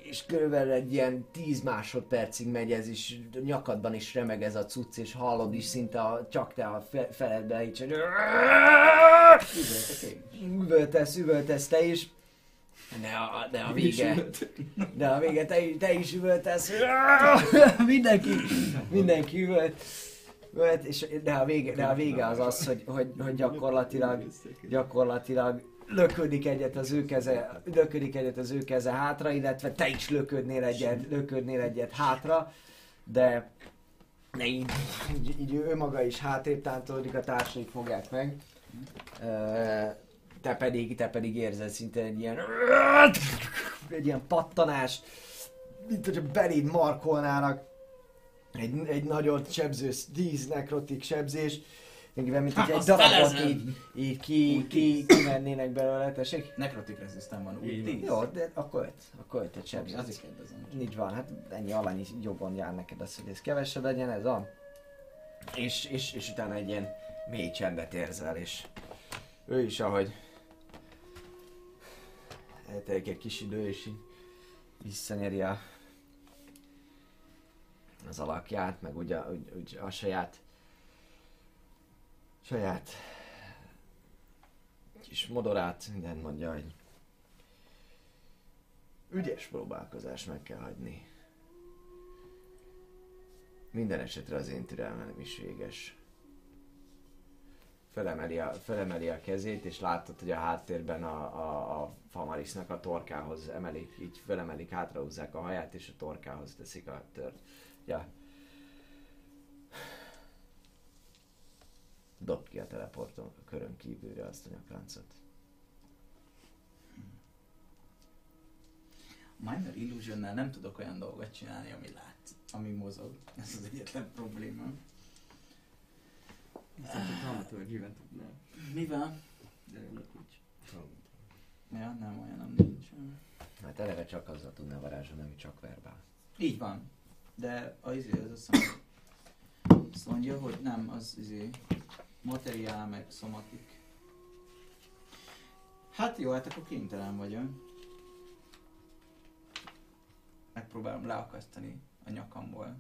[SPEAKER 1] És körülbelül egy ilyen 10 másodpercig megy ez, és nyakadban is remeg ez a cucc, és hallod is szinte a, csak te a fe, feledbe így, hogy üvöltesz, üvöltesz te is. De a, de a vége, de a vége te, is- te is üvöltesz. mindenki, mindenki üvölt. üvölt és, de, a vége, de a vége az az, hogy, hogy, hogy gyakorlatilag, gyakorlatilag löködik egyet az ő keze, löködik egyet az ő keze hátra, illetve te is löködnél egyet, löködnél egyet hátra, de de így, így, így ő maga is hátrébb táncolódik, a társai fogják meg. Te pedig, te pedig érzed szinte egy ilyen egy ilyen pattanás, mint hogyha beléd markolnának egy, egy nagyon sebző, 10 nekrotik sebzés, mivel mint hogy egy darabot így, így ki, ki, kimennének belőle, tessék?
[SPEAKER 4] Nekrotik rezisztem van, úgy tíz.
[SPEAKER 1] Jó, de akkor öt, akkor öt egy sebzés.
[SPEAKER 4] Azért kérdezem.
[SPEAKER 1] Így van, hát ennyi alanyi jogon jár neked az, hogy ez kevesebb legyen, ez a... És, és, és utána egy ilyen mély csendet érzel, és ő is, ahogy eltelik egy kis idő, és így visszanyeri a, az alakját, meg ugye, úgy a saját saját kis modorát, mindent mondja, hogy ügyes próbálkozás meg kell hagyni. Minden esetre az én türelmem is véges. Felemeli a, felemeli a kezét, és látod, hogy a háttérben a, a, a Famarisznak a torkához emelik, így felemelik, hátrahúzzák a haját, és a torkához teszik a tört. Ja. Dob ki a teleporton a körön kívülre azt a nyakláncot.
[SPEAKER 4] Minor Illusionnál nem tudok olyan dolgot csinálni, ami lát, ami mozog. Ez az egyetlen probléma.
[SPEAKER 3] Szerintem dramaturgíven tudnál.
[SPEAKER 4] Mivel?
[SPEAKER 3] De ennek nincs.
[SPEAKER 4] Ja, nem, olyan nem nincs.
[SPEAKER 1] Hát eleve csak azzal tudná varázsolni, ami csak verbál.
[SPEAKER 4] Így van. De az izé, az azt mondja, hogy nem, az izé, materiál meg szomatik. Hát jó, hát akkor kénytelen vagyok. Megpróbálom leakasztani a nyakamból.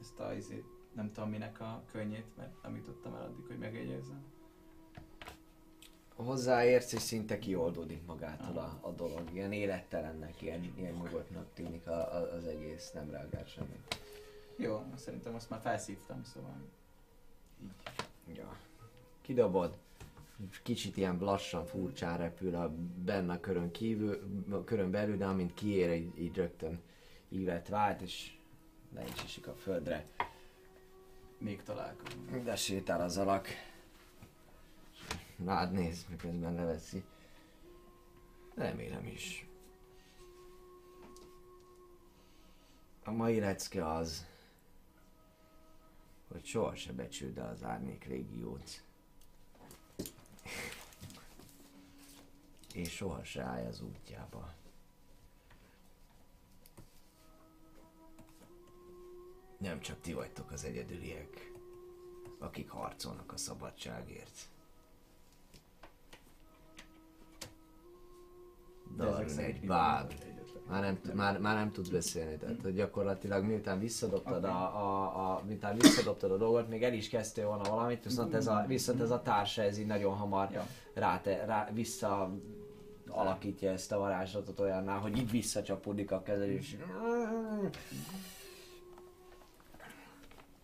[SPEAKER 4] Ezt a izé, nem tudom minek a könnyét, mert nem jutottam el addig, hogy megjegyezzem.
[SPEAKER 1] Hozzáérsz, és szinte kioldódik magától a, a dolog. Ilyen élettelennek, ilyen, ilyen nyugodtnak tűnik a, a, az egész, nem reagál semmit.
[SPEAKER 4] Jó, szerintem azt már felszívtam, szóval.
[SPEAKER 1] Ja. Kidobod, kicsit ilyen lassan, furcsán repül a benne a körön kívül, a körön belül, de amint kiér, így, így rögtön ívet vált, és le is esik a földre.
[SPEAKER 4] Még találkozunk.
[SPEAKER 1] De sétál az alak. Rád néz, miközben leveszi. Remélem is. A mai lecke az, hogy soha se becsüld el az árnyék légiót. És soha se állj az útjába. Nem csak ti vagytok az egyedüliek, akik harcolnak a szabadságért. Darun egy báb. Már nem, tud- már, már nem tud beszélni, tehát hogy gyakorlatilag miután visszadobtad a, a, a, miután visszadobtad a dolgot, még el is kezdtél volna valamit, viszont ez a, viszont ez a társa, ez így nagyon hamar
[SPEAKER 4] Ja.
[SPEAKER 1] rá, rá, vissza alakítja ezt a varázslatot olyanná, hogy így visszacsapódik a kezed, és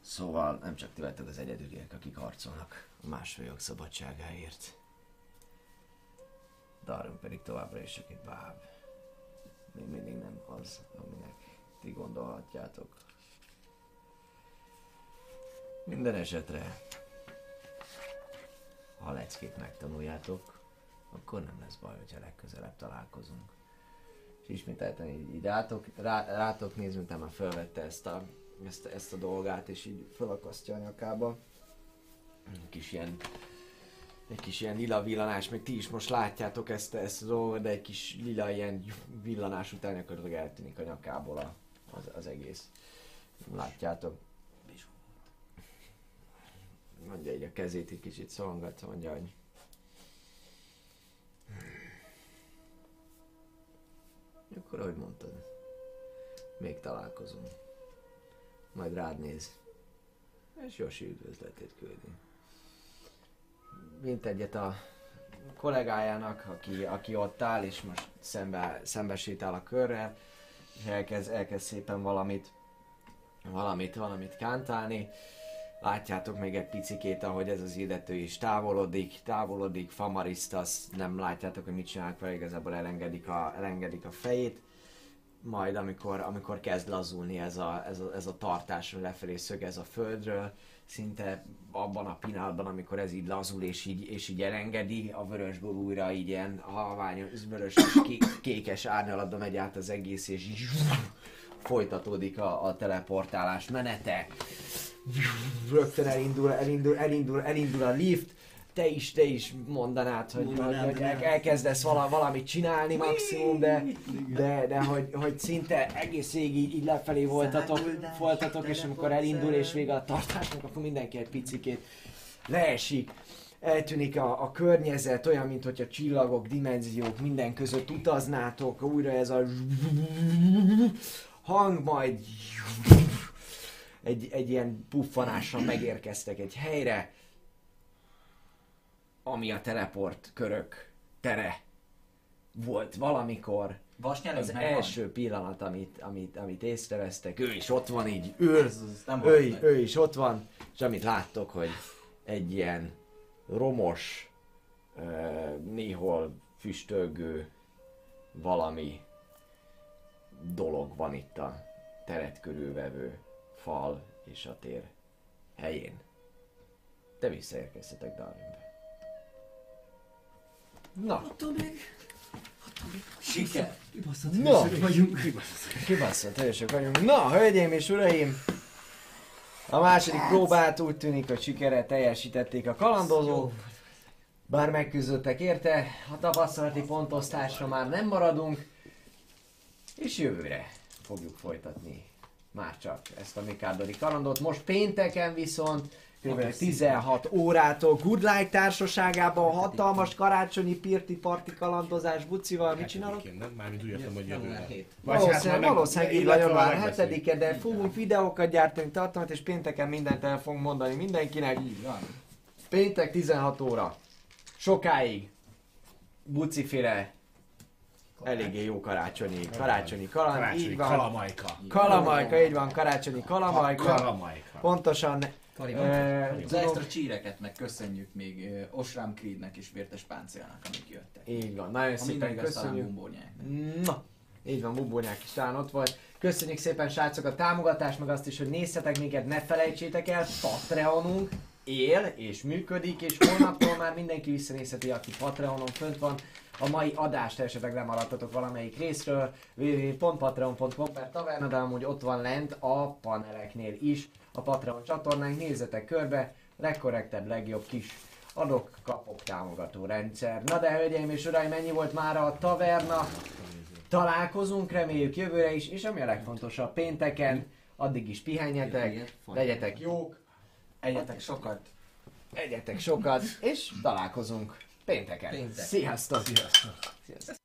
[SPEAKER 1] Szóval nem csak ti vagytok az egyedüliek, akik harcolnak a másfajok szabadságáért. Darwin pedig továbbra is csak egy báb. Még mindig nem az, aminek ti gondolhatjátok. Minden esetre, ha a leckét megtanuljátok, akkor nem lesz baj, hogyha legközelebb találkozunk. És ismételten így, így rátok, rá, rátok néz, miután már felvette ezt a, ezt, ezt a dolgát, és így felakasztja a nyakába. Kis ilyen egy kis ilyen lila villanás, még ti is most látjátok ezt, ezt a dolgot, de egy kis lila ilyen villanás után gyakorlatilag eltűnik a nyakából a, az, az egész. Látjátok? Mondja így a kezét, egy kicsit szorongatva, mondja, hogy Akkor ahogy mondtad, még találkozunk. Majd rád néz. És Josi üdvözletét küldi. Mint egyet a kollégájának, aki, aki ott áll, és most szembe, szembe sétál a körrel, és elkezd, elkezd szépen valamit, valamit, valamit kántálni. Látjátok még egy picikét, ahogy ez az illető is távolodik, távolodik, Famariszt, azt nem látjátok, hogy mit csinálnak vele, igazából elengedik a, elengedik a fejét. majd amikor, amikor kezd lazulni ez a, ez a, ez a tartás lefelé szögez a földről, szinte abban a pillanatban, amikor ez így lazul és így, és így elengedi, a vörösből újra így ilyen halvány, vörös, ké- kékes árnyalatban megy át az egész, és így folytatódik a, a teleportálás menete. Rögtön elindul, elindul, elindul, elindul a lift, te is, te is mondanád, hogy, hogy,
[SPEAKER 3] Mondanám,
[SPEAKER 1] hogy el,
[SPEAKER 3] de-
[SPEAKER 1] elkezdesz vala, valamit csinálni maximum, de, de, de hogy, hogy szinte egész végig így, így lefelé voltatok,
[SPEAKER 3] Száguldás,
[SPEAKER 1] voltatok, és amikor elindul és vége a tartásnak, akkor mindenki egy picikét leesik. Eltűnik a, a környezet, olyan, mint hogy a csillagok, dimenziók minden között utaznátok, újra ez a hang, majd egy, egy ilyen puffanással megérkeztek egy helyre, ami a teleport körök tere volt valamikor.
[SPEAKER 14] Vasnyelőnk
[SPEAKER 1] Az első pillanat, amit, amit, amit észrevesztek, ő is ott van így, ül,
[SPEAKER 4] nem
[SPEAKER 1] ő,
[SPEAKER 4] meg.
[SPEAKER 1] ő is ott van, és amit láttok, hogy egy ilyen romos, néhol füstölgő valami dolog van itt a teret körülvevő fal és a tér helyén. Te visszaérkeztetek Darwinbe. Na,
[SPEAKER 4] Siker!
[SPEAKER 3] Kibaszott
[SPEAKER 1] No.
[SPEAKER 3] vagyunk.
[SPEAKER 1] Kibaszott hősök vagyunk. Na, hölgyeim és uraim! A második próbát úgy tűnik, hogy sikerrel teljesítették a kalandozók. Bár megküzdöttek érte, a tapasztalati pontosztásra már nem maradunk. És jövőre fogjuk folytatni már csak ezt a Mikádori kalandot. Most pénteken viszont. 16 órától Good Life társaságában hatalmas karácsonyi pirti parti kalandozás bucival. Mit csinálok?
[SPEAKER 2] Mármint úgy értem, hogy jövőre.
[SPEAKER 4] 7.
[SPEAKER 2] Vagy hát
[SPEAKER 1] Valószínűleg, valószínűleg így
[SPEAKER 2] illetve
[SPEAKER 1] január
[SPEAKER 2] megbeszéljük.
[SPEAKER 1] 7-e, de fogunk videókat gyártani, tartalmat, és pénteken mindent el fogunk mondani mindenkinek.
[SPEAKER 4] Így van.
[SPEAKER 1] Péntek 16 óra. Sokáig. Buciféle. Eléggé jó karácsonyi, karácsonyi kaland,
[SPEAKER 2] Karácsonyi
[SPEAKER 1] így van.
[SPEAKER 2] kalamajka.
[SPEAKER 1] Kalamajka, így van, karácsonyi kalamajka.
[SPEAKER 2] Kalamajka.
[SPEAKER 1] Pontosan, Ö,
[SPEAKER 4] Az extra csíreket meg köszönjük még Osram Creednek és Vértes Páncélnak, amik jöttek.
[SPEAKER 1] így van, nagyon
[SPEAKER 4] A
[SPEAKER 1] szépen köszönjük.
[SPEAKER 4] bumbónyák.
[SPEAKER 1] Na, így van, Bubónyák is talán ott volt. Köszönjük szépen srácok a támogatást, meg azt is, hogy nézzetek minket, ne felejtsétek el, Patreonunk él és működik, és holnaptól már mindenki visszanézheti, aki Patreonon fönt van. A mai adást esetleg lemaradtatok valamelyik részről, www.patreon.com per taverna, de amúgy ott van lent a paneleknél is a Patreon csatornánk, nézzetek körbe, legkorrektebb, legjobb kis adok, kapok támogató rendszer. Na de hölgyeim és uraim, ennyi volt már a taverna. Találkozunk, reméljük jövőre is, és ami a legfontosabb, pénteken, addig is pihenjetek, legyetek jók,
[SPEAKER 4] Egyetek sokat!
[SPEAKER 1] egyetek sokat, és találkozunk pénteken.
[SPEAKER 15] Péntek.
[SPEAKER 1] Sziasztok!
[SPEAKER 2] Sziasztok.
[SPEAKER 1] Sziasztok.